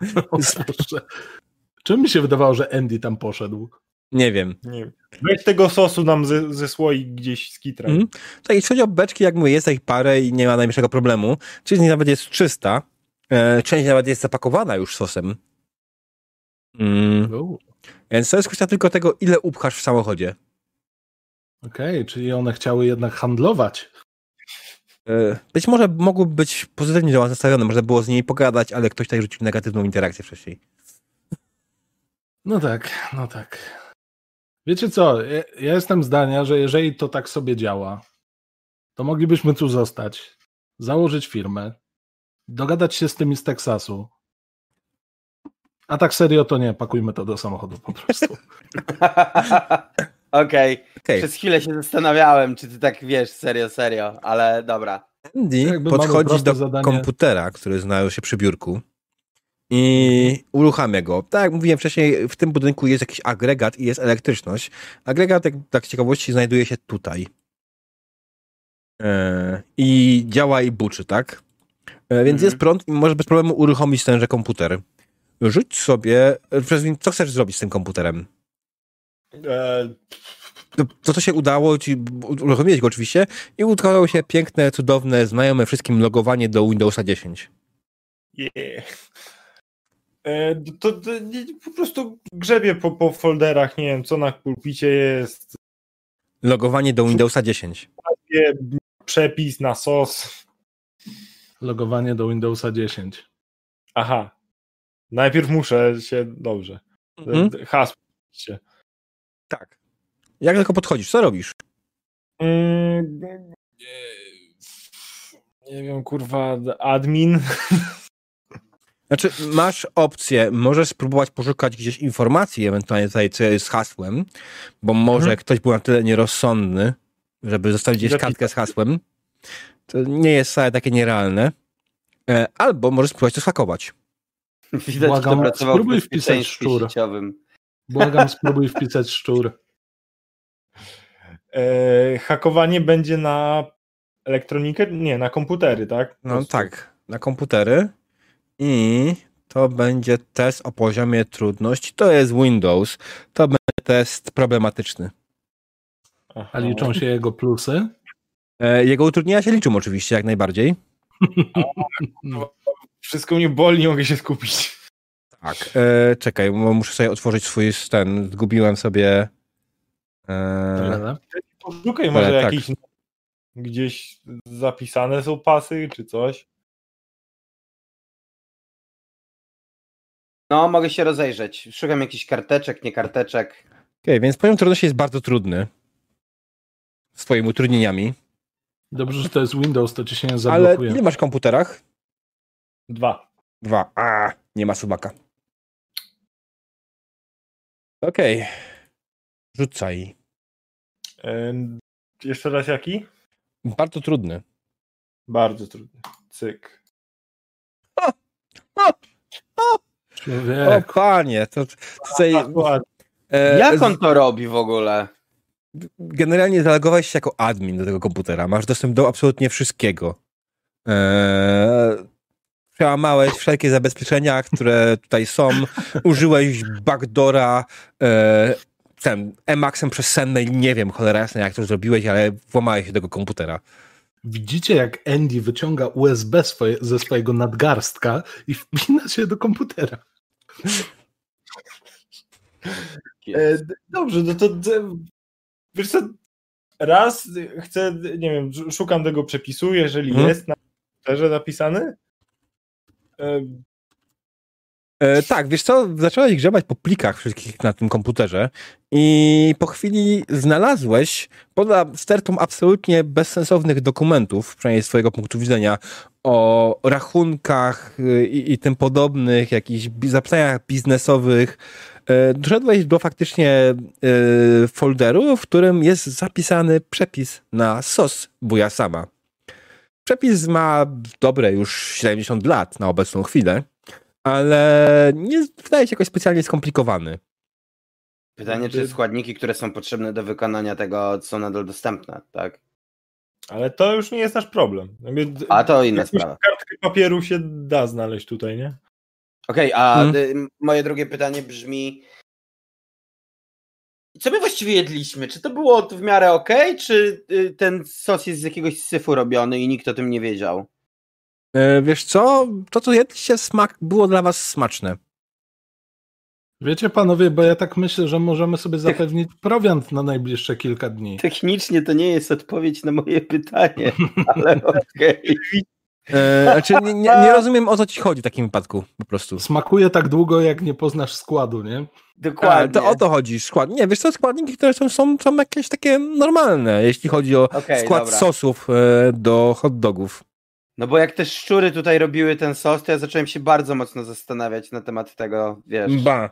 Speaker 2: Czym mi się wydawało, że Andy tam poszedł?
Speaker 1: Nie wiem.
Speaker 4: Nie wiem. Weź tego sosu nam ze, ze słoik gdzieś z kitrem.
Speaker 1: Mhm. Tak, jeśli chodzi o beczki, jak mówię, jest ich parę i nie ma najmniejszego problemu. Część z nich nawet jest czysta. E, część nawet jest zapakowana już sosem. Mm. Więc to jest kwestia tylko tego, ile upchasz w samochodzie.
Speaker 2: Okej, czyli one chciały jednak handlować.
Speaker 1: E, Być może mogłyby być pozytywnie do nastawione, można było z nimi pogadać, ale ktoś tutaj rzucił negatywną interakcję wcześniej.
Speaker 2: No tak, no tak. Wiecie co, ja, ja jestem zdania, że jeżeli to tak sobie działa, to moglibyśmy tu zostać, założyć firmę, dogadać się z tymi z Teksasu. A tak serio to nie, pakujmy to do samochodu po prostu.
Speaker 3: Okej,
Speaker 1: Okej,
Speaker 3: przez chwilę się zastanawiałem, czy ty tak wiesz, serio, serio, ale dobra.
Speaker 1: Andy podchodzi do
Speaker 2: zadanie.
Speaker 1: komputera, który znalazł się przy biurku i uruchamia go. Tak jak mówiłem wcześniej, w tym budynku jest jakiś agregat i jest elektryczność. Agregat, jak tak ciekawości, znajduje się tutaj. E, I działa i buczy, tak? E, więc
Speaker 3: Mhm.
Speaker 1: jest prąd i może bez problemu uruchomić tenże komputer. rzuć sobie, co chcesz zrobić z tym komputerem?
Speaker 4: E,
Speaker 1: to, to, co się udało ci, uruchomiłeś go oczywiście i udało się piękne, cudowne, znajome wszystkim logowanie do Windowsa 10.
Speaker 4: Yeah. E, to, to, po prostu grzebie po, po folderach, nie wiem, co na pulpicie jest.
Speaker 1: Logowanie do Windowsa 10.
Speaker 4: Przepis na SOS.
Speaker 2: Logowanie do Windowsa 10.
Speaker 4: Aha. Najpierw muszę się, dobrze. Mhm. Hasło.
Speaker 1: Tak. Jak tylko podchodzisz, co robisz?
Speaker 4: Mm, nie wiem, kurwa, admin.
Speaker 1: Znaczy, masz opcję, możesz spróbować poszukać gdzieś informacji, ewentualnie tutaj, co jest hasłem, bo może mhm. ktoś był na tyle nierozsądny, żeby zostawić gdzieś kartkę z hasłem. To nie jest wcale takie nierealne. E, albo możesz spróbować to schakować.
Speaker 3: Widać, Błagam, spróbuj wpisać szczur. Sieciowym.
Speaker 2: Błagam, spróbuj wpisać szczur.
Speaker 4: E, hakowanie będzie na elektronikę? Nie, na komputery, tak?
Speaker 1: No tak, na komputery. I to będzie test o poziomie trudności. To jest Windows. To będzie test problematyczny.
Speaker 2: Aha. A liczą się jego plusy?
Speaker 1: E, jego utrudnienia się liczą oczywiście, jak najbardziej.
Speaker 4: Wszystko mnie boli, nie mogę się skupić.
Speaker 1: Tak, e, czekaj, muszę sobie otworzyć swój ten. Zgubiłem sobie.
Speaker 4: E, Poszukaj może tak. jakieś gdzieś zapisane są pasy czy coś.
Speaker 3: No, mogę się rozejrzeć. Szukam jakichś karteczek, nie karteczek. Okej,
Speaker 1: okay, więc poziom trudności jest bardzo trudny. Swoimi utrudnieniami.
Speaker 2: Dobrze, że to jest Windows, to ci się nie zablokuje.
Speaker 1: Ale ile masz w komputerach?
Speaker 4: Dwa.
Speaker 1: Dwa. A, nie ma subaka. Okej. Okay. Rzucaj.
Speaker 4: Yy, jeszcze raz jaki?
Speaker 1: Bardzo trudny.
Speaker 4: Bardzo trudny. Cyk.
Speaker 1: O, o, o. o panie, to tutaj...
Speaker 3: E, Jak on to robi w ogóle?
Speaker 1: Generalnie zalegowałeś się jako admin do tego komputera. Masz dostęp do absolutnie wszystkiego. Eee, przełamałeś wszelkie zabezpieczenia, które tutaj są. Użyłeś backdora, e, ten Emaxem przez senne nie wiem cholera jasna jak to zrobiłeś, ale włamałeś się do tego komputera.
Speaker 2: Widzicie, jak Andy wyciąga USB swoje, ze swojego nadgarstka i wpina się do komputera.
Speaker 4: E, dobrze, no to wiesz co, raz chcę, nie wiem, szukam tego przepisu, jeżeli hmm? jest na komputerze zapisany,
Speaker 1: e, tak, wiesz co, zacząłeś grzebać po plikach wszystkich na tym komputerze i po chwili znalazłeś, poza stertą absolutnie bezsensownych dokumentów, przynajmniej z twojego punktu widzenia, o rachunkach y, i, i tym podobnych, jakichś zapytaniach biznesowych, e, doszedłeś do faktycznie e, folderu, w którym jest zapisany przepis na sos buja sama. Przepis ma dobre już 70 lat na obecną chwilę ale nie wydaje się jakoś specjalnie skomplikowany.
Speaker 3: Pytanie, czy składniki, które są potrzebne do wykonania tego, są nadal dostępne, tak?
Speaker 4: Ale to już nie jest nasz problem.
Speaker 3: A to inna sprawa.
Speaker 4: Kartkę papieru się da znaleźć tutaj, nie?
Speaker 3: Okej, okay, a hmm. moje drugie pytanie brzmi, co my właściwie jedliśmy? Czy to było w miarę ok, czy y, ten sos jest z jakiegoś syfu robiony i nikt o tym nie wiedział?
Speaker 1: E, wiesz co? To, co jedliście, smak było dla was smaczne.
Speaker 2: Wiecie panowie, bo ja tak myślę, że możemy sobie zapewnić prowiant na najbliższe kilka dni.
Speaker 3: Technicznie to nie jest odpowiedź na moje pytanie, ale okej. Okay.
Speaker 1: E, znaczy, nie, nie, nie, rozumiem o co ci chodzi w takim wypadku, po prostu.
Speaker 2: Smakuje tak długo, jak nie poznasz składu, nie?
Speaker 3: Dokładnie.
Speaker 1: A, to o to chodzi, skład. Nie, wiesz co, składniki, które są, są, są jakieś takie normalne, jeśli chodzi o okay, skład dobra. sosów e, do hot dogów.
Speaker 3: No bo jak te szczury tutaj robiły ten sos, to ja zacząłem się bardzo mocno zastanawiać na temat tego, wiesz.
Speaker 1: Ba.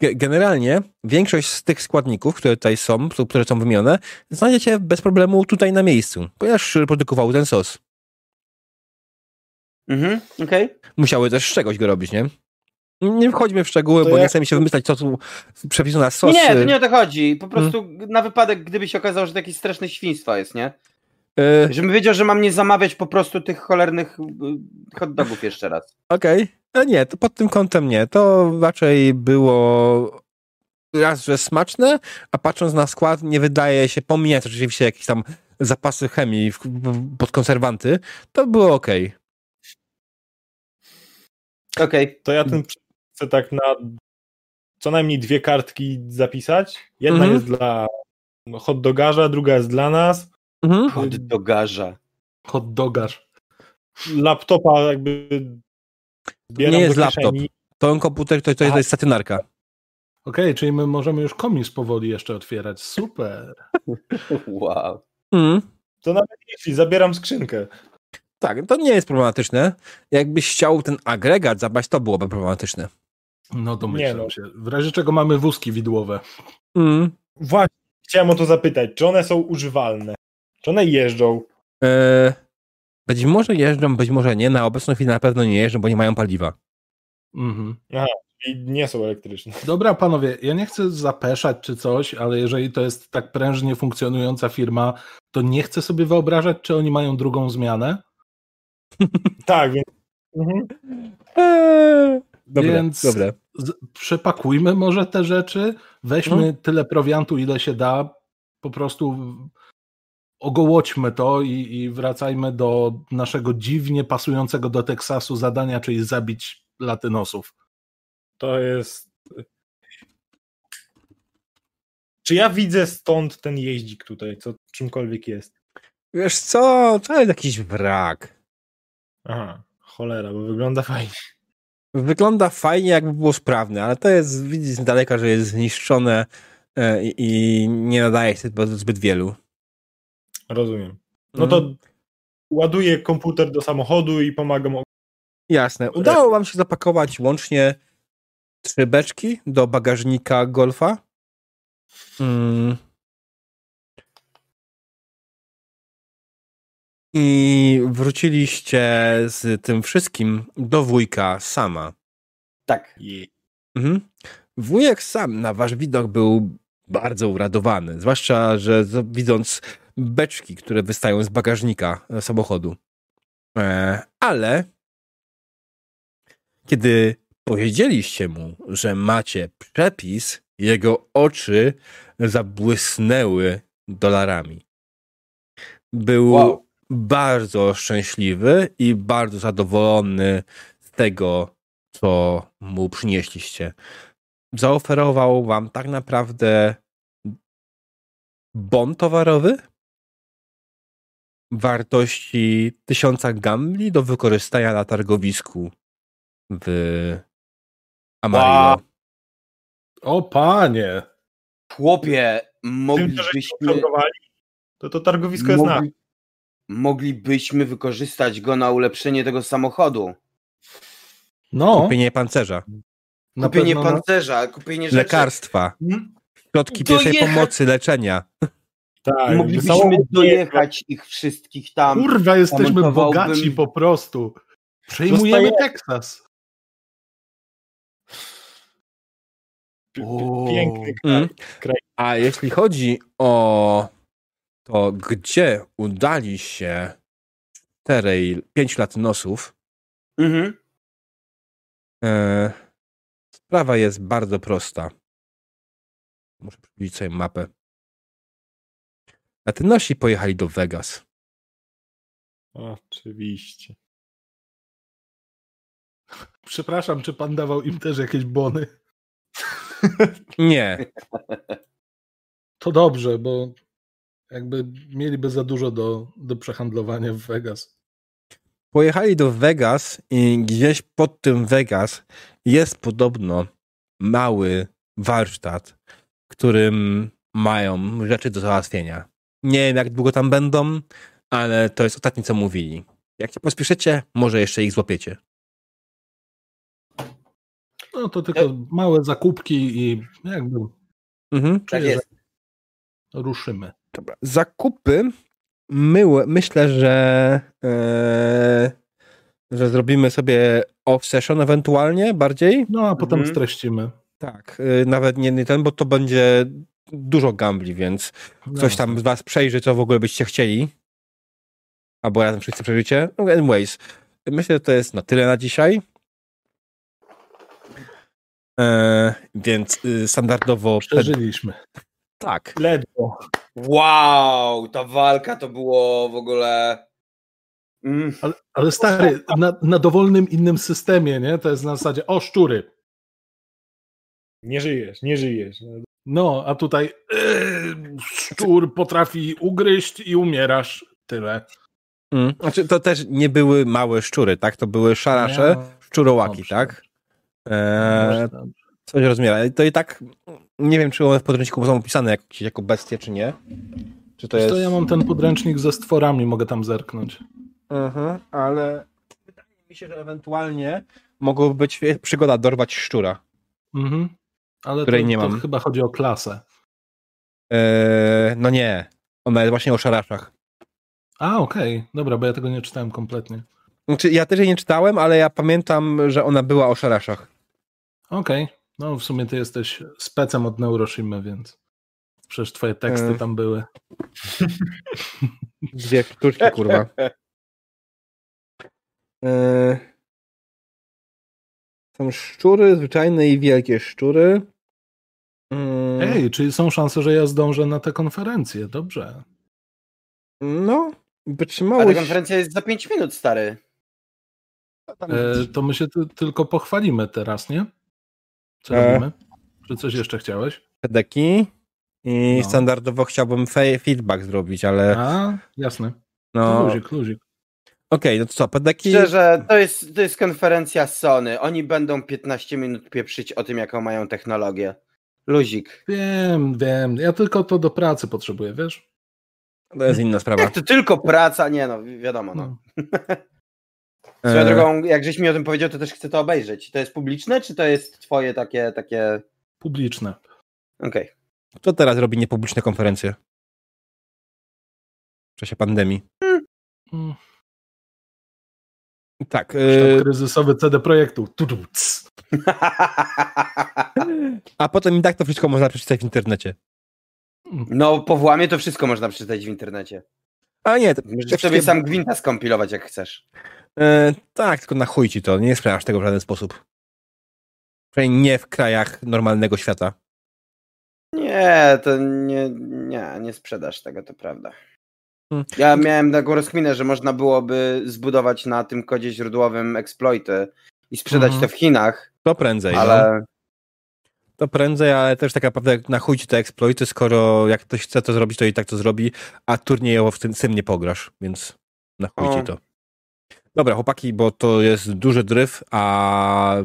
Speaker 1: Generalnie większość z tych składników, które tutaj są, które są wymienione, znajdziecie bez problemu tutaj na miejscu, ponieważ szczury produkowały ten sos.
Speaker 3: Mhm, okej. Okay.
Speaker 1: Musiały też z czegoś go robić, nie? Nie wchodźmy w szczegóły, to bo jak... nie chcemy się wymyślać, co tu przepisu na sos.
Speaker 3: Nie, to nie o to chodzi. Po prostu hmm. na wypadek, gdyby się okazało, że to jakieś straszne świństwo jest, nie? Yy... Żebym wiedział, że mam nie zamawiać po prostu tych cholernych y, hot dogów jeszcze raz.
Speaker 1: Okej. Okay. No nie, to pod tym kątem nie. To raczej było raz, że smaczne, a patrząc na skład nie wydaje się, pomijając oczywiście jakieś tam zapasy chemii w, pod konserwanty, to było ok.
Speaker 3: Okej.
Speaker 4: To ja ten chcę tak na co najmniej dwie kartki zapisać. Jedna
Speaker 1: Mhm.
Speaker 4: jest dla hot dogarza, druga jest dla nas.
Speaker 1: Mhm.
Speaker 3: Hot dogarza.
Speaker 2: Hot dogarz.
Speaker 4: Laptopa jakby
Speaker 1: nie jest laptop. To komputer to, to, jest, to jest satynarka.
Speaker 2: Okej, czyli my możemy już komis powoli jeszcze otwierać. Super.
Speaker 3: Wow.
Speaker 1: Mhm.
Speaker 4: To nawet jeśli zabieram skrzynkę.
Speaker 1: Tak, to nie jest problematyczne. Jakbyś chciał ten agregat zabrać, to byłoby problematyczne.
Speaker 2: No domyślam
Speaker 4: Nie no.
Speaker 2: się. W razie czego mamy wózki widłowe.
Speaker 1: Mhm.
Speaker 4: Właśnie, chciałem o to zapytać, czy one są używalne? Czy one jeżdżą?
Speaker 1: E, być może jeżdżą, być może nie. Na obecną chwilę na pewno nie jeżdżą, bo nie mają paliwa.
Speaker 2: Mhm.
Speaker 4: I nie są elektryczne.
Speaker 2: Dobra, panowie, ja nie chcę zapeszać czy coś, ale jeżeli to jest tak prężnie funkcjonująca firma, to nie chcę sobie wyobrażać, czy oni mają drugą zmianę.
Speaker 4: Tak, więc. Mhm.
Speaker 1: Eee, dobre,
Speaker 2: Więc-
Speaker 1: dobre.
Speaker 2: Z- przepakujmy może te rzeczy, weźmy
Speaker 1: Mhm.
Speaker 2: tyle prowiantu, ile się da, po prostu ogołodźmy to i, i wracajmy do naszego dziwnie pasującego do Teksasu zadania, czyli zabić latynosów.
Speaker 4: To jest. Czy ja widzę stąd ten jeździk tutaj, co czymkolwiek jest?
Speaker 1: Wiesz co, to jest jakiś wrak.
Speaker 4: Aha, cholera, bo wygląda fajnie.
Speaker 1: Wygląda fajnie, jakby było sprawne, ale to jest, widzieć z daleka, że jest zniszczone e, i, i nie nadaje się zbyt wielu.
Speaker 4: Rozumiem. No to
Speaker 1: Mhm.
Speaker 4: ładuję komputer do samochodu i pomagam.
Speaker 1: Jasne. Udało wam się zapakować łącznie trzy beczki do bagażnika Golfa. Mm. I wróciliście z tym wszystkim do wujka sama.
Speaker 3: Tak.
Speaker 1: Mhm. Wujek sam na wasz widok był bardzo uradowany, zwłaszcza, że widząc beczki, które wystają z bagażnika e, samochodu. E, ale kiedy powiedzieliście mu, że macie przepis, jego oczy zabłysnęły dolarami. Był
Speaker 3: Wow.
Speaker 1: bardzo szczęśliwy i bardzo zadowolony z tego, co mu przynieśliście. Zaoferował wam tak naprawdę bon towarowy wartości tysiąca gambli do wykorzystania na targowisku w Amarillo.
Speaker 2: O panie!
Speaker 3: Chłopie, moglibyśmy,
Speaker 4: to to targowisko jest na.
Speaker 3: mogli, moglibyśmy wykorzystać go na ulepszenie tego samochodu.
Speaker 2: No,
Speaker 1: Kupienie pancerza,
Speaker 2: na
Speaker 3: Kupienie
Speaker 2: na-
Speaker 3: pancerza, kupienie rzeczy.
Speaker 1: lekarstwa,
Speaker 3: Hmm?
Speaker 1: środki pierwszej pomocy, leczenia.
Speaker 4: Tak,
Speaker 3: Moglibyśmy dojechać ich wszystkich tam.
Speaker 2: Kurwa, jesteśmy
Speaker 3: Zamontowałbym-
Speaker 2: bogaci po prostu. Przejmujemy
Speaker 4: Dostaje-
Speaker 2: Teksas.
Speaker 4: Piękny kraj.
Speaker 1: Mm. A jeśli chodzi o to, gdzie udali się czterej, pięć latynosów,
Speaker 3: Mhm.
Speaker 1: e, sprawa jest bardzo prosta. Muszę przybliżyć sobie mapę. Latynosi pojechali do Vegas.
Speaker 4: Oczywiście.
Speaker 2: Przepraszam, czy pan dawał im też jakieś bony?
Speaker 1: Nie,
Speaker 2: To dobrze, bo jakby mieliby za dużo do, do przehandlowania w Vegas.
Speaker 1: pojechali do Vegas i gdzieś pod tym Vegas jest podobno mały warsztat, w którym mają rzeczy do załatwienia. Nie wiem, jak długo tam będą, ale to jest ostatnie, co mówili. Jak się pospieszycie, może jeszcze ich złapiecie.
Speaker 2: No to tylko małe zakupki i jakby
Speaker 1: Mhm.
Speaker 3: Tak jest.
Speaker 2: ruszymy.
Speaker 1: Dobra. Zakupy myłe, myślę, że e, że zrobimy sobie off-session ewentualnie bardziej.
Speaker 2: No a potem
Speaker 3: Mhm.
Speaker 2: streścimy.
Speaker 1: Tak, y, nawet nie nie ten, bo to będzie dużo gambli, więc ktoś tam z was przejrzy, co w ogóle byście chcieli. Albo razem wszyscy przejrzycie. No, anyways, myślę, że to jest na tyle na dzisiaj. E, więc y, standardowo...
Speaker 2: Przeżyliśmy.
Speaker 1: Tak.
Speaker 4: Ledwo.
Speaker 3: Wow, ta walka to było w ogóle. Mm.
Speaker 2: Ale, ale stary, na, na dowolnym innym systemie, nie? To jest na zasadzie, o szczury.
Speaker 4: Nie żyjesz, nie żyjesz.
Speaker 2: No, a tutaj yy, szczur potrafi ugryźć i umierasz. Tyle.
Speaker 1: Mm. Znaczy, to też nie były małe szczury, tak? To były szarasze,
Speaker 2: No,
Speaker 1: szczurołaki,
Speaker 2: dobrze.
Speaker 1: tak? E,
Speaker 2: dobrze, dobrze.
Speaker 1: coś rozmiera. To i tak nie wiem, czy one w podręczniku są opisane jak, jako bestie, czy nie. Czy to jest...
Speaker 2: co, ja mam ten podręcznik ze stworami, mogę tam zerknąć.
Speaker 1: Mhm, ale wydaje mi się, że ewentualnie mogłoby być przygoda dorwać szczura.
Speaker 2: Mhm. Ale
Speaker 1: Której
Speaker 2: to,
Speaker 1: nie
Speaker 2: to
Speaker 1: mam.
Speaker 2: chyba chodzi o klasę.
Speaker 1: Eee, no nie. Ona jest właśnie o szaraszach.
Speaker 2: A, okej. Dobra, bo ja tego nie czytałem kompletnie.
Speaker 1: Znaczy, ja też jej nie czytałem, ale ja pamiętam, że ona była o szaraszach.
Speaker 2: Okej. No w sumie ty jesteś specem od Neuroshimy, więc przecież twoje teksty
Speaker 1: E.
Speaker 2: tam były.
Speaker 1: Dwie sztuczki, kurwa. Eee, są szczury, zwyczajne i wielkie szczury. Mm,
Speaker 2: Ej, czyli są szanse, że ja zdążę na tę konferencję. Dobrze.
Speaker 1: No,
Speaker 3: A ta
Speaker 1: wytrzymałość.
Speaker 3: konferencja jest za 5 minut, stary.
Speaker 2: E, to my się ty, tylko pochwalimy teraz, nie? Co
Speaker 1: E.
Speaker 2: robimy? Czy coś jeszcze chciałeś?
Speaker 1: pedeki i
Speaker 2: No.
Speaker 1: standardowo chciałbym fe- feedback zrobić, ale
Speaker 2: A, jasne.
Speaker 1: no... Okej,
Speaker 2: Luzik, luzik.
Speaker 1: no to co, pedeki...
Speaker 3: Szczerze, to jest, to jest konferencja Sony. Oni będą 15 minut pieprzyć o tym, jaką mają technologię. Luzik.
Speaker 2: Wiem, wiem. Ja tylko to do pracy potrzebuję, wiesz?
Speaker 1: To jest inna sprawa.
Speaker 3: Jak to tylko praca? Nie no, wi- wiadomo. No.
Speaker 2: No.
Speaker 3: Swoją
Speaker 1: E,
Speaker 3: drogą, jak żeś mi o tym powiedział, to też chcę to obejrzeć. To jest publiczne, czy to jest twoje takie, takie...
Speaker 2: Publiczne.
Speaker 3: Okej.
Speaker 1: Kto teraz robi niepubliczne konferencje? W czasie pandemii.
Speaker 2: Mm.
Speaker 1: Tak.
Speaker 2: Sztab
Speaker 1: e,
Speaker 2: kryzysowy CD Projektu. Tudu, cs.
Speaker 1: a potem i tak to wszystko można przeczytać w internecie.
Speaker 3: No, po włamie to wszystko można przeczytać w internecie.
Speaker 1: A nie, to,
Speaker 3: Możesz sobie
Speaker 1: wszystkie-
Speaker 3: sam gwinta skompilować, jak chcesz.
Speaker 1: E, tak, tylko na chuj ci to. Nie sprzedasz tego w żaden sposób. Przynajmniej nie w krajach normalnego świata.
Speaker 3: Nie, to nie, nie, nie sprzedasz tego, to prawda.
Speaker 1: Hmm.
Speaker 3: Ja miałem taką rozkminę, że można byłoby zbudować na tym kodzie źródłowym exploity i sprzedać
Speaker 2: Mhm.
Speaker 3: to w Chinach,
Speaker 1: To prędzej. No.
Speaker 3: ale
Speaker 1: To prędzej, ale też tak naprawdę na chuj ci te exploity, skoro jak ktoś chce to zrobić, to i tak to zrobi, a turniejowo w tym, tym nie pograsz, więc na chuj ci to. Dobra, chłopaki, bo to jest duży dryf, a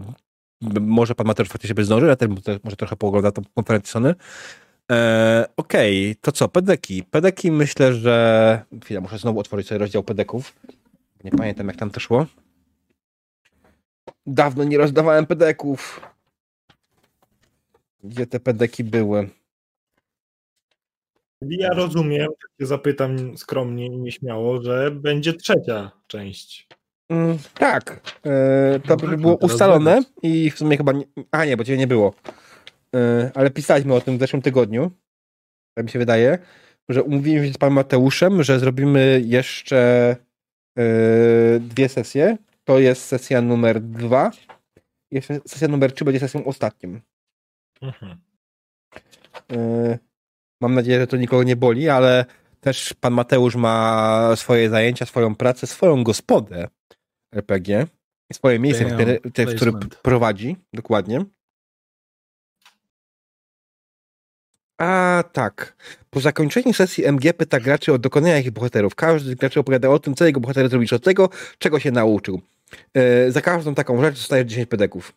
Speaker 1: może pan Mateusz faktycznie by zdążył, ja też może- może trochę poogląda tą konferencję Sony. E, Okej, to co, pedeki. Pedeki myślę, że... Chwila, muszę znowu otworzyć sobie rozdział pedeków. Nie pamiętam, jak tam to szło. Dawno nie rozdawałem pedeków. Gdzie te pedeki były?
Speaker 4: Ja rozumiem, tak się zapytam skromnie i nieśmiało, że będzie trzecia część.
Speaker 1: Mm, tak. E, to
Speaker 2: No tak,
Speaker 1: by
Speaker 2: no
Speaker 1: było
Speaker 2: teraz
Speaker 1: ustalone i w sumie chyba. Nie, a nie, bo ciebie nie było. E, ale pisaliśmy o tym w zeszłym tygodniu. Tak mi się wydaje, że umówiliśmy się z panem Mateuszem, że zrobimy jeszcze e, dwie sesje. To jest sesja numer dwa. Jeszcze sesja numer trzy będzie sesją ostatnią.
Speaker 4: Mhm.
Speaker 1: E, mam nadzieję, że to nikogo nie boli, ale też pan Mateusz ma swoje zajęcia, swoją pracę, swoją gospodę RPG. Swoje miejsce, w, które, w które prowadzi, dokładnie. A tak. Po zakończeniu sesji MG pyta graczy o dokonania ich bohaterów. Każdy z graczy opowiada o tym, co jego bohater zrobił od tego, czego się nauczył. E, za każdą taką rzecz dostajesz 10 pedeków.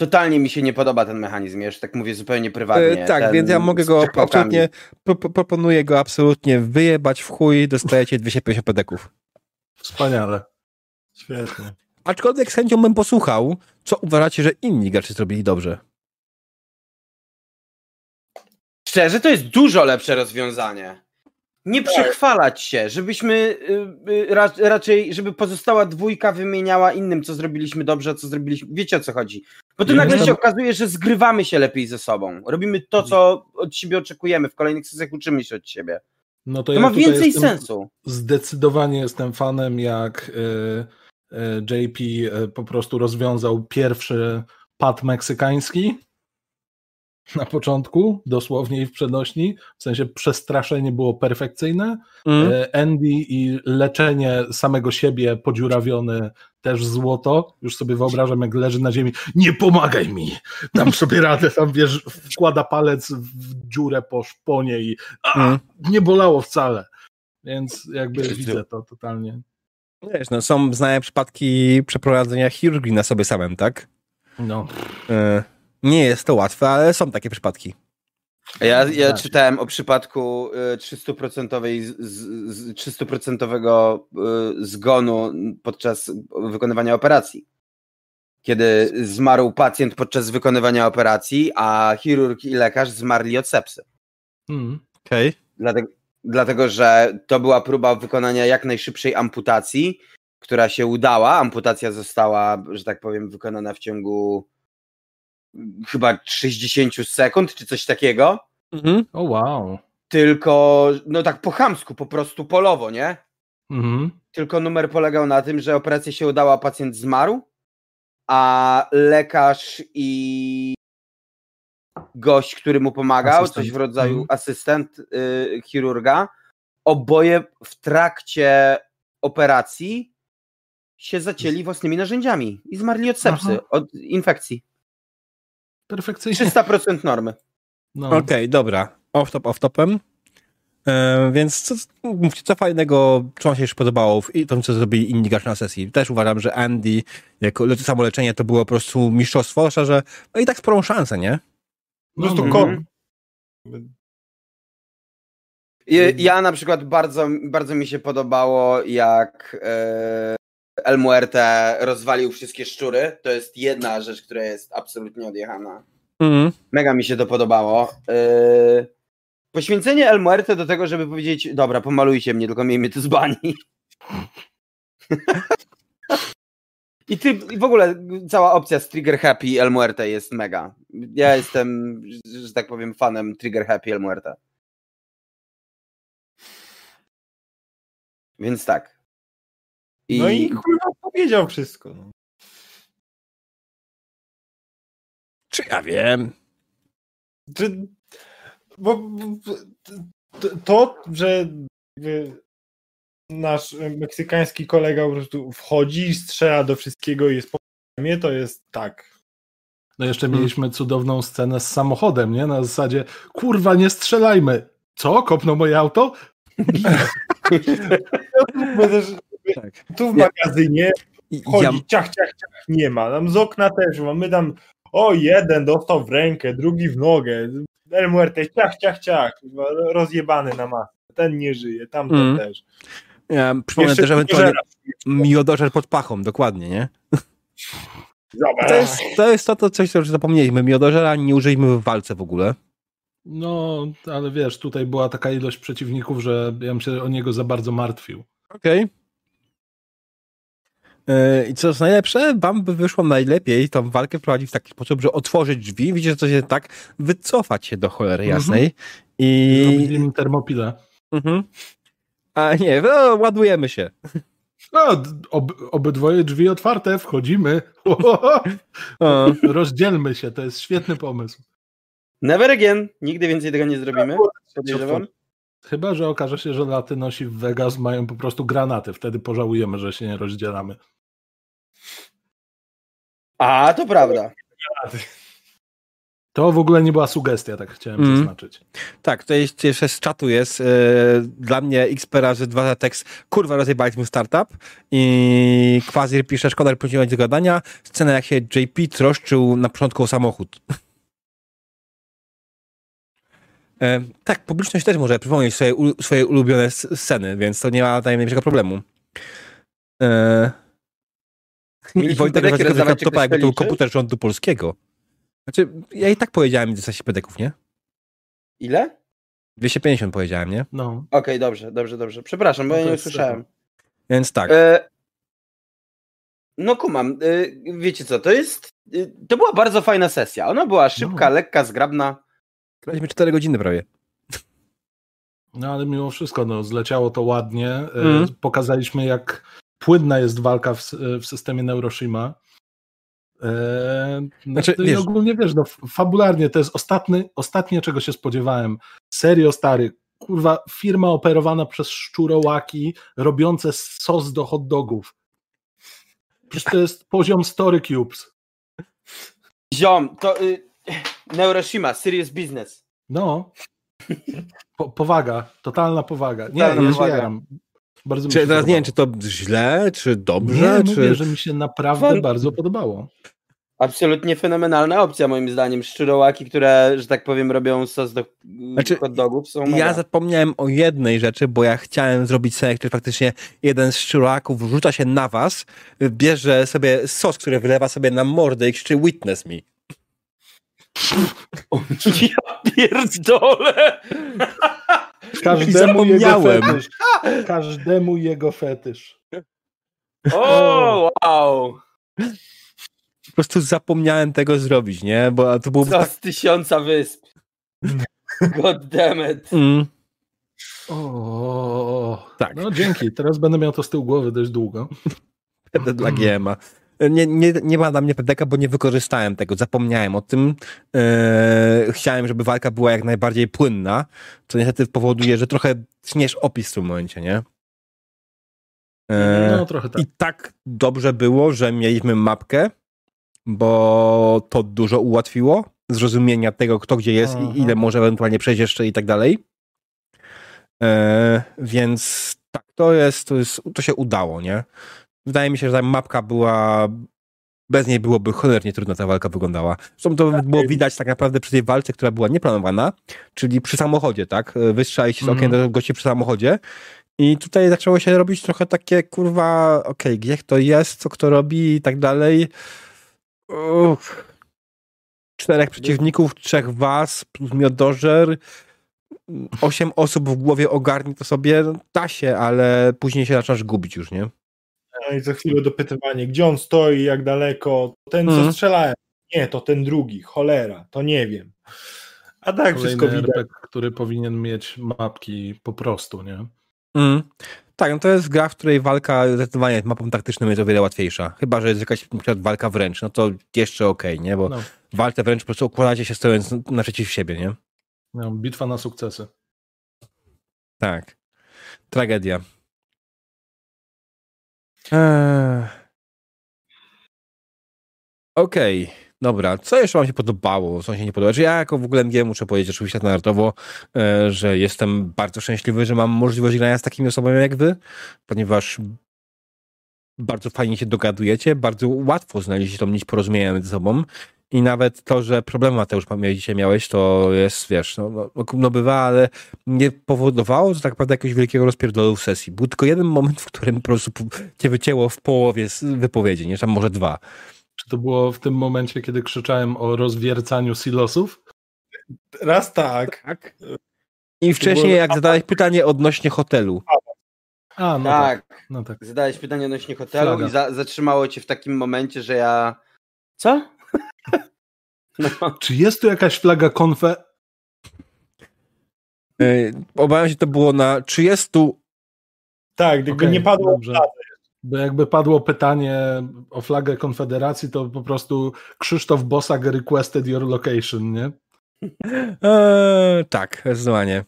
Speaker 3: totalnie mi się nie podoba ten mechanizm, już tak mówię zupełnie prywatnie.
Speaker 1: E, tak,
Speaker 3: ten
Speaker 1: więc ja mogę go absolutnie, pro- proponuję go absolutnie wyjebać w chuj, dostajecie 250 pedeków.
Speaker 2: Wspaniale.
Speaker 4: Świetnie.
Speaker 1: Aczkolwiek z chęcią bym posłuchał, co uważacie, że inni gracze zrobili dobrze.
Speaker 3: Szczerze, to jest dużo lepsze rozwiązanie. Nie przechwalać się, żebyśmy y, y, ra, raczej, żeby pozostała dwójka wymieniała innym, co zrobiliśmy dobrze, a co zrobiliśmy. Wiecie o co chodzi? Bo to
Speaker 2: Ja
Speaker 3: nagle się okazuje, że zgrywamy się lepiej ze sobą. Robimy to, co od siebie oczekujemy. W kolejnych sesjach uczymy się od siebie.
Speaker 2: No to,
Speaker 3: To
Speaker 2: ja
Speaker 3: ma więcej sensu.
Speaker 2: Zdecydowanie jestem fanem, jak y, e, JP e, po prostu rozwiązał pierwszy pad meksykański na początku, dosłownie i w przenośni, w sensie przestraszenie było perfekcyjne.
Speaker 1: Mm.
Speaker 2: E, Andy i leczenie samego siebie podziurawione też złoto. Już sobie wyobrażam, jak leży na ziemi. Nie pomagaj mi! Dam sobie radę, tam wiesz, wkłada palec w dziurę po szponie i a,
Speaker 1: Mm.
Speaker 2: nie bolało wcale. Więc jakby widzę to totalnie.
Speaker 1: Wiesz, no, są znane przypadki przeprowadzenia chirurgii na sobie samym, tak?
Speaker 2: No.
Speaker 1: E, nie jest to łatwe, ale są takie przypadki.
Speaker 3: Ja, ja czytałem o przypadku y, 300% z, z, z 300% y, zgonu podczas wykonywania operacji. Kiedy zmarł pacjent podczas wykonywania operacji, a chirurg i lekarz zmarli od sepsy.
Speaker 2: Mm.
Speaker 1: Okej.
Speaker 3: Dlatego, dlatego, że to była próba wykonania jak najszybszej amputacji, która się udała. Amputacja została, że tak powiem, wykonana w ciągu chyba 60 sekund, czy coś takiego.
Speaker 1: Mhm.
Speaker 2: O wow.
Speaker 3: Tylko, no tak po chamsku, po prostu polowo, nie?
Speaker 2: Mhm.
Speaker 3: Tylko numer polegał na tym, że operacja się udała, pacjent zmarł, a lekarz i gość, który mu pomagał,
Speaker 2: Asystent.
Speaker 3: coś w rodzaju
Speaker 2: Mhm.
Speaker 3: asystent y, chirurga, oboje w trakcie operacji się zacięli własnymi narzędziami i zmarli od sepsy,
Speaker 2: Aha.
Speaker 3: od infekcji.
Speaker 2: Perfekcyjnie.
Speaker 3: 300% normy.
Speaker 2: No.
Speaker 1: Okej, dobra. Off-top, off-topem. E, więc co, mówcie, co fajnego, co wam się jeszcze podobało w i tym, co zrobili inni gracze na sesji. Też uważam, że Andy jako samo leczenie to było po prostu mistrzostwo, że no i tak sporą szansę, nie?
Speaker 4: Po prostu
Speaker 2: no,
Speaker 4: kon.
Speaker 3: Mhm. Ja, na przykład bardzo, bardzo mi się podobało, jak e, El Muerte rozwalił wszystkie szczury. To jest jedna rzecz, która jest absolutnie odjechana.
Speaker 1: Mhm.
Speaker 3: Mega mi się to podobało. E, poświęcenie El Muerte do tego, żeby powiedzieć, dobra, pomalujcie mnie, tylko miejmy to z bani. I, ty, I w ogóle cała opcja z Trigger Happy El Muerte jest mega. Ja jestem, że tak powiem, fanem Trigger Happy El Muerte. Więc tak.
Speaker 4: No i kurwa powiedział wszystko. No.
Speaker 1: Czy ja wiem?
Speaker 4: Czy, bo, bo- to- że nasz meksykański kolega po prostu wchodzi, strzela do wszystkiego i jest po mnie, to jest tak.
Speaker 2: No jeszcze mieliśmy cudowną scenę z samochodem, nie? Na zasadzie, kurwa, nie strzelajmy. Co? Kopnął moje auto?
Speaker 1: Tak.
Speaker 4: tu w magazynie
Speaker 1: I-
Speaker 4: wchodzi,
Speaker 1: Ja,
Speaker 4: ciach, ciach, ciach, nie ma. Tam z okna też ma. My tam, o jeden dostał w rękę, drugi w nogę. El Muerte, ciach, ciach, ciach. Rozjebany na masę. Ten nie żyje, tamten
Speaker 1: Mm.
Speaker 4: też.
Speaker 1: Ja przypomnę
Speaker 4: Jeszcze
Speaker 1: też ewentualnie miodożer pod pachą, dokładnie, nie? To jest to, jest to, to coś, co już zapomnieliśmy. Miodożera nie użyliśmy w walce w ogóle.
Speaker 2: No, ale wiesz, tutaj była taka ilość przeciwników, że ja bym się o niego za bardzo martwił.
Speaker 1: Okej. Yy, I co jest najlepsze, wam by wyszło najlepiej tą walkę prowadzić w taki sposób, że otworzyć drzwi, widzicie, że coś jest tak, wycofać się do cholery
Speaker 2: Mhm.
Speaker 1: jasnej
Speaker 2: I...
Speaker 1: i...
Speaker 2: im termopilę.
Speaker 1: Mhm. A nie, no, ładujemy się.
Speaker 2: No, ob, obydwoje drzwi otwarte, wchodzimy. Rozdzielmy się, to jest świetny pomysł.
Speaker 3: Never again. Nigdy więcej tego nie zrobimy. Podejrzewam.
Speaker 2: Chyba, że okaże się, że latynosi w Vegas mają po prostu granaty. Wtedy pożałujemy, że się nie rozdzielamy.
Speaker 3: A, to prawda.
Speaker 2: To w ogóle nie była sugestia, tak chciałem
Speaker 1: Mm.
Speaker 2: zaznaczyć.
Speaker 1: tak, to jest jeszcze z czatu jest, e, dla mnie XP razy 2 tekst, kurwa rozjebaliśmy startup i Quasir pisze, szkoda, że później do gadania, scena jak się JP troszczył na początku o samochód. E, tak, publiczność też może przypomnieć swoje, u- swoje ulubione sceny, więc to nie ma najmniejszego problemu. E, I Wojtek
Speaker 3: czy
Speaker 1: laptopa, jakby
Speaker 3: to
Speaker 1: był komputer rządu polskiego. Znaczy, ja i tak powiedziałem do sesji pedeków, nie?
Speaker 3: Ile?
Speaker 1: 250 powiedziałem, nie?
Speaker 2: No.
Speaker 3: Okej, dobrze, dobrze, dobrze. Przepraszam, bo
Speaker 2: No
Speaker 3: ja nie
Speaker 2: jest
Speaker 3: usłyszałem.
Speaker 1: Więc tak.
Speaker 3: E, no kumam, e, wiecie co, to jest, e, to była bardzo fajna sesja. Ona była szybka,
Speaker 2: No.
Speaker 3: lekka, zgrabna.
Speaker 1: Graliśmy 4 godziny prawie.
Speaker 2: No ale mimo wszystko, no, zleciało to ładnie. E,
Speaker 1: Mhm.
Speaker 2: Pokazaliśmy, jak płynna jest walka w, w systemie Neuroshima. Eee, znaczy, no wiesz, ogólnie wiesz, no, fabularnie to jest ostatni, ostatnie, czego się spodziewałem. Serio stary, kurwa, firma operowana przez szczurołaki, robiące sos do hot dogów. Przecież to jest poziom Story Cubes.
Speaker 3: Ziom, to y, Neuroshima, serious business.
Speaker 2: No. Po, powaga, totalna powaga. Nie, totalna ja powaga.
Speaker 1: Bardzo czy, teraz nie wiem, czy to źle, czy dobrze?
Speaker 2: Nie,
Speaker 1: czy...
Speaker 2: mówię, że mi się naprawdę bardzo podobało.
Speaker 3: Absolutnie fenomenalna opcja moim zdaniem. Szczurołaki, które, że tak powiem, robią sos do znaczy, hot dogów są
Speaker 1: Ja mega. zapomniałem o jednej rzeczy, bo ja chciałem zrobić scenę, który faktycznie jeden z szczurołaków rzuca się na was, bierze sobie sos, który wylewa sobie na mordę i krzyczy witness me.
Speaker 3: ja pierdolę!
Speaker 2: Każdemu jego fetysz. Każdemu jego fetysz.
Speaker 3: O, wow!
Speaker 1: Po prostu zapomniałem tego zrobić, nie? Bo to było.
Speaker 3: Co tak... z tysiąca wysp. God damn it. Mm.
Speaker 2: O, tak. No dzięki. Teraz będę miał to z tyłu głowy dość długo.
Speaker 1: Będę dla GMA. Nie, nie, nie ma na mnie PDK, bo nie wykorzystałem tego, zapomniałem o tym. Eee, chciałem, żeby walka była jak najbardziej płynna, co niestety powoduje, że trochę śniesz opis w tym momencie, nie?
Speaker 2: Eee, no, trochę tak.
Speaker 1: I tak dobrze było, że mieliśmy mapkę, bo to dużo ułatwiło zrozumienia tego, kto gdzie jest Aha. i ile może ewentualnie przejść jeszcze i tak dalej. Eee, więc tak, to jest, to jest, to się udało, nie? Wydaje mi się, że ta mapka była bez niej byłoby cholernie trudna ta walka wyglądała. Zresztą to tak, było widać tak naprawdę przy tej walce, która była nieplanowana, czyli przy samochodzie, tak? Wystrzelić z okien mm. do gości przy samochodzie. I tutaj zaczęło się robić trochę takie, kurwa, okej, okay, gdzie kto jest, co kto robi i tak dalej. Uff. Czterech przeciwników, trzech was, plus miodożer. Osiem osób w głowie ogarni to sobie, no, da się, ale później się zaczynasz gubić już, nie?
Speaker 4: No I za chwilę dopytywanie, gdzie on stoi, jak daleko. Ten, co mm. strzelałem. Nie, to ten drugi, cholera, to nie wiem. A tak Kolejny wszystko widać. RPG,
Speaker 2: który powinien mieć mapki po prostu, nie?
Speaker 1: Mm. Tak, no to jest gra, w której walka zdecydowanie mapą taktyczną jest o wiele łatwiejsza. Chyba, że jest jakaś na przykład walka wręcz, no to jeszcze okej, okay, nie? Bo no. walkę wręcz po prostu układacie się stojąc naprzeciw siebie, nie?
Speaker 2: No, bitwa na sukcesy.
Speaker 1: Tak. Tragedia. Eee... Okej, okay. Dobra. Co jeszcze wam się podobało, co się nie podobało? Że ja jako w ogóle MG muszę powiedzieć oczywiście standardowo, e, że jestem bardzo szczęśliwy, że mam możliwość grania z takimi osobami jak wy, ponieważ bardzo fajnie się dogadujecie, bardzo łatwo znaleźć tą nić porozumienia między sobą i nawet to, że problemy Mateusz dzisiaj miałeś, to jest, wiesz, no, no, no, no bywa, ale nie powodowało to tak naprawdę jakiegoś wielkiego rozpierdolu w sesji. Był tylko jeden moment, w którym po prostu cię wycięło w połowie wypowiedzi, nie? Tam może dwa.
Speaker 2: Czy to było w tym momencie, kiedy krzyczałem o rozwiercaniu silosów?
Speaker 4: Raz tak.
Speaker 1: tak. I wcześniej, było... jak zadałeś pytanie odnośnie hotelu.
Speaker 3: A, no tak. tak. No tak. Zadałeś pytanie odnośnie hotelu Flaga. i za zatrzymało cię w takim momencie, że ja... Co?
Speaker 2: No. Czy jest tu jakaś flaga konfe?
Speaker 1: Yy, obawiam się, to było na 30.
Speaker 4: Tak, gdyby okay, nie padło. Dobrze.
Speaker 2: Bo jakby padło pytanie o flagę Konfederacji, to po prostu Krzysztof Bosak requested your location, nie?
Speaker 1: Eee, tak, zdecydowanie.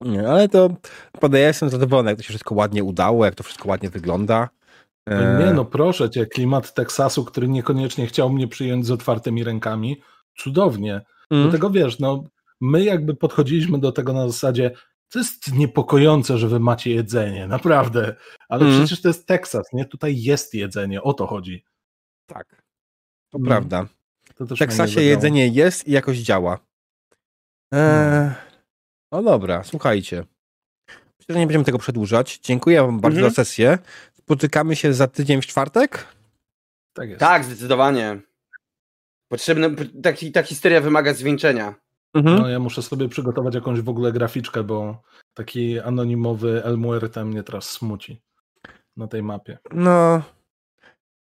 Speaker 1: Nie, ale to podaję, jestem zadowolony, jak to się wszystko ładnie udało, jak to wszystko ładnie wygląda.
Speaker 2: E, nie, no proszę cię, klimat Teksasu, który niekoniecznie chciał mnie przyjąć z otwartymi rękami, cudownie. Mm. Do tego wiesz, no my jakby podchodziliśmy do tego na zasadzie, to jest niepokojące, że wy macie jedzenie, naprawdę, ale mm. przecież to jest Teksas, nie? Tutaj jest jedzenie, o to chodzi.
Speaker 1: Tak, to mm. prawda. To w Teksasie jedzenie jest i jakoś działa. Eee, no dobra, słuchajcie. Myślę, że nie będziemy tego przedłużać. Dziękuję wam bardzo mm -hmm. za sesję spotykamy się za tydzień w czwartek?
Speaker 3: Tak jest. Tak, zdecydowanie. Potrzebne, taki, ta historia wymaga zwieńczenia.
Speaker 2: Mhm. No ja muszę sobie przygotować jakąś w ogóle graficzkę, bo taki anonimowy Elmuerta mnie teraz smuci na tej mapie.
Speaker 1: No,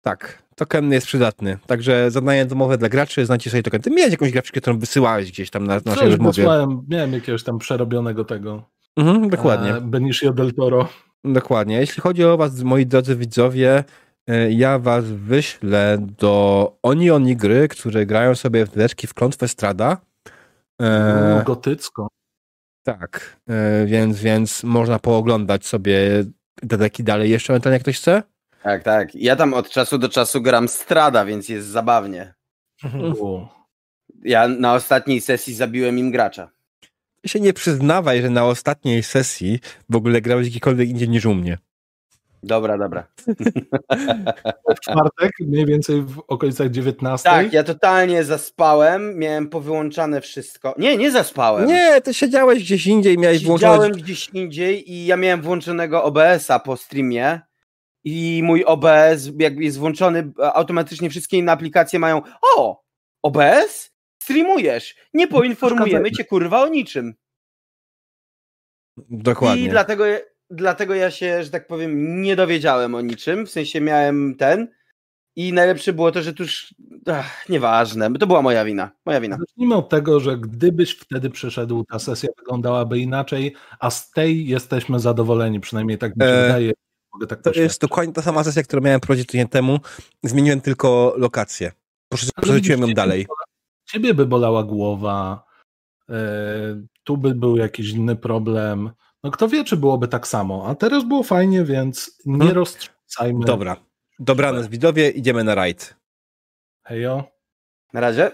Speaker 1: tak. Token jest przydatny. Także zadanie domowe dla graczy, znacie sobie token. Ty miałeś jakąś graficzkę, którą wysyłałeś gdzieś tam na, na naszej rozmowie.
Speaker 2: Wysłałem, miałem jakiegoś tam przerobionego tego.
Speaker 1: Mhm, dokładnie.
Speaker 2: E, Benicio del Toro.
Speaker 1: Dokładnie. Jeśli chodzi o was, moi drodzy widzowie, e, ja was wyślę do Oni Oni gry, które grają sobie w leczki w klątwę Strada.
Speaker 2: E, U, gotycko.
Speaker 1: Tak, e, więc, więc można pooglądać sobie te deki dalej jeszcze, ewentualnie jak ktoś chce.
Speaker 3: Tak, tak. Ja tam od czasu do czasu gram Strada, więc jest zabawnie.
Speaker 2: U.
Speaker 3: Ja na ostatniej sesji zabiłem im gracza.
Speaker 1: Ty się nie przyznawaj, że na ostatniej sesji w ogóle grałeś gdziekolwiek indziej niż u mnie.
Speaker 3: Dobra, dobra.
Speaker 2: W czwartek, mniej więcej w okolicach 19.
Speaker 3: Tak, ja totalnie zaspałem, miałem powyłączane wszystko. Nie, nie zaspałem.
Speaker 1: Nie, ty siedziałeś gdzieś indziej, miałeś
Speaker 3: Siedziałem
Speaker 1: włączone...
Speaker 3: gdzieś indziej i ja miałem włączonego OBS-a po streamie i mój OBS jakby jest włączony, automatycznie wszystkie inne aplikacje mają o, OBS? Streamujesz, nie poinformujemy cię kurwa o niczym.
Speaker 1: Dokładnie.
Speaker 3: I dlatego, dlatego ja się, że tak powiem, nie dowiedziałem o niczym, w sensie miałem ten i najlepsze było to, że tuż, ach, nieważne, to była moja wina, moja wina.
Speaker 2: Zacznijmy od tego, że gdybyś wtedy przyszedł, ta sesja wyglądałaby inaczej, a z tej jesteśmy zadowoleni, przynajmniej tak mi się
Speaker 1: E,
Speaker 2: wydaje. Mogę tak
Speaker 1: To jest dokładnie ta sama sesja, którą miałem prowadzić tydzień temu. Zmieniłem tylko lokację. Przerzuciłem ją dalej.
Speaker 2: Ciebie by bolała głowa, e, tu by był jakiś inny problem. No kto wie, czy byłoby tak samo. A teraz było fajnie, więc nie
Speaker 1: Hmm.
Speaker 2: roztrząsajmy.
Speaker 1: Dobra. Dobranoc widzowie, idziemy na rajd.
Speaker 2: Hejo.
Speaker 3: Na razie.